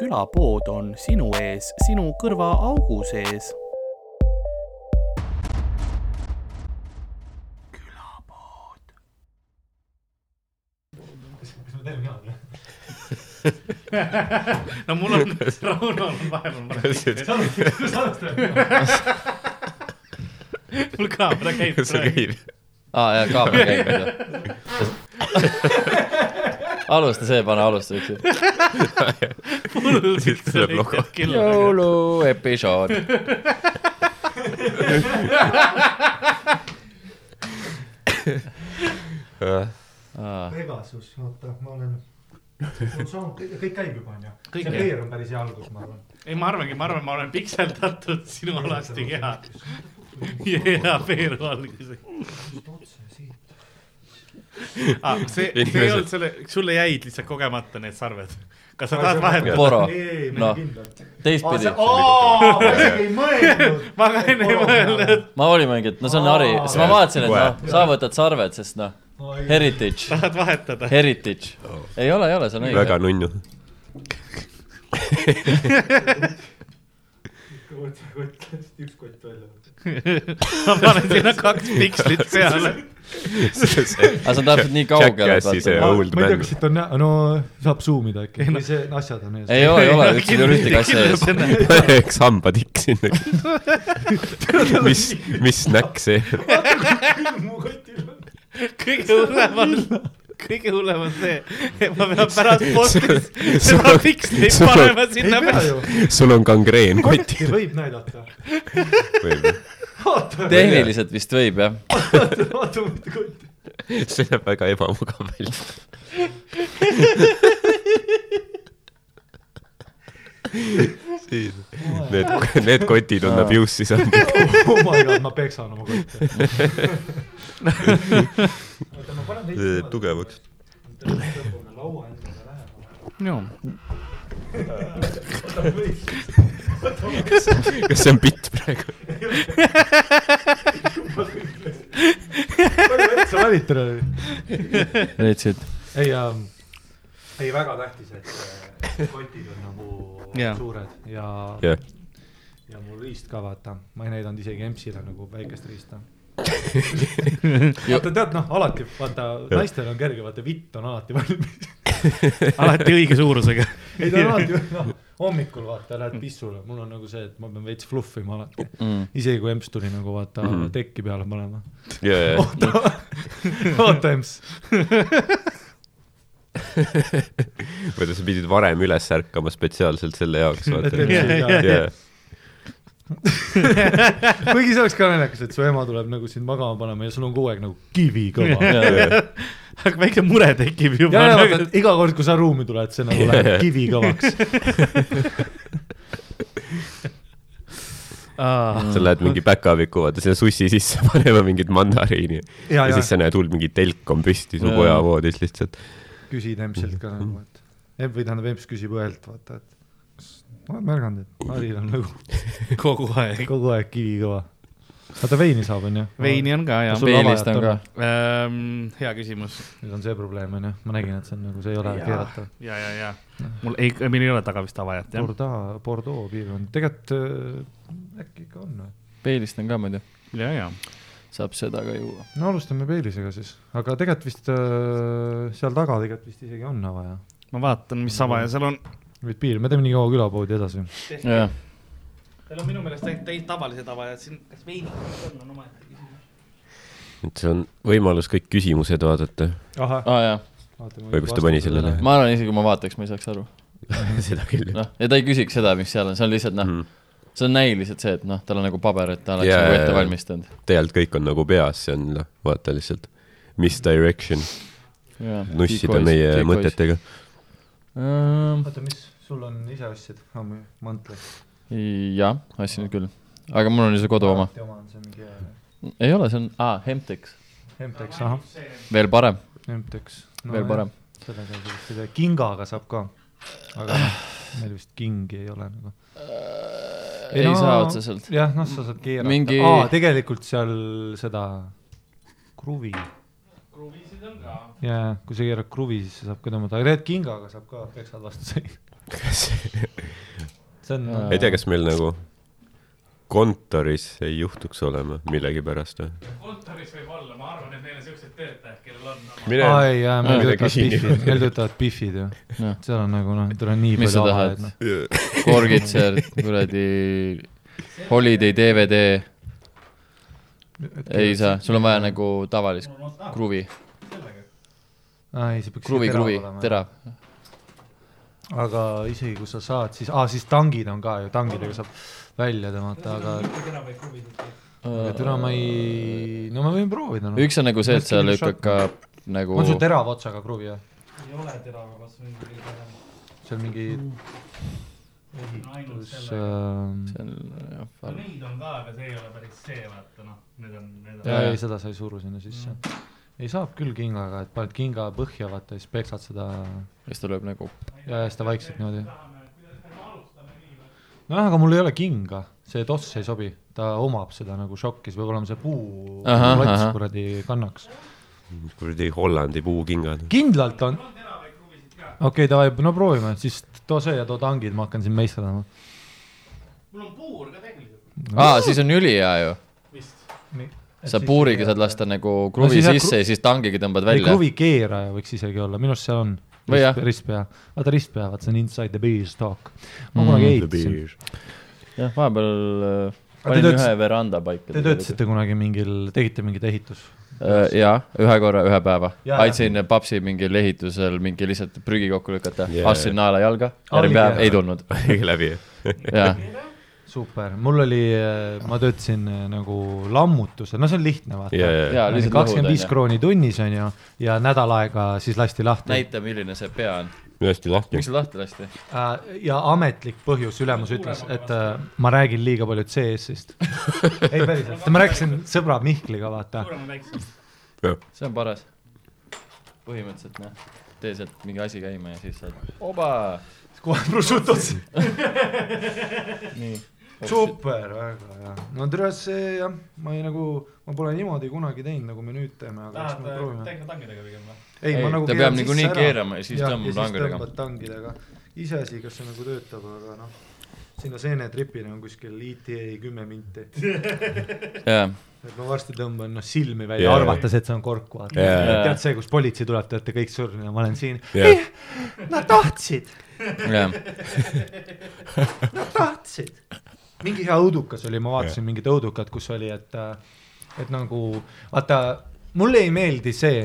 külapood on sinu ees, sinu kõrvaaugu sees. külapood. kas ma teen mina või? no mul on, Rauno on vahepeal mul kaamera käib kas see käib? aa jaa, kaamera käib veel. alusta see, pane alusta Siit tuleb logo. jõuluepisood. Pegasus, oota, ma olen, mul sound, kõik käib juba onju. See veer on päris hea algus, ma arvan. ei, ma arvangi, ma arvan, ma olen pikseldatud sinu alasti keha ja veeru alguses otse siit. ah,. see, see ei olnud selle, sulle jäid lihtsalt kogemata need sarved. Kas sa tahad vahetada? Poro. ei, ei, ei, Noh. teistpidi. ma isegi ei mõelnud. ma ka enne ei mõelnud. ma olin mingi, et no see on hari, siis ma vaatasin, et noh, sa võtad sarved, sest noh, heritage, tahad vahetada? heritage. ei ole, ei ole, see on väga õige. nunnu. kott, kott, üks kott välja. ma panen sinna kaks pikslit peale. Aga see on täpselt nii kaugel, vaata. ma ei tea, kas. siit on näha, no saab zoom ida äkki, või see asjad on ees. ei ole, ei ole, üldse ei ole ühtegi asja ees. eks hambatikk sinna. mis, mis snäkk see? mu kotil on. kõige hullem on, kõige hullem on see, et ma pean pärast postis sul seda on- panema ei sinna pea peale. sul on gangreen kotil. võib näidata. võib-olla. Tehniliselt vist võib jah. vaata, vaata mu kotti. see näeb väga ebamugav välja. siis need, need kotid on abuse'i saanud. oh my god, ma peksan oma kotti. oota, ma panen veits. tugevaks. tõmbame laua endale lähemale. Kas see on bitt praegu? palju vett sa valid täna? leidsid? ei ähm,, ei väga tähtis, et äh, kotid on nagu Jaa. suured ja jah, ja mul riist ka vaata, ma ei näidanud isegi EMS-ile nagu väikest riista. Vaata tead noh, alati vaata naistel on kerge, vaata vitt on alati valmis. alati õige suurusega. ei ta on alati noh, hommikul vaata lähed pissule, mul on nagu see, et ma pean veits fluffima alati. Mm. isegi kui EMS tuli nagu vaata mm. -hmm. tekki peale panema. ja, ja, oota, oota EMS. või sa pidid varem üles ärkama spetsiaalselt selle jaoks, vaata Jaa, ka- jaa, kuigi see oleks ka naljakas, et su ema tuleb nagu sind magama panema ja sul on kogu aeg nagu kivikõva. aga väike mure tekib juba ja, ja vaata, et iga kord, kui sa ruumi tuled, see nagu läheb kivikõvaks. sa lähed mingi päkaviku, vaata sinna sussi sisse panema mingit mandariini ja, ja, ja siis sa näed hull mingi telk on püsti su Jaa. pojavoodis lihtsalt. küsid EMS-ilt ka nagu, et või tähendab, EMS küsib õelt, vaata, et ma olen märganud, et Haril on nagu kogu aeg. kogu aeg kivikõva. vaata veini saab, onju. veini on ka Sul peelist on ka. ähm,. hea küsimus nüüd on see probleem, onju, ma nägin, et see on nagu, see ei ole Jaa. keeratav. ja, ja, ja mul ei, meil ei ole taga vist avajat jah. Bordeaux, Bordeaux piirkond, tegelikult äh, äkki ikka on või? peelist on ka muidu, ja, ja. saab seda ka juua. no alustame Peelisega siis, aga tegelikult vist äh, seal taga tegelikult vist isegi on avaja. ma vaatan, mis avaja seal on. Või piir, me teeme nii kaua külapoodi edasi. jah, Teil on minu meelest täis tavalised avajad siin, kas veinikud on, on omaette küsimus. et see on võimalus kõik küsimused vaadata. jaa, Või kus ta pani sellele? ma arvan isegi, kui ma vaataks, ma ei saaks aru. seda küll. noh, ja ta ei küsiks seda, mis seal on, see on lihtsalt noh, Mhm. see on näiliselt see, et noh, tal on nagu paber, et ta oleks Jaa, nagu ette valmistanud. tegelikult kõik on nagu peas, see on noh, vaata lihtsalt misdirection, nussida meie. mõtetega. oota, mis sul on, ise ostsid ammu mantli? jah, ostsin küll, aga mul on ju see kodu oma. oma on see mingi ei ole, see on, aa, Hemtex, Hemtex, ahah, veel parem, Hemtex. veel parem. sellega siis selle kingaga saab ka, aga meil vist kingi ei ole nagu. ei no- saa otseselt. jah, noh, sa saad keerata Mingi- aa, tegelikult seal seda kruvi, kruvisid on ka. jaa, kui sa keerad kruvi, siis sa saab ka tõmmata, aga tegelikult kingaga saab ka peksad vastu sõita. see on Jaa. ei tea, kas meil nagu kontoris ei juhtuks olema millegipärast või? kontoris võib olla, ma arvan, et neil on siuksed töötajad, kellel on oma mine aa ei, jaa, meil töötavad. Biffid, meil töötavad Biffid ju seal on nagu noh, tal on nii Mis sa palju tahad? avajaid, noh. Korgitser, kuradi Holiday DVD, ei saa, sul on vaja nagu tavalist kruvi, aa ei, see peaks kruvi, kruvi, olema. terav. Aga isegi kui sa saad, siis, aa siis tangid on ka ju, tangidega saab välja tõmmata, aga aga türa ma ei, no me võime proovida noh. üks on nagu see, et sa lükkad ka nagu on sul terava otsaga kruvi või? ei ole terava, kas on mingi parem. seal mingi ainult kus selle. äh, see on jah, no neid on ka, aga see ei ole päris see, vaata noh, need on, need jaa, on. ei seda sa ei suru sinna sisse. Ei saab küll kingaga, et paned kinga põhja, vaata, siis peksad seda siis ta lööb nagu, ja, ja seda vaikselt niimoodi. nojah, aga mul ei ole kinga, see toss ei sobi, ta omab seda nagu šokki, see peab olema see puu klats ahah. kuradi kannaks. kuradi Hollandi puukingad. kindlalt on. okei okay,, davai, no proovime, siis too see ja too tangid, ma hakkan siin meisterdama. mul on puur ka tegelikult aa, siis on ülihea ju. Sa puuriga saad lasta nagu kruvi siis jah, sisse ja siis tangiga tõmbad või välja. kruvi keeraja võiks isegi olla, minu arust seal on. Või jah. ristpea, vaata ristpea, vaata see on inside the beestalk. ma kunagi Mm. ehitasin. jah, vahepeal äh, te panin ühe veranda paika. Te töötasite kunagi mingil, tegite mingit ehitus? Äh, jaa, ühe korra, ühe päeva. Aitasin papsi mingil ehitusel mingi lihtsalt prügi kokku lükata yeah., astusin naela jalga, järgmine päev jah. ei tulnud. läbi. jah, super, mul oli, ma töötasin äh, nagu lammutusel, no see on lihtne, vaata ja, ja, jaa, lihtsalt kakskümmend viis krooni tunnis on ju, ja nädal aega siis lasti lahti. näita, milline see pea on. hästi lahti miks. see lahti lasti? Äh, ja ametlik põhjus, ülemus ütles, et äh, ma räägin liiga palju CS-ist. ei päriselt, ma rääkisin sõbra Mihkliga, vaata. see on paras. põhimõtteliselt noh, tee sealt mingi asi käima ja siis saad, oba, kohe prosciutos. nii. super, väga hea. no tere, see jah, ma ei nagu, ma pole niimoodi kunagi teinud, nagu me nüüd teeme, aga eks me proovime. tehnika tangidega pigem või? ei, ma nagu ta peab niikuinii keerama ja siis tõmbab tangidega. tõmbad tangidega. iseasi, kas see nagu töötab, aga noh, sinna seenetripile on kuskil ETA kümme minti. jah, et ma varsti tõmban noh silmi välja yeah., arvates, et see on kork, vaata yeah.. tead see, kus politsei tuleb, te olete kõik surnud ja ma olen siin yeah.. Nad tahtsid, jah, nad tahtsid. Mingi hea õudukas oli, ma vaatasin mingit õudukat, kus oli, et, et nagu vaata, mulle ei meeldi see,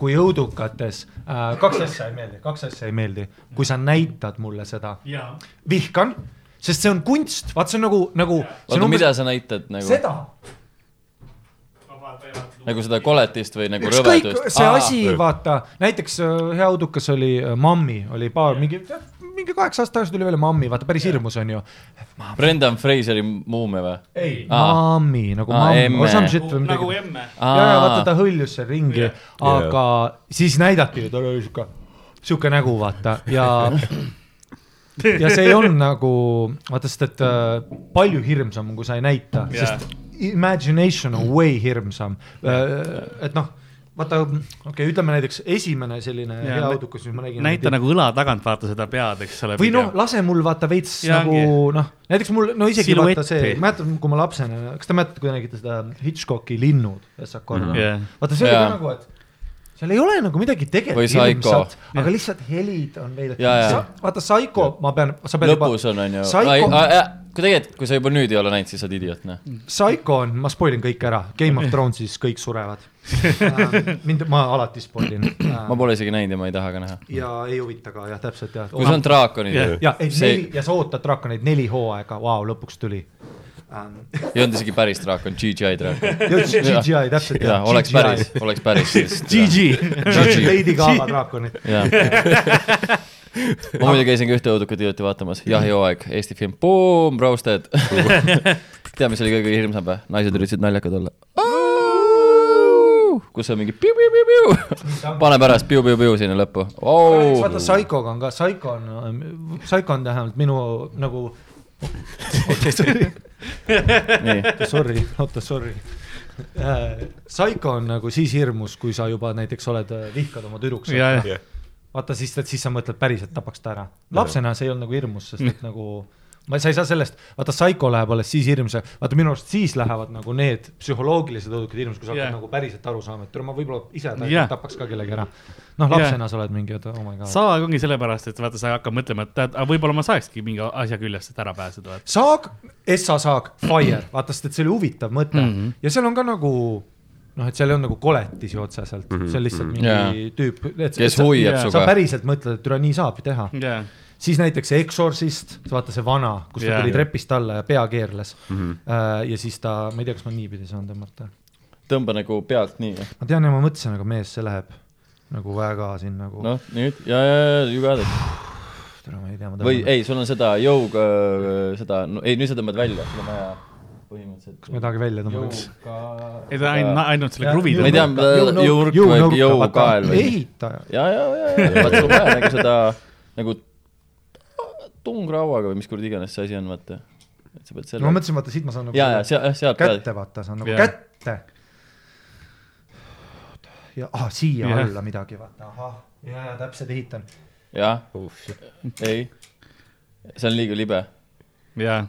kui õudukates äh,, kaks asja ei meeldi, kaks asja ei meeldi, kui sa näitad mulle seda, jaa. vihkan, sest see on kunst, vaat see on nagu, nagu. oota, mida sa näitad nagu, seda, nagu seda koletist või nagu ükskõik, rõvedust? see asi, vaata, näiteks äh, hea õudukas oli äh, Mammi, oli paar mingi, mingi kaheksa aastat tagasi tuli välja Mammi, vaata päris hirmus on ju. Brendan Fraseri muumia või? ei, Aa. Mammi nagu Aa, Mamm emme. or some shit või nagu midagi. emme. ja, ja vaata ta hõljus seal ringi Jah., aga siis näidati, ta oli sihuke, sihuke nägu, vaata ja ja see ei olnud nagu, vaata, sest et äh, palju hirmsam on, kui sa ei näita Jah. sest imagination on way hirmsam. et noh, vaata, okei okay,, ütleme näiteks esimene selline Jaa, hea õudukas, mis ma nägin. näita nagu õla tagant, vaata seda pead, eks ole. või noh, lase mul vaata veits Jaa, nagu noh, näiteks mul no isegi Siluetti. vaata see, mäletad, kui ma lapsena, kas te mäletate, kui te nägite seda Hitchcocki Linnud, Essa korda mm, Jah. vaata see oli Jaa. ka nagu, et seal ei ole nagu midagi Või tegelikult Psycho. hirmsat, aga lihtsalt helid on veidi vaata Psycho, ma pean, sa pead lõpus on, on ju, Psycho- kui tegelikult, kui sa juba nüüd ei ole näinud, siis sa oled idioot, noh. Psycho on, ma spoil in kõik ära, Game of Thronesis kõik surevad. mind, ma alati spoil in. Ma pole isegi näinud ja ma ei taha ka näha. ja ei huvita ka jah, täpselt jah. kui see on draakonid ja, ei See- neli ja sa ootad draakoneid neli hooaega, vau, lõpuks tuli um,. ei olnud isegi päris draakon, CGI draakon. CGI täpselt jaa, oleks päris, oleks päris. GG. Lady Gaga draakonid. jah. ma muidu käisin ka ühte õudukat hiljuti vaatamas, Jahihooaeg, Eesti film, boom, roasted. tea, mis oli kõige hirmsam või? naised üritasid naljakad olla. kus on mingi piu-piu-piu-piu, pane pärast piu-piu-piu sinna lõppu oh.. vaata Psychoga on ka, Psycho on, Psycho on vähemalt minu nagu. Sorry, oota, sorry. Psycho on nagu siis hirmus, kui sa juba näiteks oled, vihkad oma tüdruks. vaata siis, siis sa mõtled päriselt tapaks ta ära. lapsena see ei olnud nagu hirmus, sest et nagu ma, sa ei saa sellest, vaata Psycho läheb alles siis hirmsa, vaata minu arust siis lähevad nagu need psühholoogilised õudukad hirmus, kui sa hakkad Jah. nagu päriselt aru saama, et tule ma võib-olla ise Jah. tapaks ka kellegi ära. noh, lapsena sa oled mingi, et oh my god. saag ongi sellepärast, et vaata, sa hakkad mõtlema, et tead, võib-olla ma saakski mingi asja küljest, et ära pääseda, saag, Essa saag, Fire, vaata, sest et see oli huvitav mõte mm Mhm. -hmm. ja seal on ka nagu noh, et seal ei olnud nagu koletisi otseselt mm, -hmm. see on lihtsalt mingi Jaa. yeah. tüüp. kes hoiab jaa. su sa päriselt mõtled, et üle nii saabki teha. jaa, siis näiteks Exorcist, vaata see vana, kus ta Jaa. tuli trepist alla ja pea keerles mm. -hmm. ja siis ta, ma ei tea, kas ma niipidi saan tõmmata. tõmba nagu pealt nii. ma tean ja ma mõtlesin, aga mees, see läheb nagu väga siin nagu no., noh, nüüd ja, ja, ja you got it. ma ei tea, ma või tõmban. ei, sul on seda jõuga, seda, no ei, nüüd sa tõmbad välja, sul on vaja põhimõtteliselt. kas ma ei tahagi välja tõmbaks? jõuga. ei ta ainult, ainult selle kruvi ma ei tea, tõmbab. jõurk või jõukael või- ehitaja. ja, ja, ja, ja, vaata sul on vaja nagu seda nagu tungrauaga või mis kuradi iganes see asi on, vaata. et sa pead selle ma. mõtlesin, vaata siit ma saan nagu ja, ja seal, sealt kätte vaata, saan nagu Jah. kätte. ja ah, siia Jah. alla midagi vaata, ahah, ja, ja täpselt ehitan. jah, ei, see on liiga libe. jaa.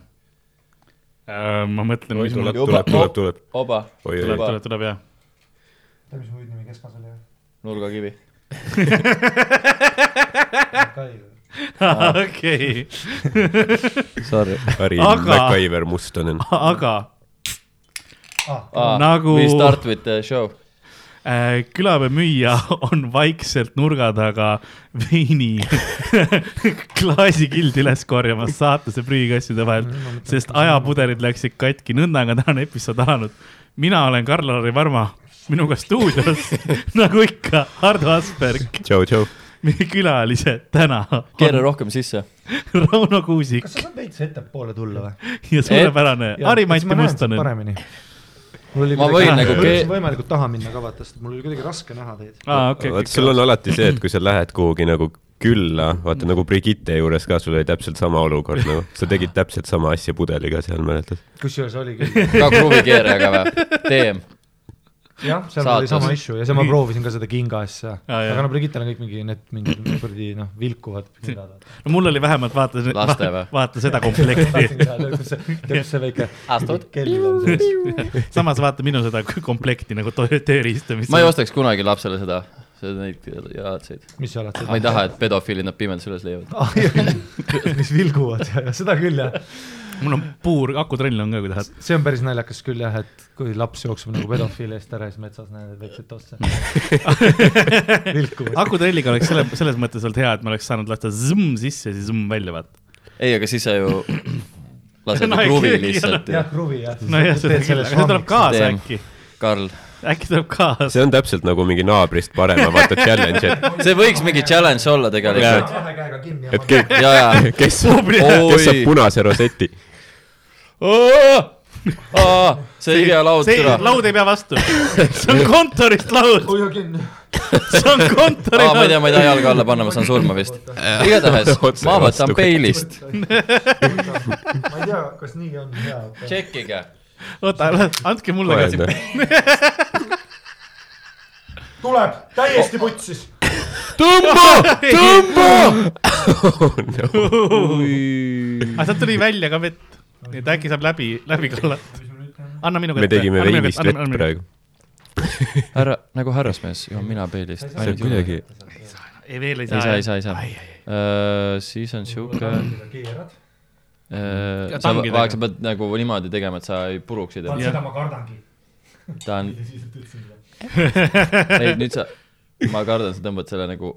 ma mõtlen, mis mul tuleb, tuleb, tuleb, tuleb. oba, tuleb, tuleb, tuleb jah. tead, mis mu hüüdnimi keskmas oli? nurgakivi. okei, Sorry. Aga- MacGyver Mustonen. aga Ah, Nagu- We start with the show. äh, külapäeva müüja on vaikselt nurga taga veini klaasikildi üles korjamas saatuse prügikasside vahel, sest ajapudelid läksid katki, nõndaga tänane episood alanud. mina olen Karl-Lari Varma, minuga stuudios nagu ikka Hardo Asperg, tšau, tšau. Meie külalised täna keera on rohkem sisse. Rauno Kuusik kas sa saad veits ettepoole tulla või? ja suurepärane Harri-Mati Mustonen. paremini. mul oli Ma võin nagu ke- võimalikult taha minna ka vaata, sest mul oli kuidagi raske näha teid. aa, okei, vaat sul on alati see, et kui sa lähed kuhugi nagu külla, vaata nagu Brigitte juures ka, sul oli täpselt sama olukord nagu, sa tegid täpselt sama asja pudeliga seal, mäletad? kusjuures oli küll, ka kruvikeerajaga või? teem. jah, seal oli sama issue ja siis ma proovisin ka seda kinga asja, jah. aga no Brigittel on kõik mingi need mingid kuradi noh, vilkuvad kingad. no mul oli vähemalt vaata, vaata seda komplekti. tead, see, väike samas vaata minu seda komplekti nagu to- tööriista, mis ma ei ostaks kunagi lapsele seda, seda neid jalatseid. mis sa oled ma ei taha, et pedofiilid nad pimedas üles leiavad. taha. mis vilguvad, seda küll jah. Mul on puur akutrell on ka, kui tahad. see on päris naljakas küll jah, et kui laps jookseb nagu pedofiili eest ära, siis metsas näed tosse. vilkuvad. akutrelliga oleks selle, selles mõttes olnud hea, et ma oleks saanud lasta zõmm sisse ja siis zõmm välja, vaata. ei, aga siis sa ju lased No kruvi lihtsalt jah, kruvi jah. nojah, seda küll, aga see tuleb kaasa äkki. Karl, äkki tuleb kaasa. see on täpselt nagu mingi naabrist parema, vaata challenge, et, see võiks mingi challenge olla tegelikult. kahe käega kinni et ke, ja, ja. kes saab, kes saab punase roseti. See on hea laud see türa. laud ei pea vastu. see on kontorist laud, hoia kinni. see on kontori aa, ma ei tea, laud. ma ei taha jalga alla panna, ma saan surma vist. igatahes, ma võtan peilist. ma ei tea, kas nii on hea. tšekkige. oota, andke mulle ka. tuleb, täiesti putsis. tõmba, tõmba. aga sealt tuli välja ka vett. Nii et äkki saab läbi, läbi kallata. anna minu kätte. me tegime veinist vett. praegu. härra, nagu härrasmees, joon mina peilist. see on kuidagi, ei, veel ei ei saa. saa, ei saa, ei saa. siis on sihuke, keerad. Ja sa vaata, sa pead nagu niimoodi tegema, et sa ei puruksid. vaat seda ma kardangi. ta on, ei nüüd sa, ma kardan, sa tõmbad selle nagu,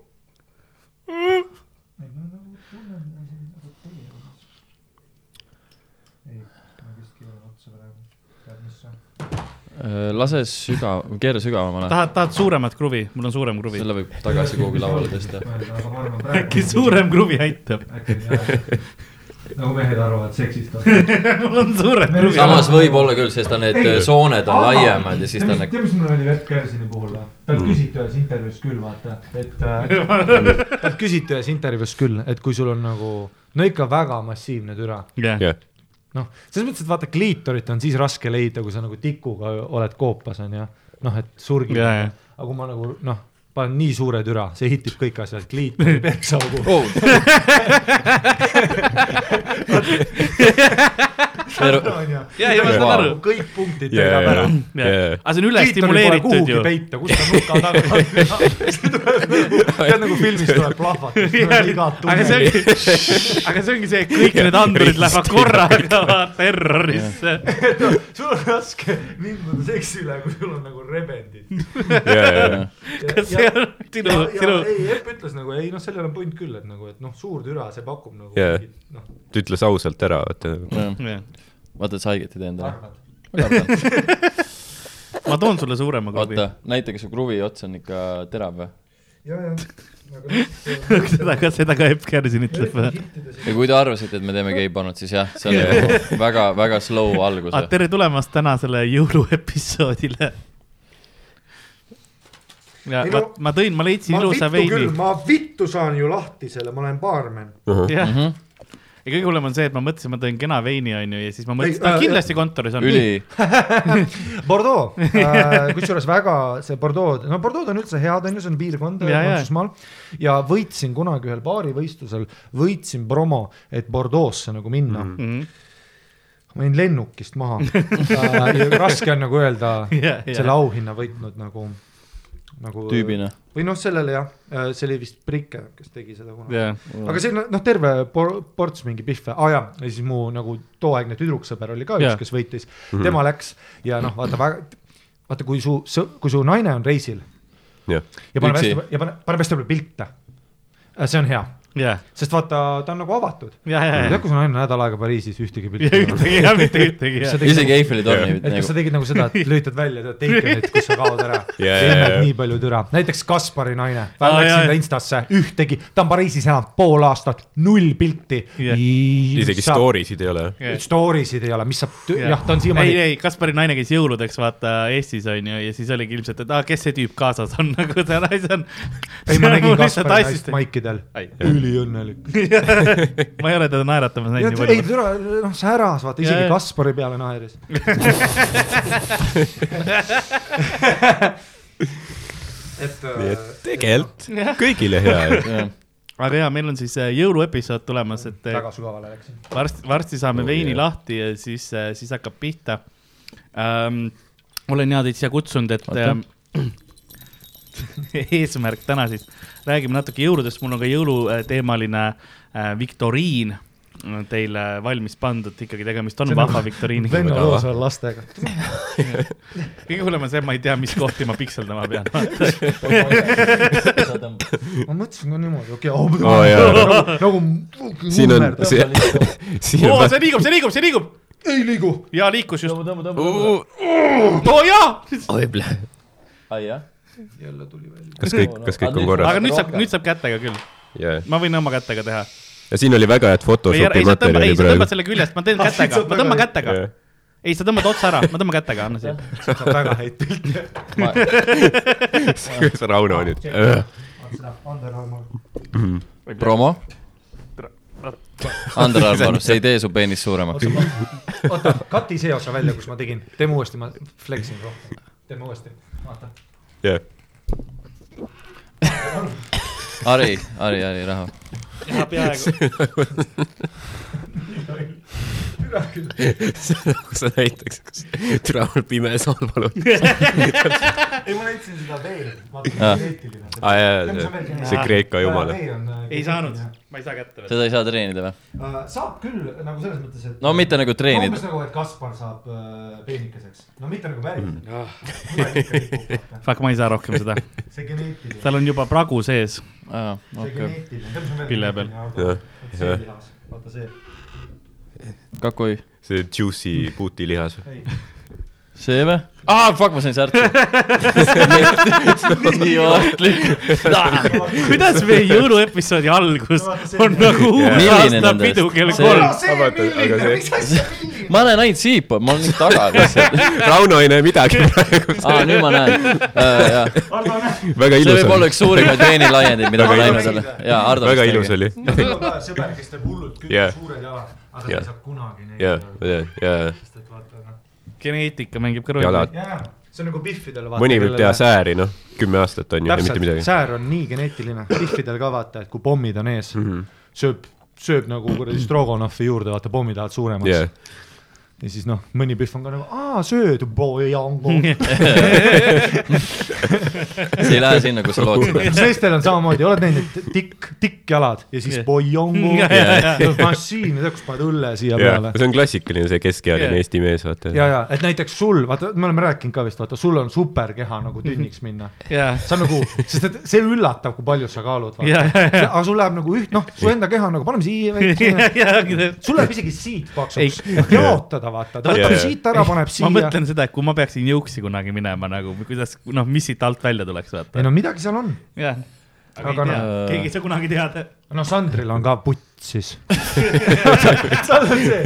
lase sügav, keera sügavamale. tahad, tahad suuremat kruvi? mul on suurem kruvi. selle võib tagasi kuhugi lauale tõsta. äkki suurem kruvi aitab? nagu mehed arvavad seksist. mul on suurem kruvi. samas võib olla küll, sest ta need äh, sooned on laiemad ja siis ta on nagu, tead, mis mul oli Vett Kersini puhul või? talt küsiti ühes intervjuus küll, vaata, et äh, talt küsiti ühes intervjuus küll, et kui sul on nagu no ikka väga massiivne türa, jah, noh, selles mõttes, et vaata, kliitorit on siis raske leida, kui sa nagu tikuga oled koopas, onju. noh, et jaa. aga kui ma nagu noh, panen nii suure türa, see hitib kõik asjad, kliitori, perksaugu. oh. ja, ja ma saan aru. kõik punktid täidab ära aga see on üle stimuleeritud ju. peita, kus ta nuka taga on. tead nagu filmis tuleb plahvatus, igat aga see tunneli. ongi, aga see ongi see, et kõik need andurid lähevad korraga vaata errorisse. sul on raske minna seksile, kui sul on nagu rebendid. kas see on sinu, sinu, ei, Epp ütles nagu ei noh, sellel on point küll, et nagu, et noh, suur türa, see pakub nagu mingit, noh, ta ütles ausalt ära, vaata. vaata, et sa haiget ei tee endale. ma toon sulle suurema klubi. oota, näita, kas su kruvi ots on ikka terav või? ja, ja, aga noh, seda ka, seda ka Epp Kärsin ütleb ja kui te arvasite, et me teeme geipornot, siis jah, see oli nagu väga, väga slow algus. Ah, tere tulemast tänasele jõuluepisoodile. Ja Ei ma, no- ma tõin, ma leidsin ma ilusa veini. ma vittu saan ju lahti selle, ma olen baarmen. jah, Mhm. ja kõige hullem on see, et ma mõtlesin, ma tõin kena veini, onju, ja siis ma mõtlesin, et äh, ta kindlasti kontoris on. üli, Bordeaux äh,, kusjuures väga see Bordeaux, no Bordeaux on üldse head, on ju, see on piirkond. Prantsusmaal. ja võitsin kunagi ühel baarivõistlusel, võitsin promo, et Bordeaux'sse nagu minna mm. Mhm. -hmm. ma jäin lennukist maha äh,. raske on nagu öelda Ja, ja. selle auhinna võitnud nagu, nagu. tüübina. või noh, sellele jah, see oli vist Prikke, kes tegi seda kunagi. jah, aga see on noh, terve por- ports mingi pihve, aa jaa, ja siis mu nagu tooaegne tüdruksõber oli ka Jaa. üks, kes võitis mm, -hmm. tema läks ja noh, vaata väga, vaata, kui su, kui su naine on reisil jah, ja paneb hästi, ja paneb, paneb hästi palju pilte. see on hea, jah, sest vaata, ta on nagu avatud. ja, ja, tead, ja, kui su naine on nädal aega Pariisis ühtegi pilti ei ühtegi, ja mitte ühtegi, jah. isegi Eiffeli torni et kas sa nagu, tegid nagu seda, et lülitad välja tead Takenit, kus sa kaod ära yeah, jaa. nii palju türa, näiteks Kaspari naine, ta läks jaa, enda. Instasse ühtegi, ta on Pariisis elanud pool aastat, null pilti Jah. isegi. story sid ei ole. Story sid ei ole, mis saab, Jah. jah, ta on ei, siiamaani, ei, Kaspari naine käis jõuludeks vaata Eestis onju ja siis oligi ilmselt, et aa, kes see tüüp kaasas on, nagu see naine on. ei ma nägin Kaspari naist maikidel Ai., üliõnnelik. ma ei ole teda naeratamas näinud nii ei palju. türa, noh säras, vaata isegi jaa. Kaspari peale naeris. et nii et äh, tegelikult kõigile hea ju. aga ja meil on siis äh, jõuluepisood tulemas, et äh, väga sügavale läksin. varsti, varsti saame Oh, veini yeah. lahti ja siis, siis hakkab pihta ähm,. olen ja teid siia kutsunud, et ähm, eesmärk täna siis, räägime natuke jõuludest, mul on ka jõuluteemaline äh, viktoriin teile valmis pandud, ikkagi tegemist on vahva nagu viktoriiniga. Venno Loosaar lastega. kõige hullem on see, et ma ei tea, mis kohti ma pikseldama pean. ma mõtlesin ka niimoodi, okei okay,, jaa. nagu, nagu siin on see, siin on see liigub, see liigub, see liigub ei liigu. ja liikus just. oo jaa, oi, plee. ai jah, jälle tuli välja. kas kõik, kas kõik on aga korras? nüüd saab, nüüd saab kätega küll, jaa, ma võin oma kätega teha. ja siin oli väga head ei, Photoshopi sa materjali sa praegu tõmbad. selle küljest, ma teen kätega, ma tõmban kätega. ei, sa tõmbad otsa ära, ma tõmban kätega, anna siia. saab väga häid pilte. kuidas Rauno nüüd? Under Armour. promo. Under Armour, see ei tee su peenist suuremaks. oota, kati see osa välja, kus ma tegin, teeme uuesti, ma flexin rohkem. teeme uuesti, vaata. jah, Ari, Ari, Ari, rahu. peaaegu. kus sa näitaks, kas türa on pime saal, palun. ei, ma näitasin seda veel, vaata Ah. aa jaa, see Kreeka jumal. ei saanud, ma ei saa kätte seda ei saa treenida või? Äh, saab küll nagu selles mõttes, et. no mitte nagu treenida umbes. nagu, et Kaspar saab äh, peenikeseks, no mitte nagu Mm. päris. Fuck, ma ei saa rohkem seda, tal on juba pragu sees. aa, see okei. Pille peal. Vaata see. kakui. see juicy puutilihas. See või? aa, fuck, ma sain särtsu. nii ohtlik. kuidas meie jõuluepisoodi algus on nagu uue Milline aasta nendest? pidu kell kolm? ma näen ainult siipa, ma olen nüüd taga lihtsalt. Rauno ei näe midagi praegu. aa, nüüd ma näen. jah, väga see ilus võib olla oli. üks suurimaid veenilaiendeid, mida ma Väga näinud ilus. olen. jaa, Ardo. väga ilus. oli. mul on ka sõber, kes teeb hullult küll suured jalad, aga ta ei saa kunagi neid. ja, ja, ja, sest et vaata noh. Geneetika mängib ka rolli., see on nagu Biffidel. mõni võib teha. sääri, noh, kümme aastat on ju, mitte täpselt, midagi. säär on nii geneetiline, Biffidel ka vaata, et kui pommid on ees mm. -hmm. sööb, sööb nagu kuradi Strogonofi juurde, vaata pommid lähevad suuremaks yeah., ja siis noh, mõni Biff on ka nagu, aa sööd, see ei lähe sinna, kus sa lootsid. meestel on samamoodi, oled näinud tikk, tikkjalad ja siis bojongo ja., massiin, tead, kus paned õlle siia jah, peale. see on klassikaline see keskealine Jah. Eesti mees, vaata. ja, ja et näiteks sul, vaata, me oleme rääkinud ka vist, vaata, sul on superkeha nagu tünniks minna. see on nagu, sest et see üllatab, kui palju sa kaalud, vaata. ja, ja, aga sul läheb nagu üht, noh, su enda keha on nagu paneme siia sul läheb isegi siit paksuks jaotada, vaata, ta võtab siit ära, paneb ma siia. mõtlen seda, et kui ma peaksin jõuksi kunagi minema nagu, kuidas, noh, mis siit alt välja tuleks, ei vaata. no midagi seal on. jah, aga Aga ei tea noh-, keegi ei saa kunagi teada. no Sandril on ka putt siis. tal on see,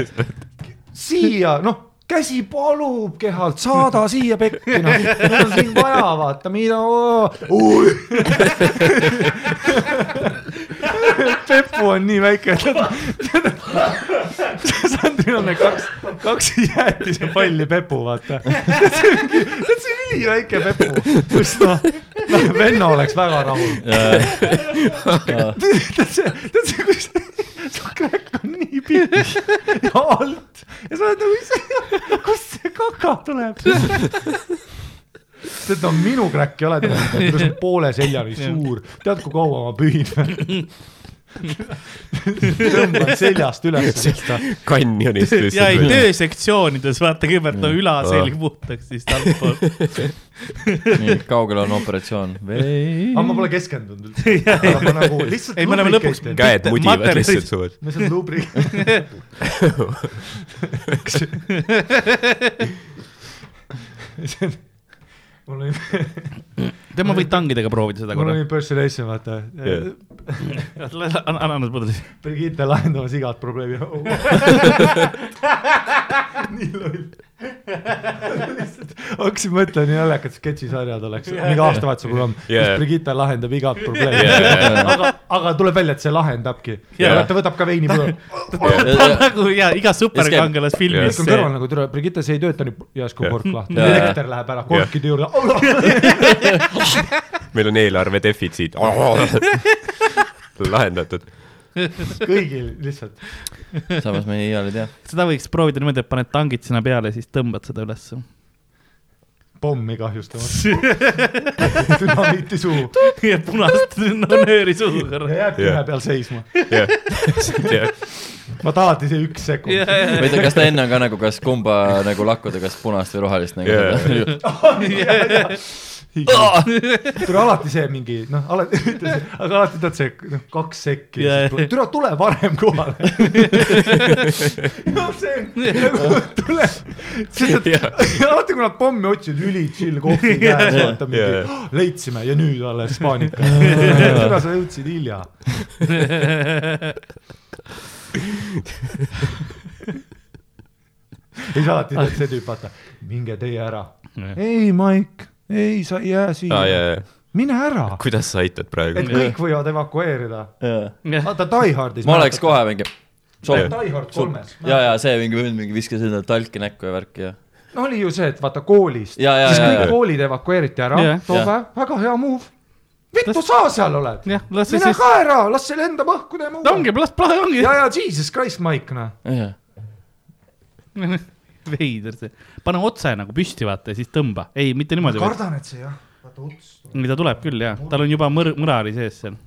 siia, noh, käsi palub kehalt, saada siia pekki, noh, meil on siin vaja, vaata, mida. Pepu on nii väike, et Sandril on need kaks, kaks jäätisepalli Pepu, vaata. see on üliväike Pepu, kus noh, noh, venna oleks väga rahul. tead see, tead see, kus su kräkk on nii pikk ja alt ja sa oled nagu ise, kust see kaka tuleb? tead, no minu kräkk ei ole tegelikult, poole seljani suur, tead, kui kaua ma pühin? tõmban seljast üles kanjonist ja ei, lihtsalt. töösektsioonides vaata kõigepealt on ülaselg puhtaks, siis altpoolt. nii, kaugel on operatsioon? aga ma pole keskendunud üldse. aga ma nagu lihtsalt. Ei, me oleme lõpuks- käed mudivad lihtsalt suud. ma lihtsalt lubri. Mul oli, tema võid tangidega proovida seda mul korra oli. impersonation, vaata anna, anna pudelis. Brigitte lahendamas igat probleemi. nii loll. hakkasin mõtlema, nii naljakad sketšisarjad oleks, mingi aastavahetuse programm yeah., Yeah. kus Brigitte lahendab igat probleemi Yeah. aga, aga tuleb välja, et see lahendabki Yeah. yeah.. ta võtab ka veini põõr. nagu ja igas superkangelasfilmis lükkan kõrval nagu türa, Brigitte, see ei tööta nüüd, järsku kork lahti, elekter läheb ära korkide juurde. meil on eelarve defitsiit. lahendatud. kõigil lihtsalt. samas me ei tea. seda võiks proovida niimoodi, et paned tangid sinna peale, siis tõmbad seda ülesse. pommi kahjustamas. dünamiiti suhu ja punast nööri suhu ja korra. jääbki Jah. ühe peal seisma. jah, vaata alati see üks sekund. ma ei tea, kas ta enne on ka nagu, kas kumba nagu lakkuda, kas punast või rohelist nagu Jaa. tule alati see mingi noh, alati, aga alati tead see noh, kaks sekki jaa., tule, tule varem kohale. noh, see nagu tule, sest et alati kui nad pommi otsivad, üli chill kohvi käes, vaata mingi. "Oh, leidsime ja nüüd alles paanika. tule, sa jõudsid hilja. ei, sa alati see tüüp, vaata, minge teie ära. ei, Maik, ei, sa ei jää siia ja, mine ära, kuidas sa aitad praegu et? kõik võivad evakueerida. ja. vaata Die Hardis. ma oleks kohe mingi. Die Hard kolmes. ja, ja see mingi vend mingi viskas endale talki näkku ja värki ja. no oli ju see, et vaata koolist, siis kõik ja. koolid evakueeriti ära Jah., Toome, väga hea move. vittu sa seal oled, las mine siis, ka ära, las see lendab õhku, tee muu. ongi, las pla-, ongi ja, ja Jesus Christ, Mike, noh. veider see, pane otse nagu püsti, vaata ja siis tõmba, ei, mitte niimoodi, kardan, et see jah, vaata ots. mida tuleb küll jah, tal on juba mõr-, mõra oli sees seal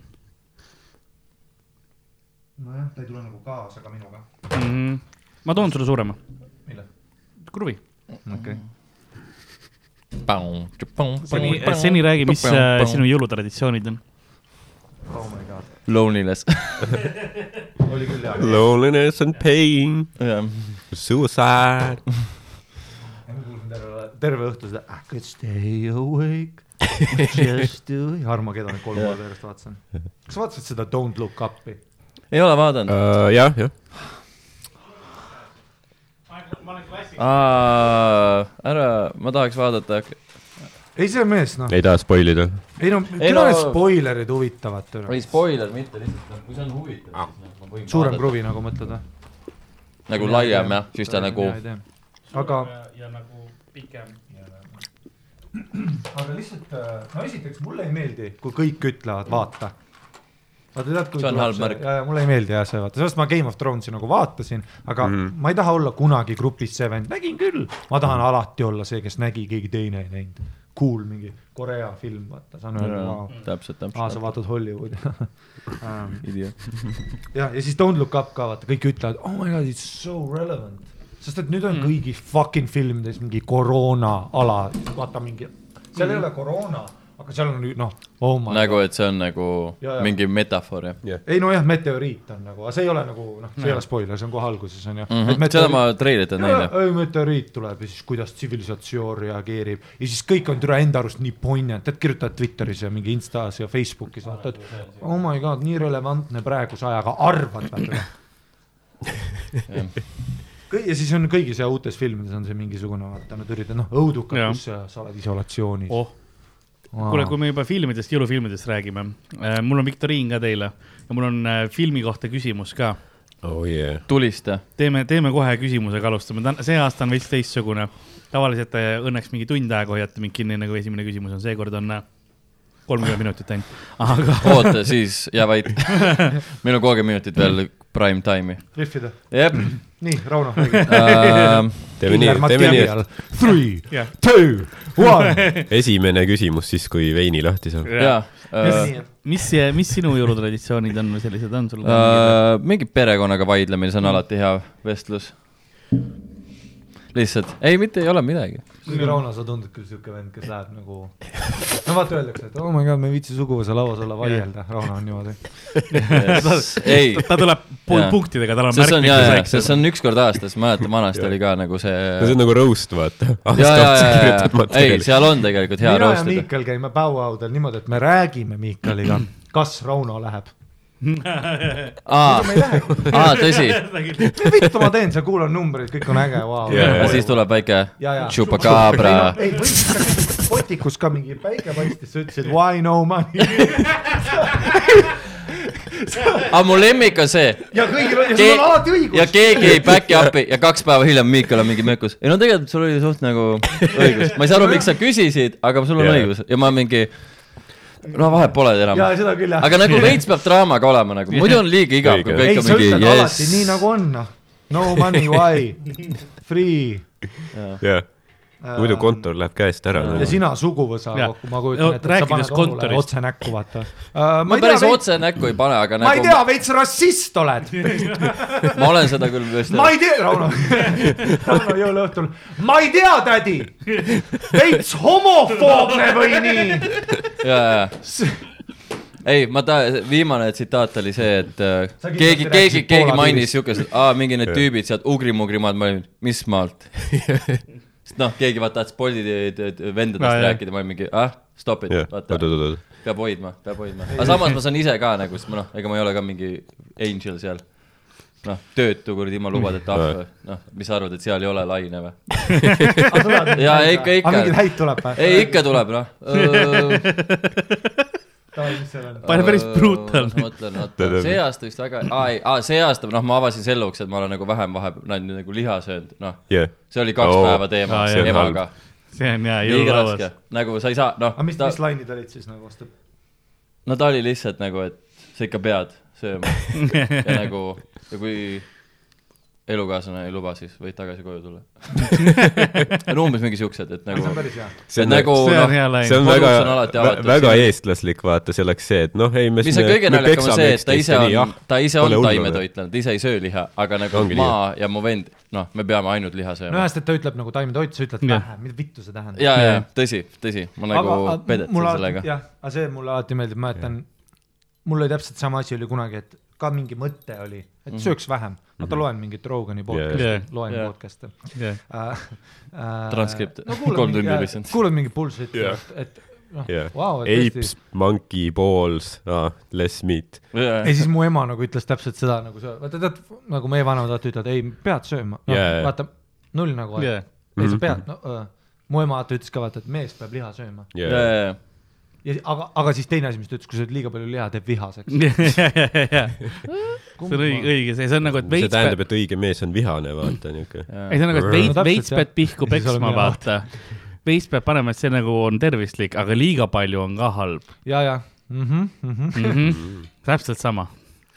nojah, ta ei tule nagu kaasa ka minuga. mm. -hmm. ma toon sulle suurema, mille? kruvi. okei. seni, seni räägi, mis äh, sinu jõulutraditsioonid on. oh my god. Loneliness. oli küll hea. Loneliness and pain, jah, suicide. terve, õhtu seda I could stay awake. Just Keda nüüd kolm korda järjest vaatasin. kas sa vaatasid seda Don't look up'i? ei ole vaadanud. jah, jah. ära, ma tahaks vaadata. ei, see mees, noh. ei taha spoil ida. ei no, küll no- need spoilerid huvitavad. ei spoiler mitte lihtsalt, kui see on huvitav, siis ma võin suurem. kruvi nagu mõtled või? Nagu laiem jah, siis ta nagu, aga ja nagu pikem. aga lihtsalt, no esiteks mulle ei meeldi, kui kõik ütlevad, vaata. vaata tead, kui See on halb märk. ja, ja mulle ei meeldi jah see vaata, sellepärast ma Game of Thronesi nagu vaatasin, aga mm. -hmm. ma ei taha olla kunagi grupis see vend, nägin küll, ma tahan alati olla see, kes nägi, keegi teine ei näinud. Cool mingi Korea film, vaata, saan öelda, vau. täpselt, aa, sa täpselt. vaatad Hollywoodi Ähm, idioot. ja, ja siis Don't Look Up ka vaata, kõik ütlevad, oh my god, it's so relevant. sest et nüüd on Mm. kõigis fucking filmides mingi koroona ala, vaata mingi, seal mm. ei ole koroona, aga seal on noh, oh my nagu, et see on nagu Ja, ja. mingi metafoor jah. Jah, ei nojah, meteoriit on nagu, aga see ei ole nagu noh, see ei ole spoiler, see on kohe alguses on ju. Mm. -hmm. seda ma treilit olen näinud jah. ei, meteoriit tuleb ja siis kuidas tsivilisatsioon reageerib. Ja siis kõik on türa enda arust nii poignant, et kirjutavad Twitteris ja mingi Instas ja Facebookis vaata, et oh my god, nii relevantne praeguse ajaga, arvad kõik ja siis on kõigis ja uutes filmides on see mingisugune vaata, nad üritavad noh, õudukad kus sa oled isolatsioonis. Oh, kuule, kui me juba filmidest, jõulufilmidest räägime, mul on viktoriin ka teile ja mul on äh, filmi kohta küsimus ka. oh yeah. tulista. teeme, teeme kohe küsimusega, alustame, see aasta on veits teistsugune. tavaliselt äh, õnneks mingi tund aega hoiate mind kinni, nagu esimene küsimus on, seekord on äh, kolmkümmend minutit ainult, aga oota, siis jää vait. meil on kolmkümmend minutit veel prime time'i. rihvida, jep nii Rauno, uh,. teeme nii, teeme nii, et Three two, one. esimene küsimus siis, kui veini lahti saab. jaa uh,. mis, mis sinu jõulutraditsioonid on või sellised on sul? Uh, mingi perekonnaga vaidlemine, see on alati hea vestlus. lihtsalt, ei, mitte ei ole midagi. kuigi Rauno, sa tundud küll siuke vend, kes läheb nagu, no vaata öeldakse, et oh my god, me ei viitsi suguvõsa lauas olla vaielda, Rauno on niimoodi. ei, ta tuleb punktidega, tal on see on, jaa, jaa, see on üks kord aastas, mäletan, vanasti oli ka nagu see. see on nagu roast, vaata. ei, seal on tegelikult hea mina ja. Miikal käime päuaudel niimoodi, et me räägime Miikaliga, kas Rauno läheb. aa, aa, tõsi. vittu ma teen, sa kuulan numbreid, kõik on äge, vau. Ja siis tuleb väike ja, ja. Chupacabra. ei, potikus ka mingi päike paistis, sa ütlesid why no money. aga mu lemmik on see, ja kõigil on, ja sul on alati ja õigus. keegi ei back'i up'i ja kaks päeva hiljem Miikal on mingi mökus. ei no tegelikult sul oli suht nagu õigus, ma ei saa aru, miks sa küsisid, aga sul on Jaa. õigus ja ma mingi. No vahet pole enam. ja seda küll jah. aga nagu veits peab draamaga olema nagu, muidu on liiga igav, kui kõik on mingi ütled alati nii jess. nagu on, noh. No money, why? Free. jah, muidu kontor läheb käest ära. ja sina suguvõsa kokku, ma kujutan ette, et sa paned kontorist. otse näkku, vaata. ma päris otse näkku ei pane, aga ma ei nagu tea, veits rassist oled. ma olen seda küll vist. ma ei tea, Rauno, Rauno jõuluõhtul, ma ei tea, tädi, veits homofoobne või nii. ja, ja ei, ma ta-, viimane tsitaat oli see, et äh, keegi, keegi, keegi mainis siukest, et aa, mingi need tüübid sealt Ugri-Mugrimaalt, ma olin, mis maalt? Sest noh, keegi vaata tahtis Bolti vendadest jah. rääkida, ma olin mingi, ah, stop it, jah, vaata peab hoidma, peab hoidma. aga samas ma saan ise ka nagu, sest ma noh, ega ma ei ole ka mingi angel seal. noh, töötu kuradi ilma lubadeta ahv, noh, mis sa arvad, et seal ei ole laine või? Jaa, ikka, ikka. aga mingeid häid tuleb või? ei, ikka tuleb noh. Päris- päris brutal. ma mõtlen, oota, see aasta vist väga, aa ei, aa see aasta, noh, ma avasin selle ukse, et ma olen nagu vähem vahepeal näinud nagu liha söönud, noh. jah. see oli kaks Oo. päeva teema on emaga. see on raske jõululauas., nagu sa ei saa, noh aga mis, ta mis, lainid olid siis nagu vastu? no ta oli lihtsalt nagu, et sa ikka pead sööma ja nagu, ja kui elukaaslane ei luba, siis võid tagasi koju tulla. no umbes mingi siuksed, et see on nagu, päris hea. see on nagu see on noh, see. on väga on alati, avatud, väga siin- eestlaslik, vaata, see oleks see, et noh, ei me mis on kõige naljakam on see, et ta ise on, ta ise on taimetoitlane, ta ise ei söö liha, aga nagu Ongi ma ja mu vend, noh, me peame ainult liha no sööma. ühest, et ta ütleb nagu taimetoit, sa ütled vähe, mida vittu see tähendab? ja, ja tõsi, tõsi, ma nagu pedetasin sellega. jah, aga see mulle alati meeldib, ma mäletan, mul oli täpselt sama asi oli kunagi, et ka mingi mõte oli, et sööks vähem. vaata, loen mingit Rogani podcast'i Jah. loen Jah. podcast'e. Transkript. Kolm tundi lihtsalt. kuulad mingi bullshit'i Jah. et, et noh vau, et apes, monkey balls, less meat. ja siis mu ema nagu ütles täpselt seda nagu sa, vaata tead, nagu meie vanemad alati ütlevad, ei, pead sööma no, jaa. vaata, null nagu yeah., ei sa Mhm. pead, no uh, mu ema alati ütles ka vaata, et mees peab liha sööma. ja, ja, ja aga, aga siis teine asi, mis ta ütles, kui sa sööd liiga palju liha, teeb vihaseks. see on õige, õige, see, see on nagu, et see veits tähendab, peab, et õige mees on vihane, vaata niuke. ei see on nagu, et No veits, täpselt, veits pead pihku peksma, vaata. veits peab panema, et see nagu on tervislik, aga liiga palju on ka halb ja, ja mm. -hmm, Mm -hmm. mm. -hmm. täpselt sama.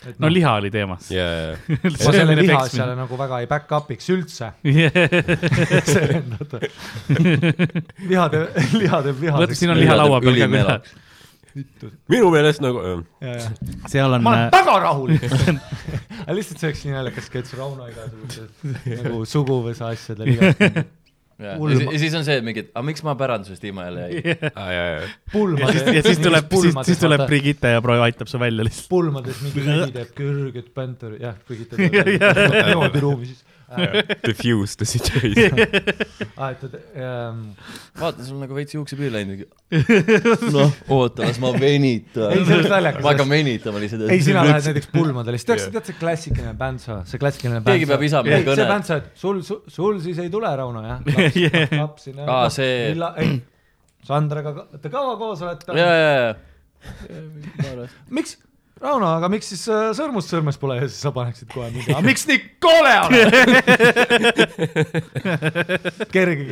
No noh, liha oli teemas. ja, ja, ma selle liha asjale nagu väga ei back up'iks üldse. vaata. liha teeb, liha teeb liha. Võta, siin on liha laua peal ka küll. minu meelest nagu, seal on ma, olen väga rahulik. lihtsalt see oleks nii naljakas sketš Rauno igasugused nagu suguvõsa asjadel ja Ulma. ja siis on see, et mingid, aga miks ma pärandusest ilma jälle jäin? ja, ja, siis tuleb, siis, siis tuleb Brigitte ja pro- aitab su välja lihtsalt. pulmades mingi vend teeb kõrget pänter, jah, Brigitte teeb niimoodi ruumi siis. Diffuse the situation. aa, et ta ähm,, vaata, sul nagu veits juuksepiir läinud. noh, oota, las ma venitan. ei see oleks ma naljakas hakkan. venitama lihtsalt. ei, sina lähed näiteks pulmadele, siis tead, tead see klassikaline bäntsa, see klassikaline bäntsa. Keegi peab isama ei, kõne. see bäntsa, et sul, sul siis ei tule, Rauno, jah? Yeah. laps sinna. Aa, see- ei, Sandraga, te kaua koos olete? ja, ja, ja. miks, Rauno, aga miks siis äh, sõrmust sõrmes pole ja siis sa paneksid kohe mingi, aga miks nii kole oled? kerge,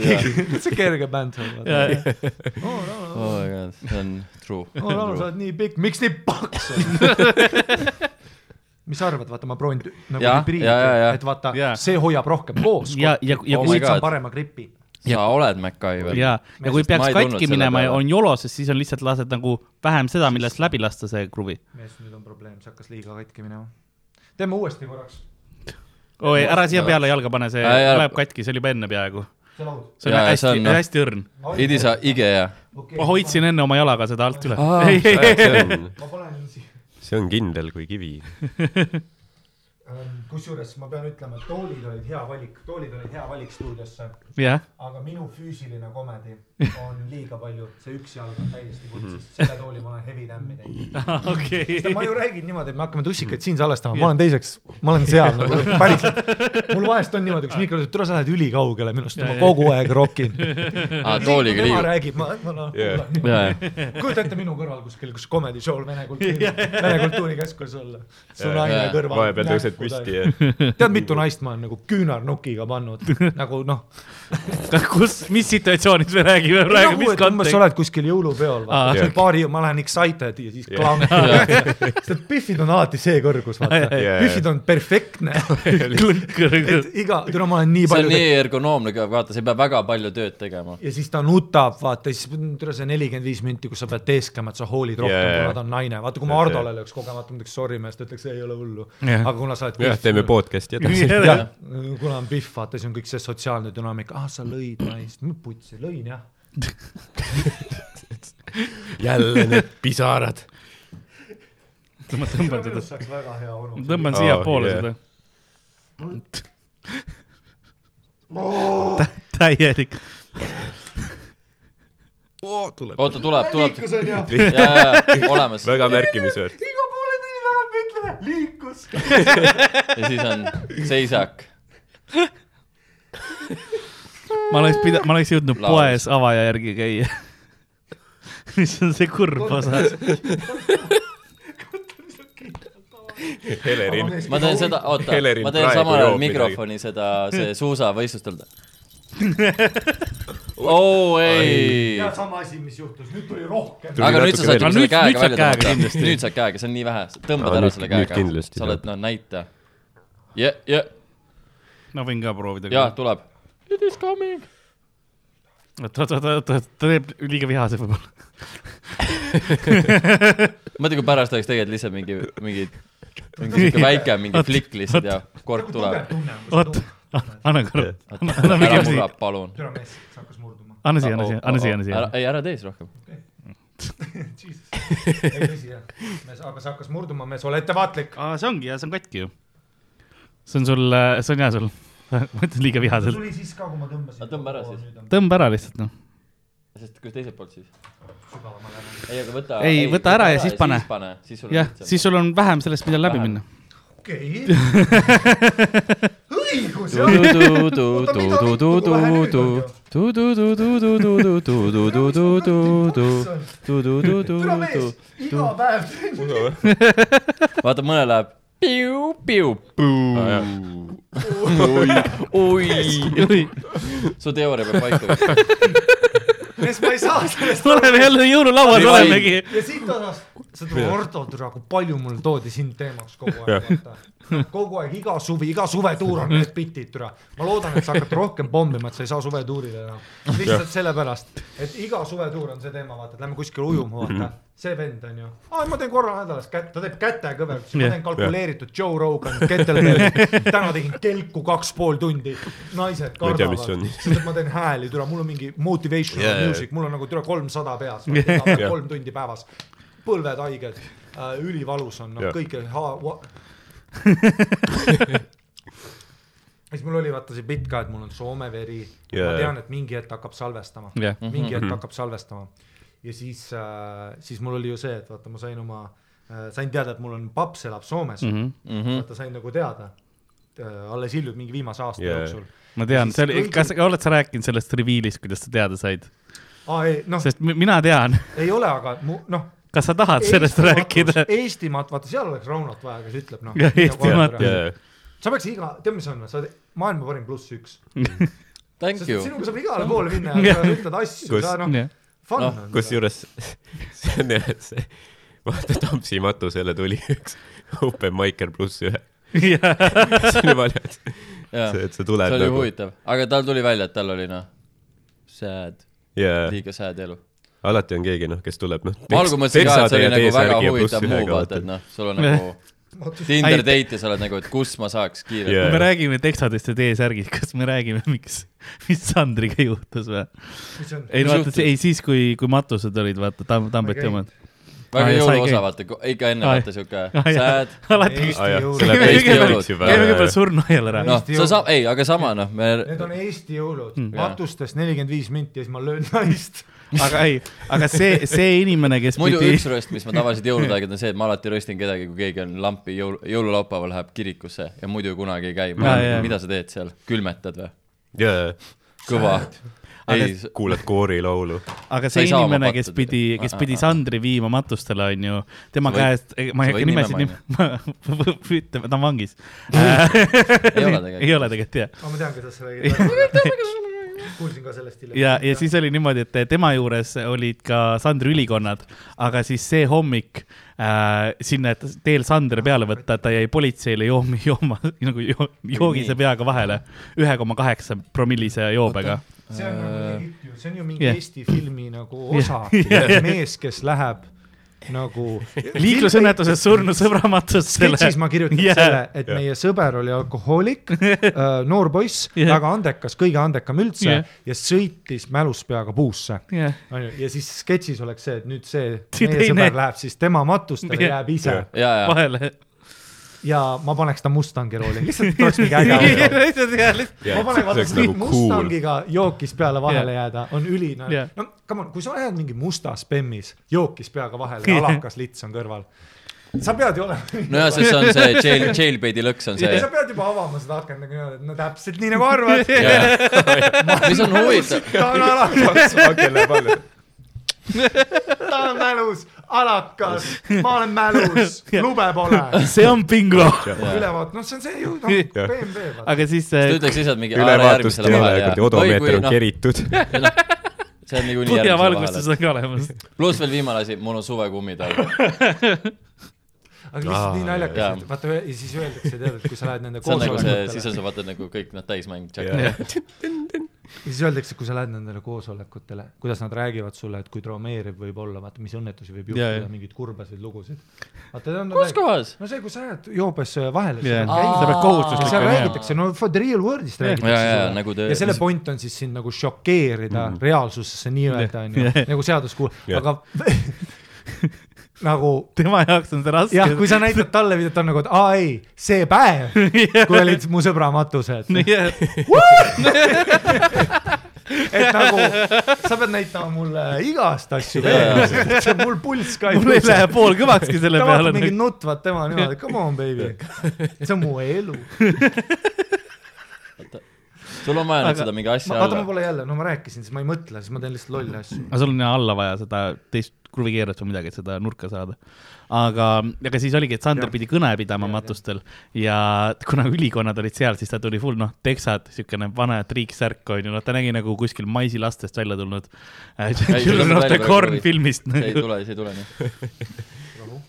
see kerge bänd on. oo, Rauno, oh my god, see on true. oo, Rauno, sa oled nii pikk, miks nii paks oled? mis sa arvad, vaata, ma proovin nagu hübriidi et vaata Jaa., see hoiab rohkem koos. ja, ja, ja Oh kui God. parema gripi. Sa oled MacGyver. ja, ja kui Sest peaks katki minema ja on joloses, siis on lihtsalt lased nagu vähem seda, millest läbi lasta see kruvi. mees, nüüd on probleem, see hakkas liiga katki minema. teeme uuesti korraks. oi, ära siia peale jalga pane, see Äh, jah. läheb katki, see oli juba enne peaaegu. see laud. see on see hästi on,, noh. hästi õrn. Idi sa IGE. ma hoidsin enne oma jalaga seda alt üle. On, see on kindel kui kivi. kusjuures ma pean ütlema, et toolid olid hea valik, toolid olid hea valik stuudiosse, jah, aga minu füüsiline komedi on liiga palju, see üks jalg on täiesti vutsis, selle tooli ma olen heavy tämmi teinud. okei. ma ju räägin niimoodi, et me hakkame tussikaid siin salvestama, ma olen teiseks, ma olen seal nagu päriselt. mul vahest on niimoodi, kus Mikro ütleb, tule sa lähed ülikaugele minust, ma kogu aeg rokin. aa, tooliga tema liigub. räägib, ma, ma noh ja. kujuta ette minu kõrval kuskil, kus comedy show'l Vene kultuuri, Vene kultuurikeskuses olla. su naine kõrval. vahepeal tõused püsti ja tead, mitu naist ma olen nagu küünarnukiga pannud, nagu noh. kus, mis situatsioonis me räägime praegu, mis umbes sa kontekst? oled kuskil jõulupeol, Aa. vaata, paari, ma lähen excited ja siis klang. sest Biffid on alati see kõrgus, vaata. Biffid on perfektne. et iga, täna ma olen nii see on palju nii ergonoomne ka, vaata, sa ei pea väga palju tööd tegema. ja siis ta nutab, vaata, siis tule see nelikümmend viis minti, kus sa pead teeskama, et sa hoolid rohkem kuna ta on naine. vaata, kui ma Hardole lööks kogemata, ma ütleks sorry mees, ta ütleks ei ole hullu. Aga kuna sa oled jah, teeme. podcast'i edasi. kuna on Biff, vaata, siis on kõik see sotsiaalne dünaamika, ah sa lõid naist, putsi, lõin jah. jälle need pisarad. ma tõmban seda, saaks väga hea onu. tõmban Oh, siiapoole yeah. seda. täielik. oota, tuleb, tuleb. liikus on jah, ja, ja, ja, olemas. väga märkimisväärt. iga poole tagant me ütleme, liikus. ja siis on seisak. Ma oleks pida-, ma oleks jõudnud Laos. poes avaja järgi käia. mis on see kurb osa? Helerin, ma teen seda, oota, ma teen samal ajal mikrofoni seda, see suusavõistlustel. oo ei. ja sama asi, mis juhtus, nüüd tuli rohkem. Aga nüüd sa saad selle nüüd- nüüd käega välja tõmmata. nüüd saad käega, see on nii vähe, tõmbad ära selle käega sa oled, no näita. ja, ja, ma võin ka proovida. ja tuleb. It is coming. oot, oot, oot, oot, oot, ta teeb liiga vihase võib-olla. mõtle, kui pärast oleks tegelikult lihtsalt mingi, mingi, mingi siuke väike mingi Oot, flikk lihtsalt ja kork tuleb. oot, anna korra, ära murra, palun. türa mees, see hakkas murduma. anna siia, anna siia, anna siia, anna siia. ei, ära tee siis rohkem. ei tõsi jah, aga see hakkas murduma, mees, ole ettevaatlik. aa, see ongi ja see on katki ju. see on sul, see on hea sul. Ma ütlen liiga ta vihaselt. tuli siis ka, kui ma tõmbasin. Tõmba ära siis.. tõmba ära lihtsalt noh. sest kus teiselt poolt siis? ei, aga võta. Ei, võta ära ja siis pane. siis pane, siis sul on jah, siis sul on vähem sellest, mida läbi minna. okei. õigus jah. iga päev vaata, mõne läheb piu, piu, oi, oi, su teooria peab paika. siis ma ei saa sellest oleme jälle jõululauas olemegi. ja siit osast, seda Ardo, türa, kui palju mul toodi sind teemaks kogu aeg, vaata. Kogu aeg, iga suvi, iga suvetuur on need bitid, türa. ma loodan, et sa hakkad rohkem pommima, et sa ei saa suvetuurile enam. lihtsalt sellepärast, et iga suvetuur on see teema, vaata, et lähme kuskile ujuma, vaata. see vend on ju, ma teen korra nädalas kätt, ta teeb kätekõverdusi, ma Jah. teen kalkuleeritud Joe Rogan, kettlebelli. täna tegin kelku kaks pool tundi, naised Ma kardavad ma teen hääli, türa, mul on mingi motivational Yeah. yeah. music, mul on nagu türa kolmsada peas, Yeah. kolm tundi päevas, põlved haiged äh,, ülivalus on, noh Jah. Yeah. siis mul oli vaata see bitt ka, et mul on Soome veri yeah., ma tean, et mingi hetk hakkab salvestama jah, mingi hetk hakkab salvestama ja siis äh,, siis mul oli ju see, et vaata, ma sain oma äh,, sain teada, et mul on paps elab Soomes mm, -hmm. Mhm. vaata sain nagu teada äh, alles hiljuti mingi viimase aasta yeah. jooksul. ma tean, see oli, kas, oled sa rääkinud sellest reveal'ist, kuidas sa teada said? aa ei, noh, sest mi- mina tean, ei ole, aga mu noh. Kas sa tahad sellest rääkida? Eestimaad, vaata seal oleks Raunot vaja, kes ütleb noh. Jah, Eestimaad. jaa, sa peaks iga, tead, mis on, sa oled maailma parim pluss üks. Thank sest you. sinuga saab igale poole minna ja sa ütled asju, Kus- sa noh, fun Noh, on. kusjuures see on jah, et see, vaata Tampsi matusele tuli üks open micer pluss ühe. see jumala hea, et see, et see see tuleb oli nagu huvitav, aga tal tuli välja, et tal oli noh, sad, ja liiga sad elu. Alati on keegi noh, kes tuleb noh. ma algul mõtlesin ka, et see oli nagu väga huvitav move, vaata, et noh, sul on nagu Tinder date ja sa oled nagu, et kus ma saaks kiirelt kui me räägime teksadest ja T-särgist, kas me räägime, miks, mis Sandriga juhtus või? mis on, ei no vaata, ei siis, kui, kui matused olid, vaata Tam-, Tambeti omad. väga sai jõuluosa, vaata, ikka enne Aa, vaata siuke sad, alati, jah, jõulud. see käime kõigepealt surnuaial ära. noh, Eesti sa jõulud. saad, ei, aga sama noh, me need on Eesti jõulud, Mm. matustest nelikümmend viis minti ja siis ma löön naist. Aga ei, aga see, see inimene, kes muidu pidi üks rööst, mis ma tavaliselt jõulude aegadel on see, et ma alati röstin kedagi, kui keegi on lampi jõul, jõululaupäeval läheb kirikusse ja muidu kunagi ei käi. Mida sa teed seal, külmetad või? jaa, kõva. Aga- ei, kuulad koorilaulu. aga see inimene, kes pidi, kes Aa, pidi aa, Sandri viima matustele, on ju, tema Sa võid- käest, ma ei hakka nimesid nime nime, ütleme, ta on vangis. ei ole tegelikult. ei ole tegelikult jah. ma tean, kuidas sa räägid. kuulsin ka sellest hiljem. ja, ja siis oli niimoodi, et tema juures olid ka Sandri ülikonnad, aga siis see hommik äh, sinna, et teel Sandri peale võtta, ta jäi politseile jooma, jooma nagu jo, joogise peaga vahele ühe koma kaheksa promillise joobega. see on nagu ju, see on ju mingi yeah. Eesti filmi nagu osa yeah., mees, kes läheb nagu. liiklusõnnetuses surnud sõbra matusele. sketšis ma kirjutasin Jaa. yeah. selle, et yeah. meie sõber oli alkohoolik uh, noor poiss yeah., väga andekas, kõige andekam üldse yeah. ja sõitis mälus peaga puusse. onju, ja siis sketšis oleks see, et nüüd see meie sõber läheb siis tema matustele, Jah. jääb ise ja, vahele. Ja ma paneks ta Mustangi rooli, lihtsalt et oleks mingi äge auto. ma panen vaata nagu Mustangiga jookis peale vahele Jah. jääda, on üli, no Jah. no come on, kui sa lähed mingi mustas bemmis jookis peaga vahele ja alakas lits on kõrval. sa pead ju olema. no ja see on see jail, jailbait'i lõks on see sa. pead juba avama seda akent nagu niimoodi, et no täpselt nii nagu arvad. mis on huvitav, ta on alakas, kelle palju. ta on mälus, alakas, ma olen mälus, lube pole. see on bingo. ülevaat, noh, see on see ju, noh. BMW aga siis sa äh, ütleks lihtsalt mingi ülevaatust ei ole, kuradi odomeeter on noh, keritud. see on niikuinii järgmisel põhjavalgustus vahel. on ka olemas. pluss veel viimane asi, mul on suvekummid all. Aga lihtsalt nii Aa, naljakas jaa., et vaata ja siis öeldakse, tead, et kui sa lähed nende see on nagu see, siis koosolekutele, on vaatad nagu kõik nad täismäng. ja siis öeldakse, kui sa lähed nendele koosolekutele, kuidas nad räägivad sulle, et kui traumeeriv võib olla, vaata, mis õnnetusi võib juhtuda mingeid kurbasid lugusid. vaata, on kus kohas? no see, kui sa jääd joobes vahele yeah., Aa. sa pead ja kohustuslik seal räägitakse, no for the real world'ist ja, räägitakse ja, ja sulle. nagu ja selle point on siis sind nagu šokeerida mm reaalsusesse nii-öelda onju nagu seadus kuulab, aga nagu tema jaoks on see raske. jah, kui sa näitad talle videot, ta on nagu, et aa ei, see päev, kui olid mu sõbra matused, et nagu sa pead näitama mulle igast asju Jaa, veel, mul pulss ka mul ei lähe pool kõvakski selle ta peale. vaatab. mingit nutvat tema niimoodi, come on baby, see on mu elu. sul on vaja nüüd seda mingi asja vaata, ma pole jälle, no ma rääkisin, siis ma ei mõtle, siis ma teen lihtsalt lolle asju. aga sul on alla vaja seda teist kruvikeerust või midagi, et seda nurka saada. aga, aga siis oligi, et Sander Jah. pidi kõne pidama jah. matustel ja kuna ülikonnad olid seal, siis ta tuli full noh, teksad, siukene vana triiksärk on ju, noh, ta nägi nagu kuskil maisilastest välja tulnud äh, Children of the Corn filmist. see ei tule, see ei tule nii.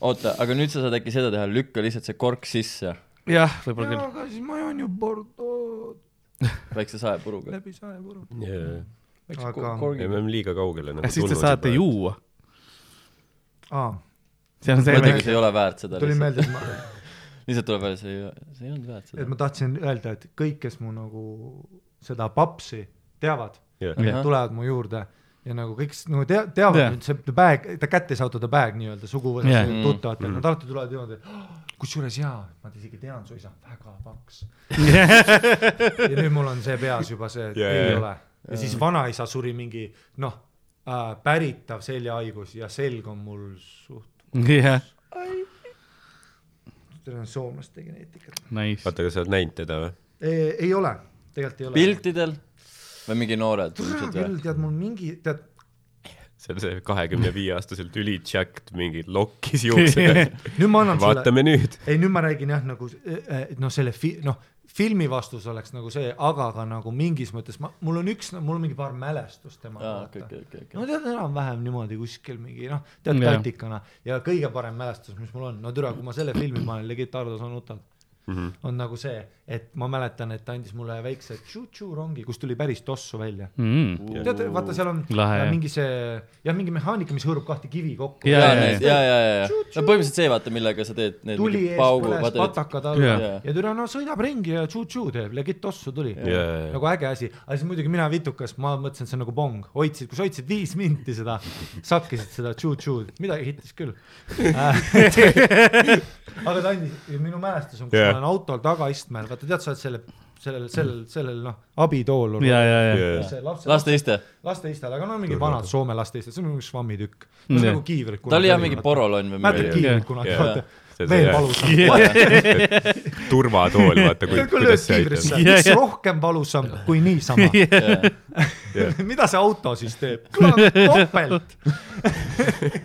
oota, aga nüüd sa saad äkki seda teha, lükka lihtsalt see kork sisse jah, võib-olla küll. aga siis ma joon ju Bordeaux väikse saepuruga. läbi saepuru. väikse Aga- me. oleme liiga kaugele nagu siis te saate. juua. aa, see on see mõtlegi, see ei ole väärt seda tuli meelde, et ma, lihtsalt tuleb välja, see ei, see ei olnud väärt et seda. ma tahtsin öelda, et kõik, kes mu nagu seda papsi teavad, Jah. tulevad mu juurde ja nagu kõik nagu tea-, teavad nüüd see the bag, the kätte saada the bag nii-öelda suguvõsas yeah. Mm. tuttavatel Mm. mm., nad alati tulevad niimoodi, kusjuures jaa, ma isegi tean, su isa on väga paks. ja nüüd mul on see peas juba see, et yeah. ei ole. ja siis vanaisa suri mingi noh äh,, päritav seljahaigus ja selg on mul suht, jah, see on soomlaste geneetikat. nice. oota, kas sa oled näinud teda või? ei ole, tegelikult ei ole. piltidel või mingi noored tule ilmselt küll, või? tead mul mingi, tead, see on see kahekümne viie aastaselt üli-jacked mingi lokkis juuksed. nüüd ma annan sulle, vaatame nüüd. ei nüüd ma räägin jah, nagu eh, noh, selle fi-, noh, filmi vastus oleks nagu see, aga ka nagu mingis mõttes ma, mul on üks, mul on mingi paar mälestust aa, temaga okei, okei, okei, no tead enam-vähem niimoodi kuskil mingi noh, tead Jah. katikana ja kõige parem mälestus, mis mul on, no türa, kui ma selle filmi panen, Legit Ardo sa nutad, Mhm. on nagu see, et ma mäletan, et ta andis mulle väikse tšu-tšu rongi, kus tuli päris tossu välja. mm.. tead, vaata seal on Lahe, mingi see jah, mingi mehaanika, mis hõõrub kahte kivi kokku. Ja, ja, ja, ja, ja, no põhimõtteliselt see, vaata, millega sa teed need tuli mingi ees paugu, põles patakad alla Jaa. ja, ja türa no sõidab ringi ja tšu-tšu teeb, legit tossu tuli jaa, jaa. nagu äge asi, aga siis muidugi mina vitukas, ma mõtlesin, et see on nagu pong, hoidsid, kui sa hoidsid viis minti seda, sakkisid seda tšu-tšu'd, midagi hittis küll. aga ta andis, minu mälestus on, kus Jaa. Ma olen autol tagaistmel, vaata tead, sa oled selle, sellel, sellel, sellel noh, abitool. ja, ja, ja. Jaa. see laste, laste iste. lasteistel, aga no mingi vanad Soome lasteisted, see on nagu švammitükk. See on nagu kiivrid. ta oli jah mingi. porolonn või mäletad midagi. kiivrid kunagi, vaata, veel valusam. turvatool, vaata, kui kuidas see aitab. mis rohkem valusam kui niisama. Jah. mida see auto siis teeb? topelt.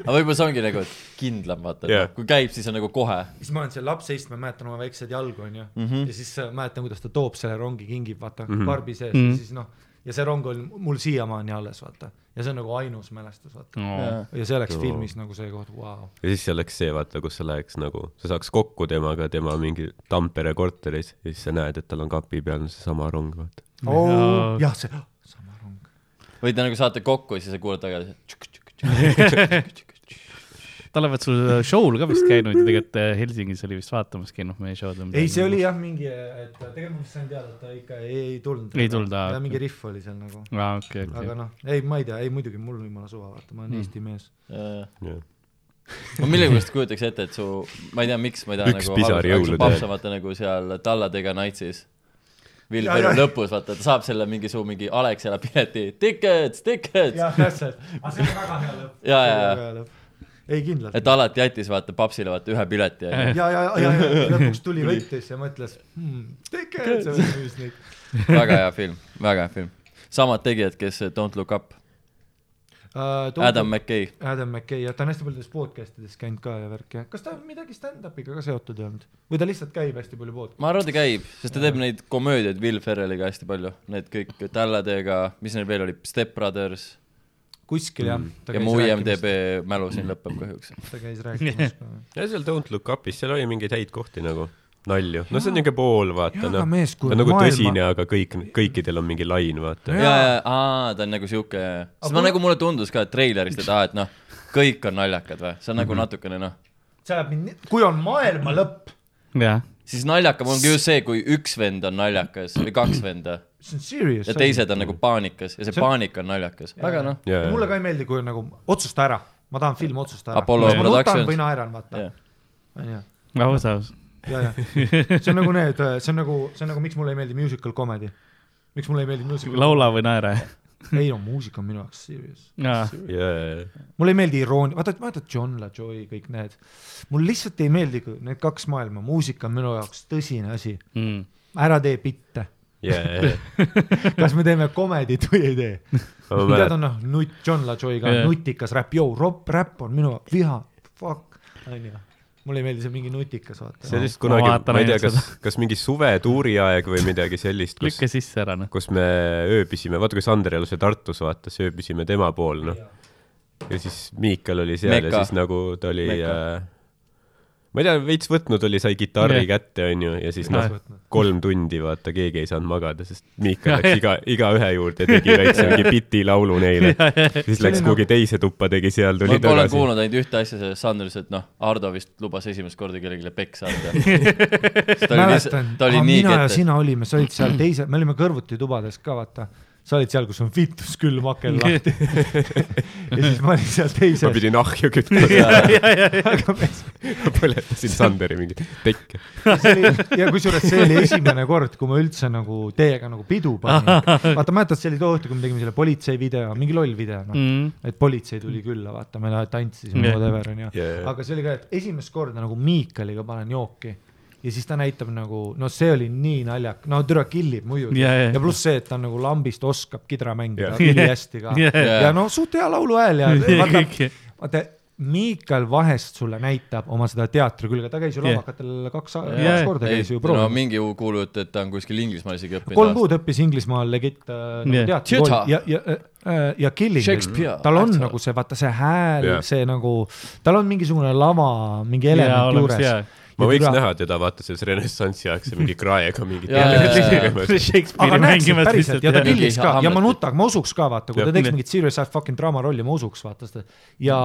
aga võib-olla see ongi nagu, et kindlam, vaata yeah., kui käib, siis on nagu kohe. siis ma olen seal lapseist, ma mäletan oma väikseid jalgu onju mm Mhm. -hmm. ja siis äh, mäletan, kuidas ta toob selle rongi, kingib vaata mm Mhm. -hmm. karbi sees mm Mhm. -hmm. ja siis noh, ja see rong on mul siiamaani alles vaata ja see on nagu ainus mälestus vaata Oh. ja see oleks Oo. filmis nagu see koht, vau. ja siis see oleks see, vaata, kus sa läheks nagu, sa saaks kokku temaga tema mingi Tampere korteris ja siis sa näed, et tal on kapi peal seesama rong, vaata. Jaa. jah, see, sama rong. või te nagu saate kokku ja siis sa kuuled tagasi. ta olevat sul show'l ka vist käinud ja tegelikult äh, Helsingis oli vist vaatamas käinud meie show'd. ei, see oli. jah mingi, et tegelikult ma vist sain teada, et ta ikka ei, ei tulnud. Ei tulnud, aa, mingi rihv oli seal nagu. aa, okei, aga okei. noh, ei, ma ei tea, ei muidugi mul on jumala suva, vaata, ma olen Mm. Eesti mees. ma millegipärast kujutaks ette, et su, ma ei tea, miks ma ei taha Üks nagu pisar aga su jõulude paps ajal. on vaata nagu seal Talladega Ferrell ja. lõpus, vaata, ta saab selle mingi su mingi Alexela pileti, tickets, tickets. jah, täpselt. aga see oli väga hea lõpp. Ja, ja, ja. Ei kindlalt. et alati jättis vaata papsile vaata ühe pileti ja ja, ja, ja, ja lõpuks tuli võttis ja mõtles hmm,, et see müüs neid. väga hea film, väga hea film. samad tegijad, kes Don't Look Up, Adam McKay. Adam McKay ja ta on hästi paljudes podcast ides käinud ka ja värk ja kas ta midagi stand-up'iga ka seotud ei olnud või ta lihtsalt käib hästi palju podcast'e? ma arvan, ta käib, sest ta teeb neid komöödiaid Will Ferrelliga hästi palju, need kõik Talladega, mis neil veel oli, Step Brothers kuskil jah. ja mu IMDB mälu siin lõpeb kahjuks. ta käis rääkimas ka. ja seal Don't Look Up'is, seal oli mingeid häid kohti nagu, nalju. no see on niuke pool, vaata noh ta on nagu maailma- tõsine, aga kõik, kõikidel on mingi lain, vaata. ja, ja, aa, ta on nagu siuke, sest ma nagu mulle tundus ka et treilerist, et aa, et noh, kõik on naljakad või, see on nagu natukene noh, see ajab mind, kui on maailma lõpp, jah, siis naljakam ongi just see, kui üks vend on naljakas või kaks venda ja teised on nagu paanikas ja see See- paanika on naljakas, väga noh. ja, mulle ka ei meeldi, kui on nagu otsusta ära, ma tahan filmi otsusta ära. Apollo nutan Productions. või naeran, vaata jah, onju. aus, aus. ja, ja see on nagu need, see on nagu, see on nagu, miks mulle ei meeldi musical comedy. miks mulle ei meeldi musical. laula või naera. Ei no muusika on minu jaoks serious. jaa, ja, mulle ei meeldi iroonia, vaata, vaata John LaJoy, kõik need. mulle lihtsalt ei meeldi need kaks maailma, muusika on minu jaoks tõsine asi. Mm. ära tee bitte, yeah.. kas me teeme komedit või ei tee? ma tead, on noh, nutt, John LaJoy ka Jaa. nutikas räpp, joo, ropp, räpp on minu viha, fuck, onju. Mulle ei meeldi see mingi nutikas, vaata. see oli vist Ma kunagi, ma ei tea, kas, kas mingi suvetuuri aeg või midagi sellist, kus lükka sisse ära, noh. kus me ööbisime, vaata kui Sander elas ju Tartus, vaata, siis ööbisime tema pool, noh. ja siis Miikal oli seal Meka. ja siis nagu ta oli Meka. äh, ma ei tea, veits võtnud oli, sai kitarri Jah. kätte, onju, ja siis noh kolm tundi vaata, keegi ei saanud magada, sest Miikal läks iga, igaühe juurde, tegi väikse mingi biti laulu neile. siis läks kuhugi teise tuppa, tegi seal, ma tuli olen tagasi. kuulnud ainult ühte asja sellest Sandrist, et noh, Ardo vist lubas esimest korda kellelegi peksa anda. mäletan nii mina ja sina olime, sa olid seal teise, me olime kõrvuti tubades ka, vaata. Sa olid seal, kus on fitus külm aken lahti. ja siis ma olin seal ma teises. pidin ahju kütma, põletasin Sanderi mingi tekke. see oli, ja kusjuures see oli esimene kord, kui ma üldse nagu teiega nagu pidu panin. vaata, mäletad, see oli too õhtu, kui me tegime selle politsei video, mingi loll video, noh. Mm. et politsei tuli külla, vaata, me tantsisime yeah., whatever onju jaa. aga see oli ka, et esimest korda nagu Miikaliga panen jooki ja siis ta näitab nagu, no see oli nii naljak, no türa killib muidugi Jaa, jaa. ja pluss see, et ta nagu lambist oskab kidra mängida Jah. ülihästi ka Jaa. ja no suht hea lauluhääl ja vaata vaata, Miikal vahest sulle näitab oma seda teatri külge, ta käis ju Jah. lavakatel kaks, kaks korda käis ju no proovimas. mingi kuulujutt, et ta on kuskil Inglismaal isegi õppinud. kolm kuud õppis Inglismaal legit äh, nagu Jah. teatrikooli ja, ja äh,, ja Killing, Shakespeare. tal on Actor. nagu see, vaata see hääl Jah. see nagu, tal on mingisugune lava, mingi element juures. Ma võiks näha teda vaata selles renessansi aegse mingi kraega mingit aga Shakespeare'i näeks mängimas päriselt ja ta killis ka. Ja ma nutaks, ma usuks ka vaata, kui ta teeks mingit serious ass fucking draama rolli, ma usuks vaata seda. Ja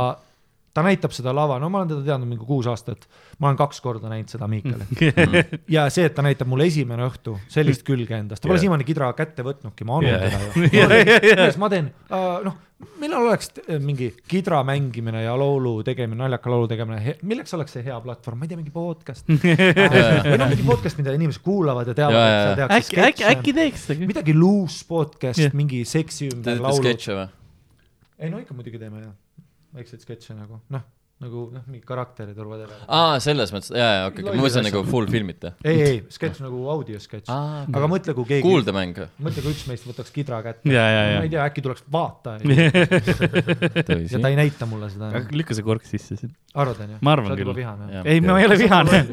ta näitab seda lava, no ma olen teda teadnud mingi kuus aastat, ma olen kaks korda näinud seda Miikali. ja see, et ta näitab mulle esimene õhtu sellist külge endast, ta pole Jah. siiamaani kidra kätte võtnudki, ma annan Jah. teda ju. ma teen, noh, millal oleks t- mingi kidra mängimine ja laulu tegemine, naljaka laulu tegemine, milleks oleks see hea platvorm, ma ei tea, mingi podcast. või noh, mingi podcast, mida inimesed kuulavad ja teavad, äkki, äkki, äkki teeks seda. midagi loose podcast yeah., mingi seksi ümber laulud. ei no ikka muidugi teeme jah, väikseid sketše nagu noh, nagu noh, mingi karakterid or whatever. aa, selles mõttes, jaa, jaa, okei, okei, ma mõtlesin nagu full filmite. ei, ei, sketš nagu audiosketš. Aa, aga mõtle, kui keegi, kuuldemäng. mõtle, kui üks meist võtaks kidra kätte. ma ei tea, äkki tuleks vaata ja ta. ei näita mulle seda. lükka see kork sisse siin. arvad onju? Ma arvan sa oled juba küll. ei, ma ei ole vihane.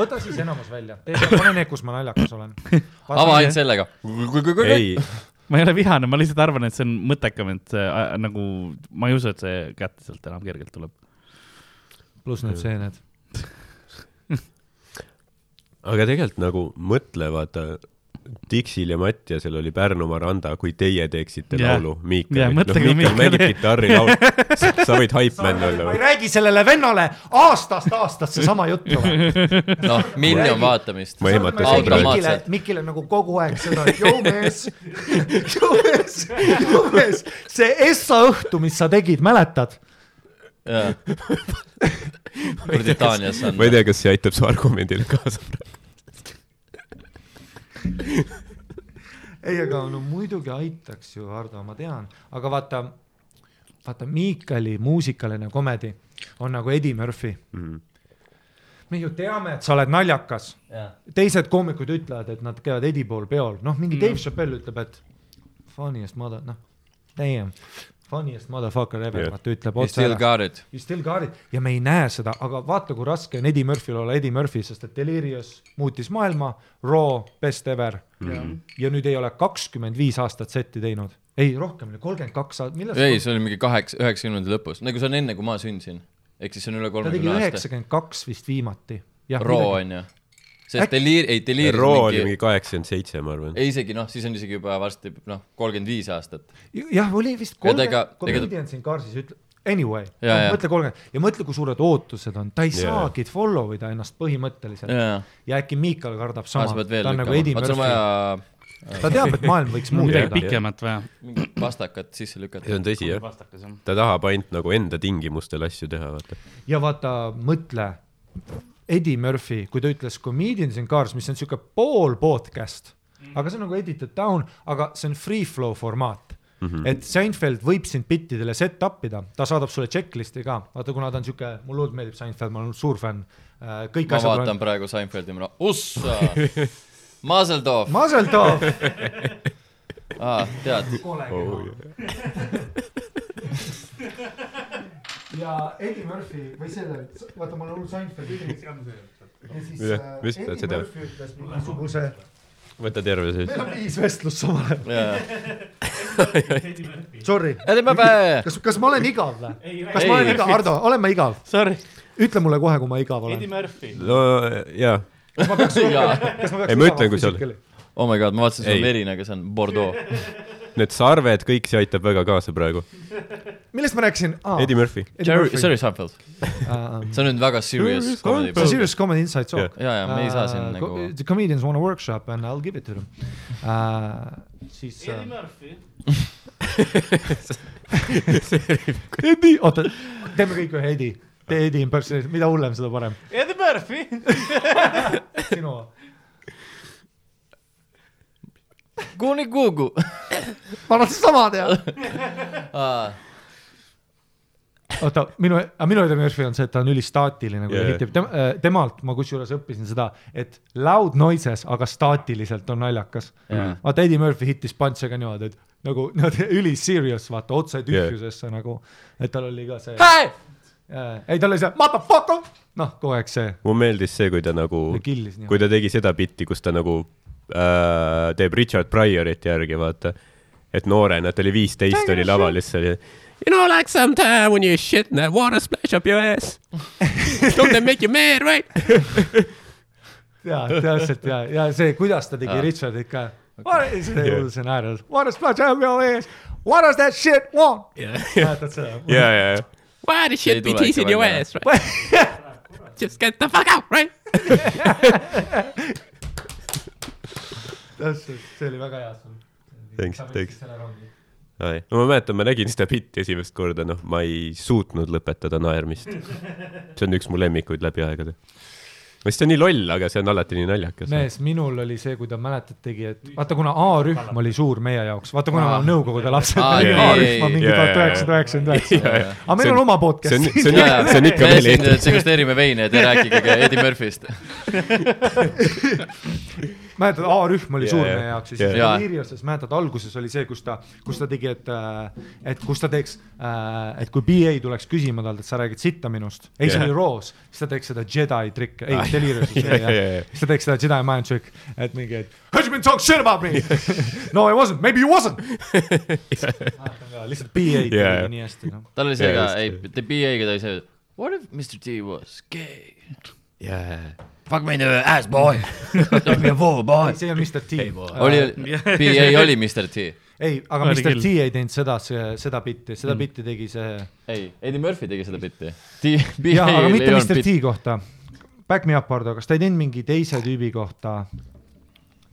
võta siis enamus välja, pane need, kus ma naljakas olen. ava ainult sellega. ei, ma ei ole vihane, ma lihtsalt arvan, et see on mõttekam, et see äh, nagu, ma ei usu, et see kätte sealt enam kergelt tuleb. pluss need seened. aga tegelikult nagu mõtlevad äh, Dixil ja Mattiasel oli Pärnumaa randa, kui teie teeksite Jah. laulu Miikal. noh, mõtle, kui Miikal mängib kitarri laulu, sa võid haipmänd olla ma ei räägi sellele vennale aastast aastast seesama juttu. noh, miljon vaatamist. ma ehmatasin praegu. Mikile, Mikile nagu kogu aeg seda, et joo mees, joo mees, joo mees, see Essa õhtu, mis sa tegid, mäletad? jaa. kuradi Taanias on ma ei. tea, kas see aitab su argumendile kaasa praegu. ei, aga no muidugi aitaks ju, Hardo, ma tean, aga vaata, vaata Miikali muusikaline komedi on nagu Eddie Murphy. Mhm. me ju teame, et sa oled naljakas. teised koomikud ütlevad, et nad käivad Eddie pool peol, noh, mingi Dave Chappelle ütleb, et funniest mother, noh, damn, funniest motherfucker ever yeah., vaata ütleb You otse still ära. got it. You still got it ja me ei näe seda, aga vaata, kui raske on Eddie Murphy'l olla Eddie Murphy, sest et Delirious muutis maailma, Raw, best ever mm. -hmm. ja nüüd ei ole kakskümmend viis aastat setti teinud, ei rohkem, kolmkümmend kaks aastat, millal ei, see oli mingi kaheksa, üheksakümnendate lõpus, nagu see on enne, kui ma sündisin. ehk siis see on üle ta tegi kolmekümne aasta. üheksakümmend kaks vist viimati. Raw on ju. Sest Delir-, ei Delirious Raw oli mingi, kaheksakümmend seitse, ma arvan. ei isegi noh, siis on isegi juba varsti noh, kolmkümmend viis aastat. jah, oli vist Ja ta ega- ega ta- Comedians in Carsis ütle-, anyway, mõtle kolmkümmend ja mõtle, kui suured ootused on, ta ei Jaa. saagi follow ida ennast põhimõtteliselt jaa, ja äkki Miikal kardab sama ta on nagu Eddie. Murphy, ta teab, et maailm võiks midagi muutuda. pikemat vaja. mingit pastakat sisse lükata see. on tõsi jah, vastakas on. ta tahab ainult nagu enda tingimustel asju teha, vaata. ja vaata, mõtle, Eddie Murphy, kui ta ütles Comedians in Cars, mis on sihuke pool podcast, aga see on nagu edited down, aga see on free flow formaat. Mm. -hmm. et Seinfeld võib sind bittidele set up ida, ta saadab sulle checklist'i ka, vaata, kuna ta on sihuke, mulle hullult meeldib Seinfeld, ma olen suur fänn. kõik ma asjad vaatan praegu Seinfeldi, ma olen, ussa. Mazeldorf, Mazel tov, aa, tead, Oh, ja Eddie Murphy või selle, vaata mul on hull Seinfeldi film. ja siis äh, Eddie Murphy ütles mingisuguse, võta terve siis meil. on viis vestlust samal ajal, sorry. Eddie Murphy, kas, kas ma olen igav või? kas Ei. ma olen igav, Hardo, olen ma igav? Sorry, ütle mulle kohe, kui ma igav Eddie olen. Murphy. no jaa, kas ma peaks Jaa. kas ma peaks Ei, ma ütlen, kui sa oled- oh my god, ma vaatasin, Ei. on verine, aga see on Bordeaux. need sarved, kõik see aitab väga kaasa praegu. millest ma rääkisin ah,? Eddie Murphy. Jerry, Seinfeld, Uh, see on nüüd väga serious comedy. see on serious comedy inside joke. ja, ja me ei saa siin Uh, nagu The comedians want a workshop and I'll give it to them uh,. siis uh, Eddie Murphy. Eddie, oota, teeme kõik ühe Eddie. tee Eddie impersonation, mida hullem, seda parem. Eddie Murphy. sinu. Kuni Kuugu. ma arvan, et sama teha. aa, oota, minu, minu Eddie Murphy on see, et ta on ülistaatiline, kui ta Yeah. hitib Tem,, temalt ma kusjuures õppisin seda, et loud noises, aga staatiliselt on naljakas Jaa. vaata Eddie Murphy hittis punch'e ka niimoodi, et nagu niimoodi üli serious, vaata otse tühjusesse yeah. nagu, et tal oli ka see, hei, ei tal oli see motherfucker, noh, kogu aeg see, mulle meeldis see, kui ta nagu, kui ta tegi seda bitti, kus ta nagu äh, teeb Richard Pryorit järgi, vaata. et noorena, ta oli viisteist, oli laval ja siis oli You know like sometime when you shit and that water splash up your ass. Don't that make you mad, right? jaa, täpselt ja, ja see, kuidas ta tegi. Richardit ka. see yeah. see naerus, what does splash up your ears, what does that shit want? mäletad seda? ja, ja, ja. Why the shit be teasing your ass, right? Just get the fuck out, right? täpselt, see oli väga hea sul. Thanks, thanks. Ai. no ma mäletan, ma nägin seda bitti esimest korda, noh, ma ei suutnud lõpetada naermist. see on üks mu lemmikuid läbi aegade. sest see on nii loll, aga see on alati nii naljakas. mees, minul oli see, kui ta mäletad tegi, et vaata, kuna A-rühm oli suur meie jaoks, vaata, kuna me oleme Nõukogude lapsed, A-rühma jaa, mingi tuhat üheksasada üheksakümmend üheksa. aga meil See on on- oma see on, podcast. see on, see on ikka me veel eetris. degusteerime veine, te rääkige Eddie Murphy'st. mäletad, A-rühm oli Jaa, suur meie jaoks ja siis Jaa. Deliriouses, mäletad, alguses oli see, kus ta, kus ta tegi, et, et kus ta teeks, et kui BA tuleks küsima talt, et sa räägid sitta minust, ei, see Jaa. oli Raws, siis ta teeks seda Jedi trikki, ei jaa, oli jah jaa, jaa. siis ta teeks seda Jedi mind trick, et mingi, et heard you been talking shit about me no I wasn't, maybe you wasn't. lihtsalt BA tegi Jaa. nii hästi, noh. tal oli see ka, ei, The BA-ga ta oli see, what if Mr T was gay? jaa, Fuck me in the ass boy. Don't be a fool boy. see on Mr T. oli, BA oli Mr T. ei, aga Mr. T ei teinud seda, seda bitti, seda bitti tegi see ei, Eddie Murphy tegi seda bitti. jaa, aga mitte Mr T kohta. Back me up, Hardo, kas ta ei teinud mingi teise tüübi kohta?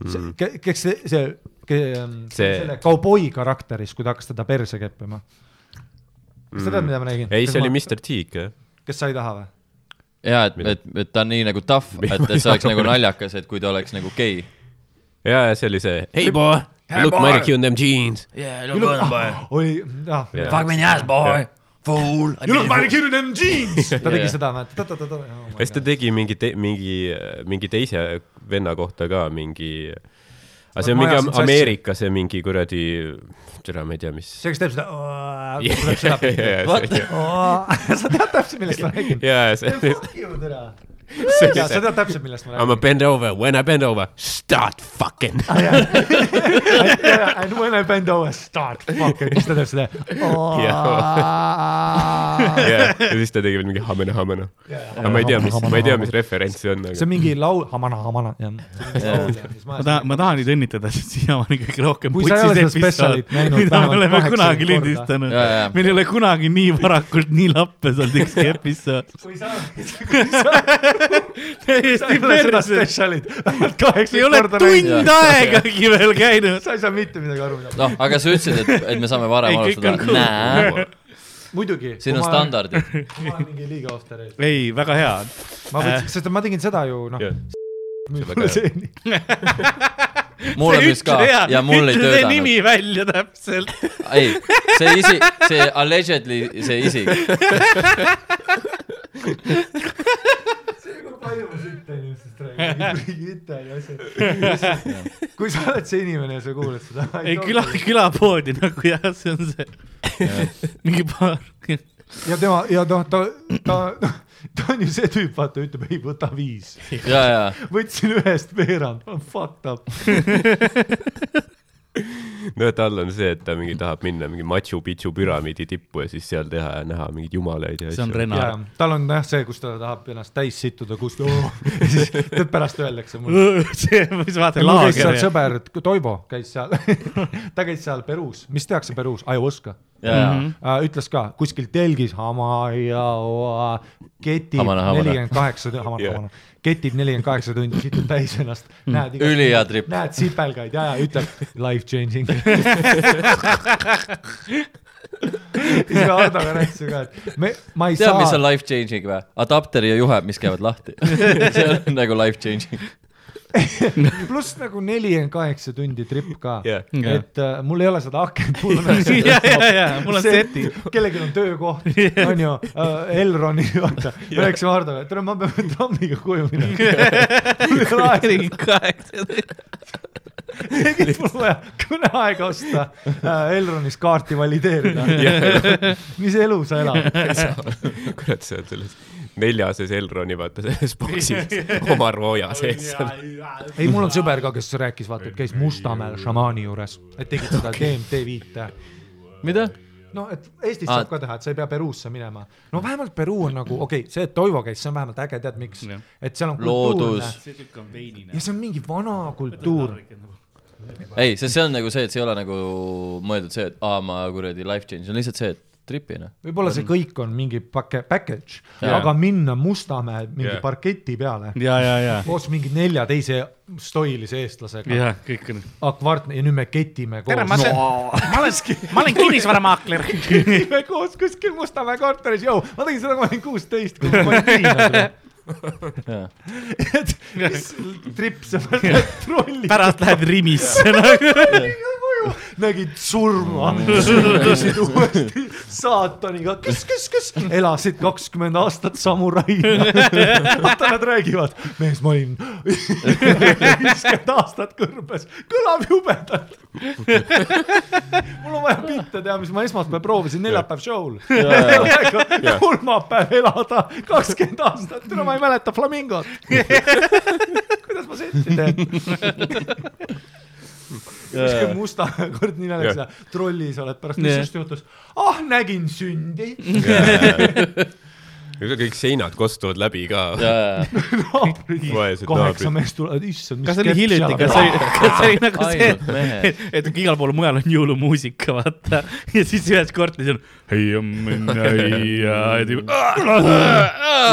kes see, see, See- selle kauboi karakteris, kui ta hakkas teda perse keppima. kas sa tead, mida ma räägin? ei, see oli Mr T ikka, jah. kes sa ei taha või? jaa, et, et, et ta on nii nagu tough, et, et see oleks nagu naljakas, et kui ta oleks nagu gei. ja, ja see oli see Hey boy, look mighty cute in them jeans. Yeah, oli, jah. Jaa. Fuck me in the ass boy, fool. You look mighty cute in them jeans. ta tegi Jaa. seda, mäletad, ja siis ta tegi mingi, mingi, mingi teise venna kohta ka mingi, aga see on mingi. Ameerika see mingi kuradi, tere, ma ei tea, mis. see, kes teeb seda, sa tead täpselt, millest ma räägin. ja, ja see, Fuck you, tere. see sa see. tead täpselt, millest ma I m a räägin. bend over, when I bend over, start fucking. And when I bend over, start fucking, siis ta teeb seda. ja siis ta tegi veel mingi hamena, hamena. aga ma ei tea, mis, ma ei tea, mis referents see on, see aga on mingi laul, hamana, hamana, jah. ma tahan, ma tahan neid õnnitleda, sest siiamaani kõige rohkem Kui sa ei ole seda spetsialit näinud mida me oleme 80 kunagi lindistanud meil ei ole kunagi nii varakult nii lappes olnud ükski episood. kui sa, kui sa täiesti perses. vähemalt kaheksa ei ole tund aegagi veel käinud. sa ei saa mitte midagi aru. noh, aga sa ütlesid, et, et me saame varem alustada. näe, muidugi. siin on. standardid. ma olen mingi liiga off the rail. ei, väga hea. ma võtsin, sest ma tegin seda ju noh mulle see mulle meeldis ka ja mul ei ütle see töötanud. nimi välja täpselt. ei, see isi, see allegedly, see isik. Sitta inimestest räägin, Itaalia asjad. kui sa oled see inimene ja sa kuulad seda. ei, küla, külapoodi nagu jah, see on see. mingi paar. ja tema ja noh, ta, ta, ta on ju see tüüp, vaata, ütleb ei võta viis. ja, ja, võtsin ühest veerand, fucked up. no tal on see, et ta mingi tahab minna mingi Machu Picchu püramiidi tippu ja siis seal teha ja näha mingeid jumalaid ja see on asju. ja Renar. tal on jah see, kus ta tahab ennast täis sittuda, kus oh,, ja siis pärast öeldakse mulle. see, mis vaata mul käis seal laager. sõber, Toivo käis seal, ta käis seal Peruus, mis tehakse Peruus, ayahuasca ja, ja. uh,. ütles ka kuskil telgis Hamaia, ketib nelikümmend kaheksa, ketib nelikümmend kaheksa tundi, situd täis ennast. näed Ülihea trip. näed sipelgaid ja, ja ütleb life changing. siis me Hardoga rääkisime ka, et me, ma ei tead, mis on saa, life changing või? adapter ja juhe, mis käivad lahti. see on nagu life changing. pluss nagu nelikümmend kaheksa tundi trip ka Jah. Jah. et uh, mul ei ole seda akent, mul on ja, ja, ja mul on seti. kellelgi on töökoht, onju, Elroni, vaata, me rääkisime Hardoga, et tere, ma pean trammiga koju minema. nelikümmend kaheksa. tegid mul vaja kõneaega osta äh, Elronis kaarti valideerida. mis elu sa elad? kurat, sa oled selles neljases Elroni, vaata selles boksis oma rooja sees ei, mul on sõber ka, kes rääkis, vaata, et käis Mustamäel šamaani juures, et tegid seda DMT viite. mida? noh, et Eestis Aa. saab ka teha, et sa ei pea Peruusse minema. no vähemalt Peruu on nagu, okei okay,, see, et Toivo käis, see on vähemalt äge, tead miks et seal on kultuurne ja. see on mingi vana kultuur. ei, sest see on nagu see, et see ei ole nagu mõeldud see, et aa, ma kuradi life change, see on lihtsalt see, et trip'i noh. võib-olla see kõik on mingi pake-, package, aga minna Mustamäe mingi yeah. parketi peale ja, ja, ja, koos mingi nelja teise stoilise eestlasega ja kõik on. akvart- ja nüüd me ketime koos. tere, ma olen, ma olen, ma olen kinnisvaramaakler. ketime koos kuskil Mustamäe korteris, jõu, ma tegin seda, kui ma olin kuusteist, kui ma olin viiendal. et mis tripp see on, trolli. pärast lähed Rimisse nagu. Nägid surma, sündisid uuesti saataniga, kes, kes, kes, elasid kakskümmend aastat samuraina. vaata, nad räägivad, mees, ma olin viiskümmend aastat kõrbes, kõlab jubedalt. mul on vaja pilte teha, mis ma esmaspäev proovisin, neljapäev show'l. kolmapäev elada kakskümmend aastat, tule ma ei mäleta flamingot. kuidas ma setti teen? Kuskil musta kord nii naljakas ja trollis oled pärast, mis sinust juhtus? ah, nägin sündi. kõik seinad kostuvad läbi ka. Kaheksa meest tulevad, issand. kas oli hiljuti, kas oli, kas oli nagu see, et, et igal pool mujal on jõulumuusika, vaata. ja siis ühes korteris on.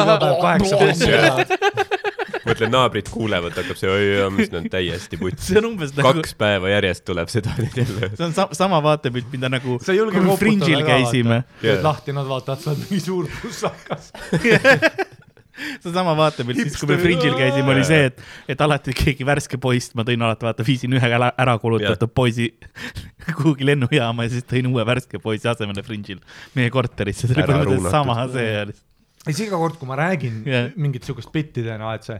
iga päev kaheksa meest. mõtle, naabrid kuulevad, hakkab see oi, mis nad on täiesti putsi. see on umbes nagu, kaks päeva järjest tuleb seda nüüd jälle. see on sa sama vaatepilt, mida nagu, sa ei julge kui me koputada Fringe'il käisime. Lahti, nad vaatavad, sa oled mingi suur pussakas. see on sama vaatepilt, siis kui me Fringe'il käisime, oli see, et, et alati keegi värske poiss, ma tõin alati, vaata, viisin ühe ära, ära kulutatud poisi kuhugi lennujaama ja siis tõin uue värske poisi asemele Fringe'il meie korterisse, see oli põhimõtteliselt sama see oli. ei, siis iga kord, kui ma räägin yeah. mingit sihukest bitti teen, et see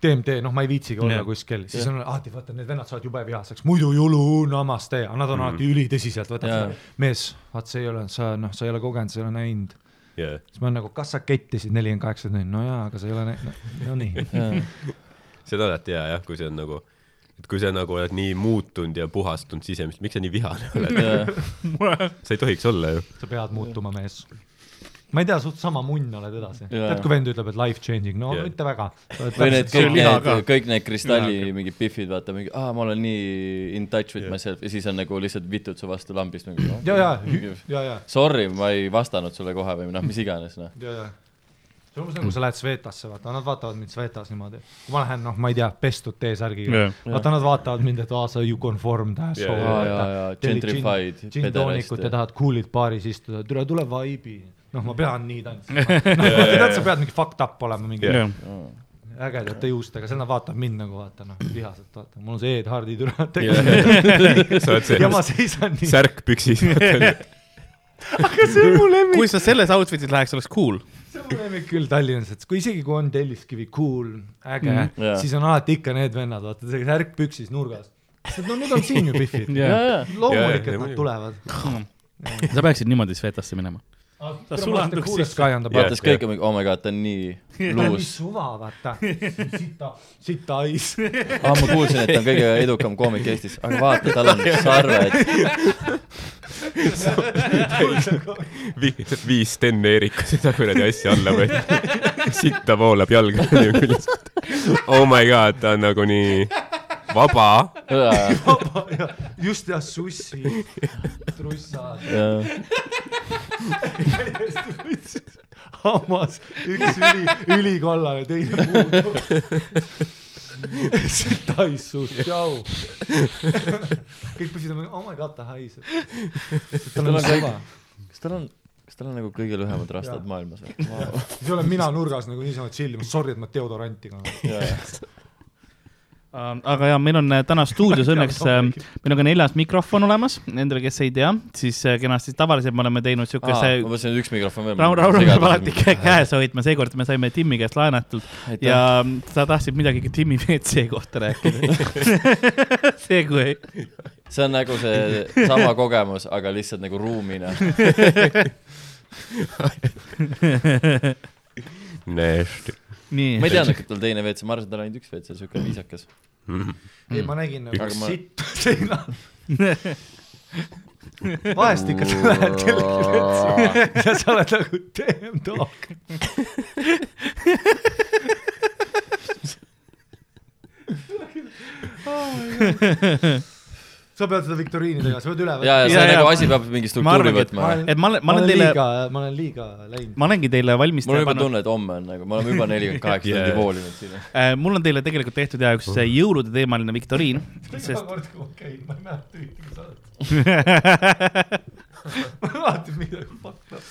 DMT, noh, ma ei viitsigi olla yeah. kuskil, siis on alati vaata, need vennad saavad jube vihaseks, muidu julu namaste, aga nad on mm. alati ülitõsiselt, Jaa. yeah. seda, mees, vaat see ei ole, sa noh, sa ei ole kogenud, sa ei ole näinud. jah, siis ma olen nagu, kas sa kettisid nelikümmend kaheksa tundi, no jaa, aga sa ei ole näinud, no nii. see on alati hea jah, kui see on nagu, et kui sa nagu oled nii muutunud ja puhastunud sisemist, miks sa nii vihane oled? sa ei tohiks olla ju. sa pead muutuma, mees. Ma ei tea, suht sama munn oled edasi. Tead, kui vend ütleb, et life changing, no yeah. mitte väga. või need kõik need kõik need kristalli mingid pihvid, vaata mingi, aa, ma olen nii in touch with Jah. myself ja siis on nagu lihtsalt vitud su vastu lambist mingi no,. ja, ja, ja, ja, Sorry, ma ei vastanud sulle kohe või noh, mis iganes noh. ja, ja. see on umbes nagu sa lähed Svetasse, vaata, nad vaatavad mind Svetas niimoodi. kui ma lähen, noh, ma ei tea, pestud T-särgiga Jah. vaata, nad vaatavad mind, et aa, sa you conformed asshole jaa, jaa, gentrified džinntoonikut ja ja- tahad cool'id baaris istuda, tule, tule vibe'i. noh, ma pean nii tantsima. noh, tead, sa pead mingi fucked up olema, mingi ägedate juustega, seal nad vaatavad mind nagu vaata, noh, vihaselt vaata, mul on see Ed Hardi türa sa oled ja ma see seisan nii. särk püksis. aga see on mu lemmik, kui sa selles outfit'is läheks, oleks cool. see on mu lemmik küll Tallinnas, et kui isegi kui on Telliskivi cool, äge Mhm. mm, Jaa., siis on alati ikka need vennad, vaata see särk püksis nurgas. no need on siin ju ja, ja, loomulik, et nad tulevad. sa peaksid niimoodi Svetasse minema. The Jaa. bottom. vaatas kõik, oh my god, ta on nii ta on nii luus. suva, vaata. sita, sita ais. aa, ma kuulsin, et ta on kõige edukam koomik Eestis, aga vaata, tal on sarved. Vi, viis Sten Eeriku seda kuradi asja alla või sitta voolab jalga küljest. Oh my god, ta on nagu nii vaba. just jah, sussi, trussad, hammas, üks üli, ülikollane, teine puudu. sita ais suust, tšau. kõik püsid, oh my god, ta haiseb. tal on suva. kas tal on, kas tal on nagu kõige lühemad rastad maailmas või? siis olen mina nurgas nagu niisama chill ima, sorry, et ma deodoranti kannan. Aga ja meil on äh, täna stuudios õnneks, meil on ka neljas mikrofon olemas, nendele, kes ei tea, siis äh, kenasti tavaliselt me oleme teinud ma siukese mõtlesin, et üks mikrofon veel. Raul, Raul peab alati kä- käes hoidma, seekord me saime Timmi käest laenatud ja sa tahtsid midagi Timmi WC kohta rääkida. see, kui see on nagu see sama kogemus, aga lihtsalt nagu ruumina. Nasty. Nii ma ei teadnud, et tal teine WC, ma arvasin, et tal on ainult üks WC, siuke viisakas. ei, ma nägin nagu ma- sitt seina. vahest ikka sa lähed kellegi vetsu ja sa oled nagu damn dog. sa pead seda viktoriini tegema, sa pead üle ja, ja see ja. nagu asi peab mingi Ma struktuuri võtma. et ma olen, ma olen teile, liiga, ma olen liiga läinud. ma olengi teile mul on juba tunne, et homme on nagu, me oleme juba nelikümmend kaheksa tundi voolinud siin. äh, mul on teile tegelikult tehtud ja üks jõulude teemaline viktoriin, iga kord, kui ma käin, ma ei mäleta ühtegi saadet. ma vaatan midagi fucked up.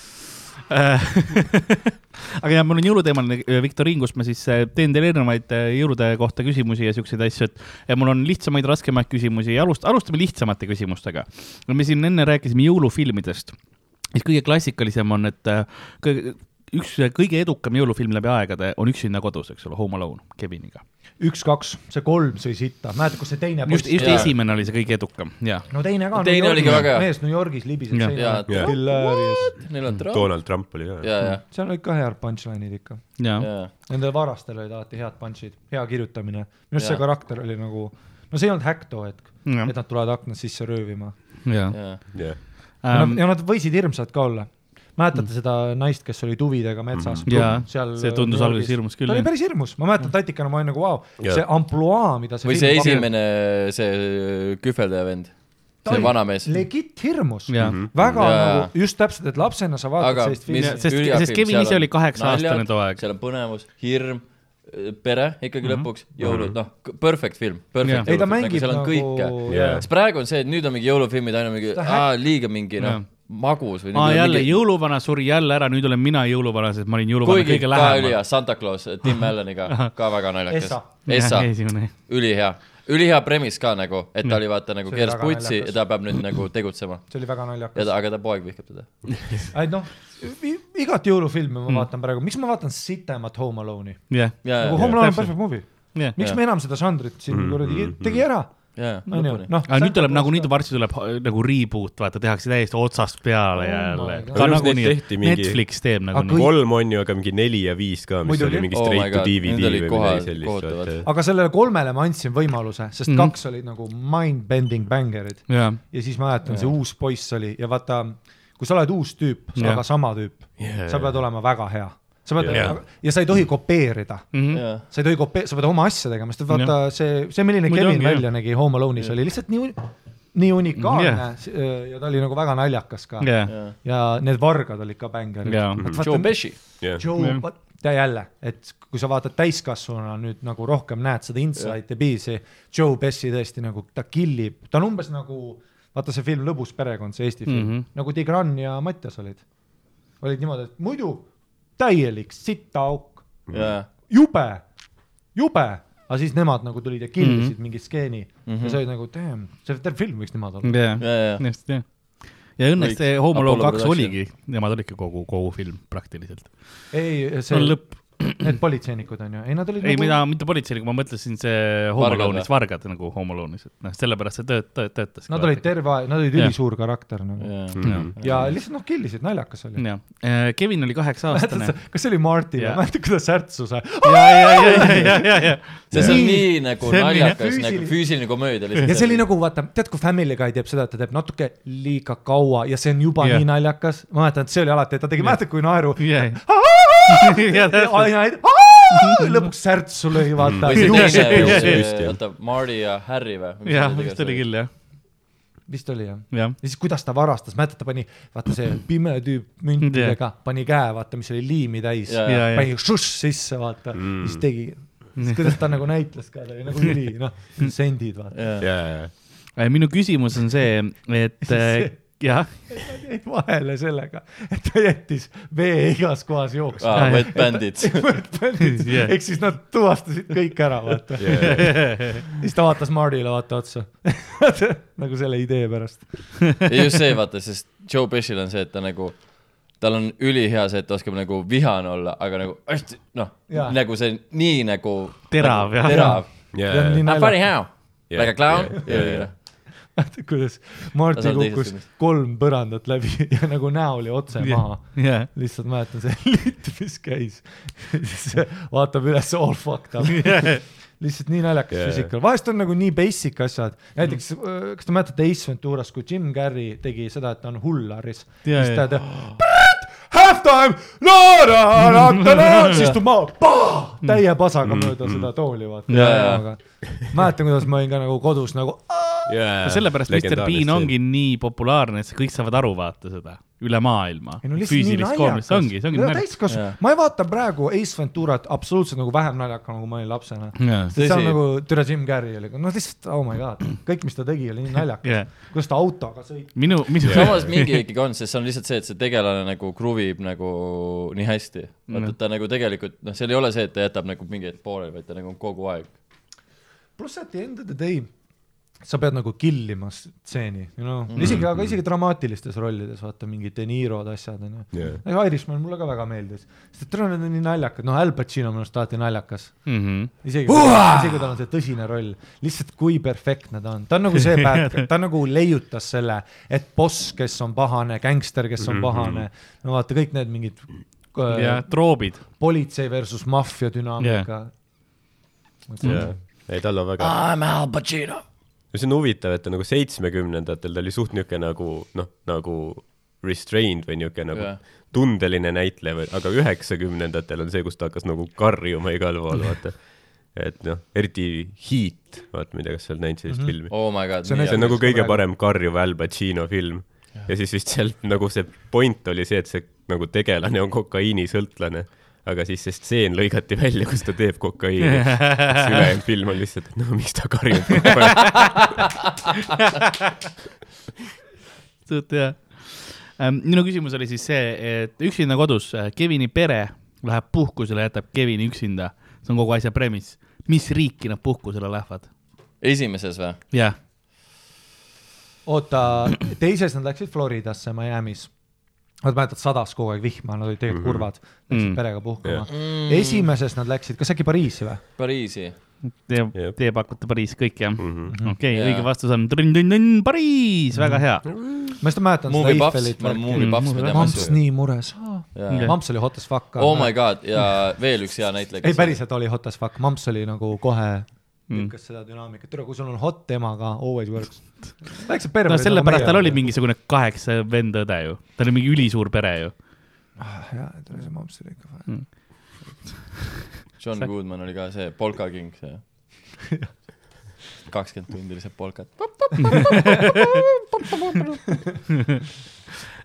Aga jah, mul on jõuluteemaline äh, viktoriin, kus ma siis äh, teen teile erinevaid äh, jõulude kohta küsimusi ja siukseid asju, et ja mul on lihtsamaid, raskemaid küsimusi ja alust-, alustame lihtsamate küsimustega. me siin enne rääkisime jõulufilmidest, siis kõige klassikalisem on, et kõige, üks kõige edukam jõulufilm läbi aegade on Üksinda kodus, eks ole, Home Alone Keviniga. üks-kaks, see kolm sõi sitta, mäletad, kus see teine just, just Jaa. esimene oli see kõige edukam ja no teine ka. Teine oligi väga hea. mees New Yorgis libiseb Jah. seina Jaa. peal. Hilarious. Neil on trau-. Donald Trump oli ka. ja, ja, seal olid ka head punchline'id ikka. ja, ja, Nendel varastel olid alati head punch'id, hea kirjutamine. minu arust see Jaa. karakter oli nagu, no see ei olnud häkk too hetk, ja et, nad tulevad aknast sisse röövima. ja. ja. jah. ja nad võisid hirmsad ka olla. Mäletate seda naist, kes oli tuvidega metsas? Jaa, see tundus alguses hirmus küll, ta oli päris hirmus, ma mäletan tatikana, ma olin nagu vau wow,, see ampluaa, mida see või see esimene, see kühveldaja vend, Ta see vanamees. legit hirmus. ja, väga Jaa. nagu, just täpselt, et lapsena sa vaatad aga sellist filmi. sest- sest Kevin ise oli kaheksa-aastane too aeg. seal on põnevus, hirm, pere ikkagi Mhm. lõpuks, jõulud, noh, perfect film, perfect ta jõulufilm, mängib seal on nagu kõike. Jaa. sest praegu on see, et nüüd on mingi jõulufilmid aina mingi, liiga mingi noh, magus või. aa jälle, jõuluvana suri jälle ära, nüüd olen mina jõuluvana, sest ma olin jõuluvana kuigi kõige ka ülihea, lähemal. Santa Claus, Tim Alleniga, ka väga naljakas Essa.. Ülihea, ülihea premise ka nagu, et ta oli vaata nagu keeras putsi ja ta peab nüüd nagu tegutsema. see oli väga ja naljakas. aga ta poeg vihkab teda. et noh, igat jõulufilmi Mm. ma vaatan praegu, miks ma vaatan sitemat Home Alone'i? jah, ja, nagu Home Alone on perfect movie. jah. miks me enam seda žanrit siin kuradi tegi ära? ja, onju, lõpuni. noh. aga nüüd tuleb nagu, nüüd varsti tuleb nagu reboot, vaata, tehakse täiesti otsast peale Oh jälle ka neid tehti, mingi- Netflix teeb Aga nagunii. kõik- kolm on ju, aga mingi neli ja viis ka, mis oli mingi Oh straight to DVD või midagi sellist aga sellele kolmele ma andsin võimaluse, sest mm kaks olid nagu mind-bending bängerid jah, ja siis ma mäletan, see Jaa. uus poiss oli ja vaata, kui sa oled uus tüüp, Jah. aga sama tüüp, Yeah. sa pead olema väga hea. Sa pead Jah. ja sa ei tohi kopeerida Mhm. ja, sa ei tohi kopee-, sa pead oma asja tegema, sest vaata see, see, milline Muidu Kevin ongi, välja nägi Home Alone'is oli lihtsalt nii, nii unikaalne Jah. ja ta oli nagu väga naljakas ka jah, ja. need vargad olid ka bängerid. Jaa. Joe Pesci. jah, Joe Jah., ja jälle, et kui sa vaatad täiskasvanuna nüüd nagu rohkem näed seda insight'i piisi, Joe Pesci tõesti nagu ta killib, ta on umbes nagu, vaata see film Lõbus perekond, see Eesti film mm. -hmm. nagu Tigran ja Mattias olid. olid niimoodi, et muidu täielik sitaauk, ja, jube, jube, aga siis nemad nagu tulid ja killisid mm Mhm. -hmm. mingi skeeni mm Mhm. -hmm. ja see oli nagu damn, see terve film võiks niimoodi olla. jah, ja, ja, just jah. ja õnneks see Võiks. Home Alone Apollo kaks oligi, nemad olidki kogu, kogu film praktiliselt. ei, see see on, lõpp, need politseinikud on ju, ei nad olid ei mida, mitte politseinik, ma mõtlesin see Home Vargad nagu Home Alone'is, et noh, sellepärast see tööt-, tööt-, töötas. Nad olid terve aeg, nad olid Jah. ülisuur karakter nagu. Mhm. ja lihtsalt noh, killisid, naljakas oli. jah, Kevin oli kaheksa aastane. kas see oli Martin Jaa. või, mäletad, kuidas särtsus? ja, ja, ja, ja, ja, ja, ja, see on Nii- nagu naljakas, nagu füüsiline komöödia lihtsalt. ja see oli nagu vaata, tead, kui Family Guy teeb seda, et ta teeb natuke liiga kaua ja see on juba nii naljakas. ma mäletan, et see oli alati, et ta tegi, mäletad, kui naeru. aina, lõpuks särtsu lõi, vaata. Oota, Marty ja Harry või? jah, vist oli. küll jah, vist oli jah. jah. ja siis, kuidas ta varastas, mäletad, ta pani, vaata see pime tüüp müntidega, pani käe, vaata, mis oli liimi täis. Ja, ja, ja, pani šušš sisse, vaata. Mm., siis tegi, siis kuidas ta nagu näitles ka, ta oli nagu üli, noh, sendid, vaata. minu küsimus on see, et äh, jah, jäi vahele sellega, et ta jättis vee igas kohas jooksma. aa, Wet Bandits. Jah. ehk siis nad tuvastasid kõik ära, vaata. siis ta vaatas Mardile vaata otsa. nagu selle idee pärast. ja just see, vaata, sest Joe Pesci'l on see, et ta nagu, tal on ülihea see, et ta oskab nagu vihane olla, aga nagu hästi, noh nagu see nii nagu Terav, nagu, jah. terav. Ah, how? Jaa, Like a clown jaa.? vaata, kuidas teisest kukkus kolm põrandat läbi ja nagu näo oli otse maha. jah, lihtsalt mäletan see liit, mis käis. siis vaatab üles all fucked up. lihtsalt nii naljakas yeah. füüsika, vahest on nagu nii basic asjad, näiteks mm. kas te mäletate Ace Venturas, kui Jim Carrey tegi seda, et ta on hullaris, Jaa, siis ta teeb halftime, siis tuleb maha, täie pasaga mööda seda tooli vaata. Mäletan, kuidas ma olin ka nagu kodus nagu sellepärast Mr Bean ongi nii populaarne, et kõik saavad aru, vaata seda, üle maailma no. füüsilist koormust, see ongi, see ongi naljakas. täiskasvanu Jaa., ma ei vaata praegu Ace Venturat absoluutselt nagu vähem naljakana, nagu ma olin lapsena. sest see on nagu, türa Jim Carrey oli, noh lihtsalt oh my god, kõik, mis ta tegi, oli nii naljakas jah, kuidas ta autoga sõitis. minu, minu, samas mingi ikkagi on, sest see on lihtsalt see, et see tegelane nagu kruvib nagu nii hästi. vaata, et ta nagu tegelikult, noh, seal ei ole see, et ta jätab nagu mingi hetk pooleli, vaid ta nagu kogu aeg. pluss, et the end of the day sa pead nagu killima stseeni, you know. Mm, -hmm. isegi, aga isegi dramaatilistes rollides, vaata mingid De Niro'd, asjad onju. ega Irishman mulle ka väga meeldis, sest et need on nii naljakad, noh, Al Pacino minu arust alati naljakas. Mhm. isegi kui, isegi kui tal on see tõsine roll, lihtsalt kui perfektne ta on, ta on nagu see bad guy, ta nagu leiutas selle, et boss, kes on pahane, gängster, kes on pahane, no vaata kõik need mingid ja äh, troobid. politsei versus maffia dünaamika. Jaa, ei tal on väga, I m Al Pacino. See on huvitav, et ta nagu seitsmekümnendatel ta oli suht niisugune nagu noh, nagu restrained või niisugune nagu Jah. tundeline näitleja, aga üheksakümnendatel on see, kus ta hakkas nagu karjuma igal pool, vaata. et noh, eriti Heat, vaata, ma ei tea, kas sa oled näinud sellist mm -hmm. filmi. Oh my god. See on see on nagu kõige parem karjuv Al Pacino film. ja siis vist seal nagu see point oli see, et see nagu tegelane on kokaiinisõltlane, aga siis see stseen lõigati välja, kus ta teeb kokaiini. siis ülejäänud film on lihtsalt, et no miks ta karjub kogu aeg. suht hea. minu küsimus oli siis see, et üksinda kodus, Kevini pere läheb puhkusele, jätab Kevini üksinda. see on kogu asja premise. mis riiki nad puhkusele lähevad? esimeses või? jah, oota, teises nad läksid Floridasse, Miami's. Nad mäletad, sadas kogu aeg vihma, nad olid tegelikult Mhm. kurvad, läksid Mm. perega puhkama Mm.. esimeses nad läksid, kas äkki Pariisi või? Pariisi. te Jep., te pakute Pariis kõik jah? Mhm. okei, Jaa. õige vastus on tõnn-tõnn-tõnn Pariis, väga hea. ma just mäletan seda Eiffelit ma olen. Movie Mm, Puffs, me teame Mamps nii mures. Jaa. Mamps oli hot as fuck. Oh my god ja veel üks hea näitleja. ei, päriselt oli hot as fuck, Mamps oli nagu kohe Mm. lükkas seda dünaamikat, tule, kui sul on hot ema ka, always works. Läksid perre. no sellepärast tal oli. mingisugune kaheksa vend-õde ju, tal oli mingi ülisuur pere ju. jaa, tule see Mamps oli ikka vaja. John Goodman oli ka see Polka King, see. kakskümmend tundi lihtsalt polkat.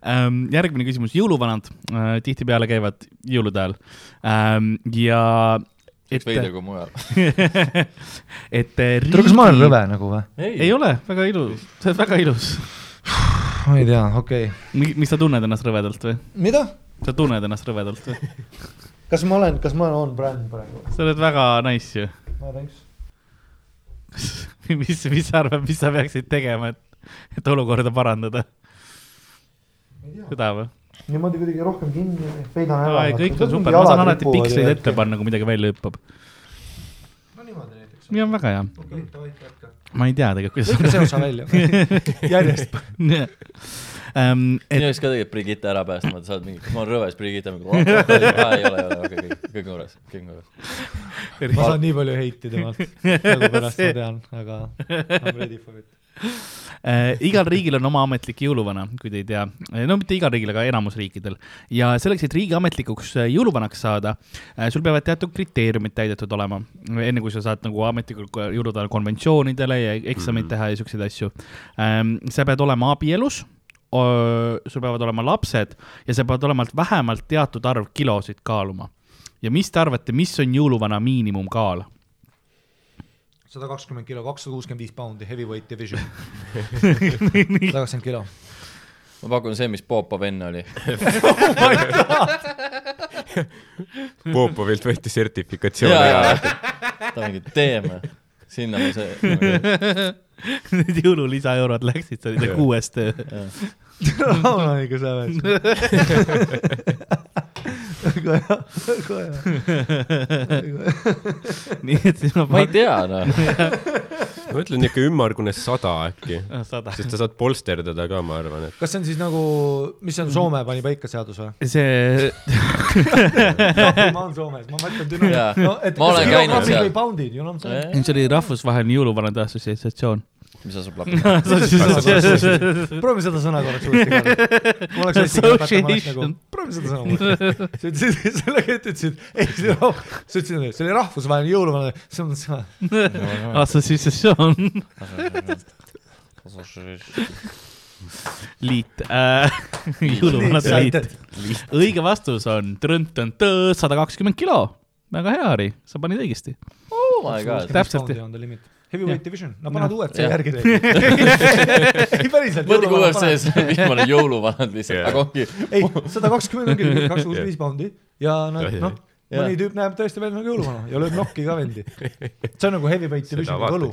Ähm, järgmine küsimus, jõuluvanad äh, tihtipeale käivad jõulude ajal ähm, ja et veider kui mujal. et äh, tule, kas ma olen rõve nagu või? ei ole, väga ilus, sa oled väga ilus. ma ei tea, okei okay.. miks sa tunned ennast rõvedalt või? mida? sa tunned ennast rõvedalt või? kas ma olen, kas ma olen on brand praegu? sa oled väga nice ju. ma thanks. mis, mis sa arvad, mis sa peaksid tegema, et, et olukorda parandada? seda või? Niimoodi kuidagi rohkem kinni, peidan ära. kõik on super, ma saan alati piksleid ette. panna, kui midagi välja hüppab. no niimoodi näiteks. ja väga hea. okei, davai, jätka. ma ei tea tegelikult, lõika see kuidas osa välja. järjest. minu et jaoks ka tegelikult Brigitte ära päästma, sa oled mingi, ma olen rõves Brigitte, aa ei ole, ei ole, okei, kõik, kõik on korras, kõik on korras. ma saan nii palju heiti temalt, nagu pärast ma tean, aga I m ready for it. äh, igal riigil on oma ametlik jõuluvana, kui te ei tea, no mitte igal riigil, aga enamus riikidel. ja selleks, et riigi ametlikuks äh, jõuluvanaks saada, sul peavad teatud kriteeriumid täidetud olema, enne kui sa saad nagu ametlikult jõuluda konventsioonidele ja eksameid teha ja siukseid asju. sa pead olema abielus, sul peavad olema lapsed ja sa pead olema vähemalt teatud arv kilosid kaaluma. ja mis te arvate, mis on jõuluvana miinimumkaal? Sada kakskümmend kilo, kakssada kuuskümmend viis poundi, heavyweight division. sada kakskümmend kilo. ma pakun see, mis Popov enne oli. Popovilt võeti sertifikatsioon ja, ära ta mingi, teeme. sinna ma see. Need jõululisaeurod läksid, see oli see kuues töö. Raunaniga säves. Väga hea, väga hea. nii et siis ma ma ei tea, noh. ma ütlen ikka ümmargune sada äkki, sada. sest sa saad polsterdada ka, ma arvan, et kas see on siis nagu, mis see on, Soome pani paika seadus või? see, ma olen Soomes, ma mõtlen düna- no,. et kas käinud kilogrammi seal. või poundid, you know what I m saying? see oli rahvusvaheline jõuluvanade assotsiatsioon. Mis asub lappi? proovi seda sõna korraks uuesti ka. ma oleks eesti keelt õpetama, oleks nagu Association., proovi seda sõna uuesti. sa ütlesid sellega, et ütlesid, ei see oli rah-, sa ütlesid, see oli rahvusvaheline jõuluvana, see on see. assotsiatsioon, liit äh,, jõuluvanade liit. õige vastus on sada kakskümmend kilo. väga hea, Harri, sa panid õigesti. oh my god. Täpselt. Heavyweight division, no paned. UFC järgi teed. ei päriselt. mõtle, kui UFC see viimane jõuluvanad lihtsalt, Jah. aga ongi. ei, sada kakskümmend ongi kakssada kuuskümmend viis poundi ja nad noh, mõni tüüp näeb tõesti välja nagu jõuluvana ja lööb nokki ka vendi. see on nagu heavyweight divisioni võlu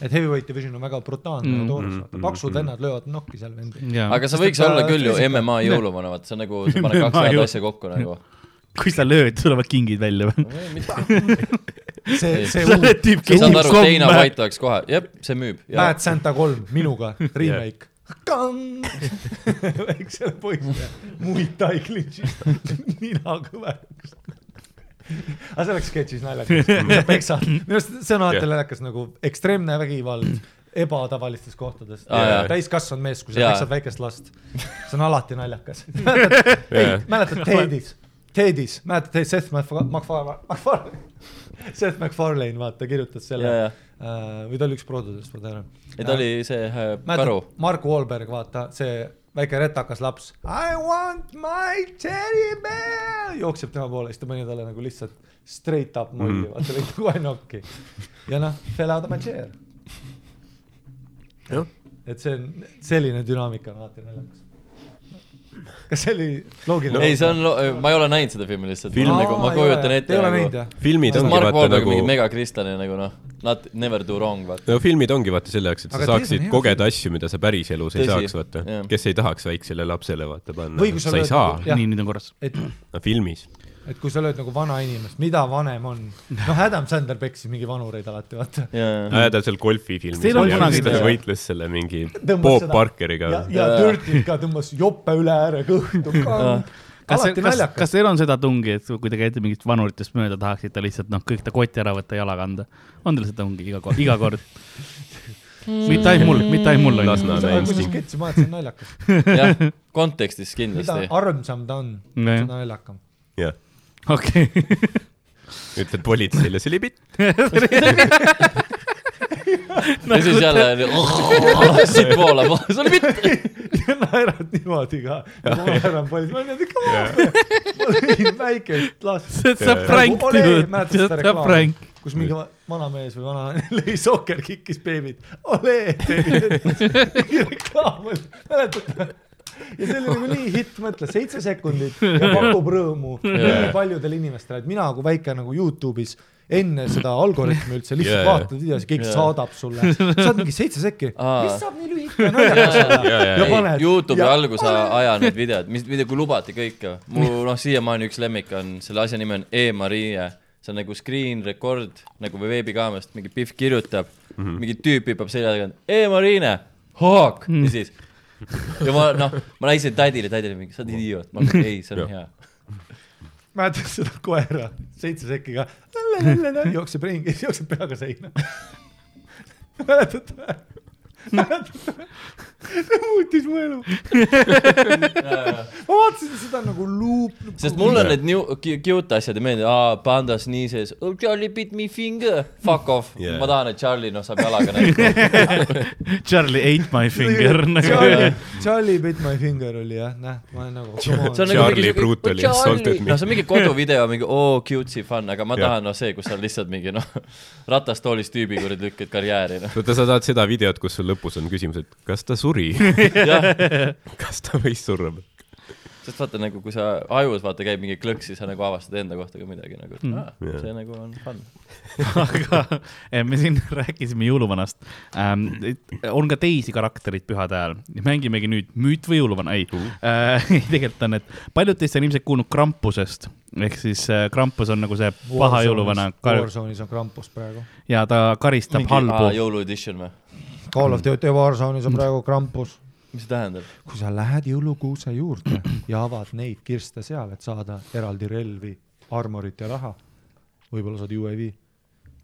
et heavyweight division on väga brutaalne Mm, ja toores mm,, vaata, paksud mm, vennad löövad nokki seal vendi. aga see võiks olla küll ju MMA jõuluvana, vaata, see on nagu, sa paned kaks head asja kokku nagu. Kui sa lööd, tulevad kingid välja või? see, see sa oled tüüp, kes saad aru, Dana komme. White oleks kohe, jep, see müüb. Bad Santa kolm minuga, remake. väiksele poisile, Muay Thai klintšist, nina kõveraks. aga see oleks sketšis naljakas, kui sa peksad, minu arust see on alati naljakas nagu ekstreemne vägivald ebatavalistes kohtades jaa. täiskasvanud mees, kui sa peksad väikest last, see on alati naljakas. ei Jaa., mäletad Tedis, Tedis, mäletad Ted Seth MacFarlane, MacFarlane, Seth MacFarlane, vaata, kirjutas selle ja, äh, või ta oli üks produudest, ma tean. et oli see äh, karu mäletad, Mark Wahlberg, vaata see väike retakas laps. I want my teddy bear, jookseb tema poole, siis ta pani talle nagu lihtsalt straight up molli mm., vaata lõi kohe nokki. ja noh, fell out of my chair. Et see on, selline dünaamika on alati naljakas. Kas see oli loogiline? ei, see on, ma ei ole näinud seda filmi lihtsalt, nagu ma kujutan ette ei ole nagu näinud jah? filmid ongi Mark vaata nagu mingi, megakristlane nagu noh, not never do wrong, vaata. no filmid ongi vaata selle jaoks, et sa Aga saaksid kogeda asju, mida sa päriselus ei saaks, vaata kes ei tahaks väiksele lapsele vaata panna sa ei saa nagu-, nii, nüüd on korras. et, no filmis. Et kui sa lööd nagu vana inimest, mida vanem on, noh, Adam Sandler peksis mingi vanureid alati, vaata. ja, ja, ta seal ta see- võitles selle mingi Bob Parkeriga ja, ja Dirtil ka tõmbas jope üle ääre kõhtu ka. kas, kas, kas teil on seda tungi, et kui te käite mingist vanuritest mööda, tahaksite lihtsalt noh, kõik ta koti ära võtta, jala kanda? on teil seda tungi iga kord, iga kord? mitte ainult mul, mitte ainult mul Las on nad- ju. aga kui sa sketši paned, see on naljakas. jah, kontekstis mida kindlasti. armsam ta on, seda naljakam. jah, okei, ütled politseile, see oli bitt. ja siis jälle siit voolab, see oli bitt. ja naerad niimoodi ka. ma naeran palju, ma olen ikka vaataja. ma lõin väikest last, see on Jaa. prank, mäletad see seda on reklaami? prank. kus mingi va- vanamees või vana lõi sokkerkikis beebit. ole, reklaam oli, mäletad? Ja see oli nagu nii hitt, mõtle, seitse sekundit ja pakub rõõmu nii paljudele inimestele, et mina kui väike nagu Youtube'is enne seda algoritmi üldse lihtsalt yeah, vaatad videosi, keegi yeah. saadab sulle, saad mingi seitse sekki, mis saab nii lühikese ikka naljakas olla ja, paned. Youtube'i alguse aja need videod, mis, mida, kui lubati kõike. mu noh, siiamaani üks lemmik on, selle asja nimi on E-Marie. see on nagu screen record nagu või veebikaamerast, mingi Pihv kirjutab mm, Mhm. -hmm. mingi tüüp hüppab selja tagant, E-Marine, Haak mm. ja siis. ja ma noh, ma näitasin tädile, tädile mingi, sa oled idioot, ma olin ei, see on hea. mäletad seda koera, seitse sekkiga, jookseb ringi, jookseb peaga seina. mäletad või? mäletad või? see muutis mu elu. ma vaatasin seda nagu luup. sest mulle need new, cu- cute asjad ei meeldi, aa, panda sneezes oh,, Charlie bit me finger, fuck off Yeah. yeah.. ma tahan, et Charlie noh, saab jalaga näidata. Charlie ate my finger nagu Charlie, Charlie bit my finger oli jah, näh, ma olen nagu. see on nagu Charlie mingi brutally Charlie- assaulted me. noh, see on mingi koduvideo, mingi oo, cutesy fun, aga ma Jah. tahan noh, see, kus sa lihtsalt mingi noh, ratastoolis tüübi kuradi lükkad karjääri noh. oota, sa tahad seda videot, kus sul lõpus on küsimus, et kas ta suri? kas ta võis surra? sest vaata nagu, kui sa ajus vaata käib mingi klõks, siis sa nagu avastad enda kohta ka midagi nagu, et aa, Jah. see nagu on fun. aga eh, me siin rääkisime jõuluvanast ähm,. on ka teisi karaktereid pühade ajal, mängimegi nüüd müüt või jõuluvana, ei äh,, tegelikult on, et paljud teist on ilmselt kuulnud Krampusest ehk siis äh, Krampus on nagu see paha jõuluvana Warzone'is on Krampus praegu. ja ta karistab halbu. jõulu edition või? Call of Duty Warzone'is on praegu Krampus. mis see tähendab? kui sa lähed jõulukuuse juurde ja avad neid kirste seal, et saada eraldi relvi, armorit ja raha, võib-olla saad UAV,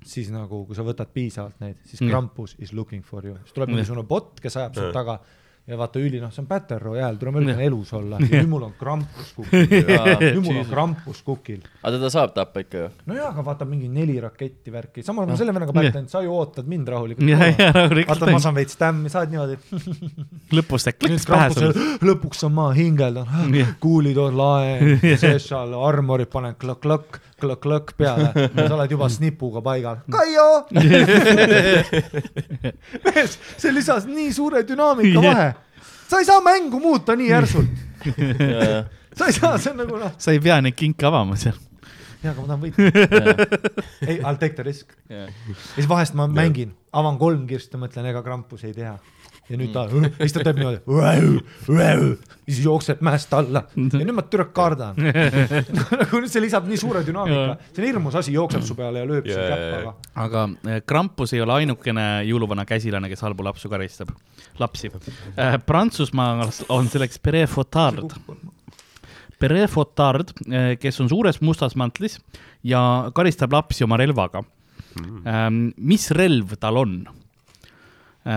siis nagu, kui sa võtad piisavalt neid, siis Mm. Krampus is looking for you, siis tuleb mingisugune bot, kes ajab sind Mm. taga ja vaata üli, noh, see on Battle Royale, tule ma üritan elus olla. Ja nüüd mul on Krampus kukil, nüüd mul on Krampus kukil. aga teda saab tappa ikka ju. no jaa, aga vaata mingi neli raketti värki, samas ma Ah. selle vennaga pätten, sa ju ootad mind rahulikult. ja, ja rahulikult vaata, ma saan veits tämmi, sa oled niimoodi. Lõpus see kliks pähe sulle. lõpuks on maa hingeldan. Kuulid on lae, sees seal armorid panen klõkk-klõkk, klõkk-klõkk peale ja sa oled juba snipuga paigal. Kaio, mees, see lisas nii suure dünaamika vahe. sa ei saa mängu muuta nii järsult, sa ei saa, see on nagu noh, sa ei pea neid kinke avama seal. jaa, aga ma tahan võita. ei, I'll take the risk. ja siis vahest ma mängin, avan kolm kirstu, mõtlen, ega Krampus ei tea. Ja nüüd ta, siis ta teeb niimoodi, ja siis jookseb mäest alla ja nüüd ma türa kardan. nagu nüüd see lisab nii suure dünaamika, see on hirmus asi, jookseb su peale ja lööb sind Jaa, jaa, käppaga. aga eh, Krampus ei ole ainukene jõuluvana käsilane, kes halbu lapsu karistab, lapsi. Prantsusmaal on selleks Pere Fotard. Pere Fotard, kes on suures mustas mantlis ja karistab lapsi oma relvaga. mis relv tal on?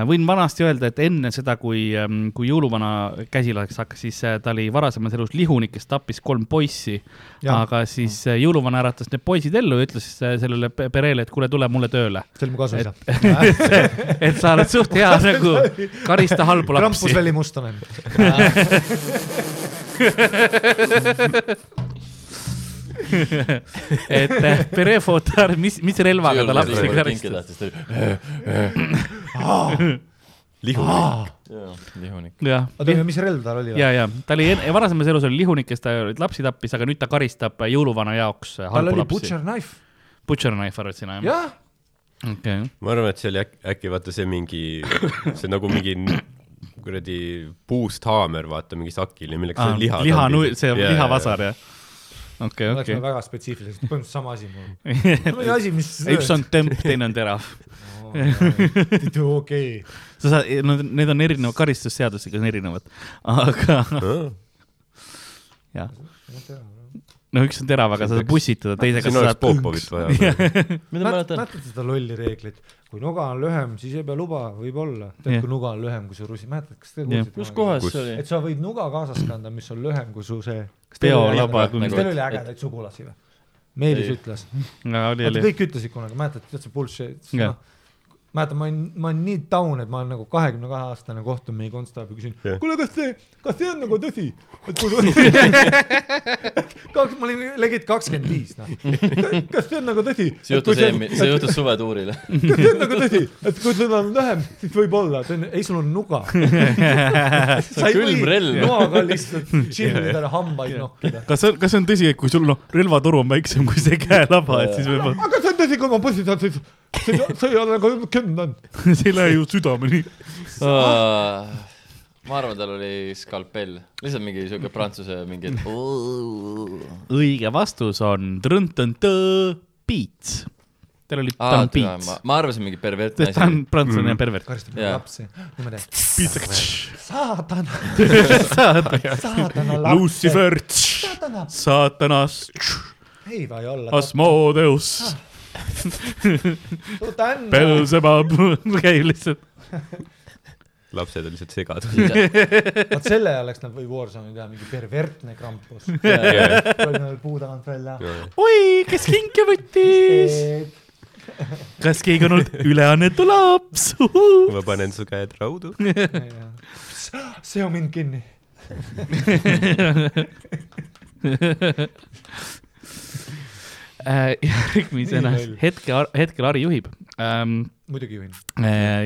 Võin vanasti öelda, et enne seda, kui, kui jõuluvana käsilaseks hakkas, siis eh, ta oli varasemas elus lihunik, kes tappis kolm poissi. Aga siis eh, jõuluvana äratas need poisid ellu ja ütles sellele pe- perele, et kuule, tule mulle tööle. see oli mu kasuisa. et sa oled suht hea nagu karista halbu Krampus lapsi. Veli Mustonen. et eh, Pere Fotar, mis, mis relvaga ta lapsi oli lihunik. lihunik. jah, oota, mis relv tal oli? ja, ja ta oli en- varasemas elus oli lihunik, kes ta lapsi tappis, aga nüüd ta karistab jõuluvana jaoks tal halbu oli lapsi. butcher knife. Butcher knife arvad sina jah? jah, okei, ma arvan, et see oli äkki, äkki vaata see mingi, see nagu mingi kuradi puust haamer, vaata mingi sakil ja milleks see liha. liha, see lihavasar jah? okei, me läksime okei. väga spetsiifiliseks, põhimõtteliselt sama asi mul. oli asi, mis. üks on tömp, teine on terav. okei. sa saad, no need on erinevad, karistusseadusega on erinevad, aga jah. No üks on terav, aga sa saad pussitada, teisega sa saad. Popovit vaja. mäletad seda lolli reeglit, kui nuga on lühem, siis ei pea luba, võib-olla. tead, kui nuga on lühem kui su rusi, mäletad, kas te kuulsite? kus kohas see oli? et sa võid nuga kaasas kanda, mis on lühem kui su see. Kas teil oli ägedaid sugulasi või? Meelis Ei. ütles. kõik ütlesid kunagi, mäletad, tead see bullshit Jah. no,. mäletan, ma olin, ma olin nii down, et ma olen nagu kahekümne kahe aastane kohtun meie konstaabli, küsin Jah. kuule, kas see, kas see on nagu tõsi? et kui kaks, ma olin legit kakskümmend viis, noh. kas see on nagu tõsi? see juhtus eelmine, see juhtus suvetuuril. kas see on nagu tõsi, et kui sul on lühem, siis võib-olla, ei sul on nuga. sa ei või noaga lihtsalt tšillida ja hambaid nokkida. kas see, kas see on tõsi, et kui sul noh, relvatoru on väiksem kui see käelaba, et siis võib-olla. aga see on tõsi, kui ma pussitan, siis see ei ole ka kümnend. see ei lähe ju südameni. ma arvan, tal oli skalpell, lihtsalt mingi siuke prantsuse mingi, õige vastus on trõntõntõ piits. tal oli, ta on, piits ma, arvasin mingi pervertne sest ta on prantslane ja pervert. karistab Jaa. lapsi niimoodi. piits, saatana, saatana, saatana laps. Lucifer, saatana, saatanas, ei vaja olla. Asmodeus, suur tänu. Belzebub, käib lihtsalt. lapsed on lihtsalt segaduses. vot selle oleks nad või Warzone'i teha mingi pervertne krampus. tuli veel puu tagant välja. oi, kes kinke võttis? kas keegi on olnud üleannetu laps? ma panen su käed raudu. seo mind kinni. Äh, järgmisena hetke, hetkel Ari juhib ähm,. muidugi juhin.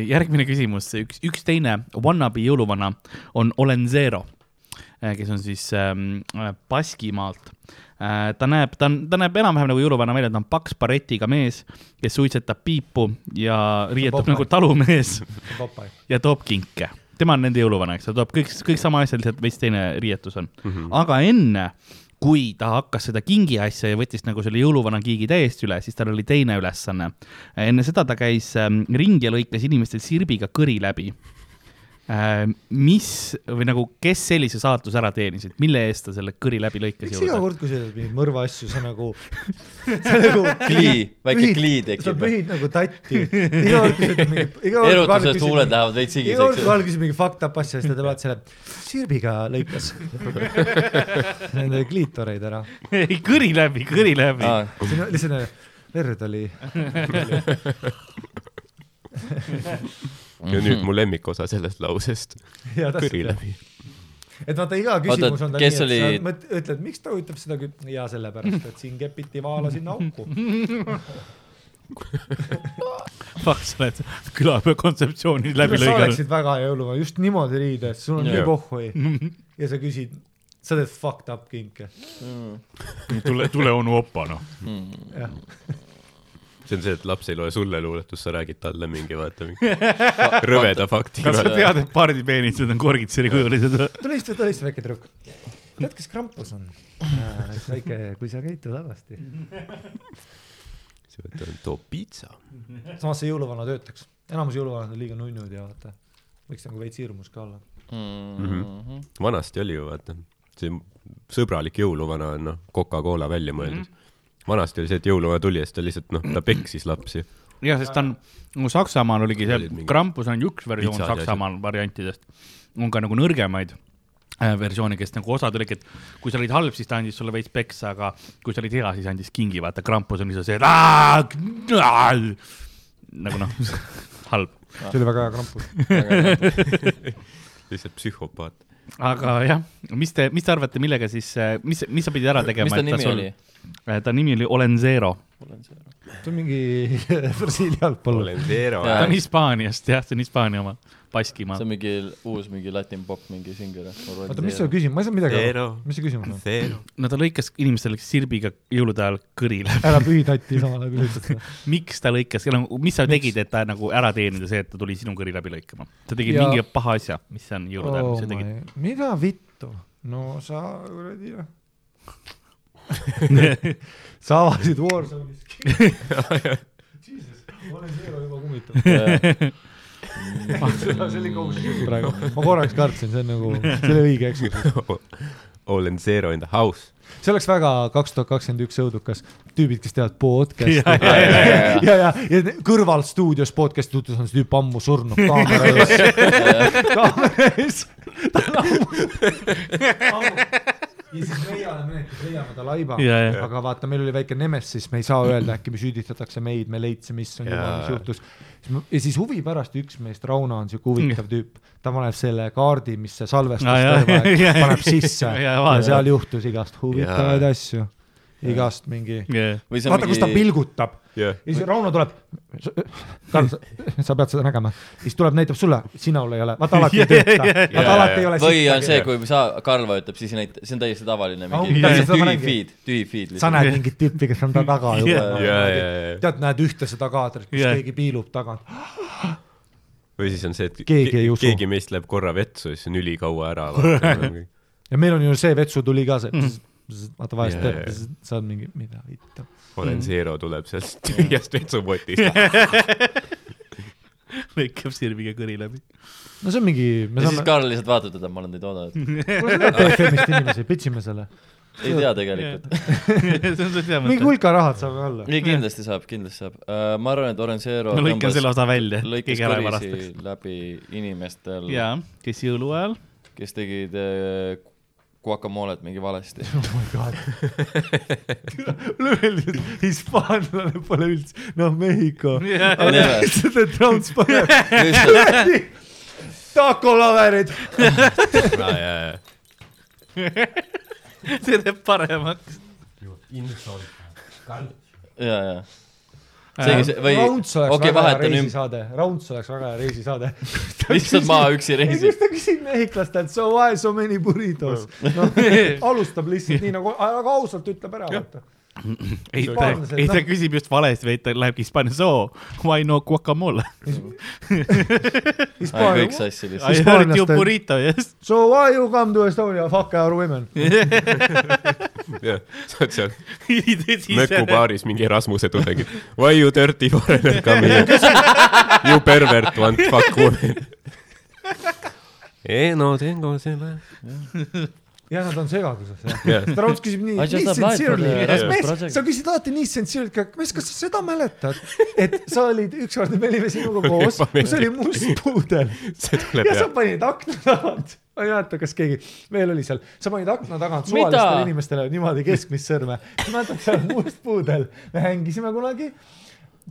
järgmine küsimus, üks, üks teine wannabe jõuluvana on Olen Zero, kes on siis ähm, Baskimaalt äh,. ta näeb, ta on, ta näeb enam-vähem nagu jõuluvana välja, ta on paks baretiga mees, kes suitsetab piipu ja riietub Popeye. nagu talumees ja toob kinke. tema on nende jõuluvana, eks ta toob kõik, kõik sama asja, lihtsalt veits teine riietus on mm. -hmm. aga enne, kui ta hakkas seda kingi asja ja võttis nagu selle jõuluvana kiigi täiesti üle, siis tal oli teine ülesanne. enne seda ta käis ähm, ringi ja lõikas inimestel sirbiga kõri läbi. Mis või nagu, kes sellise saatuse ära teenisid, mille eest ta selle kõri läbi lõikas miks iga kord, kui sa teed mingeid mõrva asju, sa nagu, sa nagu. Klii, väike klii tekib. sa pühid nagu tatti. iga kord, kui sa teed mingi, Karl huuled lähevad veits iga kord, kui. Karl küsib mingi fucked up asja, siis ta teeb alati selle sirbiga lõikas nende kliitoreid ära. ei, kõri läbi, kõri läbi. siin on lihtsalt verd oli. ja nüüd mu lemmikosa sellest lausest. kõri läbi. et vaata, iga küsimus on ta nii, et oli- sa mõt- ütled, miks ta huvitab seda kü-, ja sellepärast, et siin kepiti vaala sinna auku. Fuck, sa oled külapea kontseptsiooni läbi sa lõiganud. oleksid väga jõuluvana, just niimoodi riides, sul on nii pohhui ja sa küsid, sa teed fucked up kinke. tule, tule onu opa, noh. jah, see on see, et laps ei loe sulle luuletust, sa räägid talle mingi, vaata, mingi rõveda fakti. kas sa tead, et pardipeenised on korgitseri-kujulised või? tule istu, tule istu, väike tüdruk. tead, kes Krampus on? väike, kui sa käitud halvasti. toob piitsa. samas see jõuluvana töötaks, enamus jõuluvanad on liiga nunnud ja vaata, võiks nagu veits hirmus ka olla. Mhm. vanasti oli ju vaata, see sõbralik jõuluvana on noh, Coca-Cola välja mõeldud. Vanasti oli see, et jõuluvana tuli ja siis ta lihtsalt noh, ta peksis lapsi. jah, sest ta on, no Saksamaal oligi see Krampus on üks versioon pitsad Saksamaal variantidest. on ka nagu nõrgemaid äh, versioone, kes nagu osad olidki, et kui sa olid halb, siis ta andis sulle veits peksa, aga kui sa olid hea, siis andis kingi, vaata, Krampus on lihtsalt see, et nagu noh, halb. see oli väga hea Krampus. lihtsalt psühhopaat. aga jah, mis te, mis te arvate, millega siis, mis, mis sa pidid ära tegema? mis ta nimi oli? Ta nimi oli Olen Zero. see on mingi Brasiilia jalgpall. olen Zero. Jaa. ta on Hispaaniast, jah, see on Hispaania oma, Baskimaa see on. mingi uus mingi latin pop mingi singer. oota, mis su küsimus, ma ei saanud midagi aru. mis see küsimus on? No ta lõikas inimestele sirbiga jõulude ajal kõri läbi. ära pühi tatti samal ajal, kui seda. miks ta lõikas, mis sa tegid, et ta nagu ära teenida see, et ta tuli sinu kõri läbi lõikama? sa tegid Ja- mingi paha asja, mis on jõulude ajal, mis sa tegid? Oh mida vittu? no sa kuradi noh. sa avasid Warzone'is. olen Zero juba kummitab. see oli kohustus praegu. ma korraks kartsin, see on nagu, see oli õige eksus. olen Zero in the house. see oleks väga kaks tuhat kakskümmend üks õudukas. tüübid, kes teevad podcast'i Ja, ja, ja, ja, ja, ja kõrval stuudios podcast'i tutvus on see tüüp ammu surnud kaamera ees. kaamera ees. ta on ammu. ammu ja siis meie oleme need, kes leiame ta laiba Ja, ja., aga vaata, meil oli väike nemesis, me ei saa öelda, äkki me süüdistatakse meid, me leidsime, issand jumal, mis juhtus. ja siis huvi pärast üks meist, Rauno on siuke huvitav tüüp, ta paneb selle kaardi, mis see salvestus jaa, jaa. paneb sisse ja vaata. seal juhtus igast huvitavaid asju. Igast mingi, yeah.. või see on vaata, kus ta mingi, pilgutab jah, ja siis Rauno tuleb, Karl, sa pead seda nägema, siis tuleb, näitab sulle, sinul ei ole, vaata alati ei tööta, Yeah, vaata yeah, alati ei ole või on see, sittagi. kui sa, Karl vajutab, siis ei näita, see on täiesti tavaline, mingi seda ma tühi feed, tühi feed sa näed mingit tüüpi, kes on ta taga Yeah. juba ja, ja, ja, tead, näed ühte seda kaadrit, kus Yeah. keegi piilub tagant. või siis on see, et Keegi keegi meist läheb korra vetsu ja siis on ülikaua ära. ja meil on ju see vetsutuli ka see, Mhm. Vaata vahest Yeah, teeb yeah., sa oled mingi, mida vittu. olen Zero tuleb sealt tühjast vetsupotist. lõikab sirviga kõri läbi. no see on mingi, me ja siis saame, Karl lihtsalt vaatab teda, ma olen teid oodanud. kuule sa tead BFM-ist inimesi, pitsime selle. ei tea tegelikult. mingi hulka rahad saab olla. ei, kindlasti saab, kindlasti saab uh,. ma arvan, et Orensero ma lõikan selle osa välja, lõikas kõrisi läbi inimestel, jaa, kes jõuluajal. kes tegid uh, guacamolet mingi valesti. oh my god. üleüldiselt hispaanlane pole üldse, noh, Mehhiko. aga Never. lihtsalt, et Trump paneb just, takolaverid. see teeb paremaks. ja, ja. Seegi see, või okei, vahetan ümber, Raunts oleks väga hea reisisaade. lihtsalt maa üksi ei, reisil kus. ta küsib mehhiklastelt, so why so many burritos. noh, alustab lihtsalt nii nagu, aga ausalt ütleb ära, vaata. ei, ta ei ta küsib just valesti, vaid ta lähebki Hispaanias, oo, why no guacamole? kõik Hispaania, sassi I lihtsalt. heard you burrito, yes. so why you come to Estonia, fuck our women. jah, sa oled seal Möku baaris mingi Erasmuse tudeng. Why you dirty foreigner come here? You pervert want fuck women. ei no tengo selle. jah, nad on segaduses, jah. jah, Trump küsib nii, nii sincerely the Erasmus mees, sa küsid alati nii sincerely, mees, kas sa seda mäletad, et sa olid ükskord, me olime sinuga koos, kus oli must puudel? See tuleb ja sa jah. panid akna tagant, ma ei mäleta, kas keegi veel oli seal, sa panid akna tagant suvalistele inimestele niimoodi keskmist sõrme. ma mäletan, seal must puudel, me hängisime kunagi,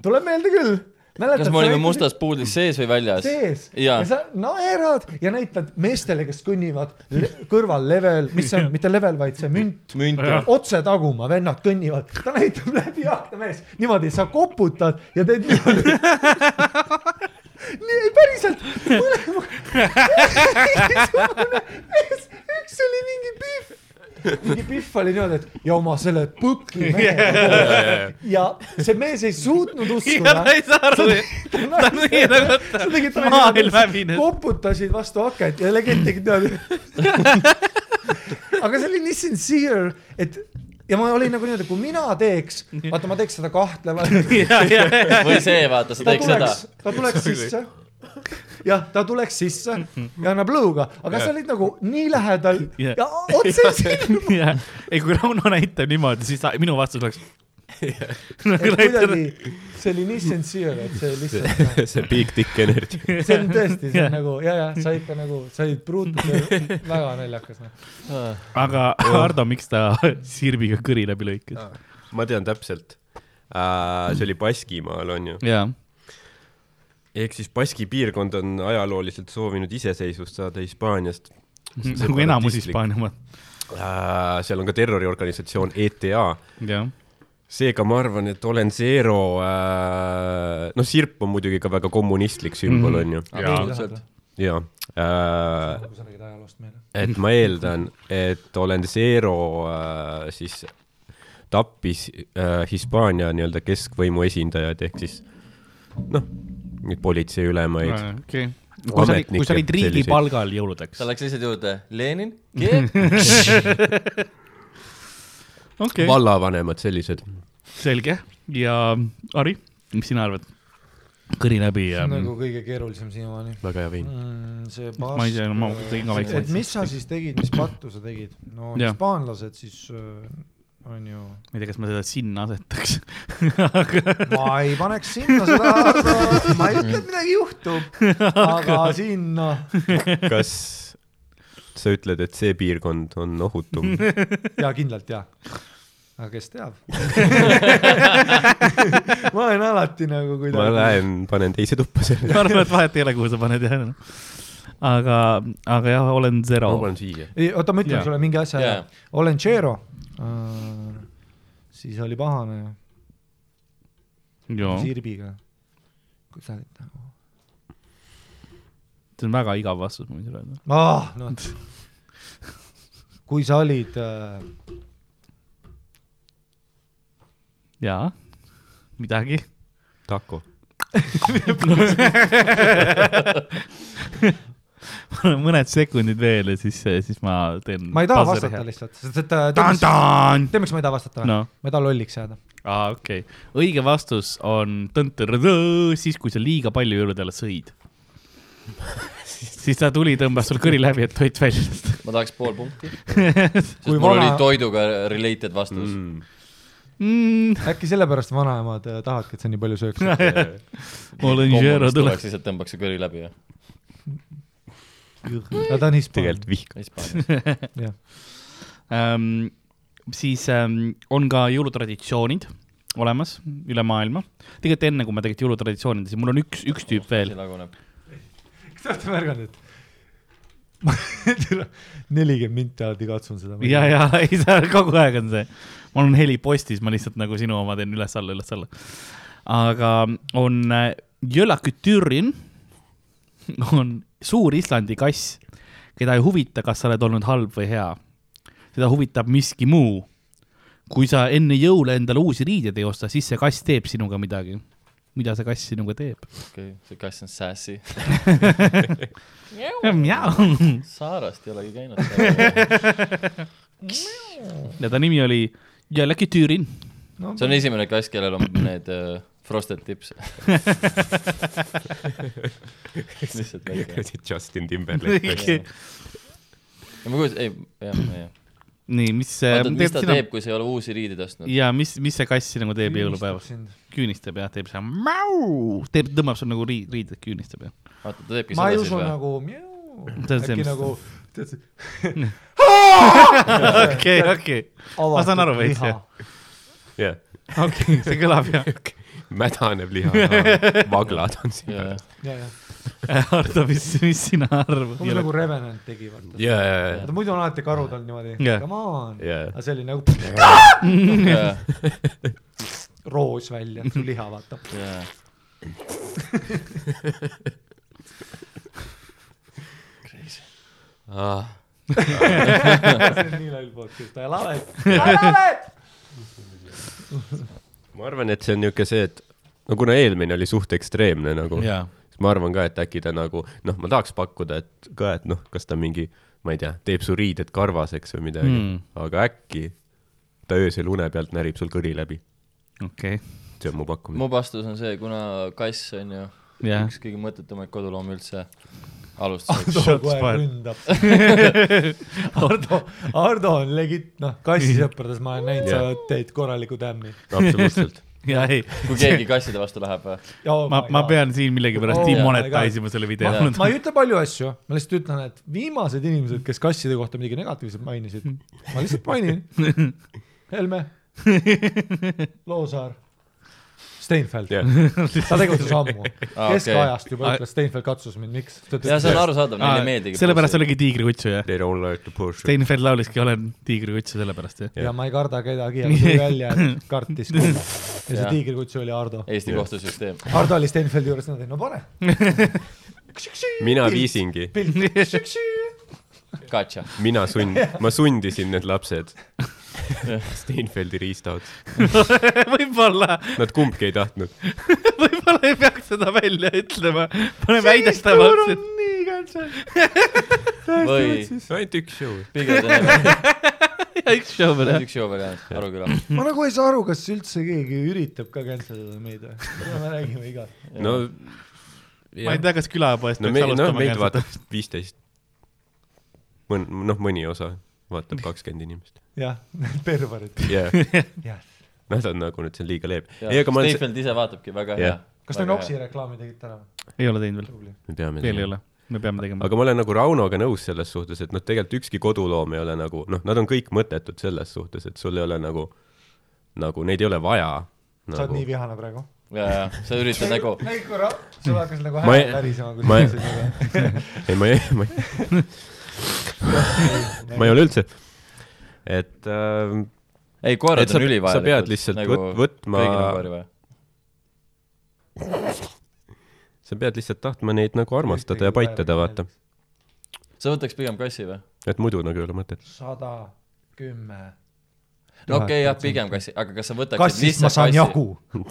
tuleb meelde küll. Kas me olime mustas puudlis sees või väljas? sees. Jaa. ja sa naerad ja näitad meestele, kes kõnnivad le kõrval level, mis see on, mitte level, vaid see münt. Münt. otse taguma, vennad kõnnivad, ta näitab läbi akna mees, niimoodi sa koputad ja teed niimoodi. nii, päriselt, mees, üks oli mingi Pihv, mingi Pihv oli niimoodi, et ja oma selle põkli mehega ja see mees ei suutnud ja uskuda ta ei saa aru, ta on nii nagu, et maailm hävines. koputasid vastu akent ja legend tegid niimoodi. aga see oli nii sincere, et ja ma olin nagu niimoodi, kui mina teeks, vaata, ma teeks seda kahtlevalt. või see, vaata, sa ta teeks seda. ta tuleks sisse. jah, ta tuleks sisse ja annab lõuga, aga sa olid nagu nii lähedal Jah. ja otse silma. ei kui Rauno näitab niimoodi, siis ta, minu vastus oleks. et kuidagi, see oli nii sincere, et see lihtsalt, see big dick energy. see on tõesti, see on nagu ja, ja sa ikka nagu, sa olid bruutus, väga naljakas noh. aga Hardo, miks ta sirviga kõri läbi lõikas? ma tean täpselt. see oli Baskimaal, onju. Ehk siis Baski piirkond on ajalooliselt soovinud iseseisvust saada Hispaaniast. nagu enamus Hispaania omad. seal on ka terroriorganisatsioon ETA. seega ma arvan, et olen Zero äh,, noh, sirp on muidugi ka väga kommunistlik sümbol, Mhm. onju. absoluutselt. jaa äh,. et ma eeldan, et olen Zero äh, siis tappis äh, Hispaania nii-öelda keskvõimu esindajad ehk siis noh, neid politseiülemaid. okei. kui sa olid, kui sa olid riigipalgal jõuludeks ta. läks lihtsalt juurde, Lenin, okei, vallavanemad sellised. selge ja Ari, mis sina arvad? kõri läbi see ja on nagu kõige keerulisem siiamaani väga hea vein. mm,. see ma ei tea, ma tegin ka väikse et mis sa siis tegid, mis pattu sa tegid? no hispaanlased siis äh, on ju, ma ei tea, kas ma seda sinna asetaks aga ma ei paneks sinna seda, ma ei ütle, et midagi juhtub, aga sinna, kas sa ütled, et see piirkond on ohutum? ja kindlalt ja. aga kes teab ma olen alati nagu kuidagi. ma lähen, panen teise tuppa selle. ma arvan, et vahet ei ole, kuhu sa paned jah. aga, aga jah, olen zero ma. panen siia. ei, oota, ma ütlen Jaa. sulle mingi asja Jaa. yeah.. olen uh,. Siis oli pahane sirbiga. kui sa olid nagu see on väga igav vastus, ma võin sulle öelda. ah,, noh. kui sa olid äh, jaa, midagi. taco. mõned sekundid veel ja siis, siis ma teen. ma ei taha vastata. lihtsalt, sest et äh, tead, miks, ma ei taha vastata no.? ma ei taha lolliks jääda. aa okei okay., õige vastus on siis, kui sa liiga palju jõuludele sõid. siis ta tuli, tõmbas sul kõri läbi, et toit välja lasta. ma tahaks pool punkti. sest Kui mul vana- oli toiduga related vastus mm.. Mm, äkki sellepärast vanaemad äh, tahavadki, et sa nii palju tuleb. tuleks lihtsalt tõmbaks see kõri läbi ja aga ta on hispaania. tegelikult. Hispaanias. jah, ähm,. siis ähm, on ka jõulutraditsioonid olemas üle maailma. tegelikult enne, kui me tegelikult jõulutraditsioonidesse, mul on üks, üks tüüp veel. kas te olete märganud, et nelikümmend minti alati katsun seda. ja, ja ei, see kogu aeg on see. mul on heli postis, ma lihtsalt nagu sinu oma teen üles-alla, üles-alla. aga on äh, Jölakütürin, on suur Islandi kass, keda ei huvita, kas sa oled olnud halb või hea. seda huvitab miski muu. kui sa enne jõule endale uusi riideid ei osta, siis see kass teeb sinuga midagi. mida see kass sinuga teeb? okei, see kass on sassy. Saarast ei olegi käinud. ja ta nimi oli Jölakütürin. no, see on esimene kass, kellel on need uh, frosted tips. lihtsalt väike. Justin Timberlake. ma kujutan, ei, jah, jah. nii, mis, oota, mis ta teeb, kui sa ei ole uusi riideid ostnud? ja mis, mis see kass sinuga teeb jõulupäeval? küünistab jah, teeb see mau, teeb, tõmbab sul nagu riid, riided küünistab jah. oota, ta teebki ma seda siis või? nagu, see, äkki nagu, tead see, okei, okei, ma saan aru veits jah. jah, okei, see kõlab jah. Mädaneb liha, vaglad on siin Ardo, mis, mis sina arvad umbes? nagu Revenant tegi, vaata. ja, ja, ja, vaata muidu on alati karud olnud niimoodi Jah. come on, Jah. aga see oli nagu roos välja, su liha, vaata. jaa. ah. see on nii loll podcast, I love it, I love it. Ma arvan, et see on niisugune see, et no kuna eelmine oli suht ekstreemne nagu, siis ma arvan ka, et äkki ta nagu noh, ma tahaks pakkuda, et ka, et noh, kas ta mingi, ma ei tea, teeb su riided karvaseks või midagi Mm. aga äkki ta öösel une pealt närib sul kõri läbi. okei, see on mu pakkumine. mu vastus on see, kuna kass on ju jah. üks kõige mõttetumaid koduloomi üldse, alustuseks. Ardo fired. ründab. Ardo, Ardo on legit, noh, kassisõprades ma olen näinud, sa Jah. teed korralikku tämmi. absoluutselt. ja ei, kui keegi kasside vastu läheb või? ma, ma pean siin millegipärast Oh demonetize ima selle video Ma-. ma ei ütle palju asju, ma lihtsalt ütlen, et viimased inimesed, kes kasside kohta midagi negatiivset mainisid, ma lihtsalt mainin. Helme, Loosaar, Steinfeld, jah, ta tegutses ammu. Aa, keskajast juba okei. ütles, Steinfeld katsus mind, miks? ja see on arusaadav, neile ei meeldigi. sellepärast oligi tiigrikutsu jah. they don't like the push. Steinfeld laulski Olen tiigrikutsu sellepärast jah. ja ma ei karda kedagi, aga tuli välja, et kartis ja see tiigrikutsu oli Ardo. Eesti kohtusüsteem. Ardo oli Steinfeldi juures, nad olid, no pane. mina viisingi, Katša. mina sund-, ma sundisin need lapsed Steinfeldi riistaud. võib-olla, Nad kumbki ei tahtnud. võib-olla ei peaks seda välja ütlema. pane väidetama otsa. nii käntse. või ainult üks show. Ja üks show veel jah. üks show veel jäänud, Aruküla. ma nagu ei saa aru, kas üldse keegi üritab ka cancel'ida meid või? me räägime iga. no ma ei tea, kas külapoest no peaks me, alustama meid vaatab viisteist. mõn-, noh, mõni osa vaatab kakskümmend inimest. Jah, perverid. jah, jah. nad on nagu nüüd, see on liiga ei, olen, Steinfeld ise vaatabki väga hea Jah.. kas te Noksi reklaami tegite ära? ei ole teinud veel, veel ei ole, me peame tegema. aga ma olen nagu Raunoga nõus selles suhtes, et noh, tegelikult ükski koduloom ei ole nagu noh, nad on kõik mõttetud selles suhtes, et sul ei ole nagu, nagu neid ei ole vaja sa oled nagu. nii. vihane praegu. ja, ja sa üritad nagu, nägid korra, sul hakkas nagu Ma ei- hääl värisema, kui ma ei- ei, ma ei, ma ei, ma ei ole üldse, et äh, ei, koerad Et sa- on ülivajalikud. sa pead lihtsalt võt- võtma- sa pead lihtsalt tahtma neid nagu armastada ja paitada, vaata. sa võtaks pigem kassi või? et muidu nagu ei ole mõtet. sada kümme. no okei okay,, jah, pigem kassi, aga kas sa võtaksid kassist ma saan jagu.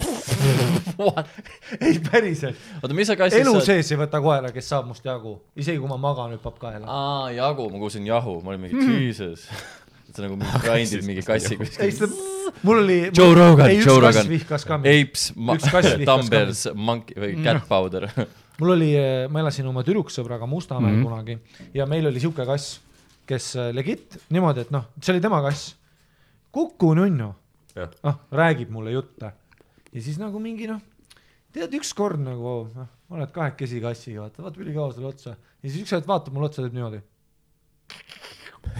ei, päriselt. oota, mis sa kassis elu saad? sees ei võta koera, kes saab must jagu, isegi kui ma magan, hüppab kaela. aa, jagu, ma kuulsin jahu, ma olin mingi jesus. sa nagu mingi grind'id mingi kassi ei, kuskil. mul oli. Joe Rogan, Joe Rogan. Apes, Dumbbells, Monkey või Cat Powder. mul oli, ma elasin oma tüdruksõbraga Mustamäel mm. -hmm. kunagi ja meil oli sihuke kass, kes äh, legit niimoodi, et noh, see oli tema kass. Kuku nunnu Jah., noh, räägib mulle jutte ja siis nagu mingi noh, tead ükskord nagu noh, oled kahekesi kassiga, vaata, vaatab ülikaua sulle otsa ja siis üks hetk vaatab mulle otsa, teeb niimoodi.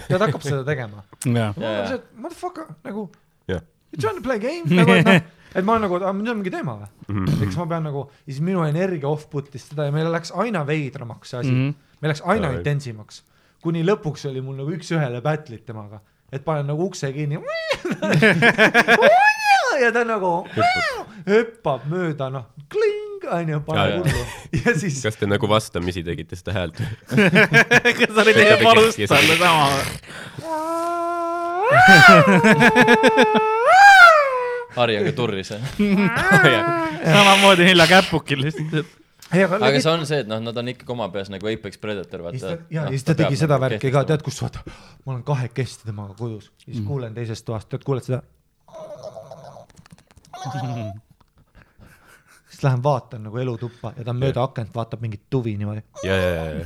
tead, hakkab seda tegema. jah, ma olen et motherfucker nagu jah. you trying to play game nagu, et noh, et ma olen nagu, nüüd on mingi teema või? Mhm. eks ma pean nagu, ja siis minu energia off-put'is seda ja meil läks aina veidramaks see asi mm. -hmm. meil läks aina Jaa, intensimaks, kuni lõpuks oli mul nagu üks-ühele battle'id temaga, et panen nagu ukse kinni. ja ta nagu hüppab mööda noh, kling onju, jaa. hullu ja siis kas te nagu vastamisi tegite seda häält? kas sa olid valust kes- talle sama? Harjaga turris. samamoodi nelja käpukil lihtsalt. ei, aga aga see on see, et noh, nad on ikkagi oma peas nagu Apex Predator, vaata. ta, ja, ja siis ta tegi seda värki ka, tead, kus vaata, ma olen kahekesti temaga kodus, siis mm. kuulen teisest toast, tead, kuuled seda? Siis lähen vaatan nagu elutuppa ja ta mööda akent vaatab mingit tuvi niimoodi. ja, ja, ja, ja.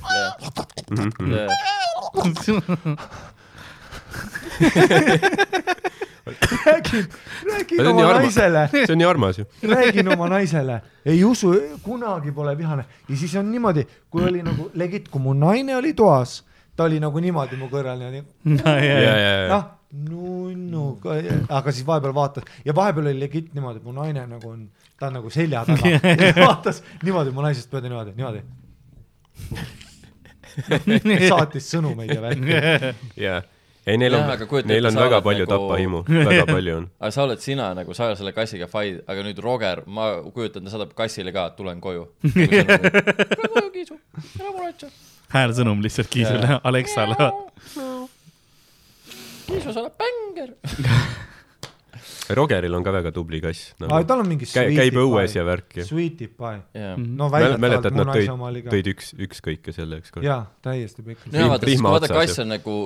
räägin, räägin on oma armas. naisele, see on nii armas ju. räägin oma naisele, ei usu, kunagi pole vihane ja siis on niimoodi, kui oli nagu legit, kui mu naine oli toas, ta oli nagu niimoodi mu kõrval niimoodi ja, ja, ja, noh, nunnu, aga siis vahepeal vaatas ja vahepeal oli legit niimoodi, mu naine nagu on, ta on nagu selja taga vaatas niimoodi mu naisest mööda niimoodi, niimoodi. saatis sõnumeid ja värki. ja. ei, neil on neil on väga palju nagu- tapahimu, väga palju on. aga sa oled sina nagu, sa oled selle kassiga fight, aga nüüd Roger, ma kujutan, ta saadab kassile ka, et tulen koju. tule koju, Kiisu, ära muretse. häälsõnum lihtsalt Kiisule, Alexale. Kiisu, sa oled bänger. Rogeril on ka väga tubli kass aga nagu.. tal on mingi käib õues ja värki. Sweetie pie. jah, no mäletad, väidetavalt nad naise tõid oma oli, ka. tõid üks, ükskõike selle ükskord. jaa, täiesti pikk. no vaata, siis kui vaata kass on nagu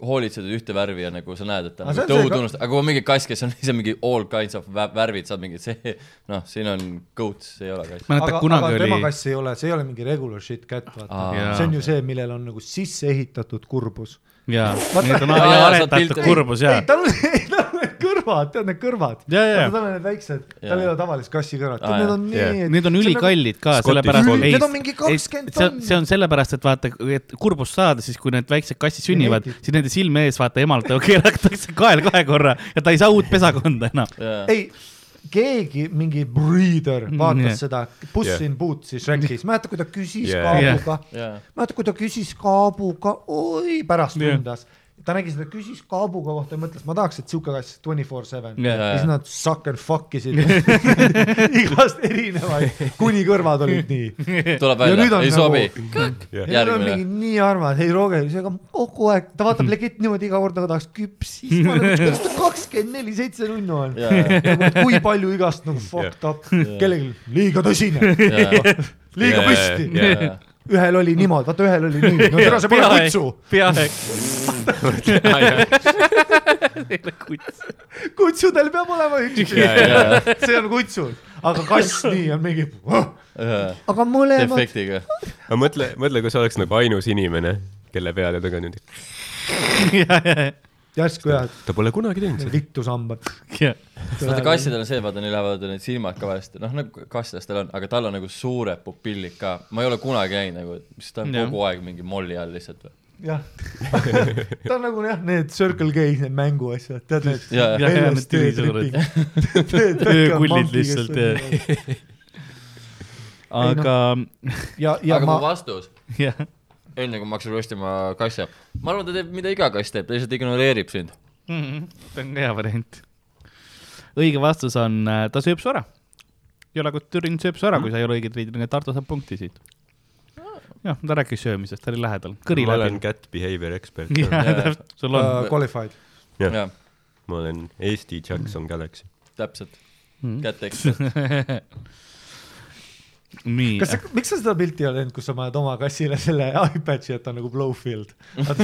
hoolitsed ühte värvi ja nagu sa näed, et ta on Aga see nagu unustanud, aga kui on mingi kass, kes on ise mingi all kinds of vä- värvid, saad mingi see, noh, siin on goats, see ei ole kass. aga, aga tema oli, kass ei ole, see ei ole mingi regular shit cat, vaata Aa. See on ju see, millel on nagu sisse ehitatud kurbus. jaa, need on aretatud kurbus ei jaa,. tal on, tal on need kõrvad, tead need kõrvad. Tal on need väiksed, tal ei ole tavalist kassi kõrvad, Aa, need on nii. Need on ülikallid ka, sellepärast. Need on mingi 20 see on, tonni. see on sellepärast, et vaata, et kurbust saada, siis kui need väiksed kassid sünnivad, siis nende silme ees vaata emalt keeratakse kael kahe korra ja ta ei saa uut pesakonda enam. ei, keegi, mingi breeder vaatas Jah. seda Puss Jah. in Boots'i Shrekis, mäletad, kui ta küsis Jah. Kaabuga, jaa, mäletad, kui ta küsis Kaabuga, oi pärast Jah. tundas. Ta nägi seda, küsis Kaabuga kohta ja mõtles, ma tahaks, et sihuke kass twenty four seven. Ja siis nad suck and fuck isid. Igast erinevaid, kuni kõrvad olid nii. tuleb Ja nüüd välja, ei nagu- sobi. ja nad on järgmine mingi. nii armas, ei Roger, kogu aeg, ta vaatab legit niimoodi iga kord nagu tahaks küpsist, ma olen, kuidas ta kakskümmend neli seitse nunnu on. kui palju igast nagu fucked up, kellelgi liiga tõsine, liiga püsti. ühel oli niimoodi, vaata ühel oli nii, no tere, see pole kutsu, peaaegu. kutsudel peab olema üks, jaa, see on kutsu, aga kass nii on mingi, jaa, aga mõlemad, defektiga. aga mõtle, mõtle, kui sa oleks nagu ainus inimene, kelle peale ta ka niimoodi, järsku jah, ta pole kunagi teinud seda. vittu sambad. vaata kassidel on see, vaata neil lähevad need silmad ka vahest, noh nagu kassidlastel on, aga tal on nagu suured pupillid ka, ma ei ole kunagi näinud nagu, mis ta on Jah. kogu aeg mingi molli all lihtsalt või? Jah, ta on nagu jah, need Circle K-s need mänguasjad, tead need öökullid lihtsalt jah. aga ja, ja aga ma mu, vastus, enne kui ma hakkasin röstima kasse, ma arvan, ta teeb, mida iga kass teeb, ta lihtsalt ignoreerib sind. see on hea variant. õige vastus on, ta sööb su ära. Jolagut Türin sööb su ära, kui sa ei ole õiget et Arto saab punkti siit. jah, ta rääkis söömisest, ta oli lähedal, ma olen cat behavior expert. jah, täpselt, sul on Uh, qualified. jah, ma olen Eesti Jackson Galaxy. täpselt. Mm. kätt ekspert. nii kas, miks sa seda pilti ei ole teinud, kus sa paned oma kassile selle iPad'i, et ta on nagu Blowfield? sa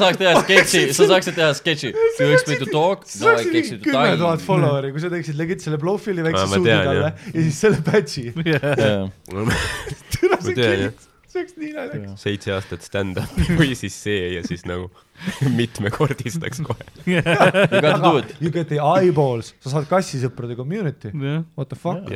saaks teha sketši, sa saaksid teha sketši. You expect to talk? No I expect to kümme tuhat die. follower'i, kui sa teeksid legit selle Blowfieldi väikse suudi talle jah. ja siis selle badge'i. ma tean, kill, see oleks nii naljakas. seitse aastat stand-up'i või siis see ja siis nagu mitmekordistaks kohe. You gotta do it. You get the eyeballs, sa saad kassisõprade community. jah, What the fuck?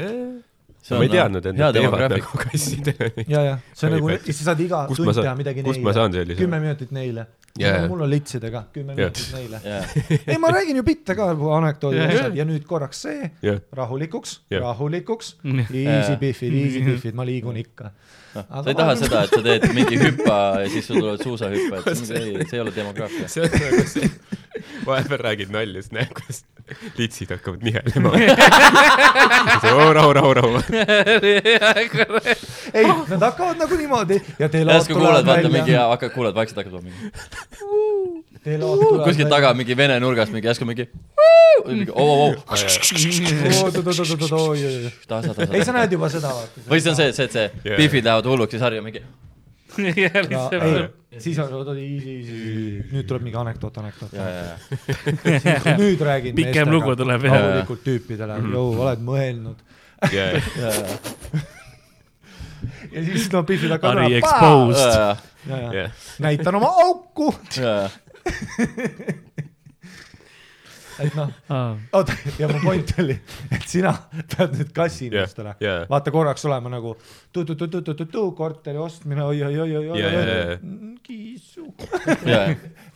ma ei teadnud, et nad teevad nagu kassidele. ja, ja see on nagu, siis sa saad iga Kust tund teha midagi kust ma neile. kümme minutit neile. Jaa. mul on litsidega, kümme Jah. minutit neile. jah, ei, ma räägin ju bitte ka, ja jah. asjad ja nüüd korraks see, jah, rahulikuks, Jah. rahulikuks, Jah. easy biffid, easy biffid, ma liigun ikka. sa ei taha seda, et sa teed mingi hüppa ja siis sul tulevad suusahüpped, ei, see ei ole demograafia. see on nagu vahepeal räägid nalja, siis näed, kuidas litsid hakkavad nihelema. rahu, rahu, rahu. ei, nad hakkavad nagu niimoodi ja järsku kuuled, vaata mingi, hakkad, kuuled vaikselt hakkab mingi, kuskilt taga mingi vene nurgast mingi järsku mingi, oo, oo, oo, ei, sa näed juba seda, vaata. või siis on see, see, et see. Biffid lähevad hulluks ja sari on mingi, siis on, easy, nüüd tuleb mingi anekdoot, anekdoot. ja, ja, ja, nüüd räägin Pikem lugu tuleb, jah. rahulikult tüüpidele, jõu, oled mõelnud. ja, ja, ja siis no Biffid hakkavad Ari exposed. ja, ja jah, näitan oma auku, ja, et noh, oota, ja mu point oli, et sina pead nüüd kassinimestele Jah, jah. vaata korraks olema nagu tu-tu-tu-tu-tu-tu korteri ostmine oi, oi, oi, oi, oi, Jah, jah, jah. oi, kiisu. ja,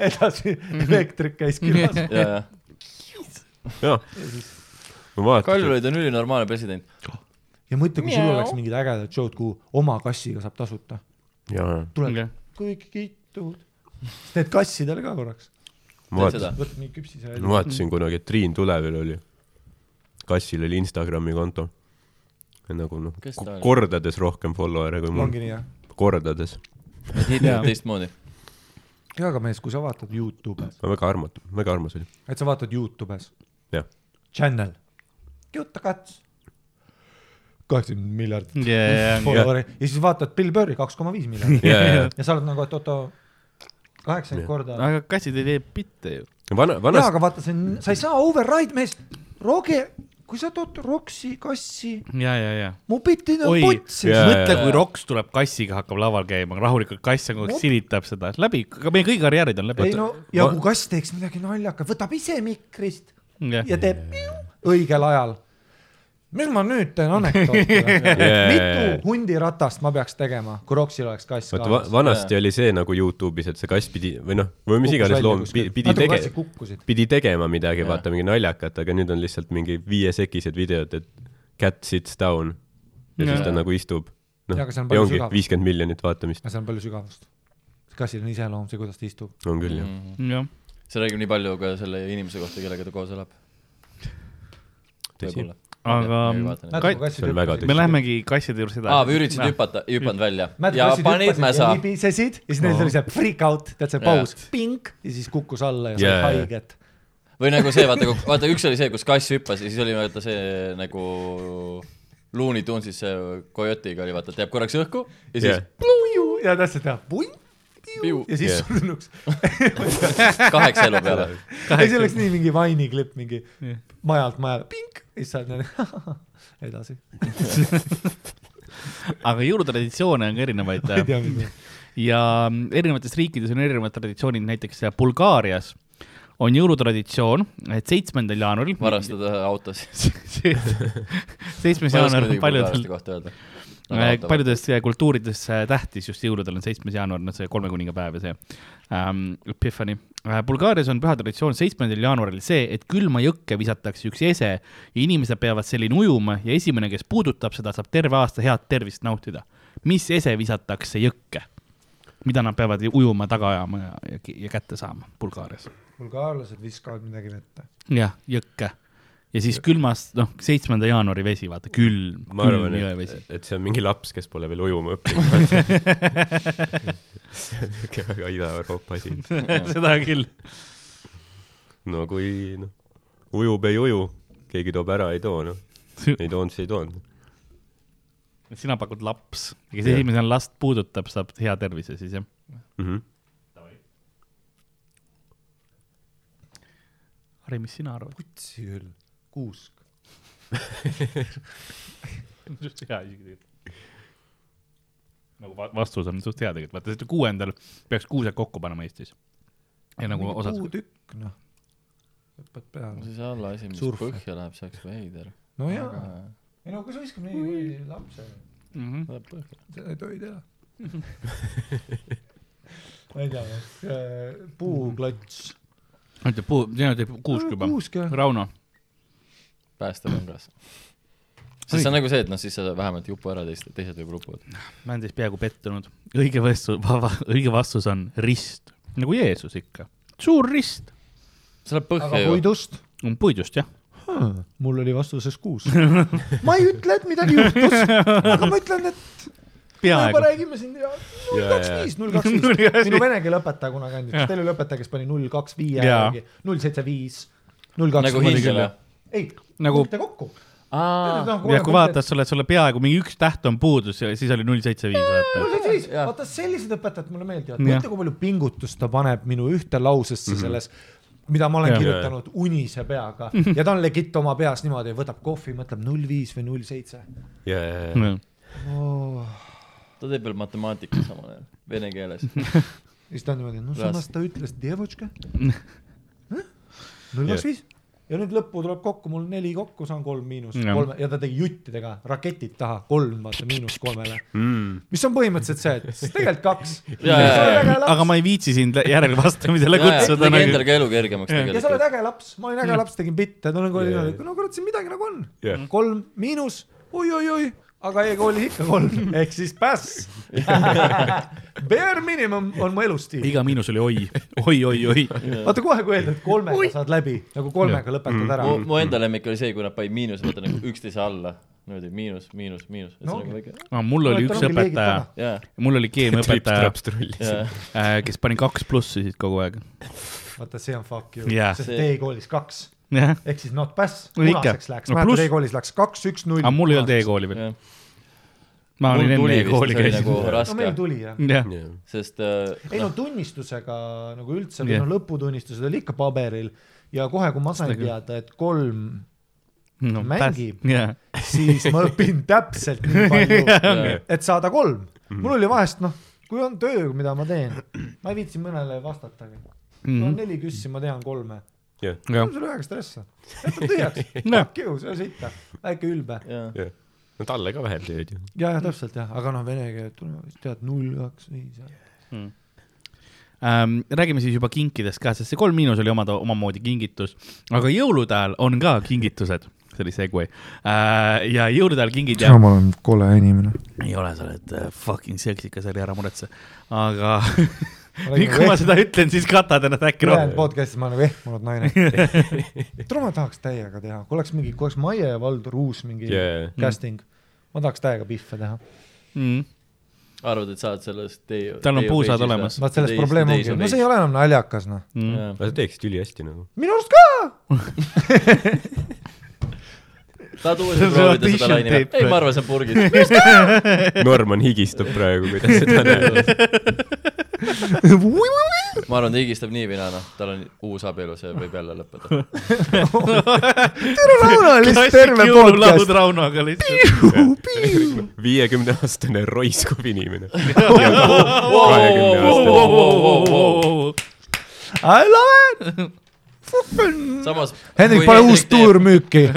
edasi elektrik käis külas. ja, ja. jah. Kaljulaid on ülinormaalne president. ja mõtle, kui sul oleks mingid ägedad show'd, kuhu oma kassiga saab tasuta. tuleb kõik kiitud. teed kassidele ka korraks. Ma vaatasin, ma vaatasin kunagi, et Triin Tulevil oli, kassil oli Instagrami konto. nagu noh kordades rohkem follower'e kui mul. Kordades. teistmoodi. ja aga mees, kui sa vaatad Youtube'is, ma väga armatu, väga armas oli. et sa vaatad Youtube'is, jah, channel, Juta Kats, kaheksakümmend miljardit ja, ja, follower'i. Ja siis vaatad Bill Burri kaks koma viis miljardit. Ja, ja, ja sa oled nagu, et oota, kaheksakümmend korda. aga kassid ei tee bitte ju. vana, jaa, vanasti, aga vaata, see on, sa ei saa override mees, Roge, kui sa tood Roksi kassi, ja, ja, ja. mu bitid on oi, putsis Jaa, mõtle, jaa. kui Roks tuleb kassiga, hakkab laval käima, rahulikult kass on kogu aeg silitab seda läbi, aga meie kõigi karjäärid on läbi ei. no ja kui kass teeks midagi naljakat, võtab ise mikrist jah, ja teeb õigel ajal. Mis ma nüüd teen anekdooti Jaa. mitu hundiratast ma peaks tegema, kui Roksil oleks kass kaasas? vanasti oli see nagu Youtube'is, et see kass pidi või noh, või mis iganes loom pidi, pidi kukkusid. pidi tegema midagi, Jaa. vaata mingi naljakat, aga nüüd on lihtsalt mingi viiesekised videod, et cat sits down ja siis ta nagu istub. noh, ja ongi viiskümmend miljonit vaatamist, aga seal on palju sügavust. kassil on iseloom see, kuidas ta istub. on küll jah. Mhm. jah. see räägib nii palju ka selle inimese kohta, kellega ta koos elab. tõsi. Aga See on väga me lähemegi kasside juurde aa, edasi. või üritasid hüpata, ei hüpanud välja ja panid mäsa ja. libisesid ja siis neil tuli see freak out, tead see paus, pink ja siis kukkus alla ja sai Jaa. haiget. või nagu see, vaata, vaata üks oli see, kus kass hüppas ja siis oli vaata see nagu Looney Tunesis see Coyote'iga oli vaata, et jääb korraks õhku ja siis jah, ja täpselt teha punt Piu. Ja siis Jaa. surnuks. kaheksa elu peale. ei, see oleks nii mingi vaini klipp, mingi Jah. majalt majale, pink ja siis sa oled niimoodi edasi. aga jõulutraditsioone on ka erinevaid ma ei tea, mis ja erinevates riikides on erinevad traditsioonid, näiteks Bulgaarias on jõulutraditsioon, et seitsmendal jaanuaril. varastada autosid. seitsmes jaanuar on paljudel, kohta öelda. paljudes kultuurides äh, tähtis just jõuludel on seitsmes jaanuar, no see kolme kuninga päev ja see ähm, Epiphany äh,. Bulgaarias on püha traditsioon seitsmendal jaanuaril see, et külma jõkke visatakse üks ese ja inimesed peavad selline ujuma ja esimene, kes puudutab seda, saab terve aasta head tervist nautida. mis ese visatakse jõkke? mida nad peavad ju ujuma taga ajama ja, ja, ja kätte saama Bulgaarias. bulgaarlased viskavad midagi vette. jah, jõkke. Ja siis külmast, noh, seitsmenda jaanuari vesi, vaata, külm, ma arvan, külm jõevesi. et, see on mingi laps, kes pole veel ujuma õppinud. niuke väga Ida-Euroopa asi. seda küll. no kui noh, ujub, ei uju, keegi toob ära, ei too, noh. ei toonud, siis ei toonud. sina pakud laps, kes esimesena last puudutab, saab hea tervise siis jah. Mhm. Harri, mis sina arvad? kutsi küll, kuusk. suht hea isegi tegelikult. nagu va- vastus on suht hea tegelikult, vaata, sest kuuendal peaks kuused kokku panema Eestis. ja nagu osad, puutükk, noh. hüppad peale. see alla asi, mis Surf. põhja läheb, see oleks veider. no jaa, ei no kui sa viskad nii kui lapse, Mhm. Läheb põhja. seda ei tohi teha. ma ei tea, puuklots. ütleb puu, sina teed kuusk juba. kuusk jah. Rauno, päästepõngas. sest see on nagu see, et noh, siis sa vähemalt ei upu ära, teised, teised võib-olla upuvad. ma olen teist peaaegu pettunud. õige vastus, õige vastus on rist, nagu Jeesus ikka. suur rist. see läheb põhja aga ju. puidust? puidust jah. mul oli vastuses kuusk. ma ei ütle, et midagi juhtus, aga ma ütlen, et me juba peaaegu. räägime siin ja null kaks viis, null kaks viis. minu vene keele õpetaja kunagi andis, teil oli õpetaja, kes pani null kaks viie null seitse viis, null kaks nagu hindele ei , Nagu- punkte kokku . ja kui vaatad sulle , sulle peaaegu mingi üks täht on puudus ja siis oli null seitse viis , vaata . null seitse viis , Jaa. vaata sellised õpetajad mulle meeldivad , Jah. mõtle kui palju pingutust ta paneb minu ühte lausesse selles mida ma olen Jah. kirjutanud unise peaga ja ta on legit oma peas niimoodi , võtab kohvi , mõtleb null viis või null seitse . ja , ja , ja , ja ta teeb veel matemaatikat samal ajal , vene keeles . siis ta on niimoodi , no Ras- samas ta ütles , девочка . null kaks viis ja nüüd lõppu tuleb kokku, mul neli kokku, saan kolm miinus Jah. kolme ja ta tegi juttidega raketid taha, kolm vaata miinus kolmele, mm.. mis on põhimõtteliselt see, et tegelikult kaks. Aga ma ei viitsi sind järelvastamisele tegi kutsuda endale nagu. ka elu kergemaks Jah. ja sa oled tegelikult. äge laps, ma olin äge laps, tegin bitte, ta nagu oli niimoodi, no kurat, siin midagi nagu on Jah. kolm miinus oi-oi-oi, aga e-koolis ikka kolm ehk siis pass. Bare minimum on mu elustiil. iga miinus oli oi, oi, oi, oi. vaata kohe, kui öelda, et kolmega saad läbi, nagu kolmega lõpetad ära. mu, enda lemmik oli see, kui nad panid miinuse, vaata nagu üksteise alla. niimoodi miinus, miinus, miinus. No. nagu väike. Ah, mul oli üks õpetaja, jaa, mul oli keemiaõpetaja, jaa. kes pani kaks plussi siis kogu aeg. vaata, see on fuck you Jah. sest e-koolis kaks ehk siis not pass, No punaseks läks, No mäletad e-koolis läks kaks, üks, null. aga mul ei olnud e-kooli veel. ma olin enne tuli vist, e-kooli see oli käisin nagu-. no meil tuli jah. jah, sest äh, ei no noh, tunnistusega nagu üldse Jah. noh, lõputunnistused oli ikka paberil ja kohe, kui ma sain teada, et kolm, no Mängib. jah, siis ma õpin täpselt nii palju, jaa. et saada kolm. mul oli vahest noh, kui on töö, mida ma teen, ma ei viitsi mõnele vastatagi. mul on neli küssi, ma tean kolme. On ühega stressa, jätad tühjaks, see on sitta, väike ülbe. no talle ka vähem teed ju. ja, ja täpselt jah, aga noh, vene keelt tuleb vist tead null, kaks, viis. ähm,. räägime siis juba kinkidest ka, sest see kolm miinus oli omada, omamoodi kingitus, aga jõulude ajal on ka kingitused, see oli segway äh,. ja jõulude ajal kingid ja ma olen kole inimene. ei ole, sa oled äh, fucking seksikas, ära muretse, aga nüüd, kui ma seda ütlen, siis katad ennast äkki ülejäänud rohkem. podcast'is ma olen nagu ehmunud naine. tule ma tahaks täiega teha, kui oleks mingi, kui oleks Maie ja Valdur uus mingi Yeah. casting, ma tahaks täiega pihve teha. Mm. arvad, et saad sellest tee- Tal on puusad olemas. või? vaat selles Today's- probleem ongi, no see ei ole enam naljakas noh. Mm. Aga sa teeksid ülihästi nagu. minu arust ka. tahad uuesti proovida seda laine tape.? ei, ma arvan, see on purgis. Norman higistab praegu, kuidas seda näeb. Ma arvan, ta higistab nii või naa, noh, tal on uus abielu, see võib jälle lõppeda. tere Rauno, lihtsalt terve podcast. Raunoga lihtsalt. viiekümne aastane roiskuv inimene. I love it. samas. Hendrik, pane uus tuur. müüki.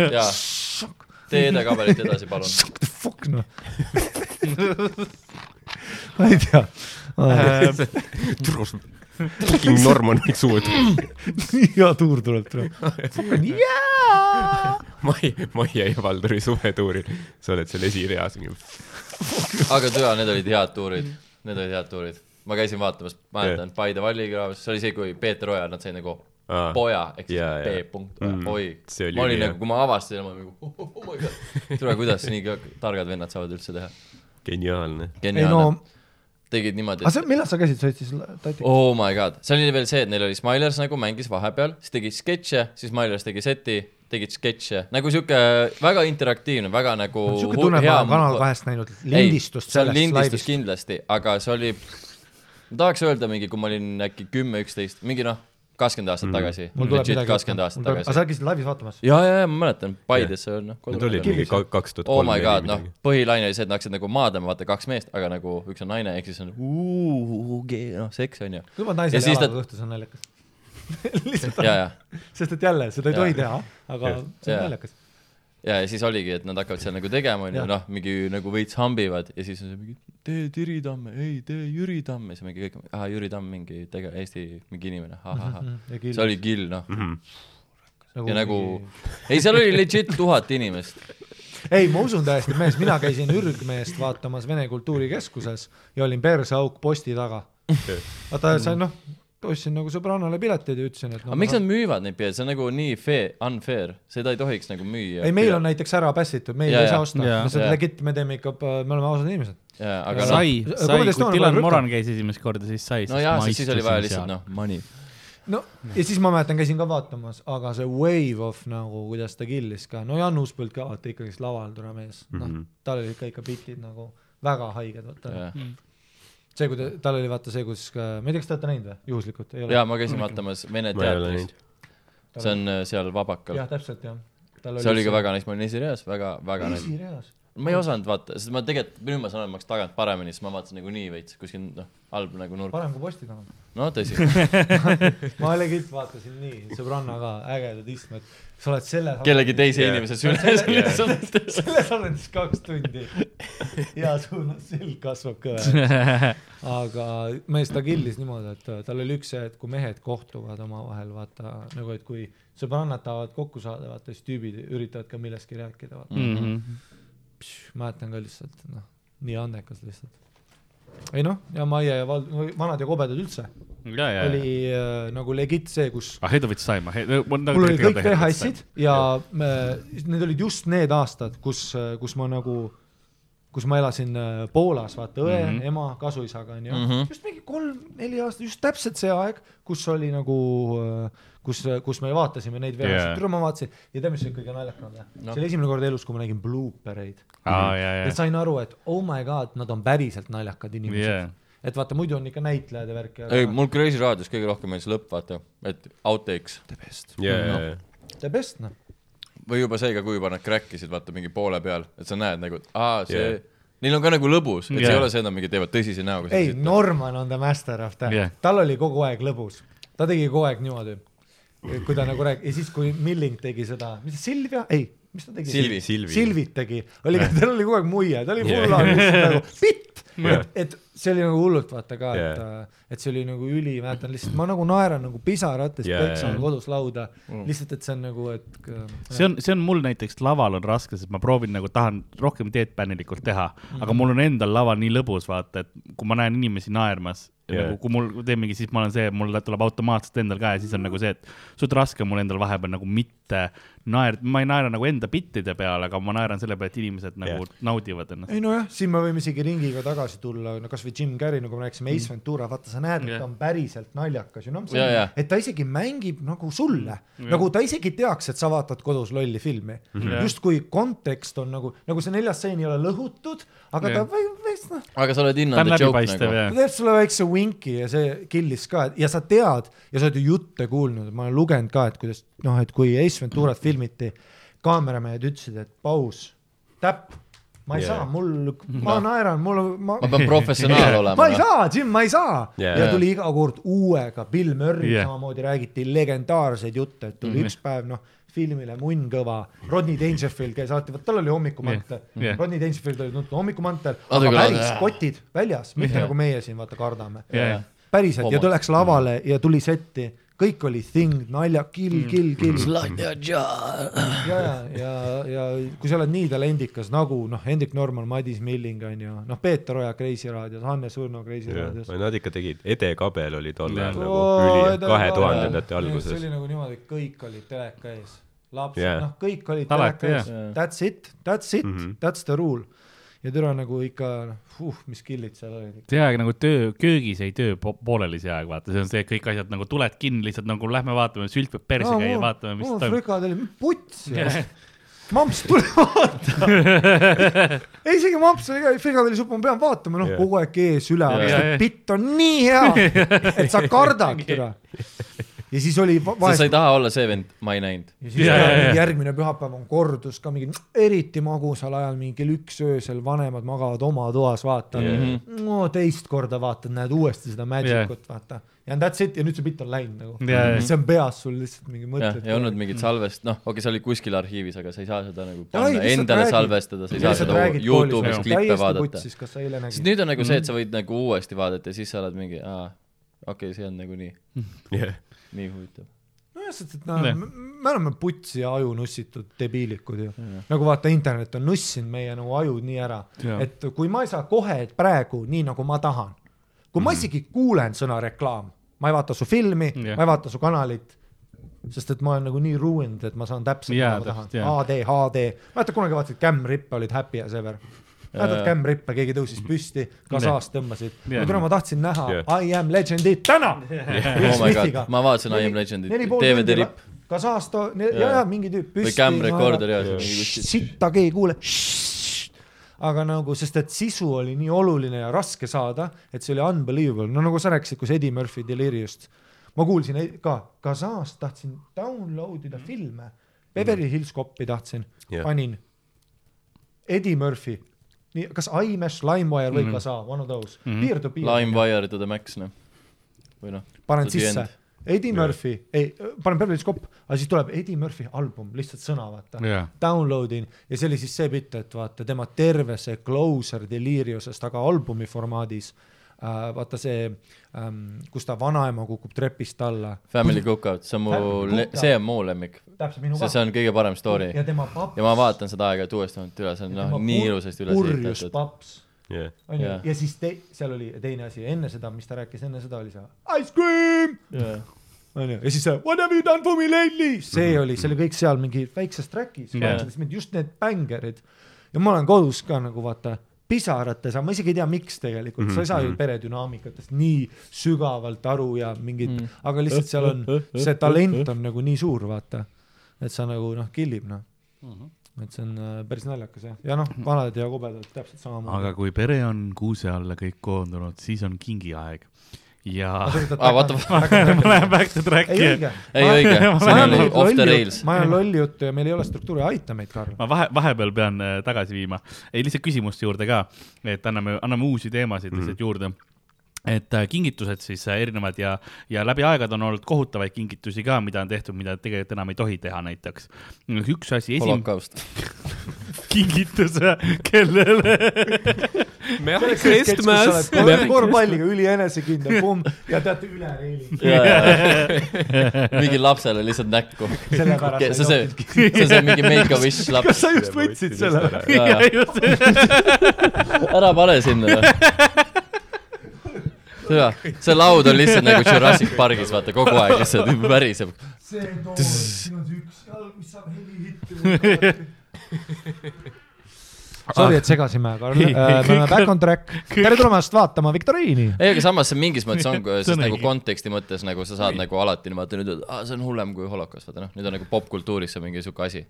tee edekabelit edasi, palun. Fuck noh. ma ei tea. Fucking Norman võiks uue hea tuur tuleb, tuleb. jaa. Mai, Maie ja Valdori suvetuuril. sa oled seal esireas. aga türa, need olid head tuurid, need olid head tuurid. ma käisin vaatamas, mäletan, Paide Vallikraavis, see oli see, kui Peeter Oja, nad said nagu Aa. poja ehk siis jaa. B punkt Mm., oi See oli ma olin nagu, kui ma avastasin, ma nagu oh, oh my god, tule, kuidas nii targad vennad saavad üldse teha. geniaalne. ei no., tegid niimoodi aga, see, millal sa käisid, sa olid siis Tati? oh my god, see oli veel see, et neil oli Smilers nagu mängis vahepeal, siis tegi sketše, siis Smilers tegi seti, tegid sketše, nagu sihuke väga interaktiivne, väga nagu siuke hu- tunne, ma olen Kanal kahest näinud lindistust sellest lindistus laivist. kindlasti, aga see oli, ma tahaks öelda mingi, kui ma olin äkki kümme, üksteist, mingi noh, kakskümmend aastat tagasi, mul tuleb legit midagi kakskümmend aastat aga sa tagasi. käisid laivis vaatamas? ja, ja, ja ma mäletan, Paides see on noh, Need olid mingi ka- kaks tuhat oh kolm my neli god, noh põhilaine oli see, et nad hakkasid nagu maadlema, vaata kaks meest, aga nagu üks on naine, ehk siis on uh, noh, seks on ju. kui ma Ja naisele jalaga õhtul, see on naljakas. lihtsalt ja, ja, sest et jälle, seda ei tohi teha, aga see on naljakas. ja, ja siis oligi, et nad hakkavad seal nagu tegema, onju, noh, mingi nagu veits hambivad ja siis on see mingi tee Tiri Tamme, ei tee Jüri Tamm ja siis mingi kõik, ahah, Jüri Tamm mingi tege-, Eesti mingi inimene, ahahah. see oli kill, noh. ja nagu, ei, seal oli legit tuhat inimest. ei, ma usun täiesti, mees, mina käisin Ürgmeest vaatamas Vene Kultuurikeskuses ja olin perseauk posti taga. vaata, see noh, ostsin nagu sõbrannale piletid ja ütlesin, et no, aga miks nad müüvad neid pileteid, see on nagu nii fair, unfair, seda ei tohiks nagu müüa. ei, meil on näiteks ära pässitud, meil Jaa, ei saa jaa. osta, Jaa. me seda Jaa. legit, me teeme ikka, me oleme ausad inimesed. jaa, aga sai, Aga sai, kuidas kui Dylan Moran käis esimest korda, siis sai. nojah, sest siis oli vaja lihtsalt noh, money. no ja siis ma mäletan, käisin ka vaatamas, aga see wave of nagu, kuidas ta killis ka, no Jan Uuspõld ka vaata ikkagist laval tore mees, noh Mhm. tal olid ka ikka bitid nagu väga haiged, vaata. jaa, see, kui ta, tal oli vaata see, kus, ma ei tea, kas te olete näinud või, juhuslikult? jaa, ma käisin vaatamas Vene teatris see on äh, seal Vabakal jah, täpselt jah. see oli ka väga nice, ma olin esireas, väga, väga nice. esireas. Ma ei osanud vaata, sest ma tegelikult, nüüd ma saan aru, ma oleks tagant paremini, sest ma vaatasin nagu nii veits kuskil noh, halb nagu nurk. parem kui posti taga. no tõsi, ma legit vaatasin nii, sõbrannaga ägedad istmed, sa oled selles. kellegi teise Jaa. inimese süles lihtsalt. selles siis kaks tundi ja sul selg kasvab kõvemaks. aga mees, ta killis niimoodi, et äh, tal oli üks see, et kui mehed kohtuvad omavahel, vaata nagu, et kui sõbrannad tahavad kokku saada, vaata siis tüübid üritavad ka millestki rääkida, vaata. Mhm. Mäletan ka lihtsalt, noh, nii andekas lihtsalt. ei noh, ja Maie ja Val-, vanad ja kobedad üldse, oli äh, nagu legit see, kus ah, Hedovits sai ma. mul olid kõik VHS-id ja me, need olid just need aastad, kus, kus ma nagu, kus ma elasin äh, Poolas, vaata õe mm. -hmm. ema, kasuisaga onju mm. -hmm. just mingi kolm-neli aastat, just täpselt see aeg, kus oli nagu, kus, kus me vaatasime neid Jaa. yeah., tule ma vaatasin ja tead, mis oli kõige naljakam või no.? see oli esimene kord elus, kui ma nägin bloopereid aa, ja, ja sain aru, et oh my god, nad on päriselt naljakad inimesed yeah.. et vaata, muidu on ikka näitlejad ja värk ei, mul Crazy raadios kõige rohkem meeldis lõpp, vaata, et outtakes the best, ja, ja, ja. the best noh. Või juba see ka, kui juba nad crack isid, vaata mingi poole peal, et sa näed nagu, et aa, see yeah., neil on ka nagu lõbus, et yeah. ei ole see, et nad mingi teevad tõsise näoga. ei, Norman on the master of that yeah., tal oli kogu aeg lõbus, ta tegi kogu aeg niimoodi, kui ta nagu rääkis ja siis, kui Milling tegi seda, mis see Silvia, ei, mis ta tegi? Silvi. Silvi. Silvit tegi, oli yeah., tal oli kogu aeg muie, ta oli on lihtsalt nagu pitt Jah. et see oli nagu hullult vaata ka, et Jah. et see oli nagu üli, mäletan lihtsalt, ma nagu naeran nagu pisarates Jah, peksan jah. kodus lauda Mm. lihtsalt, et see on nagu, et. see on, see on mul näiteks laval on raske, sest ma proovin nagu tahan rohkem deadpanilikult teha, Mhm. aga mul on endal laval nii lõbus, vaata, et kui ma näen inimesi naermas yeah., nagu kui mul teen mingi, siis ma olen see, mul tuleb automaatselt endal ka ja siis on nagu see, et suht raske on mul endal vahepeal nagu mitte naer-, ma ei naera nagu enda bittide peale, aga ma naeran selle peale, et inimesed nagu yeah. naudivad ennast. ei nojah, siin me võime isegi ringiga tagasi tulla, no kasvõi Jim Carrey, nagu me rääkisime Ace Ventura, vaata sa näed, et Jah. ta on päriselt naljakas ju noh, Jaa, jaa. et ta isegi mängib nagu sulle, nagu ta isegi teaks, et sa vaatad kodus lolli filmi mm Jah. -hmm. justkui kontekst on nagu, nagu see neljas stseen ei ole lõhutud, aga Jah. ta või- veits noh, aga sa oled hinnanud joke läbipaistev nagu. ja ta teeb sulle väikse winki ja see killis ka ja sa tead ja sa oled ju jutte kuulnud, ma olen lugenud ka, et kuidas noh, et kui Ace Venturat filmiti, kaameramehed ütlesid, et paus, täpp, ma ei yeah. saa, mul, ma no. naeran, mul, ma ma pean professionaal olema. ma ei saa, Jim, ma ei saa yeah.. ja tuli iga kord uuega, Bill Murray yeah. samamoodi räägiti legendaarseid jutte, et tuli mm. -hmm. üks päev noh, filmile Munn Kõva, Rodney Dangerfield käis alati, vot tal oli hommikumantel Jah. Jah. Rodney Dangerfield oli tuntud hommikumantel, aga päris nad- kotid väljas, mitte Jah. nagu meie siin vaata kardame. ja, ja päriselt ja Homod. ta läks lavale ja tuli setti, kõik oli thing, nalja, kill, kill, kill. Jaw. ja, ja, ja, ja kui sa oled nii talendikas nagu noh, Hendrik Norman, Madis Milling on ju, noh, Peeter Oja Kreisi raadios, Hannes Urno Kreisi raadios. Nad ikka tegid, Ede Kabel oli tol ajal nagu üli, kahe tuhandendate see alguses. oli nagu niimoodi, et kõik olid teleka ees, lapsed yeah., noh, kõik olid teleka ees that's it, that's it mm. -hmm. that's the rule. Ja türa nagu ikka, uh, mis killid seal olid. see aeg nagu töö, köögis jäi töö po pooleli see aeg, vaata, see on see, kõik asjad nagu tuled kinni lihtsalt nagu lähme vaatame, sült peab perse käia, vaatame, mis mul toimub. frikadell, puts. mamps, tule vaata. ei, isegi mamps, frikadellisupp ma pean vaatama, noh Jah. kogu aeg ees üle, aga see bitt on nii hea, et sa kardad türa. Ja siis oli va- sa ei vahest taha olla see vend, ma ei näinud. ja siis yeah, jaa, jaa. järgmine pühapäev on kordus ka mingi eriti magusal ajal, mingi kell üks öösel vanemad magavad oma toas, vaata Mhm. no teist korda vaatad, näed uuesti seda Magicut yeah., vaata. ja that's it ja nüüd see bitt on läinud nagu jaa. see on peas sul lihtsalt mingi mõtted. ei olnud mingit salvest, noh, okei, see oli kuskil arhiivis, aga sa ei saa seda nagu panna lihtsalt endale räägid. salvestada, sa ei saa seda Youtube'is klippe vaadata. sest nüüd on nagu see, et sa võid nagu uuesti vaadata ja siis sa oled mingi, aa, okei okay,, see on nagu nii, nii huvitav. nojah, sest et noh me oleme putsi ja aju nussitud debiilikud ju. nagu vaata, internet on nussinud meie nagu ajud nii ära, et kui ma ei saa kohe praegu nii nagu ma tahan, kui Mhm. ma isegi kuulen sõna reklaam, ma ei vaata su filmi ma ei vaata su kanalit, sest et ma olen nagu nii ruined, et ma saan täpselt Jaa, nagu ma tahan jaa. HD, HD, mäletad kunagi vaatasid Cam Rippe olid happy as ever? Mäletad Jaa. Cam Rippe, keegi tõusis püsti, kasaast tõmbasid, Jah. kuna ma tahtsin näha Jah. I am legend'it täna. oh my god, ma vaatasin I am Legendit, DVD ripp kasaast, ja, Jaa. ja mingi tüüp või püsti. Cam Recorder ja see mingi kuskil. sitta keegi ei kuule. aga nagu, sest et sisu oli nii oluline ja raske saada, et see oli unbelievable, no nagu sa rääkisid, kus Eddie Murphy Deliriust. ma kuulsin ka, Kasahst tahtsin download ida filme, Beverly Hills Copi tahtsin Jah. panin. Eddie Murphy, nii, kas iMesh, LimeWire või Mhm. Kasa, one of those mm, -hmm. peer to peer. Limewire to the max, noh. või noh, panen sisse. Eddie Murphy, ei, panen Beverly Hills Cop, aga siis tuleb Eddie Murphy album, lihtsalt sõna, vaata Jaa. download in ja see oli siis see bitt, et vaata tema terve see Closer Deliriusest, aga albumi formaadis äh,. vaata see ähm,, kus ta vanaema kukub trepist alla. Family Cookout, see on mu see on mu lemmik. Täpselt minu see, see on kõige parem story ja tema paps. ja ma vaatan seda aega uuesti ainult üle, see on noh, nii ilusasti üles purjus ehitatud. paps jah, onju Jah. ja siis te, seal oli teine asi, enne seda, mis ta rääkis, enne seda oli see ice cream onju, ja siis see What have you done for me lately, see oli, see oli kõik seal mingi väikses track'is yeah., just need bängerid. ja ma olen kodus ka nagu vaata pisarates, aga ma isegi ei tea, miks tegelikult mm, -hmm. sa ei saa ju peredünaamikatest nii sügavalt aru ja mingid mm, Mm. -hmm. aga lihtsalt seal on, see talent on nagu nii suur, vaata. Et sa nagu noh, killib noh, et see on äh, päris naljakas jah, ja noh, vanad ja kobedad täpselt samamoodi. aga kui pere on kuuse alla kõik koondunud, siis on kingiaeg ja Aa, what the ma lähen back to ei track'i. õige. ei õige, see oli off the rails. ma ajan lolli juttu ja meil ei ole struktuuri, aita meid, Karl. ma vahe, vahepeal pean äh, tagasi viima, ei lihtsalt küsimuste juurde ka, et anname, anname uusi teemasid lihtsalt juurde et äh, kingitused siis äh, erinevad ja, ja läbi aegade on olnud kohutavaid kingitusi ka, mida on tehtud, mida tegelikult enam ei tohi teha näiteks. üks asi, esim-, holokaust. kingitus, kellele? Merry Christmas. korvpalliga ülienesekindel, pumm ja teate üle reili. mingi lapsele lihtsalt näkku. See, see see, see mingi make a wish kas laps. sa just võtsid selle? ära pane sinna. tea, see laud on lihtsalt nagu Jurassic Parkis, vaata kogu aeg lihtsalt väriseb. see too, siin on see üks jalg, mis saab helihitti. Sorry, et segasime, Karl, me oleme back on track. tere tulemast vaatama viktoriini. ei, aga samas see mingis mõttes on, See sest nagu konteksti mõttes nagu sa saad nagu alati niimoodi nüüd see on hullem kui holokaust, vaata noh, nüüd on nagu popkultuuris see mingi sihuke asi.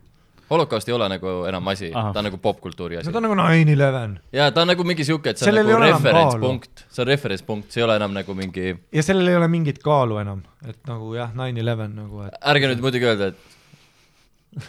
Holokaust ei ole nagu enam asi, ta on nagu popkultuuri asi. No ta. on nagu nine eleven. Ja ta on nagu mingi sihuke, et see on Sellel ei nagu referentspunkt, see on referentspunkt, see ei ole enam nagu mingi, ja sellel ei ole mingit kaalu enam, et nagu jah, nine eleven nagu, et ärge nüüd muidugi öelda, et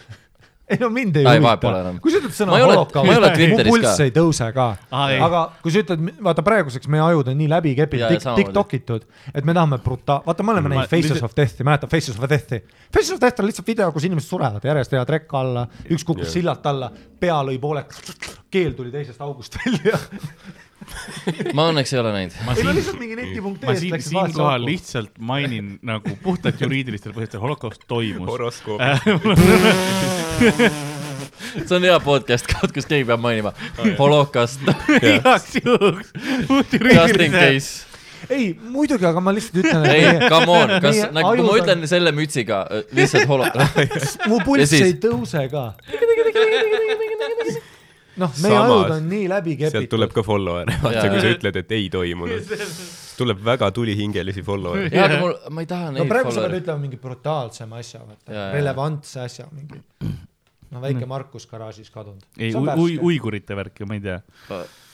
ei no mind ei Ai, huvita vahet pole enam.. kui sa ütled sõna holokaust, ma ei ole mu Twitteris pulss ka. ei tõuse ka ei. aga kui sa ütled, vaata praeguseks meie ajud on nii läbi kepitud tiktokitud, et me tahame bruta-, vaata, me oleme näinud Faces of Death'i, mäletad Faces of Death'i? Faces of Death on lihtsalt video, kus inimesed surevad järjest ja trekk alla, üks kukkus Jah. sillalt alla, pea lõi pooleks, keel tuli teisest august välja. ma õnneks ei ole näinud. ma siin, ma siin, läks siinkohal lihtsalt mainin nagu puhtalt juriidilistel põhjustel, holokaust toimus. horoskoop. see on hea podcast kus keegi peab mainima. holokaust, igaks juhuks. just in case. ei, muidugi, aga ma lihtsalt ütlen, ei come on, kas nagu, kui ma ütlen selle mütsiga äh, lihtsalt holo-, mu pulss ei tõuse ka. noh, meie ajud on nii läbi sealt kepitud. tuleb ka follower, vaata kui sa ütled, et ei toimunud. tuleb väga tulihingelisi follower'e. jaa, aga mul, ma ei taha no neid praegu sa pead ütlema mingi brutaalsema asja, vaata, relevantse asja mingi. no väike Markus garaažis kadunud. ei, ui-, uigurite värk ja ma ei tea.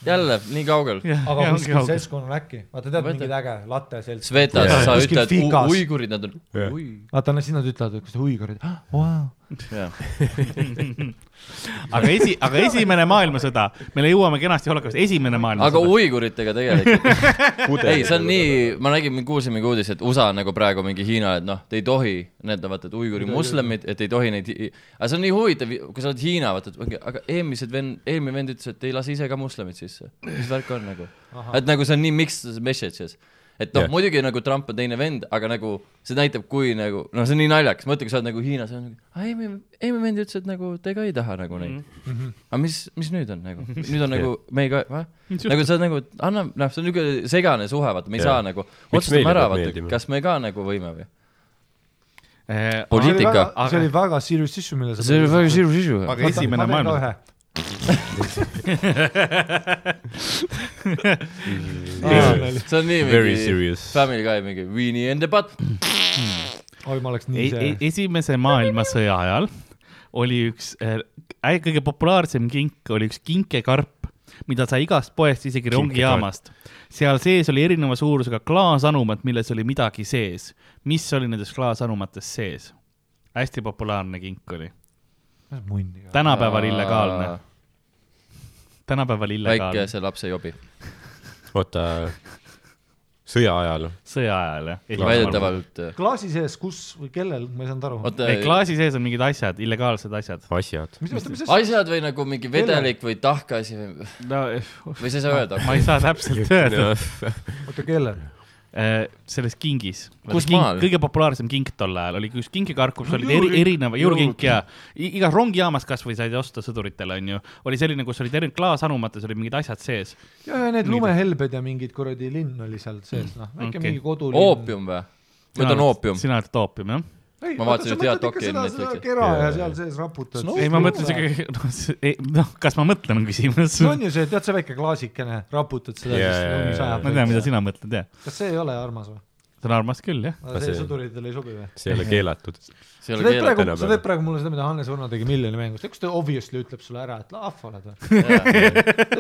jälle, nii kaugel. aga kuskil seltskonnal äkki, vaata tead mingid äge latte selts. Svetas sa ütled uigurid, nad on vaata, no siis nad ütlevad, et kas te uigurid, vau. Aga esi, aga esimene maailmasõda, me jõuame kenasti holokaust, esimene aga maailmasõda. uiguritega tegelikult, ei, see on nii, ma nägin, kuulsin mingi uudis, et USA nagu praegu mingi Hiina, et noh, te ei tohi, need on vaata, et uiguri moslemid, et ei tohi neid, aga see on nii huvitav, kui sa oled Hiina, vaata, et aga eelmised vend, eelmine vend ütles, et ei lase ise ka moslemid sisse. mis värk on nagu? et nagu see on nii mixed messages. Et noh yeah., muidugi nagu Trump on teine vend, aga nagu see näitab, kui nagu, noh, see on nii naljakas, mõtle, kui sa oled nagu Hiinas, on nagu, aa eelmine, eelmine vend ütles, et nagu te ka ei taha nagu neid mm. -hmm. aga mis, mis nüüd on nagu, nüüd on nagu me ei ka, nagu sa nagu, anna, noh, see on niisugune segane suhe, vaata, me ei Jaa. saa nagu, otsustame ära, vaata kas me ka nagu võime või? Äh, Poliitika. see oli väga serious issue, mille sa. see oli väga sirus isu. aga esimene maailmasõda. See on nii mingi. Family Guy mingi Weenie and the Butt. oi, ma oleks nii ei see., esimese maailmasõja ajal oli üks äh, kõige populaarsem kink oli üks kinkekarp, mida sai igast poest, isegi rongijaamast. seal sees oli erineva suurusega klaasanumat, milles oli midagi sees. mis oli nendes klaasanumates sees? hästi populaarne kink oli. Tänapäeval illegaalne, tänapäeval illegaalne, väikese lapse jobi. oota, sõja ajal. sõja ajal jah. väidetavalt. klaasi sees, kus või kellel, ma ei saanud aru. ei, klaasi sees on mingid asjad, illegaalsed asjad. asjad. asjad või nagu mingi vedelik või tahkeasi või, no või sa ei saa öelda? ma ei saa täpselt öelda. oota, kellel? Selles kingis. Kus maal? kõige populaarsem kink tol ajal oli üks kinkikarp, kus olid eri, erineva, jõulukink ja igas rongijaamas kasvõi said osta sõduritele onju, oli selline, kus olid erinevad klaasanumates olid mingid asjad sees. ja, ja need lumehelbed ja mingid kuradi linn oli seal sees, noh, väike Okei. mingi kodulinn. oopium või? ma ütlen oopium. sina ütled oopium jah? Ma vaatasin ühte head doki Netflixi. kera ja seal sees raputad. No, ei, ma mõtlen siuke, noh, noh, kas ma mõtlen, on küsimus. see on ju see, tead see väike klaasikene, raputad seda Jaa, siis jaa. sajab. ma tean, mida sina mõtled jah. kas see ei ole armas või? See on armas küll jah. aga see sõduritele ei sobi või? see ei ole keelatud. see ei sa teed praegu, sa teed praegu mulle seda, mida Hannes Võrno tegi miljoni mängus, kus ta obviously ütleb sulle ära, et lahv oled või?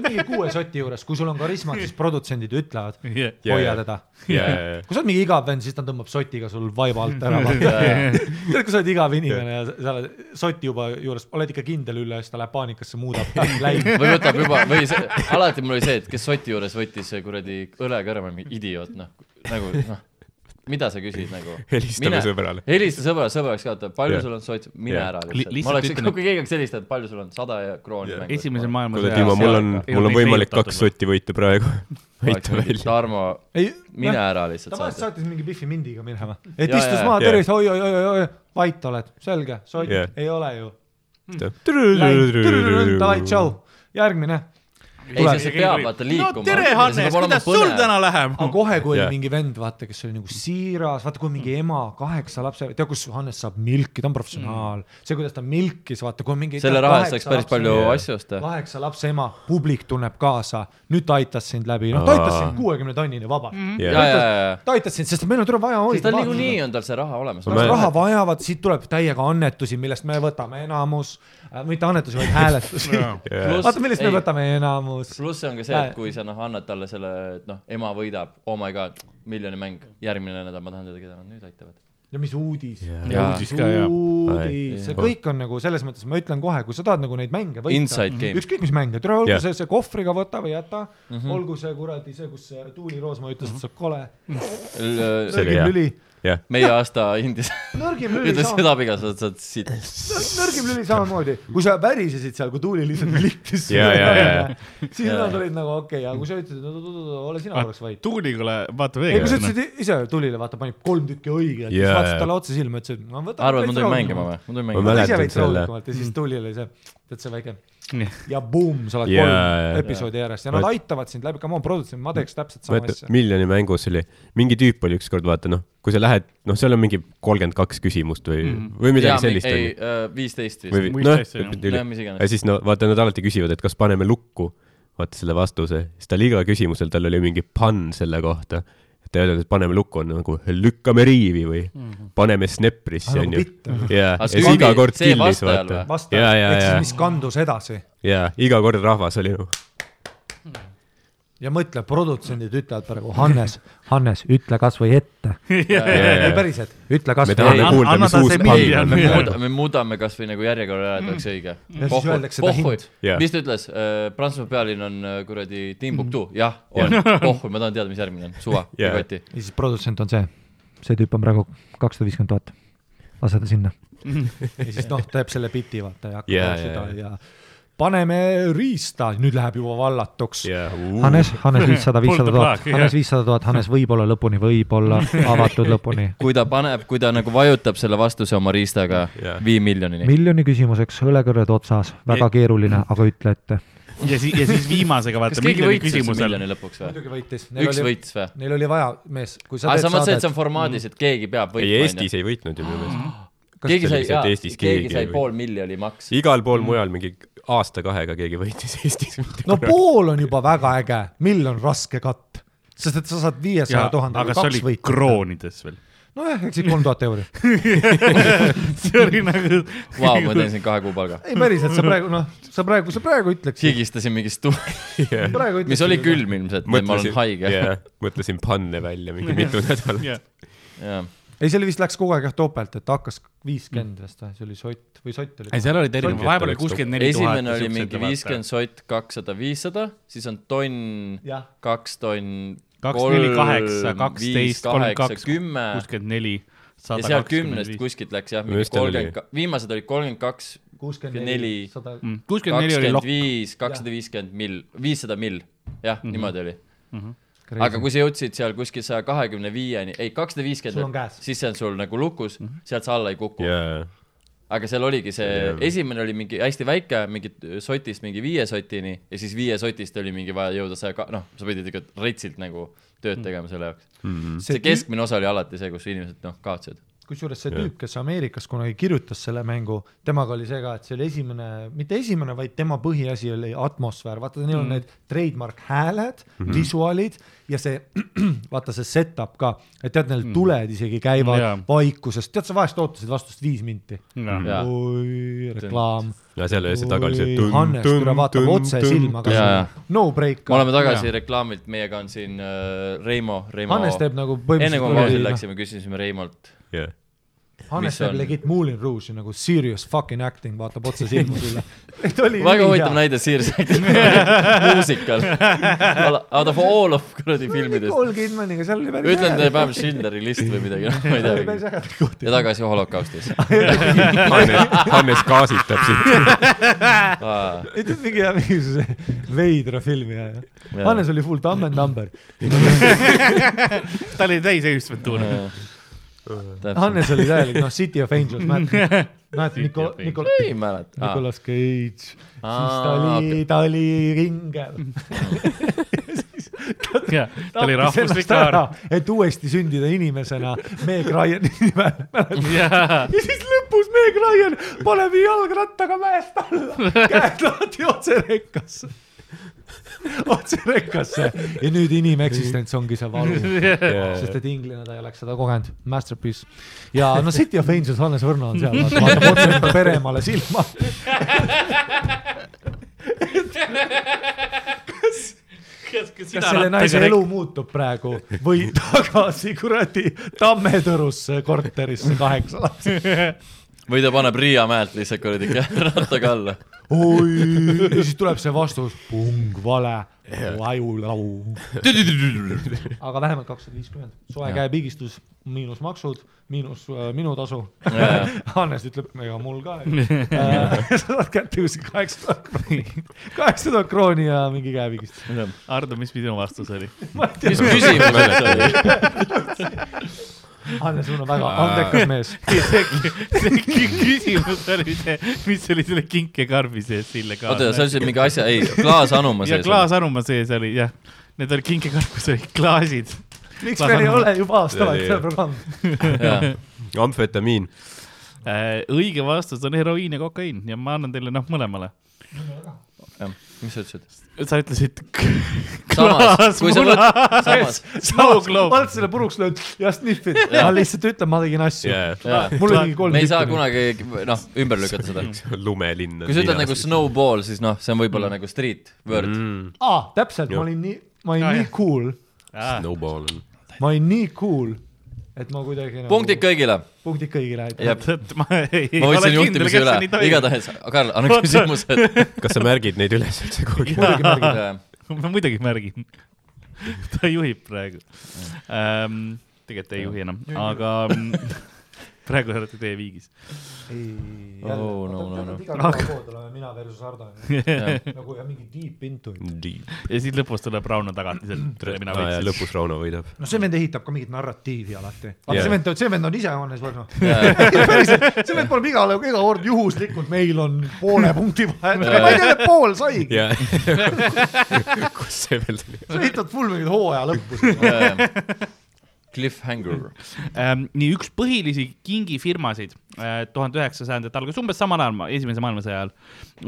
mingi kuue soti juures, kui sul on karismat, siis produtsendid ütlevad, Yeah. hoia teda. kui sa oled mingi igav vend, siis ta tõmbab sotiga sul vaiba alt ära. tead, kui sa oled igav inimene ja sa- oled soti juba juures, oled ikka kindel üle siis ta läheb paanikasse, muudab läinud. või võtab juba, või see, alati mul oli see, et kes soti juures võttis see kuradi õlekõrva, mingi idioot, noh, nagu noh, mida sa küsid nagu. helistame sõbrale. helista sõbrale, sõber oleks ka, et palju Jah. sul on sots, mine Jah. ära Li- lihtsalt. ma oleks, kui keegi oleks helistanud, palju sul on, sada ja krooni mängu. esimese kuule, maailmasõja Timo, mul on, ei mul on võimalik kaks sotti võita praegu. aita välja. Tarmo, mine ära lihtsalt ta vahest saatis mingi Biffi mindiga minema, et istus maha, tervist, oi, oi, oi, oi, vait oled, selge, sott ei ole ju. davai, tšau, järgmine. ei, see peab vaata liikuma. no tere, Hannes, kuidas sul täna läheb? aga kohe, kui oli Jah. mingi vend, vaata, kes oli nagu siiras, vaata, kui mingi ema kaheksa lapse, tead, kus Hannes saab milki, ta on professionaal mm.. see, kuidas ta milkis, vaata, kui mingi. selle raha eest saaks päris palju asju osta. kaheksa lapse ema, publik tunneb kaasa, nüüd ta aitas sind läbi, noh, ta aitas sind kuuekümne tonnini vabalt mm. ja, ja, ja, ta aitas sind, sest meil on tule vaja hoida tal. niikuinii on tal see raha olemas. Raha vajavad, siit tuleb täiega annetusi, millest me võtame enamus äh,, mitte annetusi, vaid hääletusi. vaata, millest me võtame enamus. Pluss see on ka see, et kui sa noh, annad talle selle, et noh, ema võidab, oh my god, miljoni mäng, järgmine nädal ma tahan teda, keda nad nüüd aitavad. ja mis uudis. Jaa. uudis ka jah. uudis, see kõik on nagu selles mõttes, ma ütlen kohe, kui sa tahad nagu neid mänge võita. Game. ükskõik mis mänge, tule olgu Jah. see, see kohvriga võta või jäta mm, Mhm. -hmm. olgu see kuradi see, kus see Tuuli Roosma ütles, et sa oled kole. See oli hea. lüli, jah, meie aasta Indias nõrgim lüli ütles sama, seda piga, sa oled siit. nõrgim lüli samamoodi, kui sa värisesid seal, kui tuuli lihtsalt lihtis. Ja, ja, ja. siis Ja. nad olid nagu okei okay,, aga kui sa ütlesid, et ole sina korraks vait. tuulikule vaata ei, kui sa veel. ütlesid ise tulile, vaata, panid kolm tükki õigelt yeah,, vaatasid jaa. talle otsa silma, ütlesid, ma arvad, ma tulin mängima või? ma tulin Ma mängima. mäletan ise veits selle. ja siis tulil oli see, tead see väike. Ja buum, sa oled Jaa, kolm episoodi järjest ja nad Vaat- aitavad sind läbi, come on, produtsent, ma teeks täpselt sama vaata asja. miljoni mängus oli, mingi tüüp oli ükskord, vaata noh, kui sa lähed, noh, seal on mingi kolmkümmend kaks küsimust või mm., või midagi sellist ei oli., viisteist vist. Või noh, mis iganes ja. siis no vaata, nad alati küsivad, et kas paneme lukku, vaata selle vastuse, siis tal iga küsimusel, tal oli mingi pann selle kohta. Ta ei öelnud, et paneme lukku, on nagu lükkame riivi või paneme snepprisse, Ah, nagu onju. ja, ja siis see iga kord see killis, vaata. vastaja ja, ja, ehk siis ja, mis kandus edasi? Ja iga kord rahvas oli nagu, ja mõtle, produtsendid ütlevad praegu Hannes, Hannes, ütle kasvõi ette. ei päriselt, ütle kasvõi on. me Jaa. muuda- me muudame kasvõi nagu järjekorra ära, et oleks õige. Ja siis öeldakse ta hind. Mis ta ütles, Prantsusmaa pealinn on äh, kuradi Timbuktu, jah, on, pohhu, ma tahan teada, mis järgmine on, suva, Jah. kotti. ja siis produtsent on see, see tüüp on praegu kakssada viiskümmend tuhat, lase ta sinna. ja siis noh, teeb selle biti vaata ja hakkab yeah, seda yeah. ja paneme riista, nüüd läheb juba vallatuks yeah.. Hannes, Hannes viissada, viissada tuhat, Hannes viissada tuhat, Hannes võib-olla lõpuni, võib-olla avatud lõpuni. kui ta paneb, kui ta nagu vajutab selle vastuse oma riistaga Jah. viie miljonini. miljoni küsimuseks, õlekõrred otsas, väga keeruline, aga ütle ette. ja siis, ja siis viimasega vaata kas keegi võitis üldse küsimusel. miljoni lõpuks või? muidugi võitis. üks võitis või? Neil oli vaja, mees, kui sa mõtlesid, et see on formaadis, et keegi peab ei, võitma, Eestis ei võitnud ju minu meelest. keegi sai jaa, keegi keegi sai ei pool miljoni maks. igal pool mujal mingi aasta-kahega keegi võitis Eestis. no pool on juba väga äge, miljon raske katt, sest et sa saad viiesaja tuhandega aga see kaks oli võita. kroonides veel. nojah, eks ikka kolm tuhat euri. see oli nagu. Vau, ma teen siin kahe kuu palga. ei päriselt, sa praegu noh, sa praegu, sa praegu ütleks. higistasin mingist tu-, ütleks. mis oli. külm ilmselt, ma olen haige. mõtlesin panne välja mingi mitu nädalat. jah, ei, see oli vist läks kogu aeg jah topelt, et hakkas viiskümmend vist või, see oli sott või sott oli. ei, seal olid erinevad, vahepeal oli kuuskümmend neli tuhat. esimene oli mingi viiskümmend sott, kakssada, viissada, siis on tonn, kaks tonn, kaks, neli, kaheksa, kaksteist, kaheksa, kaks, kümme. kuuskümmend neli, ja seal kümnest kuskilt läks jah, mingi kolmkümmend, viimased olid kolmkümmend kaks, kuuskümmend neli. Mm, kakskümmend viis, kakssada viiskümmend mill, viissada mill, jah, niimoodi oli. Mhm. Aga kui sa jõudsid seal kuskil saja kahekümne viieni, ei kakssada viiskümmend, siis see on sul nagu lukus, sealt sa alla ei kuku. jaa, aga seal oligi see Jaa., esimene oli mingi hästi väike, mingi sotist mingi viie sotini ja siis viie sotist oli mingi vaja jõuda saja ka-, noh, sa pidid ikka retsilt nagu tööd tegema selle jaoks. see keskmine osa oli alati see, kus inimesed noh, kaotasid. Kusjuures see tüüp, kes Ameerikas kunagi kirjutas selle mängu, temaga oli see ka, et see oli esimene, mitte esimene, vaid tema põhiasi oli atmosfäär, vaata neil on Mm. need trademark hääled mm, -hmm. visuaalid ja see, vaata see setup ka, et tead, neil tuled isegi käivad Jaa. vaikusest, tead sa vahest ootasid vastust viis minti. Jaa. oi, reklaam. ja seal oli see taga oli see Oi, Hannes türa vaatab otse silma ka Jaa, jaa.. no break. me oleme tagasi reklaamilt, meiega on siin äh, Reimo, Reimo. Hannes teeb nagu enne kui me põhimõtteliselt. läksime, küsisime Reimolt. jah, Hannes teeb on- legit Moulin Rouge'i nagu serious fucking acting, vaatab otse silma sulle. väga huvitav näide Sears muusikal. Out of all of kuradi filmidest. Nicole Kidmaniga, seal oli päris ütlen teile vähemalt Schindleri list või midagi, noh, ma ei teagi. ja. tagasi holokaustis. Hannes, Hannes gaasitab sind. ei tead mingi hea mingisuguse veidra filmi ja, ja. Hannes oli full Dumb and Dumber. ta oli täis eestvõttuuna. Hannes oli täielik, noh, City of Angels, mäletad, mäletad Nicol-, Nicol-, ei mäleta. Nicolas Cage, siis ta oli, ta oli ringel. ta oli rahvuslik kaar. et uuesti sündida inimesena Meg Ryani nimel, mäletad? jaa, ja siis lõpus Meg Ryan paneb jalgrattaga mäest alla, käed lahti otse rekkasse. otse rekkasse ja nüüd inimeksistents ongi see valu, sest et inglane ta ei oleks seda kogenud, masterpiece. ja no City of Angels, Hannes Võrno on seal, vaatab otse enda pereemale silma. kas selle naise elu muutub praegu? Või tagasi kuradi Tammetõrusse korterisse kaheksa lapse? Või ta paneb Riia mäelt lihtsalt kuradi rattaga alla. oi, ja siis tuleb see vastus, pung, vale, ajulau. aga vähemalt kakssada viiskümmend, soe käepigistus, miinus maksud, miinus äh, minu tasu. Hannes ütleb, ega mul ka. sa saad kätte kuskil kaheksa tuhat krooni, kaheksa tuhat krooni ja mingi käepigistus. Ardo, mis sinu vastus oli? mis küsimus oli? Hannes, sul on väga andekas mees. see küsimus oli see, mis oli selle kinkekarbi sees oota, sa illegaalne. ütlesid mingi asja, ei, klaasanuma ja sees. klaasaruma sees oli jah, need olid kinkekarbis olid klaasid. miks meil ei ole juba aastavaid Jaa, see jaa. programm? jaa, amfetamiin. Äh, õige vastus on heroiin ja kokaiin ja ma annan teile noh mõlemale. jah, mis sa ütlesid? sa ütlesid ma olen selle puruks löönud ja sniffid, ma lihtsalt ütlen, ma tegin asju. jaa, mul oli kolm me ei saa kunagi, noh, ümber lükata seda. lumelinn. kui sa ütled nagu snowball, siis noh, see on võib-olla nagu street word. mm,. aa, täpselt, ma olin nii, ma olin nii cool, Snowball ma olin nii cool, et ma kuidagi nagu punktid kõigile. punktid kõigile, aitäh. ma võtsin juhtimise üle, igatahes, Karl, anna küsimused. kas sa märgid neid üles üldse kuhugi? muidugi märgin. ma muidugi märgin. ta juhib praegu ähm,. tegelikult ei juhi enam, aga mm, praegu olete teie viigis. ei, Oh, no, no, no. igal pool oleme mina versus Ardo. nagu ja mingi deep into. ja siis lõpus tuleb Rauno tagatiselt. mina ja lõpus Rauno võidab. no see vend ehitab ka mingit narratiivi alati. aga Jaa. see vend, see vend on ise Johannes Võrno. päriselt, see vend paneb igale, iga kord juhuslikult, meil on poole punkti vahe. ma ei tea, pool saigi. ja kus see veel tuli? sa ehitad full mingit hooaja lõppu. Cliffhanger. ähm,. nii üks põhilisi kingifirmasid tuhande üheksasajandate alguses, umbes samal ajal, esimese maailmasõja ajal,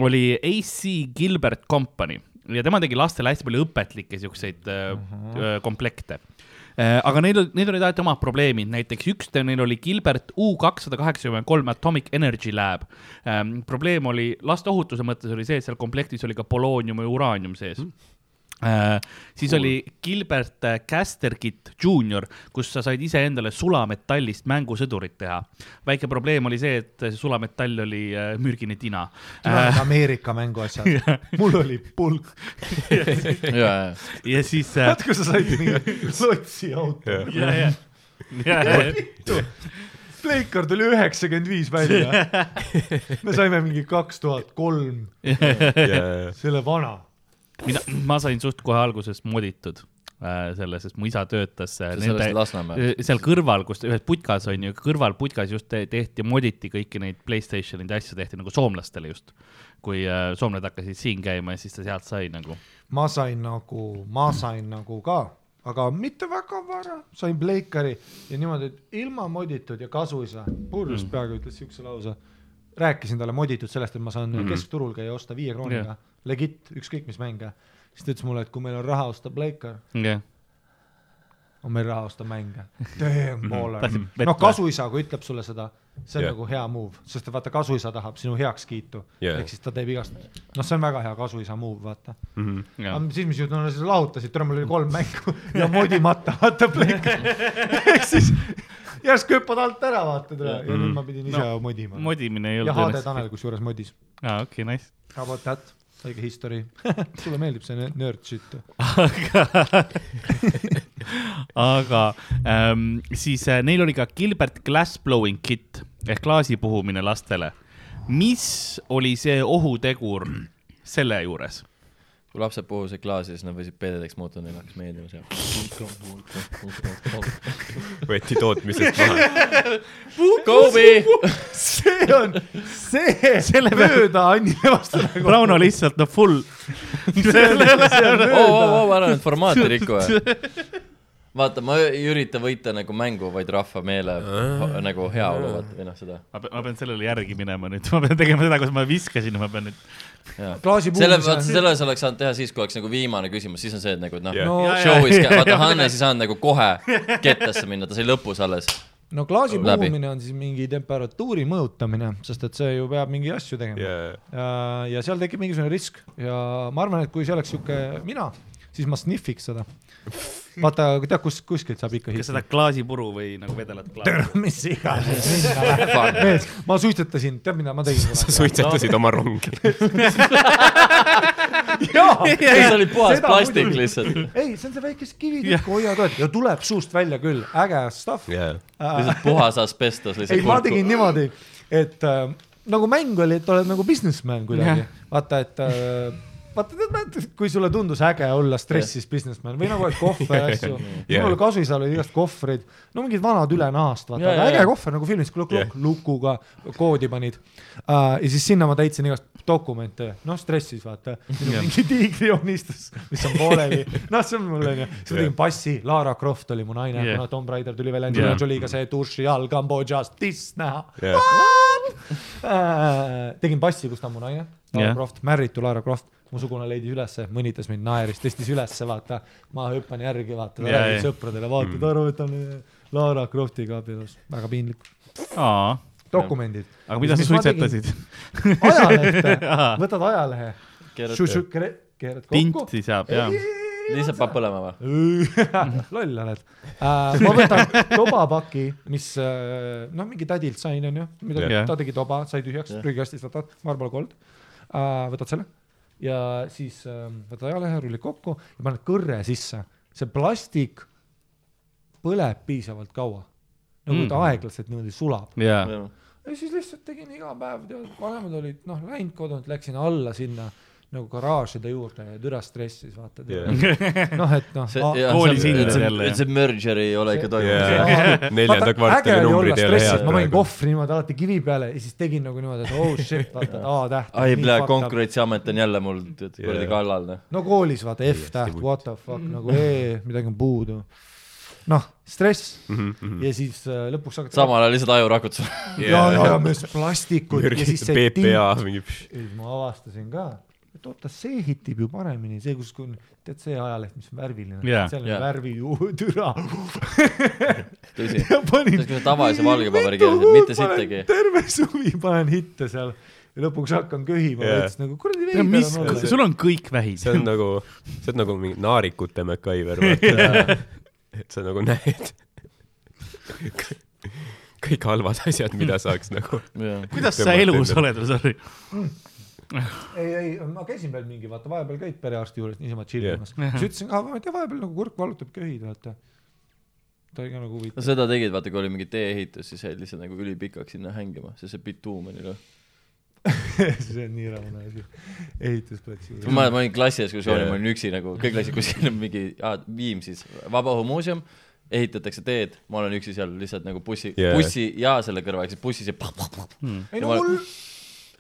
oli AC Gilbert Company ja tema tegi lastele hästi palju õpetlikke siukseid uh -huh. komplekte Äh, aga neil, neil olid alati omad probleemid, näiteks üks neil oli Gilbert U kakssada kaheksakümmend kolm Atomic Energy Lab ähm,. probleem oli laste ohutuse mõttes oli see, et seal komplektis oli ka poloonium ja uraanium sees mm.. Äh, siis cool. oli Gilbert äh, Casterkit Junior, kus sa said iseendale sulametallist mängusõdurit teha. väike probleem oli see, et see sulametall oli äh, mürgine tina tulevad Ameerika mänguasjad. mul oli pulk. jaa, ja siis äh, vaat kui sa said mingi lotsi auto. ja, ja, ja, ja, Playcard tuli üheksakümmend viis välja. me saime mingi kaks tuhat kolm, selle vana. mina, ma sain suht kohe alguses moditud äh, selle, sest mu isa töötas äh, sellest Lasnamäel. seal kõrval, kus ühes putkas on ju, kõrval putkas just te- tehti, moditi kõiki neid Playstationide asju tehti nagu soomlastele just. kui äh, soomlased hakkasid siin käima ja siis ta sealt sai nagu. ma sain nagu, ma sain nagu ka, aga mitte väga vara, sain Playcari ja niimoodi, et ilma moditud ja kasuisa, purjus mm. peaaegu ütles siukse lause. rääkisin talle moditud sellest, et ma saan mm keskturul käia osta viie krooniga Jah. legit, ükskõik mis mänge. siis ta ütles mulle, et kui meil on raha osta Playcar, jah, on meil raha osta mänge. Damn baller noh, kasuisa, kui ütleb sulle seda, see on yeah. nagu hea move, sest vaata, kasuisa tahab sinu heakskiitu yeah., ehk siis ta teeb igast, noh, see on väga hea kasuisa move, vaata. Mhm. jah. aga siis, mis juhtus, no siis lahutasid, täna mul oli kolm mängu ja modimata, vaata plekk. ehk siis järsku hüppad alt ära, vaata täna ja nüüd ma pidin ise No, modima. modimine ei ja olnud HD Tanel kusjuures modis. aa, okei, nice. About that, õige history. sulle meeldib see nerd shit? aga, aga ähm, siis äh, neil oli ka Gilbert Glass Blowing Kit ehk klaasi puhumine lastele. mis oli see ohutegur selle juures? Kui lapsed puhusid klaasi, siis nad võisid pededeks muutuda, neil hakkas meeldima see. võeti tootmisest maha. Kobe! see on, see, selle mööda Annile vastu nagu. Rauno lihtsalt no full. oo, oo, oo, ära nüüd formaati riku. vaata, ma ei ürita võita nagu mängu, vaid rahva meele nagu heaolu, vaata, või noh, seda. ma pean sellele järgi minema nüüd, ma pean tegema seda, kus ma viskasin, ma pean nüüd. Klaasi selle, puhumise vaata, selles oleks saanud teha siis, kui oleks nagu viimane küsimus, siis on see, et nagu, noh Jah. no, ja. show'is, vaata, Hannes ei saanud nagu kohe kettasse minna, ta sai lõpus alles. no klaasi puhumine on siis mingi temperatuuri mõjutamine, sest et see ju peab mingi asju tegema ja, ja, ja seal tekib mingisugune risk ja ma arvan, et kui see oleks sihuke mina, siis ma sniffiks seda. vaata, tead, kus, kuskilt saab ikka kas seda klaasipuru või nagu vedelat klaasi? tere, mis iganes, mees, ma suitsetasin, tead mida ma tegin sa? suitsetasid oma rongi. jaa, see oli puhas Seda plastik lihtsalt. ei, see on see väike kivitükk, hoiad, hoiad ja tuleb suust välja küll, äge stuff. jaa, lihtsalt puhas asbestos ei, lihtsalt. ma tegin niimoodi, et äh, nagu mäng oli, et oled nagu businessman kuidagi, vaata, et äh, vaata, tead, mäletad, kui sulle tundus äge olla stressis businessman või nagu, et kohver ja asju. Jah. mul Kasuisal oli igast kohvreid, no mingid vanad üle nahast, vaata yeah,, äge kohver nagu filmis, luk- Jah. luk- lukuga koodi panid uh,. ja siis sinna ma täitsin igast dokumente, noh stressis vaata, mingi tiigri joonistus, mis on pooleli, noh, see on mul onju, siis ma tegin passi, Lara Croft oli mu naine yeah., kuna Tomb Raider tuli välja, Angelina Jah. Jolie'ga see duši all Kambodžas, tiss näha jaa, äh,. tegin passi, kus ta on mu naine, Lara yeah. Croft, married to Lara Croft, mu sugune leidis ülesse, mõnitas mind, naeris, tõstis ülesse, vaata, ma hüppan järgi, vaata, Jaa, räägib jaa. sõpradele, vaata, ta arvab, et ta on äh, Lara Croftiga abielus, väga piinlik. aa, dokumendid, aga mida sa suitsetasid? ajalehte võtad ajalehe, keerad, kokku. tinti saab ja. lihtsalt paneb põlema või? loll oled uh,. ma võtan tobapaki, mis uh, noh, mingi tädilt sain, onju, midagi Jah. ta tegi toba, sai tühjaks Jah. prügikastist võtad, Marble Gold uh,, võtad selle ja siis uh, võtad ajalehe, rullid kokku ja paned kõrre sisse. see plastik põleb piisavalt kaua, nagu mm. ta Mm. aeglaselt niimoodi sulab ja, ja siis lihtsalt tegin iga päev, tead, vanemad olid noh läinud kodunt, läksin alla sinna nagu garaažide juurde ja türa stressis vaata Jah. noh, et noh see a-, koolis hinded jälle. see merger ei ole ikka toimunud. jaa, neljanda kvartali numbrid ei ole head ma panin kohvri niimoodi alati kivi peale ja siis tegin nagu niimoodi, et oh shit, vaata, et A-täht. ai, plee, konkurentsiamet on jälle mul kuradi kallal, noh. no koolis vaata F-täht, vutt. what the fuck nagu E, midagi on puudu. noh, stress Mhm, ja siis äh, lõpuks hakati. samal ajal lihtsalt ajurakutus. ja, ja, ja mees plastikut ja siis see PPA mingi. ja siis ma avastasin ka, et oota, see hitib ju paremini, see, kus, tead see ajaleht, mis on värviline Jaa. seal on Jaa. värvi ju türa. tõsi. on tavalise valge paberi keeles, mitte sittagi. terve suvi panen hitte seal ja lõpuks hakkan köhima yeah., ütles nagu kuradi veider on, olla. sul on kõik vähid see. on nagu, see on nagu mingi naarikute MacGyver, vaata. et sa nagu näed kõik halvad asjad, mida saaks nagu. kuidas sa elus oled, sorry? ei, ei, ma käisin veel mingi, vaata vahepeal käid perearsti juures niisama tšillimas yeah.. siis ütlesin, ah ma ei tea, vahepeal nagu kurk valutab köhid, vaata. ta oli ka nagu no huvitav. seda tegid, vaata, kui oli mingi tee-ehitus, siis jäid lihtsalt nagu ülipikaks sinna hängima, sest see bituum oli noh. see on nii ramune asi. ehitusplatsi ma mäletan, ma olin klassiekskursioonil, Jaa. ma olin üksi nagu, kõik läksid kuskile mingi ah,, Viimsis, Vabaõhumuuseum, ehitatakse teed, ma olen üksi seal lihtsalt nagu bussi yeah., bussi ja selle kõrval, siis bussis ja pah-pah-pah, ei ja no ma- mul,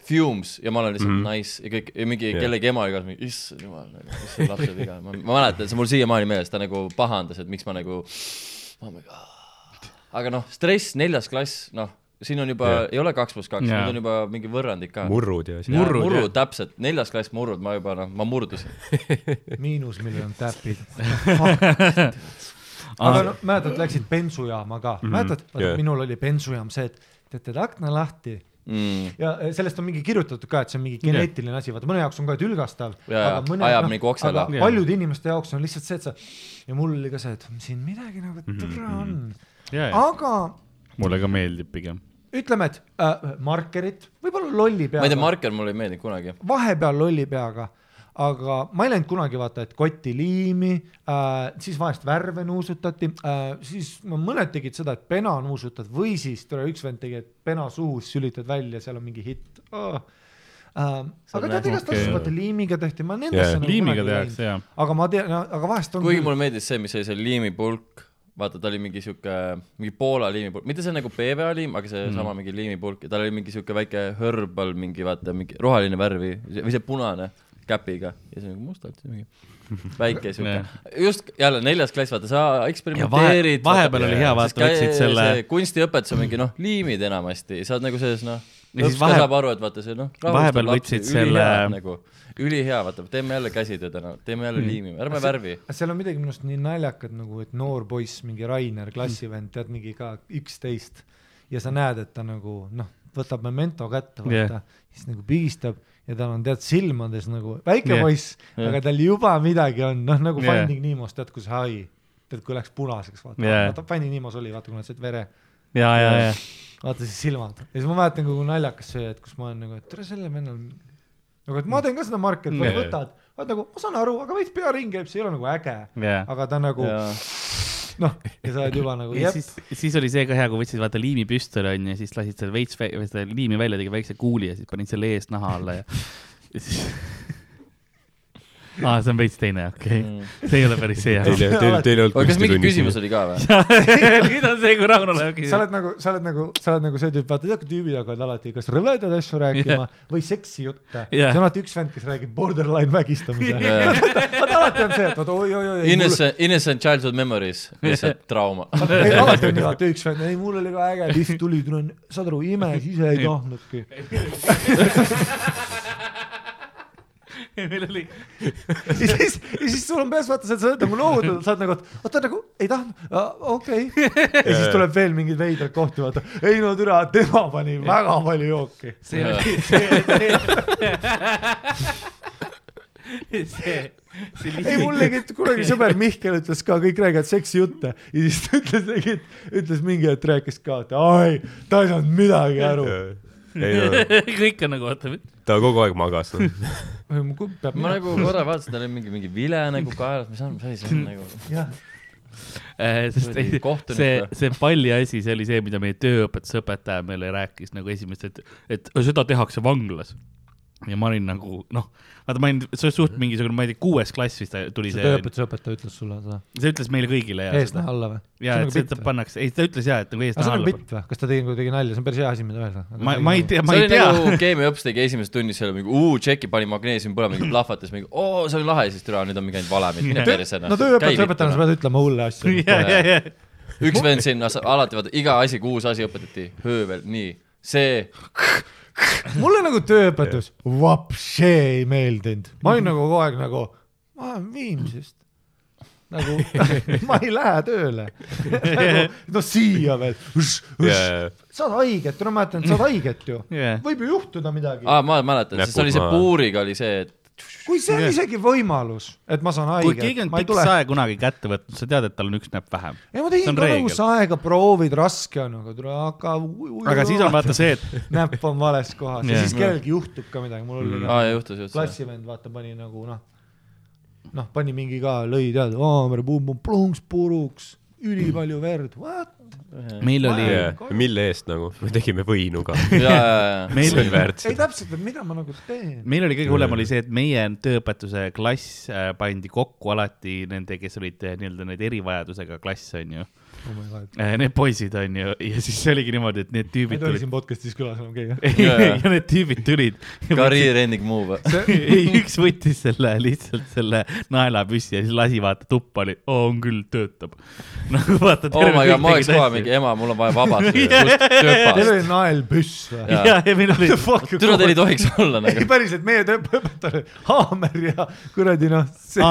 fumes ja ma olen lihtsalt mm. nice ja kõik ja mingi yeah. kellegi ema ka mingi issand jumal nagu mis see lapse viga ma, ma mäletan see on mul siiamaani meeles ta nagu pahandas et miks ma nagu oh my god aga noh stress neljas klass noh siin on juba yeah. ei ole kaks pluss kaks Jaa. nüüd on juba mingi võrrandik ka murrud ja asjad. Murrud, murrud täpselt neljas klass murrud ma juba noh ma murdusin miinusmiljon täpid. aga no mäletad, läksid bensujaama ka, mäletad, Jaa. minul oli bensujaam see, et teete akna lahti mm. ja eh, sellest on mingi kirjutatud ka, et see on mingi geneetiline asi, vaata mõne jaoks on ka tülgastav. Ajab nagu oksele. aga Jaa. paljude inimeste jaoks on lihtsalt see, et sa ja mul oli ka see, et siin midagi nagu türa on, aga mulle ka meeldib pigem. ütleme, et äh, markerit, võib-olla lolli ma ei tea peaga, marker mulle ei meeldinud kunagi vahepeal lolli peaga, aga ma ei läinud kunagi vaata, et kotti liimi äh,, siis vahest värve nuusutati äh,, siis no, mõned tegid seda, et pena nuusutad või siis tule üks vend tegi, et pena suhu sülitad välja, seal on mingi hitt oh.. Uh, aga tead igast asju, vaata liimiga tehti, ma nendesse Jaa. nagu liimiga tehakse läinud. ja. aga ma tean no,, aga vahest on kuigi mulle meeldis see mis oli see liimipulk vaata ta oli mingi siuke mingi Poola liimipulk mitte see nagu PVA liim aga see mm. sama mingi liimipulk ja tal oli mingi siuke väike herbal mingi vaata mingi roheline värvi või see punane käpiga ja see nagu mustalt mingi väike siuke just jälle neljas klass vaata sa eksperimenteerid vahe- vahepeal oli hea, vaata, võtsid selle- kunstiõpetus on mingi noh liimid enamasti sa oled nagu selles noh siis õps ka vahe- saab aru et vaata see noh vahepeal võtsid selle- nagu ülihea vaata teeme jälle käsitöö täna teeme jälle liimi ärme värvi. seal on midagi minu arust nii naljakad nagu, et noor poiss, mingi Rainer, klassivend, tead mingi ka üksteist ja sa näed, et ta nagu noh, võtab memento kätte, vaata yeah., siis nagu pigistab ja tal on tead silmades nagu väike yeah. poiss yeah., aga tal juba midagi on, noh nagu Jah. Finding Nemo's tead, kus hai tead, kui läks punaseks, vaata yeah., Fanny Nimos oli, vaata, kui nad said vere, ja, ja, ja. vaata siis silmad ja siis ma mäletan, kui naljakas see, et kus ma olen nagu, et tere selle vennal, nagu et ma teen ka seda marki, et Jaa. yeah. võtad, vaata nagu ma saan aru, aga veits pea ringi käib, see ei ole nagu äge, ja, aga ta nagu noh, ja sa oled juba nagu ja jep, siis, siis oli see ka hea, kui võtsid vaata liimipüstoli onju ja siis lasid selle veits, seda liimi välja, tegi väikse kuuli ja siis panid selle eest naha alla ja, ja siis aa, see on veits teine, okei okay.. see ei ole päris see, Teil, jah. teil, teil ei olnud aga kas mingi küsimus oli ka või? nüüd on see, kui Rauno läheb sa oled nagu, sa oled nagu, sa oled nagu see tüüp, vaata tead, kui tüübid hakkavad alati kas rõvedaid asju rääkima Jah. või seksi jutte Jah. see on alati üks vend, kes räägib borderline vägistamise Jah. vaata alati on see, et vaata oi-oi-oi. Innocent, innocent childhood memories, lihtsalt trauma. ei, alati on vaata üks vend, ei mul oli ka äge, lift tuli, saad aru, imes ise ei tahtnudki. meil oli, ja siis, ja siis sul on peas vaata, sa oled nagu loovutatud, sa oled nagu, et oota nagu ei tahtnud, okei okay.. ja siis tuleb veel mingeid veidraid kohti, vaata, ei no türa, tema pani väga palju jooki. see oli, see, see, see, see ei, mul tegi kunagi sõber Mihkel ütles ka, kõik räägivad seksijutte ja siis ta ütles, tegi, ütles mingi hetk rääkis ka, et ai, ta ei saanud midagi aru. kõik on nagu, oota, ta kogu aeg magas no.. peab ma nagu korra vaatasin, tal oli mingi, mingi vile nagu kaelas, mis on, mis asi see on nagu. Äh, sest ei, see see palli asi, see oli see, mida meie tööõpetusõpetaja meile rääkis nagu esimest, et, et seda tehakse vanglas. Ja ma olin nagu noh, vaata ma olin, see oli suht mingisugune, ma ei tea, kuues klass vist tuli see see, tööõpetusõpetaja ütles sulle seda. see ütles meile kõigile ja eest näha alla või? ja et seda pannakse, ei ta ütles ja, et nagu eest aga see on alla. bitt või? kas ta tegi, tegi nalja, see on päris hea asi, mida öelda. ma, ma ei tea, ma see ei oli tea. nagu keemiaõps tegi esimeses tunnis selle mingi, uu, tšeki pani magneesiumi põlema, mingi plahvatas mingi, oo, see oli lahe, siis türa, nüüd on mingi ainult valemid, mine perse. no tööõpetusõpetajana sa pead ütlema hulle asju. ja, ja, ja, üks vend sinna alati vaata, iga asi, uus asi õpetati, höövel, nii, see, mulle nagu tööõpetus vapšee ei meeldinud, ma olin nagu kogu aeg nagu, ma olen Viimsist. nagu ma ei lähe tööle nagu,. no siia veel, Yeah. saad haiget, no ma mäletan, et saad haiget ju Jah. võib ju juhtuda midagi aa, ma mäletan, sest oli see puuriga oli see, et kui see on isegi võimalus, et ma saan kui keegi haiget, on ma ei tule. tikssae kunagi kätte võtnud, sa tead, et tal on üks näpp vähem. ei, ma tegin on ka nagu saega, proovid, raske on, aga tule hakka. aga siis on vaata see, et näpp on vales kohas ja Jah. siis kellelgi juhtub ka midagi, mul oli aa, juhtus, juhtus. klassivend, vaata, pani nagu noh, noh, pani mingi ka, lõi tead, haamri, pumm-pumm, plunks puruks, ülipalju verd, what? meil oli Yeah. mille eest nagu, me tegime võinu ka. ja, ja, ja, meil oli väärt ei. täpselt, et mida ma nagu teen. meil oli kõige hullem oli see, et meie tööõpetuse klass äh, pandi kokku alati nende, kes olid äh, nii-öelda need erivajadusega klass onju. Oh my god, Need poisid onju ja siis see oligi niimoodi, et need ma tüübid ei tohi siin podcast'is külas enam käia. ja need tüübid tulid. career ending move. ei, üks võttis selle lihtsalt selle naelapüssi ja siis lasi vaata tuppa oli, on küll, töötab. nagu vaata. oh my god, ma oleks kohe mingi ema, mul on vaja vabastada Teil oli naelpüss või? Jaa. ja, ja meil oli, türa, teil ei tohiks olla ei nagu. päriselt, meie tööõpetajal oli haamer ja kuradi noh,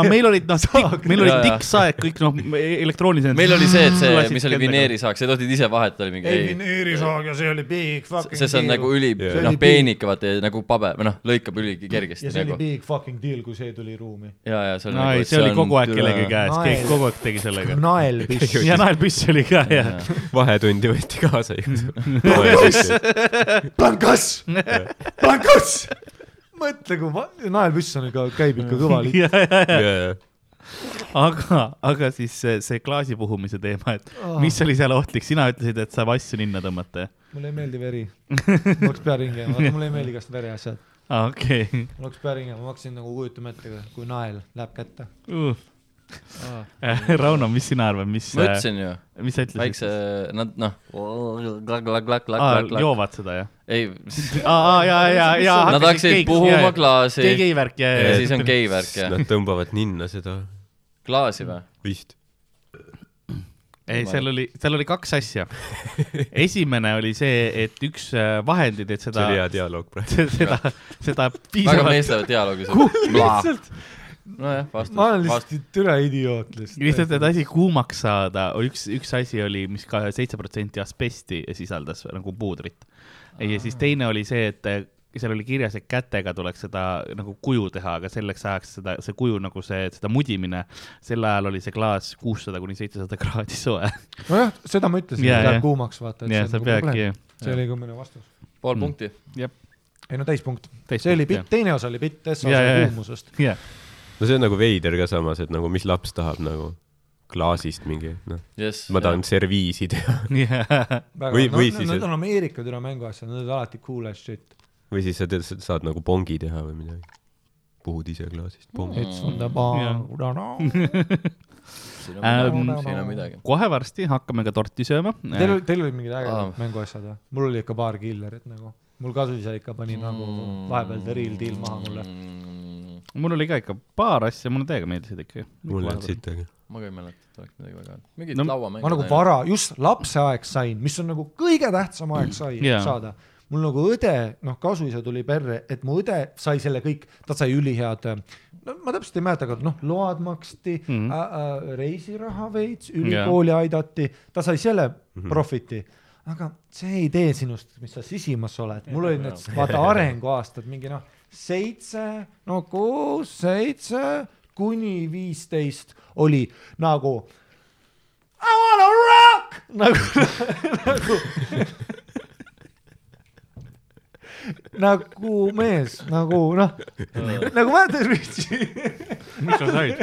meil olid noh, meil olid tikksaeg kõik noh, elektroonilised. meil oli see, et see, mis oli vineerisaak, sa ei tohtinud ise vahetada, oli mingi ei ei. vineerisaag ja see oli big fucking see, see on nagu üli, See noh oli, peenike, vaata nagu paber või noh, lõikab üli kergesti ja see oli nagu. big fucking deal, kui see tuli ruumi. ja, ja see on no nagu. ei, see oli kogu aeg kellegi käes, keegi kogu aeg tegi sellega. naelpüss. ja naelpüss oli ka ja. vahetundi võeti kaasa. plankass, plankass. mõtle, kui va- naelpüss on ikka, käib ikka kõva liit. aga, aga siis see, see klaasi puhumise teema, et mis oli seal ohtlik, sina ütlesid, et saab asju ninna tõmmata, mulle ei meeldi veri. mul hakkas pea ringi käima, vaata mulle ei meeldi igast veriasjad. aa, okei mul hakkas pea ringi käima, ma hakkasin nagu kujutama ette, kui nael läheb kätte. uh.. Rauno, mis sina arvad, mis, ma ütlesin ju, mis sa ütlesid? väikse, nad noh, klakk-klakk-klakk-klakk-klakk. joovad seda, jah? ei, aa, ja, ja, ja. nad hakkasid puhuma klaasi gei, gei-värk ja, ja ja, siis on geivärk ja Nad tõmbavad ninna seda klaasi või? vist. ei, seal oli, seal oli kaks asja. esimene oli see, et üks äh, vahendid, et see seda oli, hea dialoog praegu. seda, seda väga piisavalt, meestevad dialoogid. lihtsalt, nojah, vastus, ma olen lihtsalt türa idioot lihtsalt. lihtsalt, et asi kuumaks saada, üks, üks asi oli, mis ka seitse protsenti asbesti sisaldas nagu puudrit. ja siis teine oli see, et seal oli kirjas, et kätega tuleks seda nagu kuju teha, aga selleks ajaks seda, see kuju nagu see, seda mudimine, sel ajal oli see klaas kuussada kuni seitsesada kraadi soe. nojah, seda ma ütlesin, Jaa, läheb jah. kuumaks, vaata. ja sa peadki, see oli ka minu vastus. pool Mm. punkti. ei no täispunkt. Täispunkt, see oli bitt, teine osa oli bitt, S osa kuumusest. no see on nagu veider ka samas, et nagu mis laps tahab nagu klaasist mingi, noh, jess. ma tahan serviisi teha jah, Või- no, või no, siis- Need on Ameerika türa mänguasjad, need on alati cool as shit. Või siis sa tead, saad nagu pongi teha või midagi. puhud ise klaasist pongi. Bar. siin on Ähm, midagi, kohe varsti hakkame ka torti sööma. Teil oli, teil olid mingid ägedad Aa. mänguasjad või? mul oli ikka paar killerit nagu. mul kasuisa ikka pani nagu vahepeal the real deal maha mulle. mm,. mul oli ka ikka paar asja, mulle täiega meeldisid ikkagi. mul ei olnud sittagi. ma ka ei mäleta, et oleks midagi väga, mingid No lauamänge. ma nagu vara, just lapseaeg sain, mis on nagu kõige tähtsam aeg sai yeah. saada. Mul nagu õde, noh, kasuisa tuli perre, et mu õde sai selle kõik, ta sai ülihead, no ma täpselt ei mäleta, aga noh, load maksti mm. -hmm. äh, äh, reisiraha veits, ülikooli yeah. aidati, ta sai selle mm -hmm. profiti. aga see ei tee sinust, mis sa sisimas oled, mul olid need, vaata arenguaastad mingi noh, seitse, no kuus, seitse kuni viisteist oli nagu I wanna rock nagu, nagu, nagu mees, nagu noh, nagu mäletad Richie, mis sa said?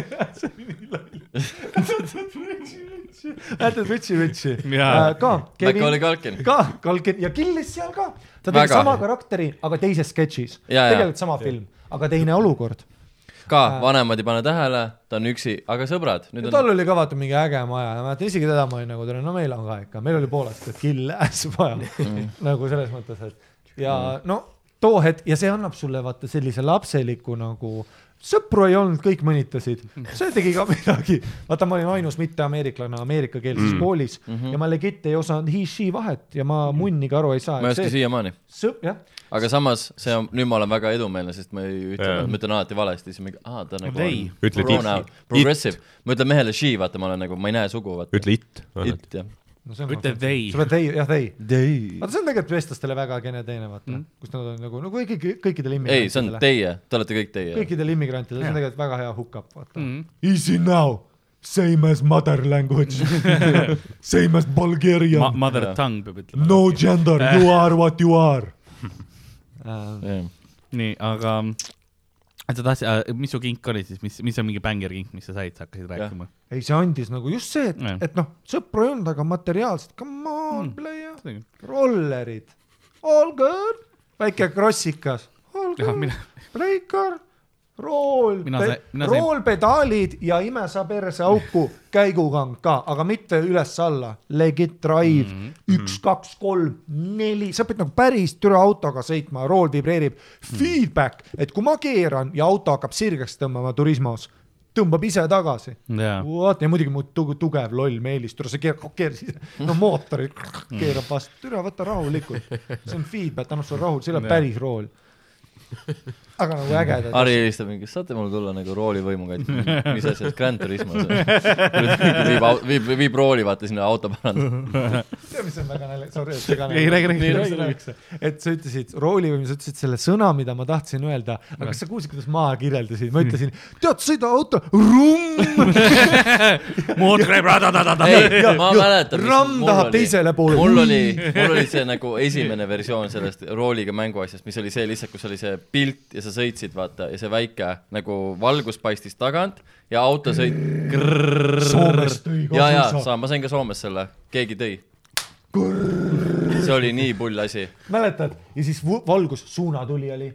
mäletad Richie, Richie. Äh, ka, Macaulay Kevin, Culkin. ka Kalkin. Ja killis seal ka, ta tegi sama karakteri, aga teises sketšis, tegelikult sama film, aga teine olukord. ka vanemad ei pane tähele, ta on üksi, aga sõbrad, nüüd tal on, oli ka vaata mingi äge maja. Ja ma mäletan isegi teda ma olin nagu, no meil on ka ikka, meil oli poolest kill ass maja. Nagu selles mõttes, et ja no too hetk ja see annab sulle vaata sellise lapseliku nagu sõpru ei olnud, kõik mõnitasid, see tegi ka midagi. vaata, ma olin ainus mitteameeriklane ameerikakeelses mm. koolis mm -hmm. ja ma legit ei osanud he-she vahet ja ma munnigi aru ei saa. ma ei oska siiamaani. aga samas see on, nüüd ma olen väga edumeelne, sest ma ei ütle Jaa., ma ütlen alati valesti, siis mingi, aa, ta on nagu They. on pronoun- it. progressive. ma ütlen mehele she, vaata, ma olen nagu, ma ei näe sugu, vaata. ütle it, it, jah. No see on ütle they sa. pead they, jah, they. They. vaata, see on tegelikult eestlastele väga kene teine, vaata mm., kus nad on nagu, no kõigi, kõikidel ei, see on immigrantidel, teie, te olete kõik teie. kõikidel immigrantidel, see on tegelikult väga hea hookup, vaata mm.. Easy now, same as mother language same as Bulgarian Ma-, mother tongue peab ütlema. no gender, you are what you are nii, aga sa tahtsid, mis su kink oli siis, mis, mis on mingi bänger kink, mis sa said, sa hakkasid rääkima? ei, see andis nagu just see, et et noh, sõpru ei olnud, aga materiaalselt, come on mm., playa, rollerid, all good, väike krossikas, all good, mina, breikar, rool Mina sain-, roolpedaalid ja ime sa perse auku käigukang ka, aga mitte üles-alla, legit drive. Mm, -hmm. üks, kaks, kolm, neli, sa pead nagu päris türa autoga sõitma, rool vibreerib. Mm., feedback, et kui ma keeran ja auto hakkab sirgeks tõmbama Turismos, tõmbab ise tagasi. Jaa. What? Ja muidugi mu tugev, loll meelis, tule sa keerad, keerasid, no mootori keerab vastu, türa võta rahulikult, see on feedback, annab sulle rahu, see ei ole päris rool. Aga nagu ägedad. Harri helistab mingi, kas saate mulle tulla nagu roolivõimu katki, mis asja, Grand Turismo viib, viib, viib rooli vaata sinna auto parandada. tead, mis on väga naljakas, sorry, et segan. Ei, räägi, räägi, räägi, räägi. et sa ütlesid roolivõim, sa ütlesid selle sõna, mida ma tahtsin öelda, aga kas sa kuulsid, kuidas ma kirjeldasin, ma ütlesin, tead, sõida auto, rumm. mootor käib radadadada. ma mäletan. ramm tahab teisele poole. mul oli, mul oli see nagu esimene versioon sellest rooliga mänguasjast, mis oli see lihtsalt, kus oli see pilt ja sa sõitsid, vaata, ja see väike nagu valgus paistis tagant ja auto sõit. Soomest tõi ka ja, ja saan, ma sain ka Soomes selle, keegi tõi. see oli nii pull asi. mäletad ja siis valgus, suunatuli oli.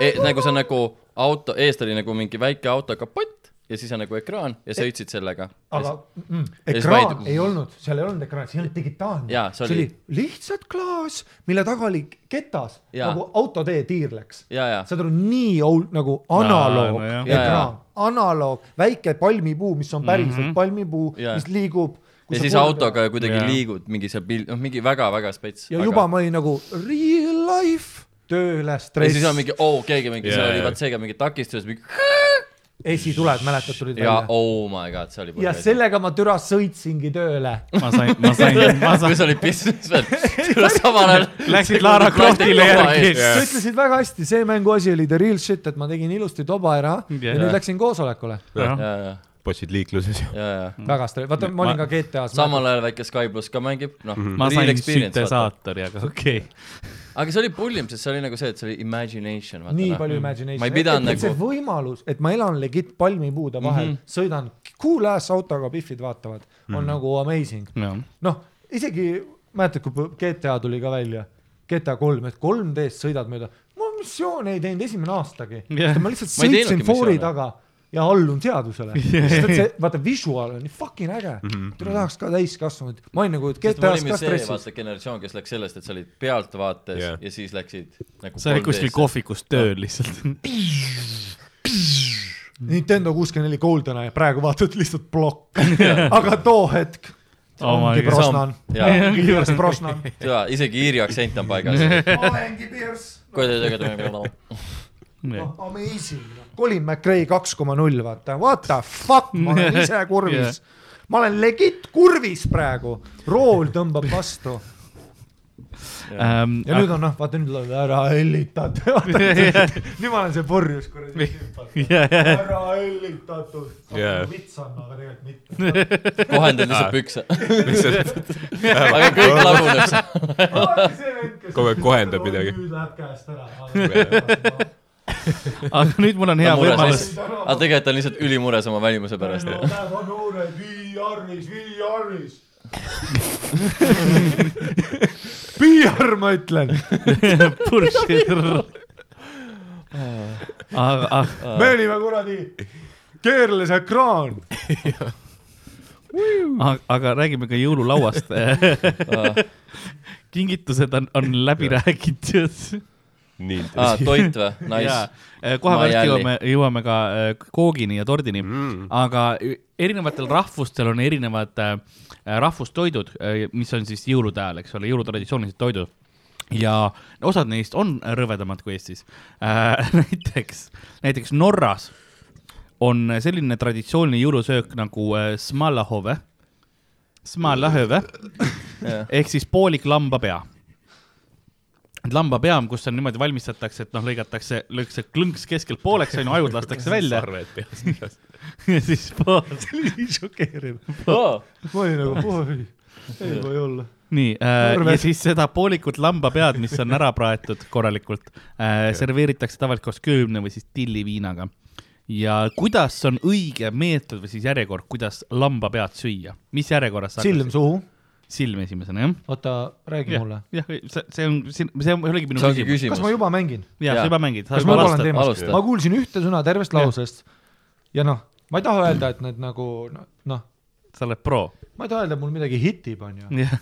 E, nagu on nagu auto, eest oli nagu mingi väike auto kapott ja siis on nagu ekraan ja sõitsid sellega. aga mm, ja ekraan vaid- ei olnud, seal ei olnud ekraani, see ei olnud digitaalne. See see oli- lihtsalt klaas, mille taga oli ketas, nagu autotee tiir läks. ja, ja, saad aru, nii old nagu analoog no ekraan analoog, väike palmipuu, mis on päriselt mm -hmm. palmipuu mis liigub. ja siis autoga kuidagi Jaa. liigud mingi seal pilt, noh mingi väga-väga spets. ja juba ma olin nagu real life tööle ja stress. siis on mingi, oo, keegi mingi, seal Jaa, oli vaat seega mingi takistus, mingi esituled, mäletad, tulid ja välja? oh my god, see oli ja. sellega ma türa sõitsingi tööle. ma sain, ma sain, ma kui sain, sa olid business veel, samal ajal. Läksid Lara Croftile järgi. sa ütlesid väga hästi, see mängu asi oli the real shit, et ma tegin ilusti toba ära ja Jah. nüüd läksin koosolekule. ja, ja, bossid liikluses ja, ja. väga stre-, vaata, ma olin ka GTA-s. samal ajal väike Sky pluss ka mängib, noh. ma sain süntesaatori, aga okei okay.. Aga see oli pullim, sest see oli nagu see, et see oli imagination. nii palju imagination. ma ei pidanud et see nagu, võimalus, et ma elan legit palmipuude vahel mm, Mhm. -hmm. sõidan cool ass autoga, Biffid vaatavad, on mm -hmm. nagu amazing. jah, noh, isegi mäletad, kui GTA tuli ka välja, GTA kolm, et 3D-s sõidad mööda, ma missioone ei teinud esimene aastagi yeah.. ma lihtsalt sõitsin foori taga ja allun seadusele sest et see, vaata visual on nii fucking äge mm. -hmm. tule tahaks ka täiskasvanud, ma olin nagu GTA-s ka see, stressis. vaata generatsioon, kes läks sellest, et sa olid pealtvaates Jah. ja siis läksid nagu sa olid kuskil. kohvikus tööl lihtsalt. Nintendo kuuskümmend neli GoldenEye, praegu vaatad lihtsalt plokk, aga too hetk Oh my ongi God. Brosnan, jaa, ongi Pierce Brosnan. isegi Iiri aktsent on paigas. olengi Pierce. Jah. Amazing. Colin McRae kaks koma null, vaata, what the fuck, ma olen ise kurvis. ma olen legit kurvis praegu, rool tõmbab vastu Ähm, ja nüüd on noh, vaata nüüd tuleb ära hellitad. nüüd ma olen see purjus kuradi. ära hellitatud. Jaa. vits on, aga tegelikult mitte. kohendad lihtsalt pükse. aga kõik laguneb. Kogu aeg kohendab midagi. nüüd läheb käest ära. aga nüüd mul on hea võimalus, aga tegelikult ta on lihtsalt ülimures oma välimuse pärast. Vii arvis. PR ma ütlen, aga, aga me olime kuradi keerles ekraan. aga, aga räägime ka jõululauast. kingitused on, on läbi räägitud. Nii tõsi. toit või? ja Nice. kohe Ma varsti jõuame, jõuame ka äh, koogini ja tordini mm., aga erinevatel rahvustel on erinevad äh, rahvustoidud, mis on siis jõulude ajal, eks ole, jõulutraditsioonilised toidud. ja osad neist on rõvedamad kui Eestis äh. näiteks, näiteks Norras on selline traditsiooniline jõulusöök nagu äh, smallahove, smallahove ehk siis poolik lambapea. Et lambapea, kus on niimoodi valmistatakse, et noh, lõigatakse, lõigatakse klõnks keskelt pooleks, on ju, ajud lastakse välja sarved peas. ja siis pool. see oli nii šokeeriv. ma olin nagu, oi, ei või olla. nii äh,, ja siis seda poolikut lambapead, mis on ära praetud korralikult äh,, serveeritakse tavaliselt koos köömne või siis tilliviinaga. ja kuidas on õige meetod või siis järjekord, kuidas lambapead süüa, mis järjekorras sa silm suhu, silm esimesena, jah? oota, räägi mulle. jah, see, see on, see oligi minu ongi küsimus. kas ma küsimus. juba mängin? ja Jaa. sa juba mängid. kas ma juba olen teemas ma kuulsin ühte sõna tervest lausest ja noh, ma ei taha öelda, et need nagu noh, sa oled pro. ma ei taha öelda, et mul midagi hitib, onju, jah,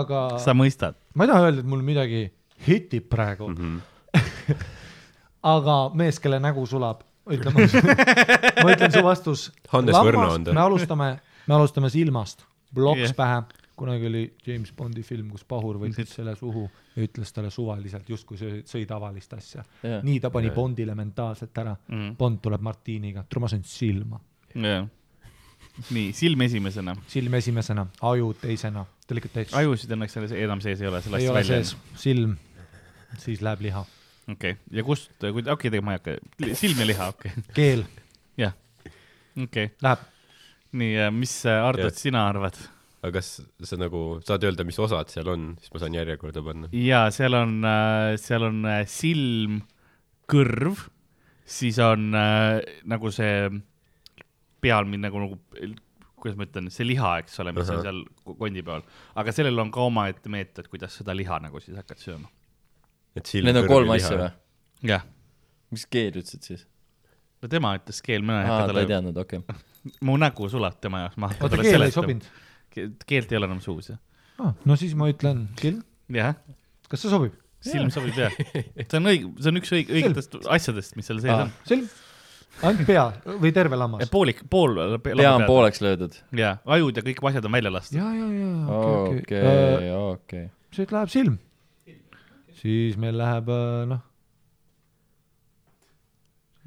aga sa mõistad. ma ei taha öelda, et mul midagi hitib praegu mm, -hmm. aga mees, kelle nägu sulab, ütleme, ma ütlen su vastus. Hannes Võrno on ta. me alustame, me alustame silmast, ploks yeah. pähe, kunagi oli James Bondi film, kus pahur võttis selle suhu ja ütles talle suvaliselt, justkui see sõi tavalist asja. Jah. nii ta pani Jah. Bondile mentaalselt ära Mm. Bond tuleb Martiniga, ma sõin silma, jah. nii, silm esimesena. silm esimesena, aju teisena, delikatess, ajusid õnneks selles enam sees ei ole, ei ole sees, silm, siis läheb liha, okei okay., ja kust, okei okay,, tegelikult ma ei hakka, silm ja liha, okei okay., keel jah, okei okay.. läheb, nii, mis Jah., sina arvad? Aga kas sa nagu saad öelda, mis osad seal on, siis ma saan järjekorda panna. ja seal on, seal on äh, silm, kõrv, siis on äh, nagu see peal mind nagu, nagu, kuidas ma ütlen, see liha, eks ole, mis on Ahah. seal ko- kondi peal, aga sellel on ka omaette meetod, kuidas seda liha nagu siis hakkad sööma. Need on kolm asja või?? jah, mis keed ütlesid siis? no tema ütles keel, mina ei hakka ta ei talle, teadnud, okei okay. mu nägu sulab tema jaoks, ma hakkan talle keel ei seletama. Keelt ei ole enam suus, jah. ah,. no siis ma ütlen silm, jah, kas see sobib? silm sobib jah. see on õige, see on üks õige, õigetest asjadest, mis seal sees Aa. on. silm, ainult pea või terve lammas? poolik, pool. pea on. pooleks löödud. jaa, ajud ja kõik asjad on välja lastud. ja, ja, ja, okei, okei. okei. siis läheb silm. siis meil läheb äh, noh,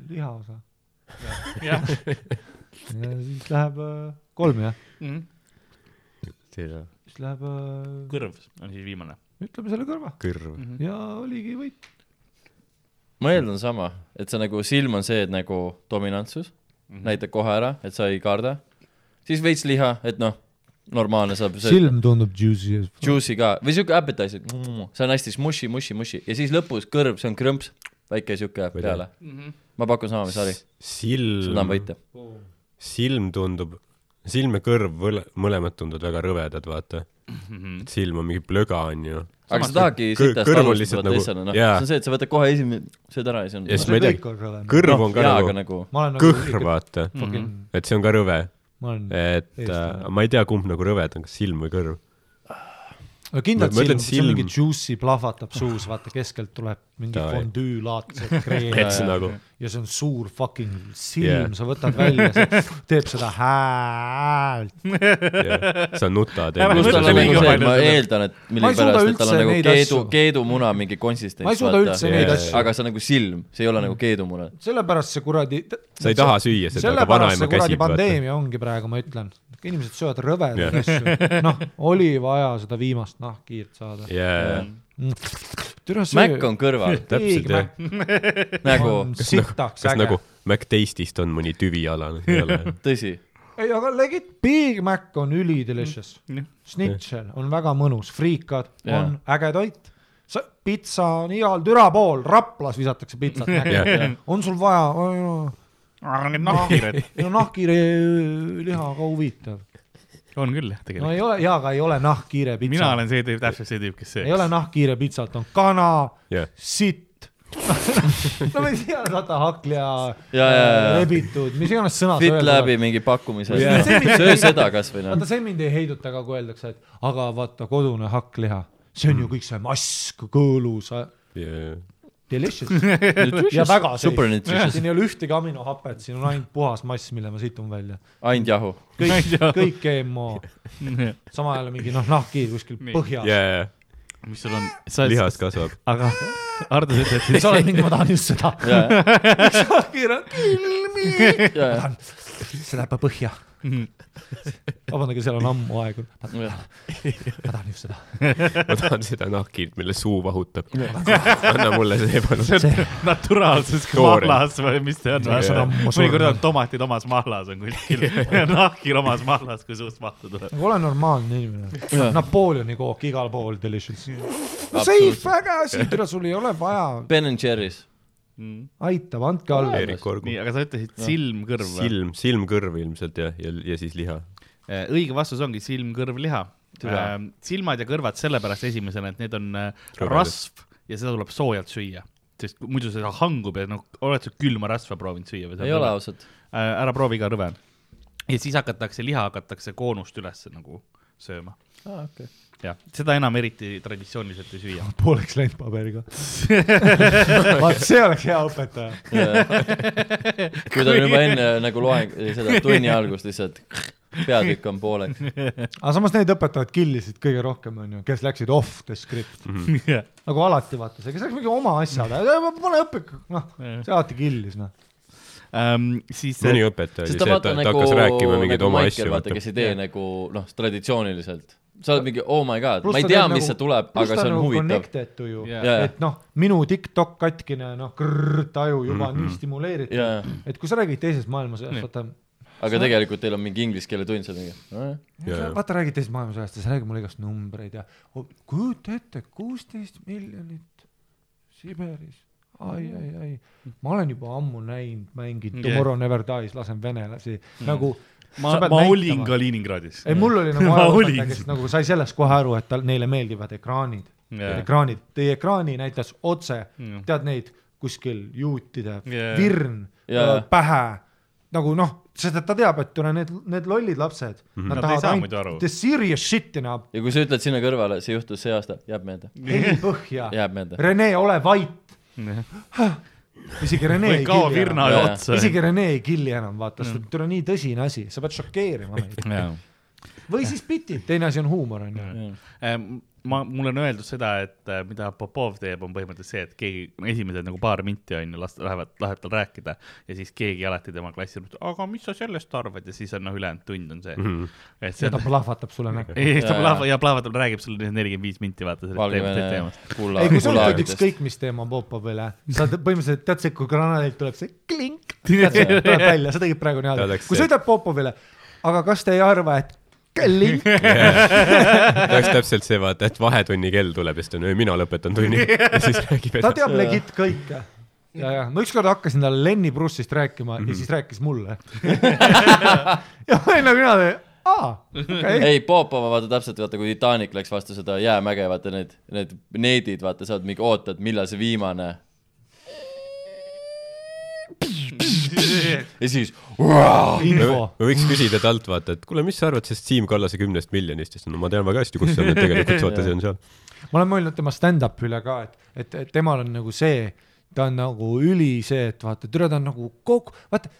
lihaosa. jah, ja siis läheb äh, kolm jah, siis läheb äh, kõrv on siis viimane. ütleme selle kõrva kõrv. ja oligi võit. ma eeldan sama, et see nagu silm on see, et nagu dominantsus mm, -hmm. näitab kohe ära, et sa ei karda. siis veits liha, et noh, normaalne saab. silm tundub juicy. Juicy ka või siuke appetizer, see on hästi smushi, mushi, mushi ja siis lõpus kõrv, see on krõmps, väike siuke Ma ei tea. peale. ma pakun sama, mis Harri, silm sudan, võita. silm tundub, silm ja kõrv mõlemad tunduvad väga rõvedad, vaata. et silm on mingi plöga, onju. aga sa tahadki sitast on alustada nagu- asjana, noh, jaa. see on see, et sa võtad kohe esimene, sööd ära ja siis on. ja siis ma ei tea, on kõrv on ka jaa, nagu, nagu ma olen kõhr, vaata, fucking, et see on ka rõve, et äh, ma ei tea, kumb nagu rõvedam, kas silm või kõrv. No kindlalt ma ütlen silm, see on mingi silm. juicy plahvatab suus, vaata keskelt tuleb mingi Davai. fondüülaadsed et kreem see nagu, ja see on suur fucking silm Yeah. yeah., sa võtad välja, see teeb seda häält. sa nutad. See, ma eeldan, et Ma millegipärast, et tal on nagu neid keedu keedumuna mingi konsistents. ma ei suuda üldse neid aga, asju- aga see on nagu silm, see ei ole nagu keedumuna. sellepärast see kuradi. sa ei taha süüa seda, aga sellepärast vanaema see kuradi käsib, vaata. pandeemia ongi praegu, ma ütlen. Inimesed söövad rõvedaid Jah. asju, noh, oli vaja seda viimast nahkhiirt saada. jaa, türa Mac on kõrval täpselt jah. nagu, sitaks kas äge nagu. MacTaste'ist on mõni ole? tõsi, ei, aga legit Big Mac on ülidelicious Jah.. Snitchel on väga mõnus, friikad Jaa. on äge toit. sa, pitsa on igal türa pool, Raplas visatakse pitsat Jah.. on sul vaja, need nahkhiired no nahkhiire liha ka huvitav. on küll jah, no tegelikult. ei ole, jaa, aga ei ole nahkhiire pitsa. mina olen see tüüp, täpselt see tüüp, kes ei see. ole nahkhiire pitsat, on kana, jah, sitt. no ma ei tea, vaata hakkliha Ja, ja, ja. rebitud, mis iganes sõna fit läbi mingi pakkumise, söö seda kasvõi noh vaata, see mind ei heiduta ka, kui öeldakse, et aga vaata kodune hakkliha, see on ju kõik see mask, kõõlus, delicious ja väga super safe. siin ei ole ühtegi aminohapet, siin on ainult puhas mass, mille ma situn välja. ainult jahu. kõik, kõik GMO, samal ajal mingi noh, nahkhiir kuskil põhjas. jaa, mis sul on, lihas kasvab. aga Hardo, sa ütled sa oled mingi, ma tahan just seda. ja, nahkhiir on see läheb põhja. vabandage, seal on ammu aeg olnud. ma tahan just seda. ma tahan seda nahkhiirt, mille suu vahutab. anna mulle see palun. see, naturaalses Toore. mahlas või mis see on? On mõnikord on tomatid omas mahlas on kuskil, nahkhiir omas mahlas, kui suust mahtu tuleb. nagu ole normaalne inimene. Napoleoni kook igal pool delicious. Absoluutselt. Safe, äge asi, tere, sul ei ole vaja, Ben and Jerry's. aitab, andke alla. Nii,. aga sa ütlesid silm-kõrv või? silm, silm-kõrv ilmselt jah, ja, ja siis liha. Äh, õige vastus ongi silm-kõrv-liha. Türa. silmad ja kõrvad sellepärast esimesena, et need on äh, rasv ja seda tuleb soojalt süüa, sest muidu seda hangub ja noh, oled sa külma rasva proovinud süüa või? ei ole. ausalt. ära proovi iga rõve. ja siis hakatakse, liha hakatakse koonust üles nagu sööma. aa, okei. jah, seda enam eriti traditsiooniliselt ei süüa. pooleks läinud paberiga. vaat see oleks hea õpetaja. kui ta on juba enne nagu loeng, seda tunni algust lihtsalt peatükk on pooleks. aga samas need õpetajad killisid kõige rohkem, onju, kes läksid off the script. nagu alati vaata, see, kes läks mingi oma asja taha, pane õpik, noh, see alati killis, noh. Ähm, siis mõni õpetaja oli see, ta et ta, ta nagu, hakkas rääkima mingeid nagu oma Maiker, asju. kes ei tee nagu noh, traditsiooniliselt. Sa oled mingi oh my god, ma ei tea, mis nagu- see tuleb, aga see on nagu huvitav. Connected to Jaa. Jaa. et noh, minu TikTok katkine, noh, taju juba on nii stimuleeritud Jaa. et kui sa räägid teisest maailmasõjast, vaata, aga tegelikult teil on mingi inglise keele tund seal mingi. Jaa. vaata räägid teisest maailmasõjast ja sa räägid mulle igast numbreid ja oh, kujuta ette, kuusteist miljonit Siberis, ai, ai, ai, ma olen juba ammu näinud, mänginud Jah. Tomorrow Never Dies, lasen venelasi mm. nagu ma ma olin Kaliningradis. ei, mul oli nagu olin kes nagu sai sellest kohe aru, et tal, neile meeldivad ekraanid Jaa. ekraanid, teie ekraani näitas otse Jah., tead neid kuskil juutide Jaa. virn Jaa. pähe, nagu noh, sest et ta teab, et tule need, need lollid lapsed mm, -hmm. Nad ei saa tahavad ainult the serious shit'i näha, ja kui sa ütled sinna kõrvale, see juhtus see aasta, jääb meelde, heli põhja. Rene, ole vait, isegi Rene ei killi enam, isegi Rene ei killi enam, vaata, sest tule nii tõsine asi, sa pead šokeerima meid. või siis bitid, teine asi on huumor, onju. ma, mulle on öeldud seda, et äh, mida Popov teeb, on põhimõtteliselt see, et keegi, esimesed nagu paar minti on ju, las lähevad, läheb tal rääkida ja siis keegi alati tema klassi ütleb, aga mis sa sellest arvad ja siis on noh, ülejäänud tund on see mm. -hmm. et see ja ta plahvatab sulle näkku. ei, ta Jaa. plahva- ja plahvatab, räägib sulle nelikümmend viis minti, vaata sellest teemast. ei, kui sa ütled kullaagidest. ükskõik mis teema Popovile, sa te- põhimõtteliselt tead see, kui granaadilt tuleb see klink, tuleb välja, sa tegid praegu niimoodi kui sa ütled Popovile, aga kas te ei arva, et klink, ta oleks täpselt see, vaata, et vahetunni kell tuleb ja siis ta on, mina lõpetan tunni ja siis räägib ta teab legit kõike. ja, ja ma ükskord hakkasin talle Lenny Bruce'ist rääkima Mhm. ja siis rääkis mulle. ja ma olin nagu niimoodi, aa, okei. ei, Popova vaata täpselt, vaata kui Titanic läks vastu seda jäämäge, vaata need, need needid, vaata sa oled mingi, ootad, millal see viimane. Ja siis. ma võiks küsida talt, vaata, et kuule, mis sa arvad sellest Siim Kallase kümnest miljonist, siis no ma tean väga hästi, kus see on, et tegelikult vaata, see on seal. ma olen mõelnud tema stand-up'i üle ka, et, et, et temal on nagu see, ta on nagu üli see, et vaata, türa ta on nagu kogu, vaata.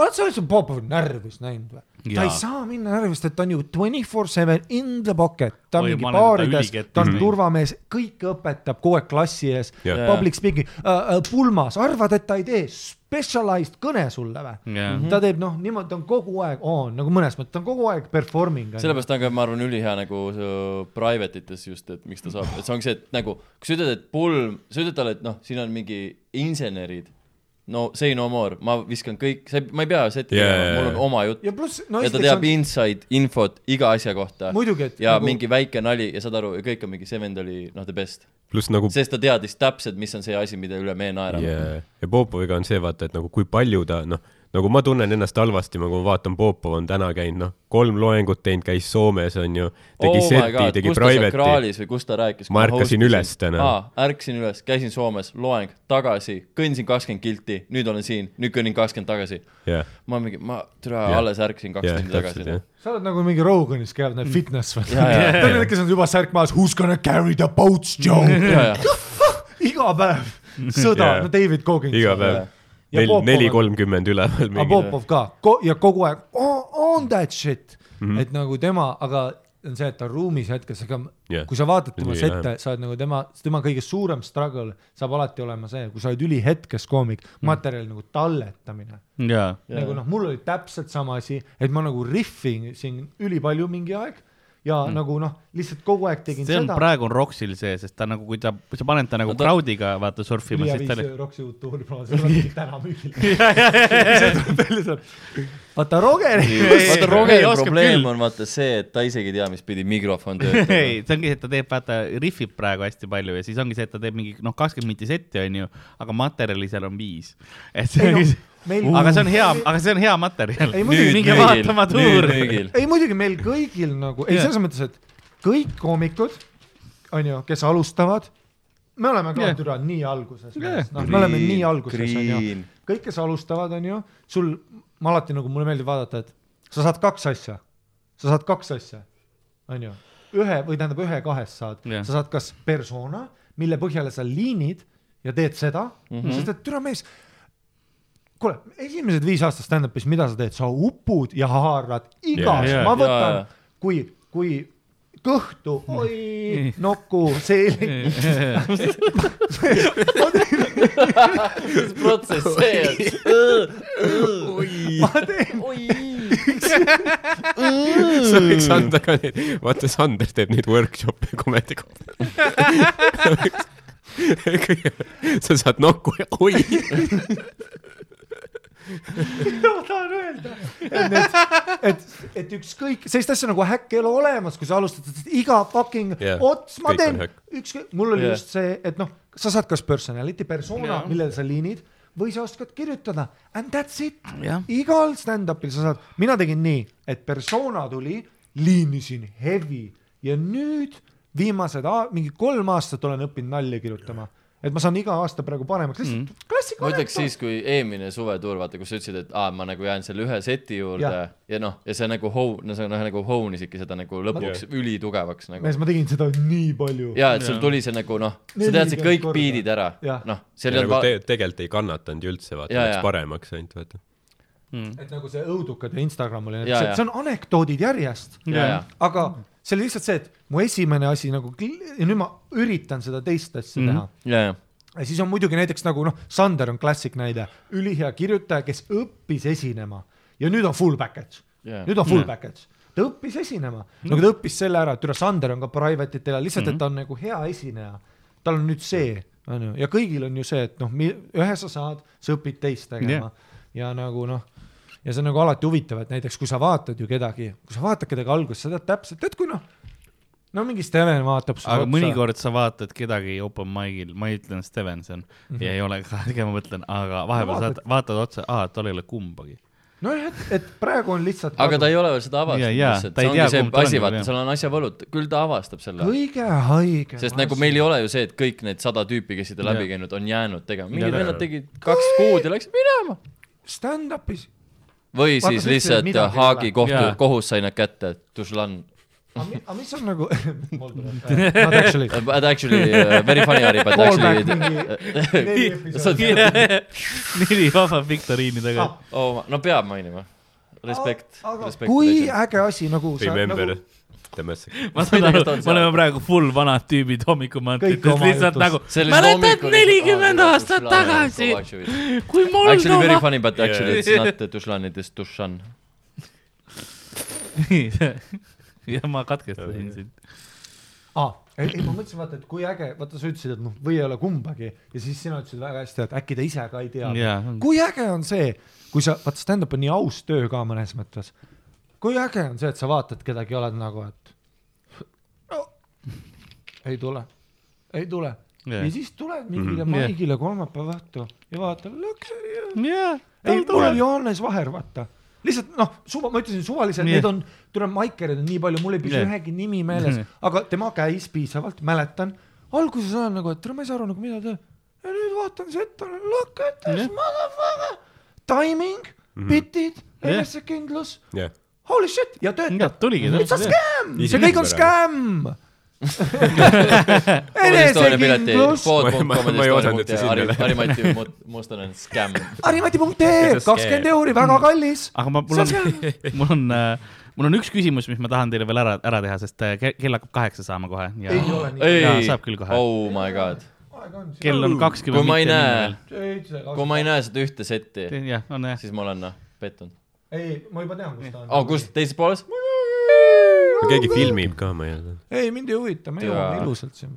oled sa üldse Popovi närvis näinud või? Ta Jaa. ei saa minna närvi, sest et ta on ju twenty four seven in the pocket, ta on Oi, mingi baarides ta on turvamees, kõike õpetab kogu aeg klassi ees Jah. public speaking uh,, uh, pulmas, arvad, et ta ei tee specialized kõne sulle või? Jah. ta teeb noh, niimoodi, ta on kogu aeg on nagu mõnes mõttes, ta on kogu aeg performing. sellepärast on ka, ma arvan, ülihea nagu su private ites just, et miks ta saab, et see ongi see, et nagu, kui sa ütled, et pulm, sa ütled talle, et noh, siin on mingi insenerid, no say no more, ma viskan kõik, sa ma ei pea setti Jaa, tegema mul on oma jutt ja pluss, no ja ta teab on inside infot iga asja kohta. muidugi, et ja nagu, mingi väike nali ja saad aru, kõik on mingi, see vend oli noh, the best. pluss nagu sest ta teadis täpselt, mis on see asi, mida üle me naerame yeah.. ja Popoviga on see, vaata, et nagu kui palju ta, noh, nagu ma tunnen ennast halvasti, kui ma vaatan, Popov on täna käinud, noh, kolm loengut teinud, käis Soomes, on ju, tegi oh seti, tegi kus private'i. kraalis või kus ta rääkis? Ma ärkasin üles täna. ärkasin üles, käisin Soomes, loeng, tagasi, kõndisin kakskümmend kilti, nüüd olen siin, nüüd kõnnin kakskümmend tagasi. jah, ma mingi, ma, türa Jah. alles ärkasin kaks tundi täpselt, tagasi noh. jah.. sa oled nagu mingi Roganis käivad need fitness või? Need, kes on juba särk maas, who's gonna carry the boats, Joe. iga päev sõda no David Goggins. iga päev Neli on- kolmkümmend üleval aga. Popov ka Ko ja kogu aeg on, on that shit mm. -hmm. et nagu tema, aga on see, et ta on ruumis hetkes, aga yeah. kui sa vaatad tema sette läheb., sa oled nagu tema, tema kõige suurem struggle saab alati olema see, kui sa oled ülihetkes koomik mm, -hmm. materjali nagu talletamine. Jaa. nagu noh, mul oli täpselt sama asi, et ma nagu riffin siin ülipalju mingi aeg ja mm. nagu noh, lihtsalt kogu aeg tegin see on seda. praegu on Roxil see, sest ta nagu, kui ta, kui sa paned ta nagu No ta- crowd'iga vaata surfima, siis ta Roksi uut tuuri plaani, see tuleb täna sealt. vaata Rogeri. vaata ei, Rogeri probleem on vaata see, et ta isegi ei tea, mis pidi mikrofon töötab. ei, see ongi see, et ta teeb, vaata, rihvib praegu hästi palju ja siis ongi see, et ta teeb mingi noh, kakskümmend minti setti onju, aga materjali seal on viis. et see ongi see, meil- aga see on hea, aga see on hea materjal. Ei, muidugi- minge vaatama tuuri. ei muidugi meil kõigil nagu, ei selles mõttes, et kõik koomikud, onju, kes alustavad, me oleme ka yeah. türa nii alguses yeah., noh, me oleme nii alguses, onju Green.. kõik, kes alustavad, onju, sul, ma alati nagu, mulle meeldib vaadata, et sa saad kaks asja, sa saad kaks asja, onju, ühe või tähendab ühe kahest saad yeah., sa saad kas persona, mille põhjal sa liinid ja teed seda mm. -hmm. sest et türa mees kuule, esimesed viis aastat stand-up'is, mida sa teed, sa upud ja haarad igas yeah,, Jaa. ma võtan jaa., kui, kui kõhtu, oi, nokku, seelik, protsess see on. ma teen, sa võiks anda ka neid, vaata Sander teeb neid workshop'e komedi kohta. sa saad nokku ja oi, ma tahan öelda, et need, et, et ükskõik, sellist asja nagu häkk ei ole olemas, kui sa alustad, iga fucking yeah, ots, ma teen ükskõik, mul oli yeah. just see, et noh, sa saad kas personality, persona yeah., millele sa liinid või sa oskad kirjutada and that's it Jah.. igal stand-up'il sa saad, mina tegin nii, et persona tuli, liinisin heavy ja nüüd viimased, mingi kolm aastat olen õppinud nalja kirjutama, et ma saan iga aasta praegu paremaks, lihtsalt mm. klassika. ma ütleks siis, kui eelmine suvetuur, vaata, kus sa ütlesid, et aa, ma nagu jään selle ühe seti juurde ja, ja noh, ja see nagu hou-, no sa noh, nagu hounisidki seda nagu lõpuks ülitugevaks nagu. mees, ma tegin seda nii palju. ja, et sul tuli see nagu noh, sa teadsid kõik korda. biidid ära noh, see oli nagu te, tegelikult ei kannatanud ju üldse, vaata läks paremaks ainult, vaata. Mm. et nagu see õudukad ja Instagram oli, see, see on anekdoodid järjest, ja, ja, aga see oli lihtsalt see, et mu esimene asi nagu ja nüüd ma üritan seda teist asja mm Mhm. -hmm. teha. Ja, ja, siis on muidugi näiteks nagu noh, Sander on klassik näide, ülihea kirjutaja, kes õppis esinema. Ja nüüd on full package. Ja, nüüd on full Jah. package, ta õppis esinema, nagu ta õppis selle ära, et üle Sander on ka private itel, lihtsalt, et ta on nagu hea esineja. tal on nüüd see, onju, ja kõigil on ju see, et noh, ühe sa saad, sa õpid teist tegema. Jah. ja nagu noh, ja see on nagu alati huvitav, et näiteks kui sa vaatad ju kedagi, kui sa vaatad kedagi alguses, sa tead täpselt, tead kui noh, no mingi Steven vaatab sulle aga mõnikord sa vaatad kedagi open mic'il, ma ütlen Stevenson mm Mhm. -hmm. ja ei ole ka, ma mõtlen, aga vahepeal No saad, vaatad otsa, aa, tal ei ole kumbagi. nojah, et, et praegu on lihtsalt aga ta ei ole veel seda avastanud lihtsalt, see ongi see on asi, vaata, seal on asjavõlud, küll ta avastab selle. kõige haigem sest nagu meil ei ole ju see, et kõik need sada tüüpi, kes siit on läbi käinud, on jäänud tegema, mingid vennad tegid kaks kuud ja läksid minema. stand-up'is või Vaata, siis lihtsalt Haagi kohtu Jaa., kohus sai nad kätte, Tuzlan. aga mi- aga mis on nagu Not actually But actually uh, very funny Harry, but actually neli episoodi neli vaba viktoriini taga Ah.. oh,, no peab mainima. Respekt, aga respekt. kui äge asi nagu sa Remember nagu the message. ma saan aru me oleme praegu full vanad tüübid hommikumantrites lihtsalt nagu mäletad nelikümmend aastat aa, tagasi, kui Actually very Moldova. funny but actually it's not Tuzlan, it is Tuzlan. ja ma katkestasin sind. aa, ei, ei ma mõtlesin vaata, et kui äge, vaata sa ütlesid, et noh, või ei ole kumbagi ja siis sina ütlesid väga hästi, et äkki ta ise ka ei tea Jaa. kui äge on see, kui sa, vaata stand-up on nii aus töö ka mõnes mõttes. kui äge on see, et sa vaatad kedagi, oled nagu, et ei tule, ei tule Jah. ja siis tuled mingile Mhm. Jah. maigile kolmapäeva õhtu ja vaatad, jaa, ei, mul oli Johannes Vaher, vaata. lihtsalt noh, suva, ma ütlesin suvaliselt Jah. need on, tuleb maikereid on nii palju, mul ei püsi Jah. ühegi nimi meeles, aga tema käis piisavalt, mäletan. alguses olen nagu, et tere, ma ei saa aru nagu mida ta, ja nüüd vaatan seda, look at this Jah. motherfucker. Timing, bitid, Jah. enesekindlus, jah, holy shit ja töötab. tuligi. It's a scam, see kõik on scam. Ma- ma- ma ei. Harri-Mati Mustonen, scam. harimati.ee, kakskümmend euri, väga kallis. aga ma, mul on, mul on, mul on üks küsimus, mis ma tahan teile veel ära, ära teha, sest äh, ke- kell hakkab kaheksa saama kohe ja ei ole nii. ei saab küll kohe. oh my god. kell on kakskümmend. kui ma ei näe, kui ma ei näe seda ühte setti, jah, on jah. siis ma olen noh, pettunud. ei, ma juba tean, kus ta on. oh, kus, teises pooles? Keegi filmib ka, ma eeldan. ei, mind ei huvita, me jõuame ilusalt siin.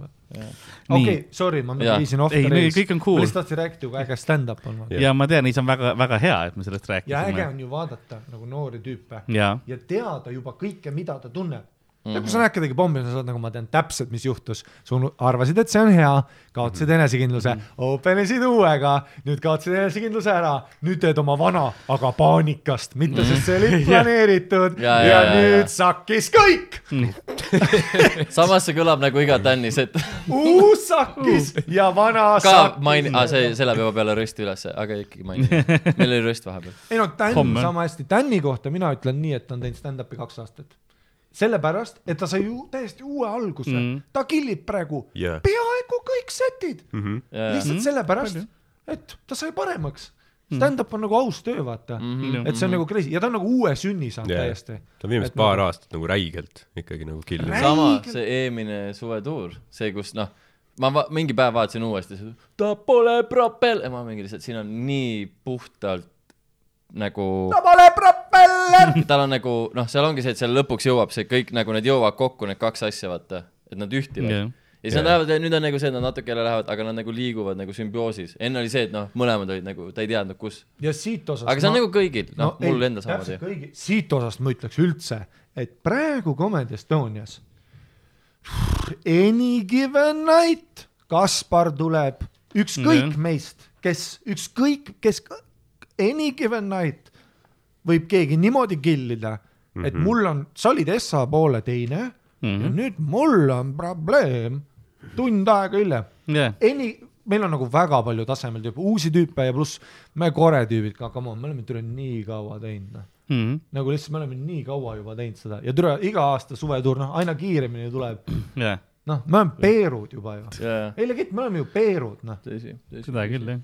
Okei, sorry, ma viisin off Ei, the rails. kõik on cool. ma lihtsalt tahtsin rääkida, kui äge stand-up on. Ja ma tean, see on väga, väga hea, et me sellest ja äge rääkisime. on ju vaadata nagu noori tüüpe ja, ja teada juba kõike, mida ta tunneb. Ja Mhm. kui sa näed kedagi pommi, sa saad nagu, ma tean täpselt, mis juhtus. sa arvasid, et see on hea, kaotasid enesekindluse, Mhm. open isid uuega, nüüd kaotasid enesekindluse ära, nüüd teed oma vana, aga paanikast, mitte sest see oli planeeritud ja, Ja, ja, ja, nüüd ja. sakkis kõik, samas see kõlab nagu iga tännis, et uus sakkis ja vana ka sakkis. maini-, aa see, see läheb juba peale rösti ülesse, aga ikkagi maini. meil oli röst vahepeal. ei no Tän Homme. sama hästi, Tänni kohta mina ütlen nii, et ta on teinud stand-up'i kaks aastat. sellepärast, et ta sai ju täiesti uue alguse mm. Mm., ta killib praegu Jah. peaaegu kõik setid, lihtsalt Mhm. sellepärast et ta sai paremaks. Stand-up on nagu aus töö, vaata mm, Mhm. -hmm. et see on nagu crazy ja ta on nagu uue sünni saanud Jah. täiesti. ta on viimased Et paar nagu- aastat nagu räigelt ikkagi nagu killinud. Räi- sama, see eelmine suvetuur, see, kus noh, ma va- mingi päev vaatasin uuesti, ta pole propell, ja ma mingi lihtsalt, siin on nii puhtalt nagu ta pole propeller. tal on nagu noh, seal ongi see, et seal lõpuks jõuab see kõik nagu need jõuavad kokku, need kaks asja, vaata, et nad ühtivad yeah.. ja siis nad lähevad, nüüd on nagu see, et nad natuke jälle lähevad, aga nad nagu liiguvad nagu sümbioosis. enne oli see, et noh, mõlemad olid nagu, ta ei teadnud, kus. ja siit osast. aga see on nagu kõigil, noh no,, mul endal täpselt samamoodi. kõigi, siit osast ma ütleks üldse, et praegu Comedy Estonias any given night Kaspar tuleb, ükskõik Jah. meist, kes, ükskõik, kes any given night võib keegi niimoodi killida, et Mhm. mul on, sa olid Essa poole teine mm -hmm. ja nüüd mul on probleem tund aega hiljem. jah, Any, meil on nagu väga palju tasemel tüüpe, uusi tüüpe ja pluss me kore tüübid ka, come on, me oleme türa nii kaua teinud, noh. Mhm. nagu lihtsalt me oleme nii kaua juba teinud seda ja türa iga aasta suvetuur, noh, aina kiiremini tuleb. jah, noh, me oleme peerud juba ju. jaa, ei legit, me oleme ju peerud, noh. tõsi, tõsi. seda küll jah.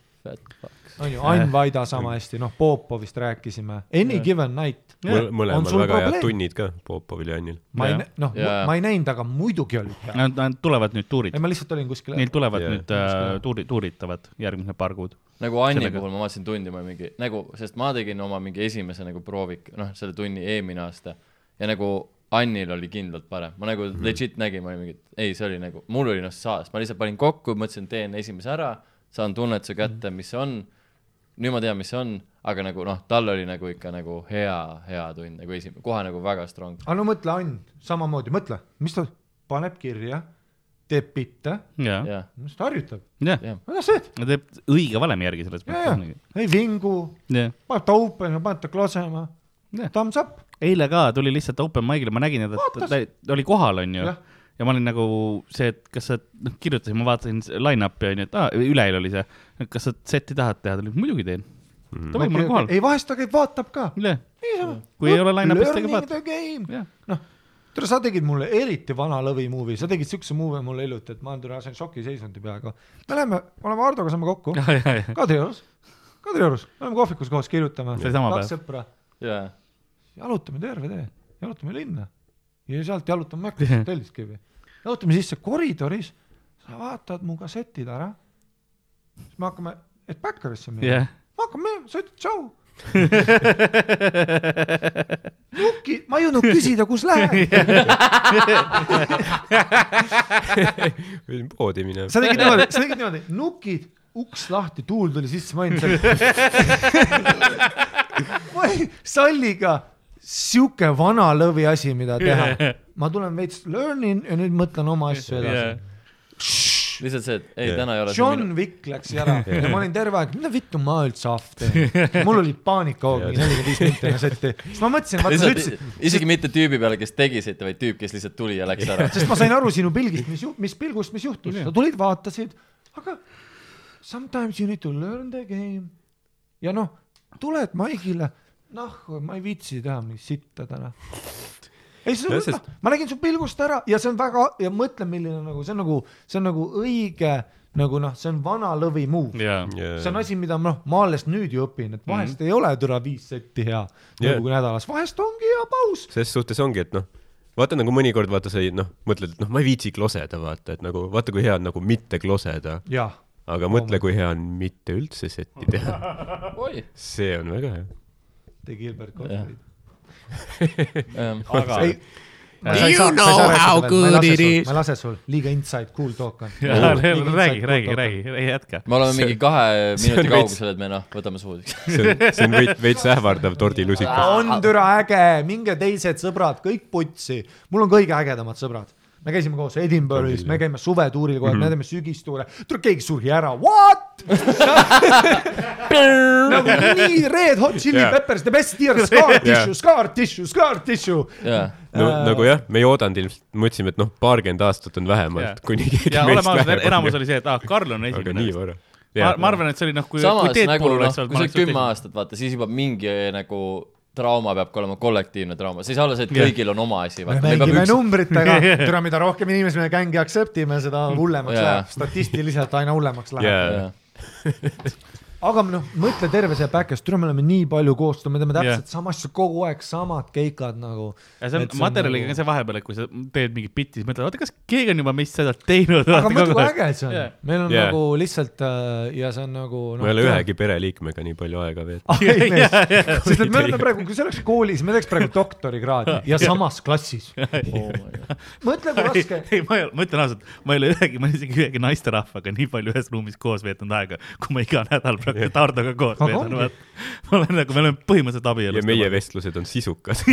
On ju, Ain Vaida sama hästi, noh, Popovist rääkisime, Any given night. Mõle- On mõlemal väga head probleem? tunnid ka, Popovil ja Annil. ma ei noh, ma ei näinud, aga muidugi olid head. Nad, nad tulevad nüüd tuurid ei, ma lihtsalt olin kuskil. neil tulevad Jaa. nüüd äh, tuuri, tuuritavad järgmised paar kuud. nagu Anni Sellega- puhul ma vaatasin tundi, ma mingi nagu, sest ma tegin oma mingi esimese nagu proovik, noh, selle tunni eelmine aasta ja nagu Annil oli kindlalt parem, ma nagu mm. legit nägin, ma olin mingi, ei, see oli nagu, mul oli noh saas, ma lihtsalt panin kokku, mõtlesin, teen esimese ära, saan tunnetuse kätte, mis see on, nüüd ma tean, mis see on, aga nagu noh, tal oli nagu ikka nagu hea, hea tund nagu esimene, kohe nagu väga strong. aga no mõtle, Ain, samamoodi, mõtle, mis ta paneb kirja, teeb bitte, mis ta harjutab, kuidas see, ta teeb õige valemi järgi selles mõttes. ei vingu, paneb ta open'i, paneb ta klasema. Thumbs up, eile ka tuli lihtsalt open mic'ile, ma nägin, et ta, ta, oli kohal, onju. Ja ma olin nagu see, et kas sa, noh, kirjutasin, ma vaatasin line-up'i onju, et aa, üleeile oli see, kas sa seti tahad teha, ta oli muidugi teen. davai, ma olen kohal. ei vahest ta käib, vaatab ka, niisama. Kui ei ole line-up'is, tegeb Learning vaata. the game, jah, noh, tere, sa tegid mulle eriti vana lõvi movie, sa tegid siukse movie mulle hiljuti, et ma olen see on šokiseisundi peaaegu. me läheme, oleme Hardoga saame kokku, Kadriorus, Kadriorus, me oleme kohvikus koos, kirjutame, See oli sama kaks sõpra, jaa, jalutame terve tee, jalutame linna ja sealt jalutame Mäkki Telliskivi. jalutame sisse koridoris, sa vaatad mu kassetid ära, siis me hakkame, et Backerisse minna jah, ma hakkan minema, sa ütled tšau. nuki, ma ei jõudnud küsida, kus lähed. võin poodi minema. sa tegid niimoodi, sa tegid niimoodi, nukid, uks lahti, tuul tuli sisse, ma olin seal. ma olin salliga, sihuke vana lõvi asi, mida teha. ma tulen veits learning ja nüüd mõtlen oma asju edasi. lihtsalt see, et ei Jah. täna ei ole John minu, Wick läks ära ja ma olin terve aeg, mida vittu ma üldse ahv teen. mul oli paanikahoog mingi nelikümmend viis minti enne setti, siis ma mõtlesin, vaata sa ütlesid lihtsalt, isegi mitte tüübi peale, kes tegi seda, vaid tüüp, kes lihtsalt tuli ja läks ära. sest ma sain aru sinu pilgist, mis, mis pilgust, mis juhtus, sa tulid, vaatasid, aga sometimes you need to learn the game. ja noh, tuled maigile, noh, ma ei viitsi teha mingit sitta täna. ei, see on sest-, ma nägin su pilgust ära ja see on väga ja mõtle, milline nagu see on nagu, see on nagu õige nagu noh, see on vana lõvi move. ja, see on asi, mida noh, ma alles nüüd ju õpin, et vahest mm -hmm. ei ole türa viis setti hea Jah. nagu nädalas, vahest ongi hea paus. ses suhtes ongi, et noh, vaata nagu mõnikord vaata sa ei noh, mõtled, et noh, ma ei viitsi kloseda, vaata, et nagu vaata, kui hea on nagu mitte kloseda, aga mõtle, kui hea on mitte üldse setti teha. oi, see on väga hea. Tegi Gilbert Gottfried. aga ei, You know how good it is. ma ei lase sul, liiga inside cool talk on. räägi, räägi, räägi, jätka. me oleme mingi kahe minuti kaugusel, et me noh, võtame on, see on veits, veits ähvardav tordilusikas. on türa äge, minge teised sõbrad kõik putsi, mul on kõige ägedamad sõbrad. Me käisime koos Edinburgh'is, me käime suvetuuril kogu aeg, me teeme sügistuure, tule keegi suri ära, what? nagu nii Red Hot Chili Jaa. Peppers, the best year, scar tissue, scar tissue, scar tissue. jaa, no nagu jah, me ei oodanud ilmselt, mõtlesime, et noh, paarkümmend aastat on vähemalt Jaa., kuni keegi ja oleme ausad, enamus oli see, et aa, Karl on aga nii esimene. vara. ma, ma arvan, et see oli noh, kui, kui Deadpool nagu noh, oleks olnud, kui ma sa oled kümme aastat, vaata, siis juba mingi nagu trauma peab ka olema kollektiivne trauma, siis ei ole see, et kõigil on oma asi. me mängime numbritega, türa, mida rohkem inimesi me gängi accept ime, seda hullemaks Jaa. läheb, statistiliselt aina hullemaks läheb. jaa, aga noh, mõtle terve see back'is, türa, me oleme nii palju koostööd, me teeme täpselt Jah. sama asja kogu aeg, samad keikad nagu. ja see on materjaliga nagu- ka see vahepeal, et kui sa teed mingit bitti, siis mõtled, oota, kas keegi on juba meist seda teinud. aga mõtle, kui äge see on Jaa. meil on Jaa. nagu lihtsalt äh, ja see on nagu ma ei ole ühegi pereliikmega nii palju aega veetnud. sest et me oleme praegu, kui see oleks koolis, me teeks praegu doktorikraadi ja samas klassis. mõtle, kui raske. ei, ma ei ole, ma ütlen ausalt, ma ei ole ühegi, ma ei ole isegi ühegi naisterahvaga nii palju ühes ruumis koos veetnud aega, kui ma iga nädal praktiliselt Hardoga koos Aga veedan, ongi. vaat. ma olen nagu, me oleme põhimõtteliselt abielus. ja meie vestlused on sisukad.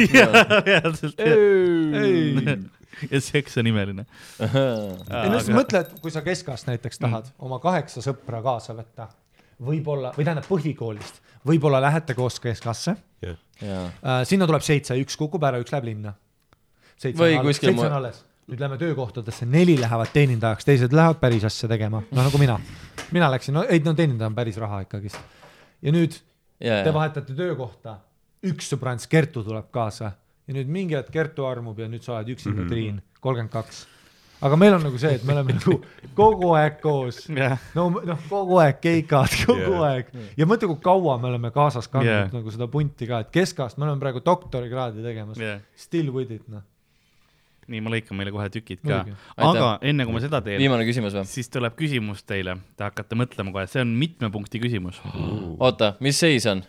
ja seks on imeline. ei no siis mõtle, et kui sa keskajast näiteks tahad oma kaheksa sõpra kaasa võtta, võib-olla, või tähendab põhikoolist, võib-olla lähete koos keskasse jaa, äh,, sinna tuleb seitse, üks kukub ära, üks läheb linna. seitse on alles, seitse on alles. nüüd lähme töökohtadesse, neli lähevad teenindajaks, teised lähevad päris asja tegema, noh nagu mina. Mina läksin, no ei no teenindaja on päris raha ikkagist. ja nüüd jaa, te vahetate töökohta, üks sõbrants Kertu tuleb kaasa ja nüüd mingi hetk Kertu armub ja nüüd sa oled üksinda mm -hmm. Triin, kolmkümmend kaks. aga meil on nagu see, et me oleme nagu kogu aeg koos. jah, no noh, kogu aeg keikad, kogu yeah. aeg ja mõtle, kui kaua me oleme kaasas kandnud yeah. nagu seda punti ka, et keskajast me oleme praegu doktorikraadi tegemas yeah., still with it noh. nii, ma lõikan meile kohe tükid ka aga enne kui ma seda teen, viimane küsimus või? siis tuleb küsimus teile, te hakkate mõtlema kohe, see on mitme punkti küsimus. oota, mis seis on?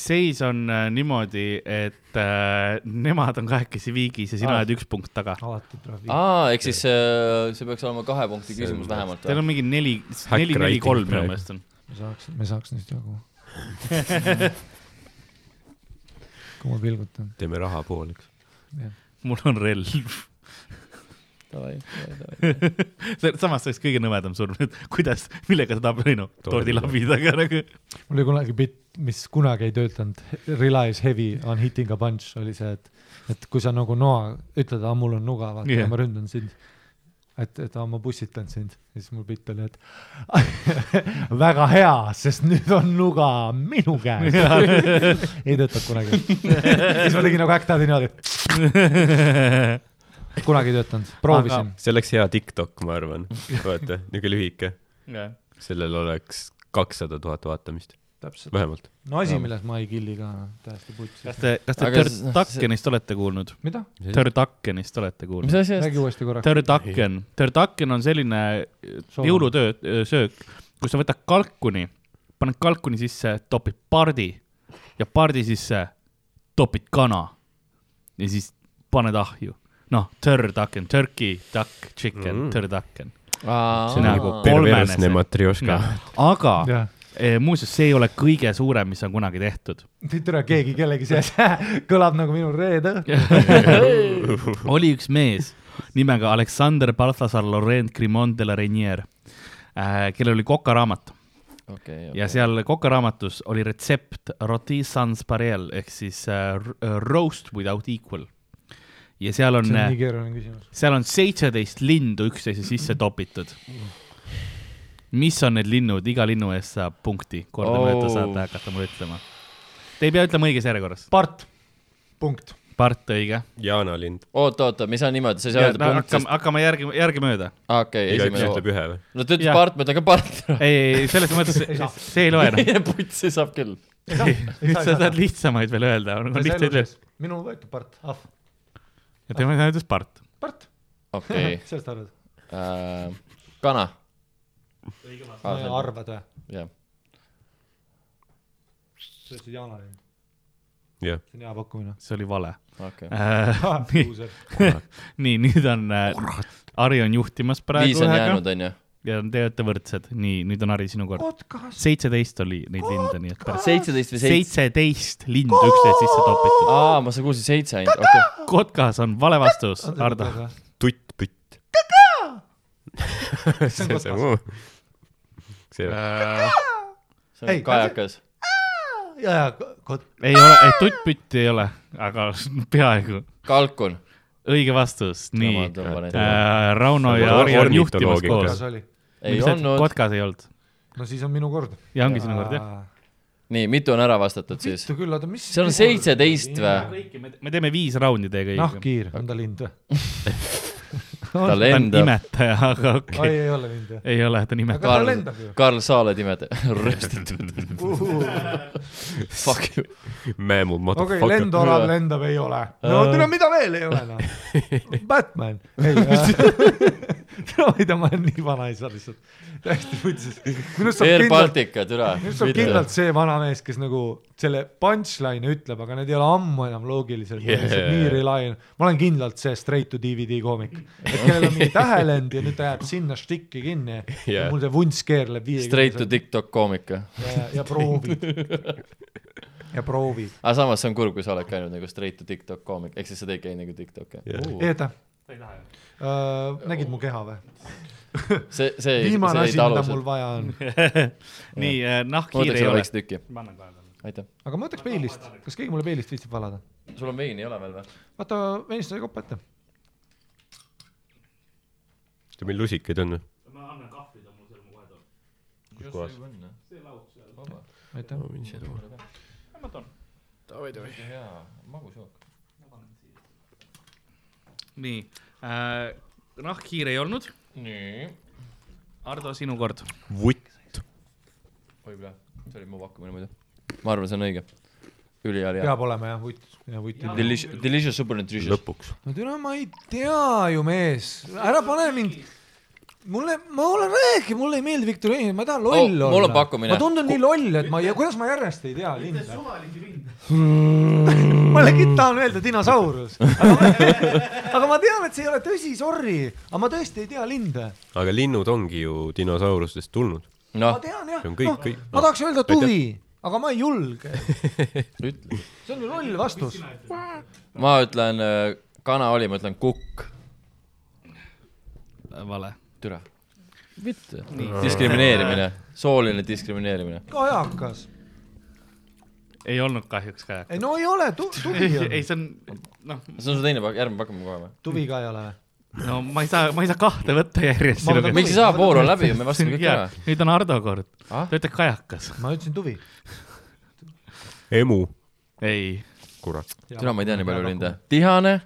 seis on äh, niimoodi, et äh, nemad on kahekesi viigis ja sina Ah. oled üks punkt taga. alati trahvi. aa, ehk siis äh, see peaks olema kahe punkti küsimus vähemalt Teil on mingi neli, neli, neli, kolm minu meelest on. me saaks, me saaks neist jagu. kui ma pilgutan. teeme raha pooleks. mul on relv. samas see oleks kõige nõmedam surm, et kuidas, millega ta tahab, no tordilabidaga nagu. mul oli kunagi bitt, mis kunagi ei töötanud, relies heavy on hitting a punch oli see, et, et kui sa nagu noa ütled, aa mul on nuga, vaata yeah., ma ründan sind. et, et aa ma pussitan sind ja siis mul bitt oli, et väga hea, sest nüüd on nuga minu käes. ei töötanud kunagi. siis ma tegin nagu äkki niimoodi, kunagi ei töötanud, proovisin. see oleks hea TikTok, ma arvan. vaata, niisugune lühike. sellel oleks kakssada tuhat vaatamist, täpselt. vähemalt. no asi, milles ma ei killi ka, täiesti putsi kas. te, kas te Aga Törtakkenist olete kuulnud? mida? Törtakkenist olete mis kuulnud? asi räägi eest? uuesti korraks. Törtakken, Törtakken on selline Soome. jõulutöö, söök, kus sa võtad kalkuni, paned kalkuni sisse, topid pardi ja pardi sisse topid kana ja siis paned ahju. noh, Törtakken, turkey, duck, chicken Mm. Törtakken. see on nagu perversne see. matrjoška. aga eh, muuseas, see ei ole kõige suurem, mis on kunagi tehtud. tere, keegi kellegi seas kõlab nagu minu reede. oli üks mees nimega Alexander Balthasar Laurent Grimond de la Reynier, kellel oli kokaraamat okei, ja seal kokaraamatus oli retsept roti sans parel ehk siis äh, äh, roast without equal. ja seal on, küsimus. seal on seitseteist lindu üksteise sisse topitud. Mis on need linnud, iga linnu eest saab punkti, kordamööda Oh. saate hakata mulle ütlema. Te ei pea ütlema õiges järjekorras. part, punkt. part õige. Jaana lind. oota, oota, mis on niimoodi, sa ei saa öelda punkt, hakkame, hakkame järgi, järgemööda. okei, igaüks esimene ütleb. ühe või? no ta ütles part, ma ütlen ka part. ei, ei, selles mõttes see ei loe enam. putsi saab küll. sa tahad lihtsamaid veel öelda, on lihtsaid veel. minu võetud part, ahv, ja tema ütles part. part, okei, sellest arvad? kana. Arvad või? jah, sa ütlesid Jaana lind, jah. see on hea pakkumine. see oli vale. okei. nii, nii, nüüd on äh,, Ari on juhtimas praegu viis on ühega jäänud, onju. ja te olete võrdsed. nii, nüüd on Ari sinu kord. seitseteist oli neid linde, nii et pärast. seitseteist või seitse? seitseteist lindu üksteist sisse topitud. aa, ma sa kuulsin seitse ainult, okei. kotkas on vale vastus, Ardo. tutt-pütt. see on see kotkas. muu. see, see Ei, on kajakas. ja, ja kot-, ei ole, ei tutt-pütt ei ole, aga peaaegu. kalkun. õige vastus, nii äh,. Rauno ja on Ari on juhtimas koos ei olnud. kotkas ei olnud. no siis on minu kord. ja ongi sinu kord, jah. nii, mitu on ära vastatud siis? vittu küll, oota, mis. seal on seitseteist või? me teeme viis raundi teiega nahkhiir, on ta lind või? ta lendab. imetaja, aga okei okay., ei ole lind jah? ei ole, ta on imetaja. ta Karl-. Karl Saaled imede, röstitud. Fuck you. Mämu okei, motherfucker. lendorav lendab, ei ole. no tere, mida veel ei ole noh. Batman. ei, ma ei tea, ma olen nii vana isa lihtsalt. täiesti saab Air Baltica, türa. minust saab kindlalt see vanamees, kes nagu selle punchline'i ütleb, aga need ei ole ammu enam loogilised Yeah. yeah.. nii reliant, ma olen kindlalt see straight to DVD koomik, et kellel on mingi tähelend ja nüüd ta jääb sinna štikki kinni yeah. ja Yeah. mul see vunts keerleb viie. Straight to TikTok koomika. ja, ja proovib. ja proovib. aga samas see on kurb, kui sa oled käinud nagu straight to TikTok koomik, ehk siis sa teed käinud nagu TikTok'i Jah. ei oota. nägid mu keha või? see, see, viimane see asi, jäi mida talused mul. vaja on. nii, ma nahkhiir ei ole. väikse tüki, aitäh. aga ma võtaks peilist, kas keegi mulle peilist viitsib valada? sul on veini ei ole veel või? vaata, veinist sai kopp ette. meil lusikaid on või? kus kohas? aitäh. ma võin siia tuua. hea magusjook. nii äh,, nahkhiir ei olnud. nii. Ardo, sinu kord. vutt. võib-olla, see oli mu pakkumine muidu. Ma arvan, see on õige. ülihea liha. peab olema jah, vutt ja vutt. Delicious, delicious, super nutritious. lõpuks. no türa, ma ei tea ju, mees, ära pane mind. mulle, ma olen rääkinud, mulle ei meeldi viktoriin, ma tahan loll Oh, olla. ma tundun nii loll, et ma ja kuidas ma järjest ei tea linde. ma legit tahan öelda dinosaurus. aga ma tean, et see ei ole tõsi, sorry, aga ma tõesti ei tea linde. aga linnud ongi ju dinosaurustest tulnud. ma noh, tean jah, See on kõik- noh kõik-, ma tahaks öelda tuvi, aga ma ei julge. ütle. see on ju loll vastus. ma ütlen, kana oli, ma ütlen kukk. vale. türa. mitte. diskrimineerimine, sooline diskrimineerimine. kajakas. ei olnud kahjuks ka. ei no ei ole, tuvi ei, on. ei see on, noh, see on su teine, järgmine pakkumine kohe või? tuvi ka ei ole või? No ma ei saa, ma ei saa kahte võtta järjest. Ma võtan- miks ei saa, voor on läbi ju, me vastame kõik ära. nüüd on Ardo kord. Ah? ta ütleb kajakas. ma ütlesin tuvi. emu. ei. kurat. türa, ma ei tea nii palju linde. tihane.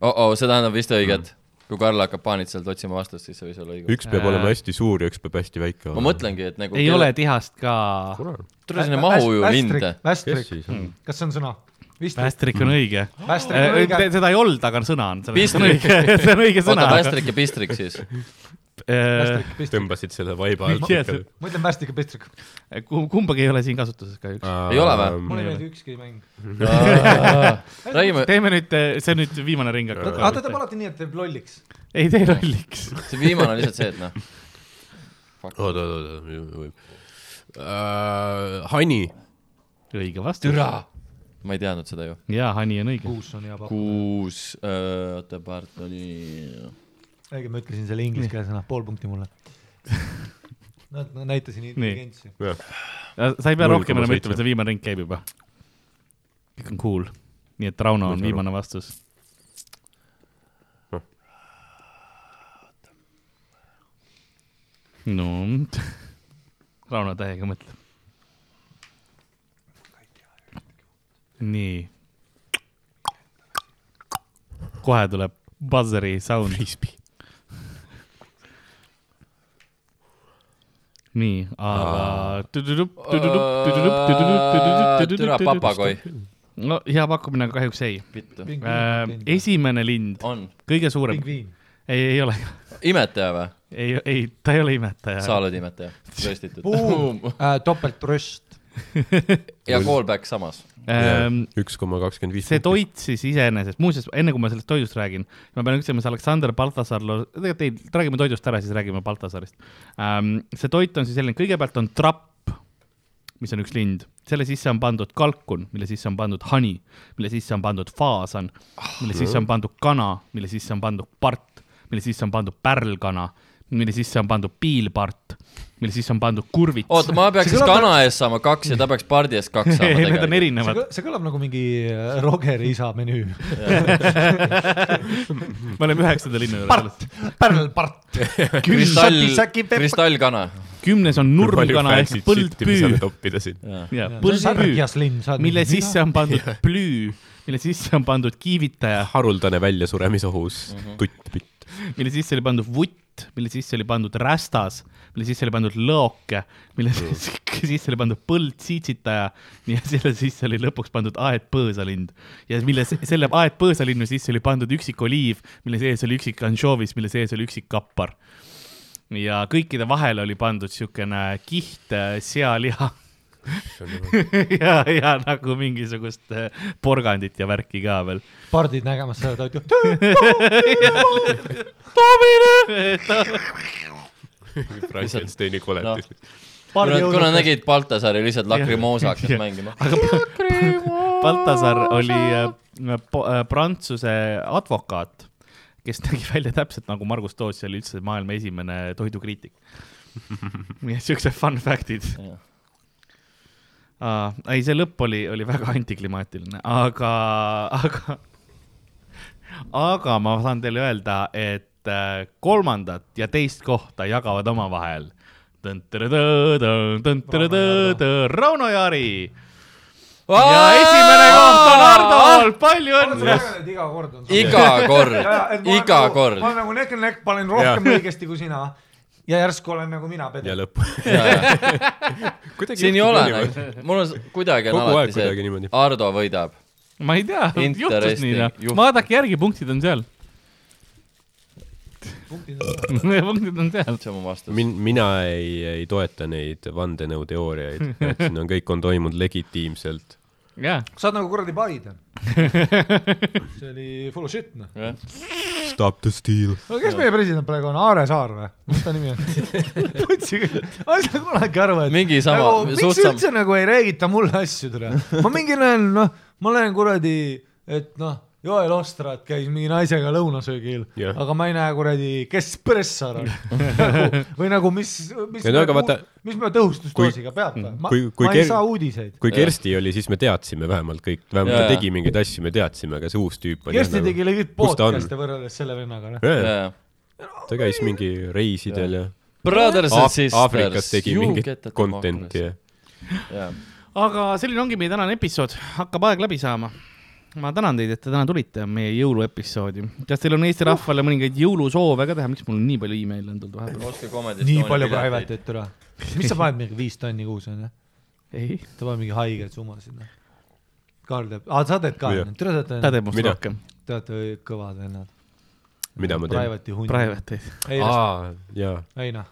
oh-oh, see tähendab vist õiget. kui Karl hakkab paanitselt otsima vastust, siis see võis olla õige. üks peab olema hästi suur ja üks peab hästi väike ma olema. mõtlengi, et nagu ei ole tihast ka. tule sinna mahu ju linde. Västrik, on? kas see on sõna? Västrik on õige. Seda ei olnud, aga sõna on. Pistrik. see on õige sõna oota,. Västrik ja Pistrik siis. Tõmbasid selle vaiba alt ikka. ma ütlen Västrik ja Pistrik. kumbagi ei ole siin kasutuses kahjuks. Ei ole või? mulle ei meeldi ükski mäng. räägime, teeme nüüd, see on nüüd viimane ring aga ta teeb alati nii, et teeb lolliks. ei tee lolliks. see viimane on lihtsalt see, et noh. oota, oota, oota. Hani. õige vastus. türa. Ma ei teadnud seda ju. jaa, Hani on õige. kuus on hea pakk. kuus, oota, part oli. õige, ma ütlesin selle inglise keele sõna, pool punkti mulle. no no näitasin intelligentsi. sa ei pea rohkem enam ütlema, see viimane ring käib juba. kõik on cool. nii et Rauno on viimane vastus. no, Rauno täiega mõtleb. nii. kohe tuleb buzzeri sound. nii, aga. türa papagoi. no hea pakkumine, aga kahjuks ei. vittu. esimene lind, on. kõige suurem, ei, ei ole, imetaja või? ei, ei, ta ei ole imetaja. sa oled imetaja. röstitud. Äh, topeltröst. ja callback samas. Ähm, üks koma kakskümmend viis. see toit siis iseenesest, muuseas, enne kui ma sellest toidust räägin, ma pean ütlema, see Aleksander Baltasar, tegelikult ei, räägime toidust ära, siis räägime Baltasarist ähm,. see toit on siis selline, kõigepealt on trapp, mis on üks lind, selle sisse on pandud kalkun, mille sisse on pandud hani, mille sisse on pandud faasan, mille sisse on pandud kana, mille sisse on pandud part, mille sisse on pandud pärlkana, mille sisse on pandud piilpart, mille sisse on pandud kurvits. oota, ma peaks siis kana eest saama kaks ja ta peaks pardi eest kaks saama Need on erinevad. see kõlab nagu mingi äh, Rogeri isa menüü. me oleme üheksanda linna juures part, pärlpart. kristall, kristallkana. kümnes on nurmkana ehk põldpüü põldpüü, mille sisse on pandud plüü, mille sisse on pandud kiivitaja, haruldane väljasuremisohus tutt pitt. Mille sisse oli pandud vutt, mille sisse oli pandud rästas, mille sisse oli pandud lõoke, mille sisse oli pandud põldsiitsitaja ja selle sisse oli lõpuks pandud aedpõõsalind ja mille, selle aedpõõsalinnu sisse oli pandud üksik oliiv, mille sees oli üksik anšoovis, mille sees oli üksik kappar. ja kõikide vahele oli pandud siukene kiht äh, sealiha ja, ja nagu mingisugust äh, porgandit ja värki ka veel. pardid nägemas seda toitu. Frankensteini koletis no.. kui nad nägid Baltasari lihtsalt Lacrimoosa hakkas mängima. Baltasar oli äh, äh, Prantsuse advokaat, kes nägi välja täpselt nagu Margus Toots, see oli üldse maailma esimene toidukriitik. nii et siuksed fun fact'id. Uh, ei, see lõpp oli, oli väga antiklimaatiline, aga, aga, aga ma saan teile öelda, et äh, kolmandat ja teist kohta jagavad omavahel. Rauno Jaari. Ja esimene koht on Hardol, palju õnne. iga kord. On iga kord, iga kord. ma. nagu neck and neck, panen rohkem õigesti kui sina ja järsku olen nagu mina ja pede. lõpp. siin ei ole nagu, mul on kuidagi on Kogu alati see Ardo võidab. ma ei tea, juhtus nii noh vaadake järgi, punktid on seal. punktid on seal. see on mu vastus. min-, mina ei, ei toeta neid vandenõuteooriaid, et siin on, kõik on toimunud legitiimselt. jaa, sa oled nagu kuradi Biden. see oli full of shit noh. Stop the steal. no kes meie president praegu on, Aare Saar või? mis ta nimi on? ma ei saa kunagi aru, et mingi sama nagu,, miks suht sam-, üldse nagu ei räägita mulle asju tule. ma mingi näen, noh, ma lähen kuradi, et noh, Joel Ostrad käis mingi naisega lõunasöögil Jah. aga ma ei näe kuradi, kes Pressar on või nagu mis, mis Ja no aga vaata-, mis me tõhustusdoosiga peab või? ma, kui- kui ma ei saa uudiseid. kui Kersti oli, siis me teadsime vähemalt kõik, vähemalt Jaa, ta tegi mingeid asju, me teadsime, aga see uus tüüp on Kersti tegi kus ta on? podcast'e võrreldes selle vennaga, noh. ta käis mingi reisidel ja Brothers and sisters. Aafrikas tegi mingit content'i ja aga selline ongi meie tänane episood, hakkab aeg läbi saama. Ma tänan teid, et te täna tulite meie jõuluepisoodi. kas teil on Eesti rahvale mõningaid jõulusoove ka teha, miks mul nii palju email'e on tulnud vahepeal? oska komedi. nii palju private'it üle. mis sa paned mingi viis tonni kuus onju? ei, ta paneb mingi haigeid summasid noh. Karl teeb, aa sa teed ka onju, tere te ta olete, teeb must rohkem. te olete kõvad vennad. mida ma teen? Private'i hundi. Private'id. ei aa, jaa. ei noh,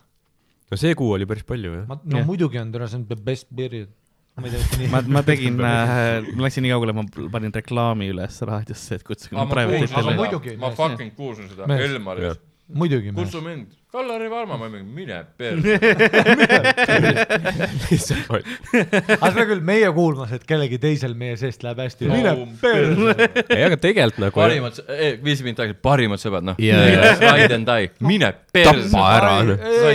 no see kuu oli päris palju jah. no Jah. muidugi on, tere, see on the best period. Ma ei tea, ma, nii. ma tegin äh,, ma läksin nii kaugele, ma panin reklaami üles raadiosse, et kutsuge Aa, mu ma ma fucking kuulsin seda. Elmaris. muidugi, kutsu. mind, Kallar Varma, ma mingi mine perse. aga seda küll, meie kuulmas, et kellelgi teisel meie seest läheb hästi. No, mine perse. ei, aga tegelikult nagu. parimad, viis mind tagasi, parimad sõbrad, noh. Jaa. Ride and die, mine perse Tapa. ära,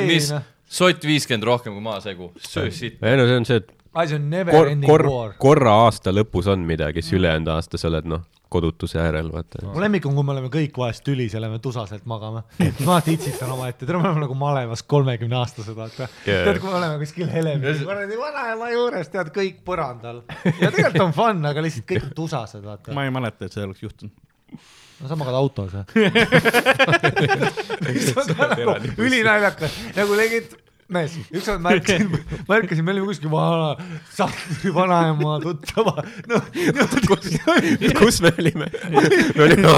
mis ei, noh, sott viiskümmend rohkem kui maasegu, söö siit. ei no see on see, et asi on never kor-, ending kor- war., korra aasta lõpus on midagi, siis ülejäänud aasta sa oled noh, kodutuse äärel, vaata. mu lemmik on, kui me oleme kõik vahest tülis ja lähme tusaselt magama. ma alati itsitan omaette, tere, me oleme nagu malevas kolmekümne aastased, vaata Jaa. tead, kui me oleme kuskil Helemis, kuradi vanaema juures, tead, kõik põrandal. ja tegelikult on fun, aga lihtsalt kõik on tusased, vaata. ma ei mäleta, et see oleks juhtunud. no sa magad autos või? nagu ülinaljakas, nagu tegid, mees, ükskord märkasin, märkasin, me olime kuskil vana, Sahtri vanaema tuttava, noh, niimoodi. kus me olime? me olime,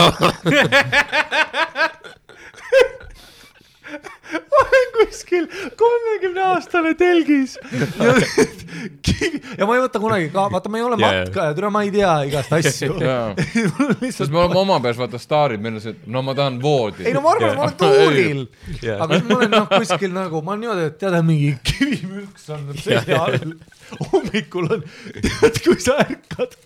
ma olen kuskil kolmekümne aastane telgis ja, ja ma ei võta kunagi ka, vaata, ma ei ole jaa. matkaja, türa ma ei tea igast asju. sest lihtsalt me oleme oma peas, vaata staarid, meil on see, et no ma tahan voodi ei. no ma arvan, ma olen tuuril, Jaa. aga siis ma olen noh kuskil nagu, ma olen niimoodi, et tead, mingi kivimürks on selja all. hommikul on, tead, kui sa ärkad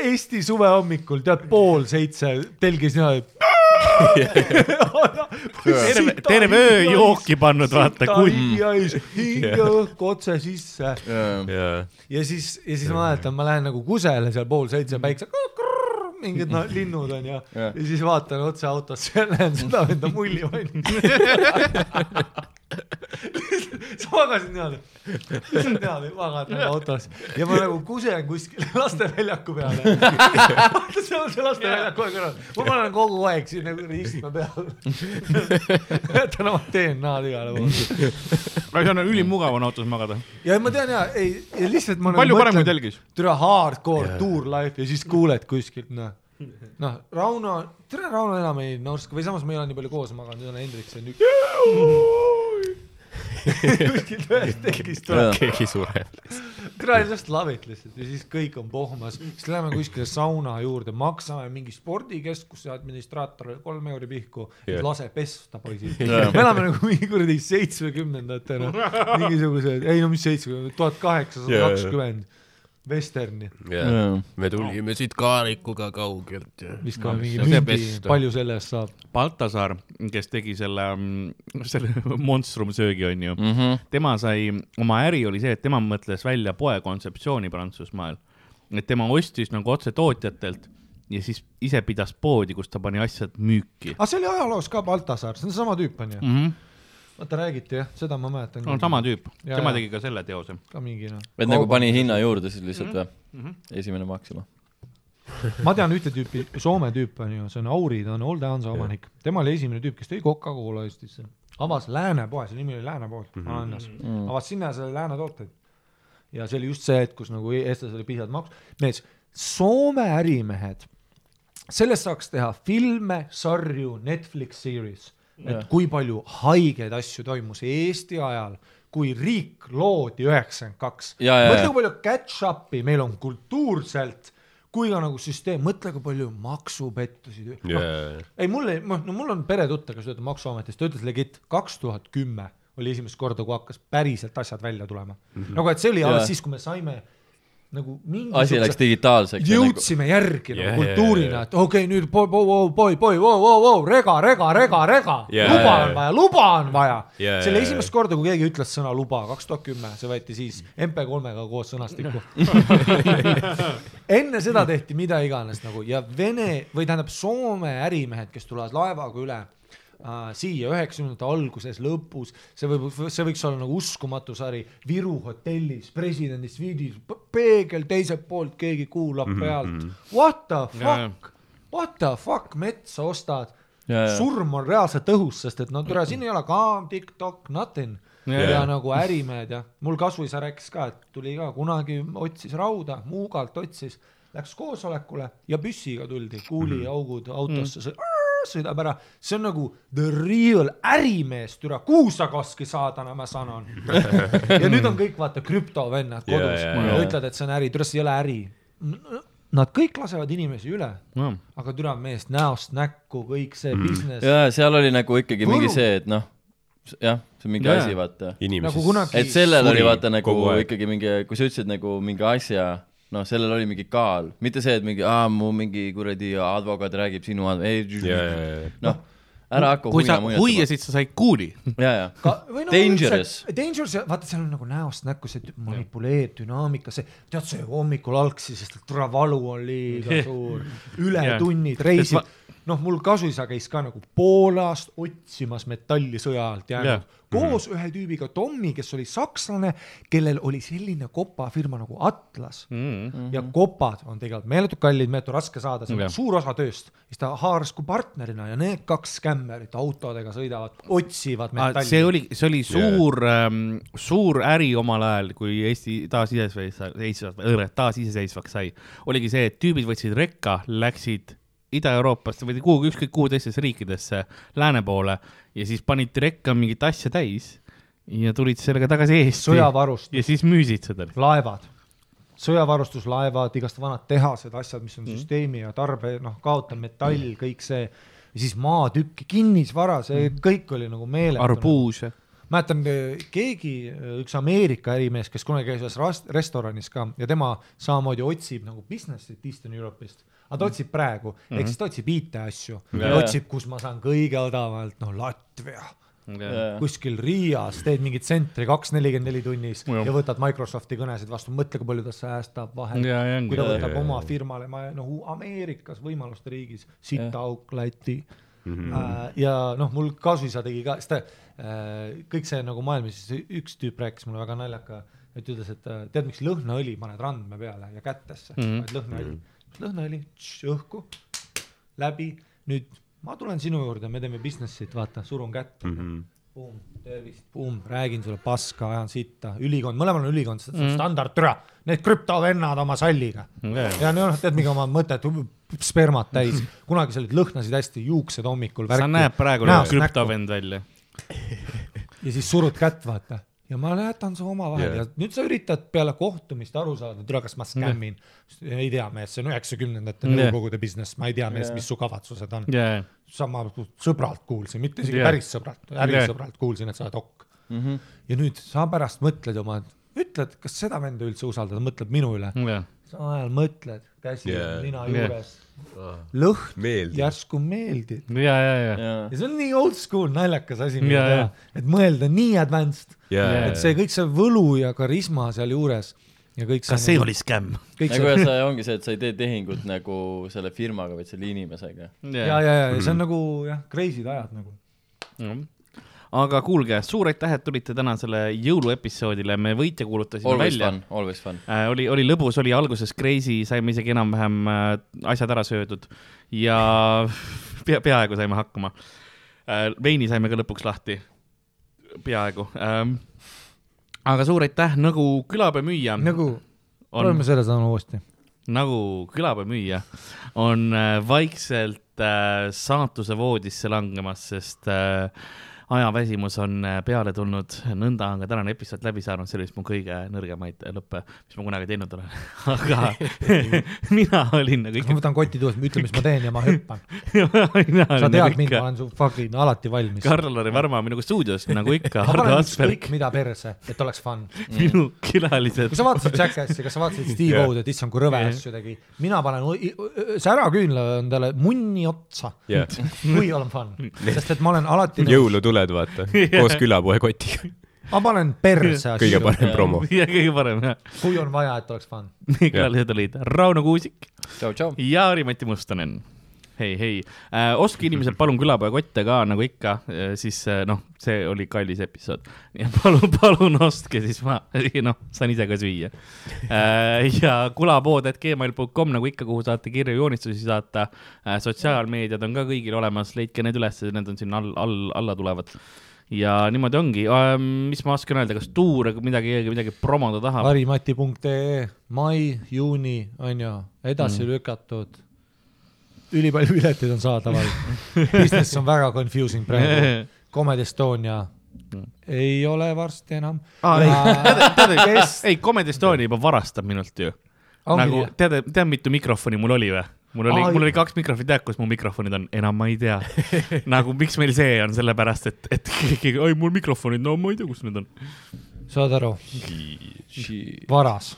Eesti suve hommikul, tead pool seitse telgis niimoodi. terve, terve öö jooki pannud, vaata, kui. hinge õhku otse sisse ja siis, ja siis ma mäletan, ma lähen nagu kusele seal pool seitse päikse, mingid no, linnud on ja, Jah. ja siis vaatan otse autosse ja näen seda venda mulli vanni. sa magasid niimoodi, niimoodi magad nagu autos ja ma nagu kusen kuskil lasteväljaku peale. vaata, seal on see lasteväljaku kohe kõrval, ma panen kogu aeg siin nagu istme peal. jätan oma DNA-d igale poole. aga see on ülimugav on autos magada. ja ma tean ja, ei, ja lihtsalt ma palju parem kui telgis. türa hardcore yeah. tour life ja siis kuuled kuskilt noh, noh Rauno, tere Rauno enam ei norska või samas me ei ole nii palju koos maganud, nüüd on Hendrik see nüüd. kuskilt ühest tekist tuleb, keegi sureb. tere I just love it lihtsalt ja siis kõik on pohmas, siis läheme kuskile sauna juurde, maksame mingi spordikeskuse administraator kolm euri pihku lase pesta poisid. Me elame nagu mingi kuradi seitsmekümnendate noh, mingisugused, ei no mis seitsmekümnendad, tuhat kaheksasada kakskümmend, vesterni. me tulime siit kaarikuga kaugelt ja. viskame mingi see mündi palju selle eest saab. Baltasaar, kes tegi selle, selle Monstrum söögi, onju. Mhm. tema sai, oma äri oli see, et tema mõtles välja poe kontseptsiooni Prantsusmaal. et tema ostis nagu otse tootjatelt ja siis ise pidas poodi, kus ta pani asjad müüki aga see oli ajaloos ka Baltasaar, see on seesama tüüp onju. mm. -hmm. Vaata räägiti jah, seda ma mäletan. on sama tüüp, tema tegi ka selle teose. ka mingi noh. et nagu pani hinna juurde siis lihtsalt või? Mhm. esimene Maxima. ma tean ühte tüüpi, Soome tüüp on ju, see on Auri, ta on Old Hansa omanik, tema oli esimene tüüp, kes tõi Coca-Cola Eestisse, avas Lääne poe, selle nimi oli Lääne pood mm, -hmm. Vanalinnas mm., avas sinna selle Lääne tooteid. ja see oli just see hetk, kus nagu eestlased olid piisavalt maks-, mees, Soome ärimehed, sellest saaks teha filme, sarju, Netflix series, et kui palju haigeid asju toimus Eesti ajal, kui riik loodi üheksakümmend kaks. Mõtle, kui palju catch-up'i meil on kultuurselt, kui ka nagu süsteem, mõtle, kui palju maksupettusi no,. jaa, ei, mul ei, no mul on peretuttav, kes töötab maksuametis, ta ütles legit kaks tuhat kümme oli esimest korda, kui hakkas päriselt asjad välja tulema mm. -hmm. nagu, et see oli Jaa. alles siis, kui me saime nagu mingi asi läks digitaalseks. Nagu- jõudsime nagu... järgi yeah, nagu kultuurina yeah,, yeah. et okei okay,, nüüd boi, boi, boi, boi, boi, boi, rega, rega, rega, rega yeah,, luba yeah, on vaja, luba on vaja yeah,. selle yeah, esimest korda, kui keegi ütles sõna luba, kaks tuhat kümme, see võeti siis MP3-ga koos sõnastikku enne seda tehti mida iganes nagu ja Vene või tähendab Soome ärimehed, kes tulevad laevaga üle siia üheksakümnendate alguses, lõpus, see võib, see võiks olla nagu uskumatu sari, Viru hotellis, presidendi sviidis, peegel teiselt poolt, keegi kuulab Mhm, pealt. What the fuck, what the fuck, metsa ostad. Surm on reaalselt õhus, sest et no tere, siin ei ole ka TikTok, nothing. Ja jaa. nagu ärimehed ja mul kasvuisa rääkis ka, et tuli ka kunagi otsis rauda, Muugalt otsis, läks koosolekule ja püssiga tuldi, kuuliaugud autosse mm., sõidab ära, see on nagu the real ärimees, türa, kuhu sa koski saadana ma sanon. ja nüüd on kõik vaata krüptovennad kodus jaa, ja, jaa. ütlevad, et see on äri, türa see ei ole äri. Nad kõik lasevad inimesi üle, no.. aga türa meest näost näkku, kõik see mm. business. ja seal oli nagu ikkagi mingi Võru. see, et noh, jah, see on mingi Jaa. asi, vaata. Nagu kunagi- et sellel oli vaata nagu ikkagi mingi, kui sa ütlesid nagu mingi asja, noh, sellel oli mingi kaal, mitte see, et mingi, aa, mu mingi kuradi advokaat räägib sinu, ei, jaa, jaa. noh, ära hakka kui sa huiasid, sa said kuuli. ja, ja, no Dangerous. Dangerous, vaata seal on nagu näost näkku see manipuleeriv dünaamika, see, tead see hommikul algsi, sest et valu on liiga suur, ületunnid, reisid noh, mul kasuisa käis ka nagu Poolast otsimas metalli sõja alt jäänud, koos ühe tüübiga, Tommy, kes oli sakslane, kellel oli selline kopafirma nagu Atlas Mm. ja kopad on tegelikult meeletult kallid, meeletult raske saada, see on Jah. suur osa tööst. siis ta haaras kui partnerina ja need kaks skämmerit autodega sõidavad, otsivad metalli. see oli, see oli suur ähm,, suur äri omal ajal, kui Eesti taasiseseisvaks, taasiseseisvaks sai. oligi see, et tüübid võtsid rekka, läksid Ida-Euroopasse või kuhugi, ükskõik kuhu teistesse riikidesse lääne poole ja siis panid rekka mingit asja täis ja tulid sellega tagasi Eesti. sõjavarustus, ja siis müüsid seda. laevad, sõjavarustuslaevad, igast vanad tehased, asjad, mis on mm. süsteemi ja tarbe, noh, kaotav metall, kõik see. ja siis maatükki, kinnisvara, see mm. kõik oli nagu meeletu. arbuus. mäletan keegi, üks Ameerika ärimees, kes kunagi käis ühes restoranis ka ja tema samamoodi otsib nagu business'it Eastern Europe'ist. Aga ta otsib praegu mm, -hmm. ehk siis ta otsib IT-asju ja. otsib, kus ma saan kõige odavamalt, no Latvia kuskil Riias teed mingit tsentri kaks nelikümmend neli tunnis ja võtad Microsofti kõnesid vastu, mõtle, kui palju ta säästab vahel. Ja ongi. kui ta võtab ja, ja. oma firmale, ma noh, Ameerikas võimaluste riigis, sitaauk Läti Mhm. äh, ja noh, mul kasuisa tegi ka, sest ta äh, kõik see nagu maailmas, üks tüüp rääkis mulle väga naljaka, et ütles, et äh, tead, miks lõhnaõli paned randme peale ja kätesse mm, Mhm. -hmm. lõhnaõli, lõhnaõli, õhku, läbi, nüüd ma tulen sinu juurde, me teeme business'it, vaata, surun kätt mm. Mhm. Buum, tervist, buum, räägin sulle paska, ajan sitta, ülikond, mõlemal on ülikond, see on standardtüra, need krüptovennad oma salliga. ja noh, tead, mingi oma mõtet, spermat täis, kunagi sa olid, lõhnasid hästi, juuksed hommikul. sa näed praegu krüptovend välja. ja siis surud kätt, vaata. Ja ma jätan su omavahel yeah. ja nüüd sa üritad peale kohtumist aru saada, et üle, kas ma skämmin. ei tea, mees, see on üheksakümnendate Jah. nõukogude business, ma ei tea, mees, mis su kavatsused on. jaa, sama sõbralt kuulsin, mitte isegi yeah. päris sõbralt, ärisõbralt kuulsin, et sa oled okk mm. -hmm. ja nüüd sa pärast mõtled oma, ütled, kas seda venda üldse usaldada, mõtled minu üle. jaa. sa ajal mõtled, käsi Yeah. yeah. nina Yeah. Lõhn Meeldib. järsku meeldib. ja, ja, ja. ja, ja see on nii old school naljakas asi, mida Jaa, teha et mõelda nii advanced, jaa et see kõik see võlu ja karisma sealjuures ja kõik kas see oli skämm? kõik nagu ja see ongi see, et sa ei tee tehingut nagu selle firmaga, vaid selle inimesega. ja, ja, ja see on nagu jah, crazy'd ajad nagu. Aga kuulge, suur aitäh, et tulite tänasele jõuluepisoodile, me võitja kuulutasime Always välja. fun, always fun. äh,. oli, oli lõbus, oli alguses crazy, saime isegi enam-vähem äh, asjad ära söödud ja pea, peaaegu saime hakkama äh,. veini saime ka lõpuks lahti, peaaegu ähm,. aga suur aitäh, nagu külapäevamüüja nagu, on proovime, selle sõna uuesti. nagu külapäevamüüja on äh, vaikselt äh, saatuse voodisse langemas, sest äh, ajaväsimus on äh, peale tulnud, nõnda on ka tänane episood läbi saanud, see oli vist mu kõige nõrgemaid lõppe, mis ma kunagi teinud olen. aga mina olin nagu ma ikka, võtan koti tuust, ütle, mis ma teen ja ma hüppan. mina sa tead nagu mind, ma olen su fucking alati valmis. Karl-Lari Varma on minuga stuudios nagu ikka, ma panen ükskõik, mida perse, et oleks fun. minu külalised kui sa vaatasid Jackassi, kas sa vaatasid Steve. O-d, et issand, kui rõve asju tegi. mina panen säraküünla endale munni otsa, jah, kui olen fun. sest et ma olen alati nõus, jõulutuled, vaata, koos külapoe kotiga. ma panen perse kõige asju, parem promo. ja kõige parem jah, kui on vaja, et oleks fun. meie külalised olid Rauno Kuusik tšau, tšau. ja Harri-Mati Mustonen. hei, hei äh,, ostke inimesed palun külapoekotte ka nagu ikka äh,, siis äh, noh, see oli kallis episood. palun, palun ostke, siis ma, noh, saan ise ka süüa äh,. ja kulapood.gmail.com nagu ikka, kuhu saate kirju, joonistusi saata äh,. sotsiaalmeediad on ka kõigil olemas, leidke need üles, need on siin all, all, alla tulevad ja niimoodi ongi ähm,, mis ma oskan öelda, kas tuure midagi, midagi promoda tahab? harimati.ee, mai, juuni on ju, edasi mm. lükatud. Ülipalju pileteid on saadaval. Business on väga confusing praegu. Comedy Estonia ei ole varsti enam. ei, Comedy Estonia juba varastab minult ju. nagu tead, tead mitu mikrofoni mul oli või? mul oli mul oli kaks mikrofoni, tead, kus mu mikrofonid on, enam ma ei tea. nagu miks meil see on, sellepärast et, et keegi, oi mul mikrofonid, no ma ei tea, kus need on. saad aru, varas.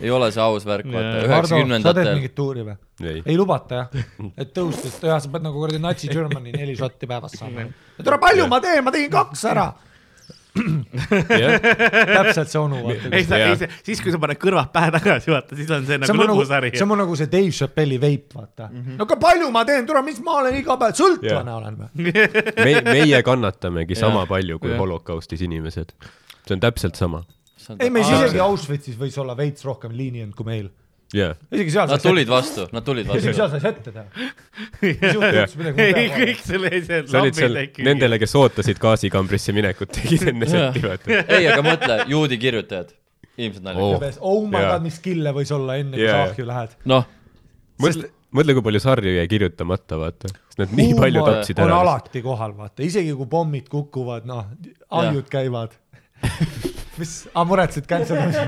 Ei ole see aus värk, vaata. Hardo, sa teed üheksakümnendatel. mingit tuuri või? ei, lubata jah, et tõustes, jah, sa pead nagu kuradi natsi Germany neli šotti päevas saama. ja tule palju ma teen, ma tegin kaks ära. täpselt see onu, ei ei see, siis kui sa paned kõrvad pähe tagasi, vaata, siis on see see nagu on nagu, lõbusari. see on nagu see Dave Chappelle'i veip, vaata mm. -hmm. no aga palju ma teen, tule, mis ma olen iga päev, sõltlane olen või? me, meie kannatamegi sama palju kui holokaustis inimesed. see on täpselt sama. ei, meis isegi Auschwitzis võis olla veits rohkem lenient kui meil. jah, isegi seal Nad tulid vastu, nad tulid isegi vastu. seal sai ette teha. ei, kõik selle, olid seal lambid nendele, kes ootasid gaasikambrisse minekut, tegid enne setti, vaata. ei, aga mõtle, juudi kirjutajad, ilmselt naljakas Oh. oh.. my Jaa. god, mis kille võis olla enne, kui Jaa, sa ahju lähed. noh, mõtle, mõtle, kui palju sarju jäi kirjutamata, vaata. sest nad nii palju tapsid on ära. alati kohal, vaata, isegi kui pommid kukuvad, noh, ahjud käivad. mis, aa muretsed cancel imise?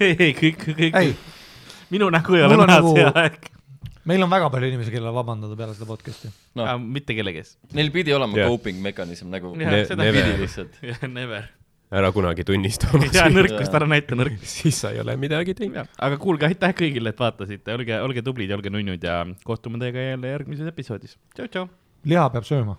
ei, ei kõik, kõik ei, minu nägu ei ole näha nagu- see aeg. meil on väga palju inimesi, kellele vabandada peale seda podcast'i. noh, mitte kellegi ees. neil pidi olema Jah. coping mekanism nagu Ne- pidi lihtsalt. Never. ära kunagi tunnista oma ja süüd, nõrkust ära näita, nõrk. siis sa ei ole midagi teinud. aga kuulge, aitäh kõigile, et vaatasite, olge, olge tublid ja olge nunnud ja kohtume teiega jälle järgmises episoodis. tšau, tšau. liha peab sööma.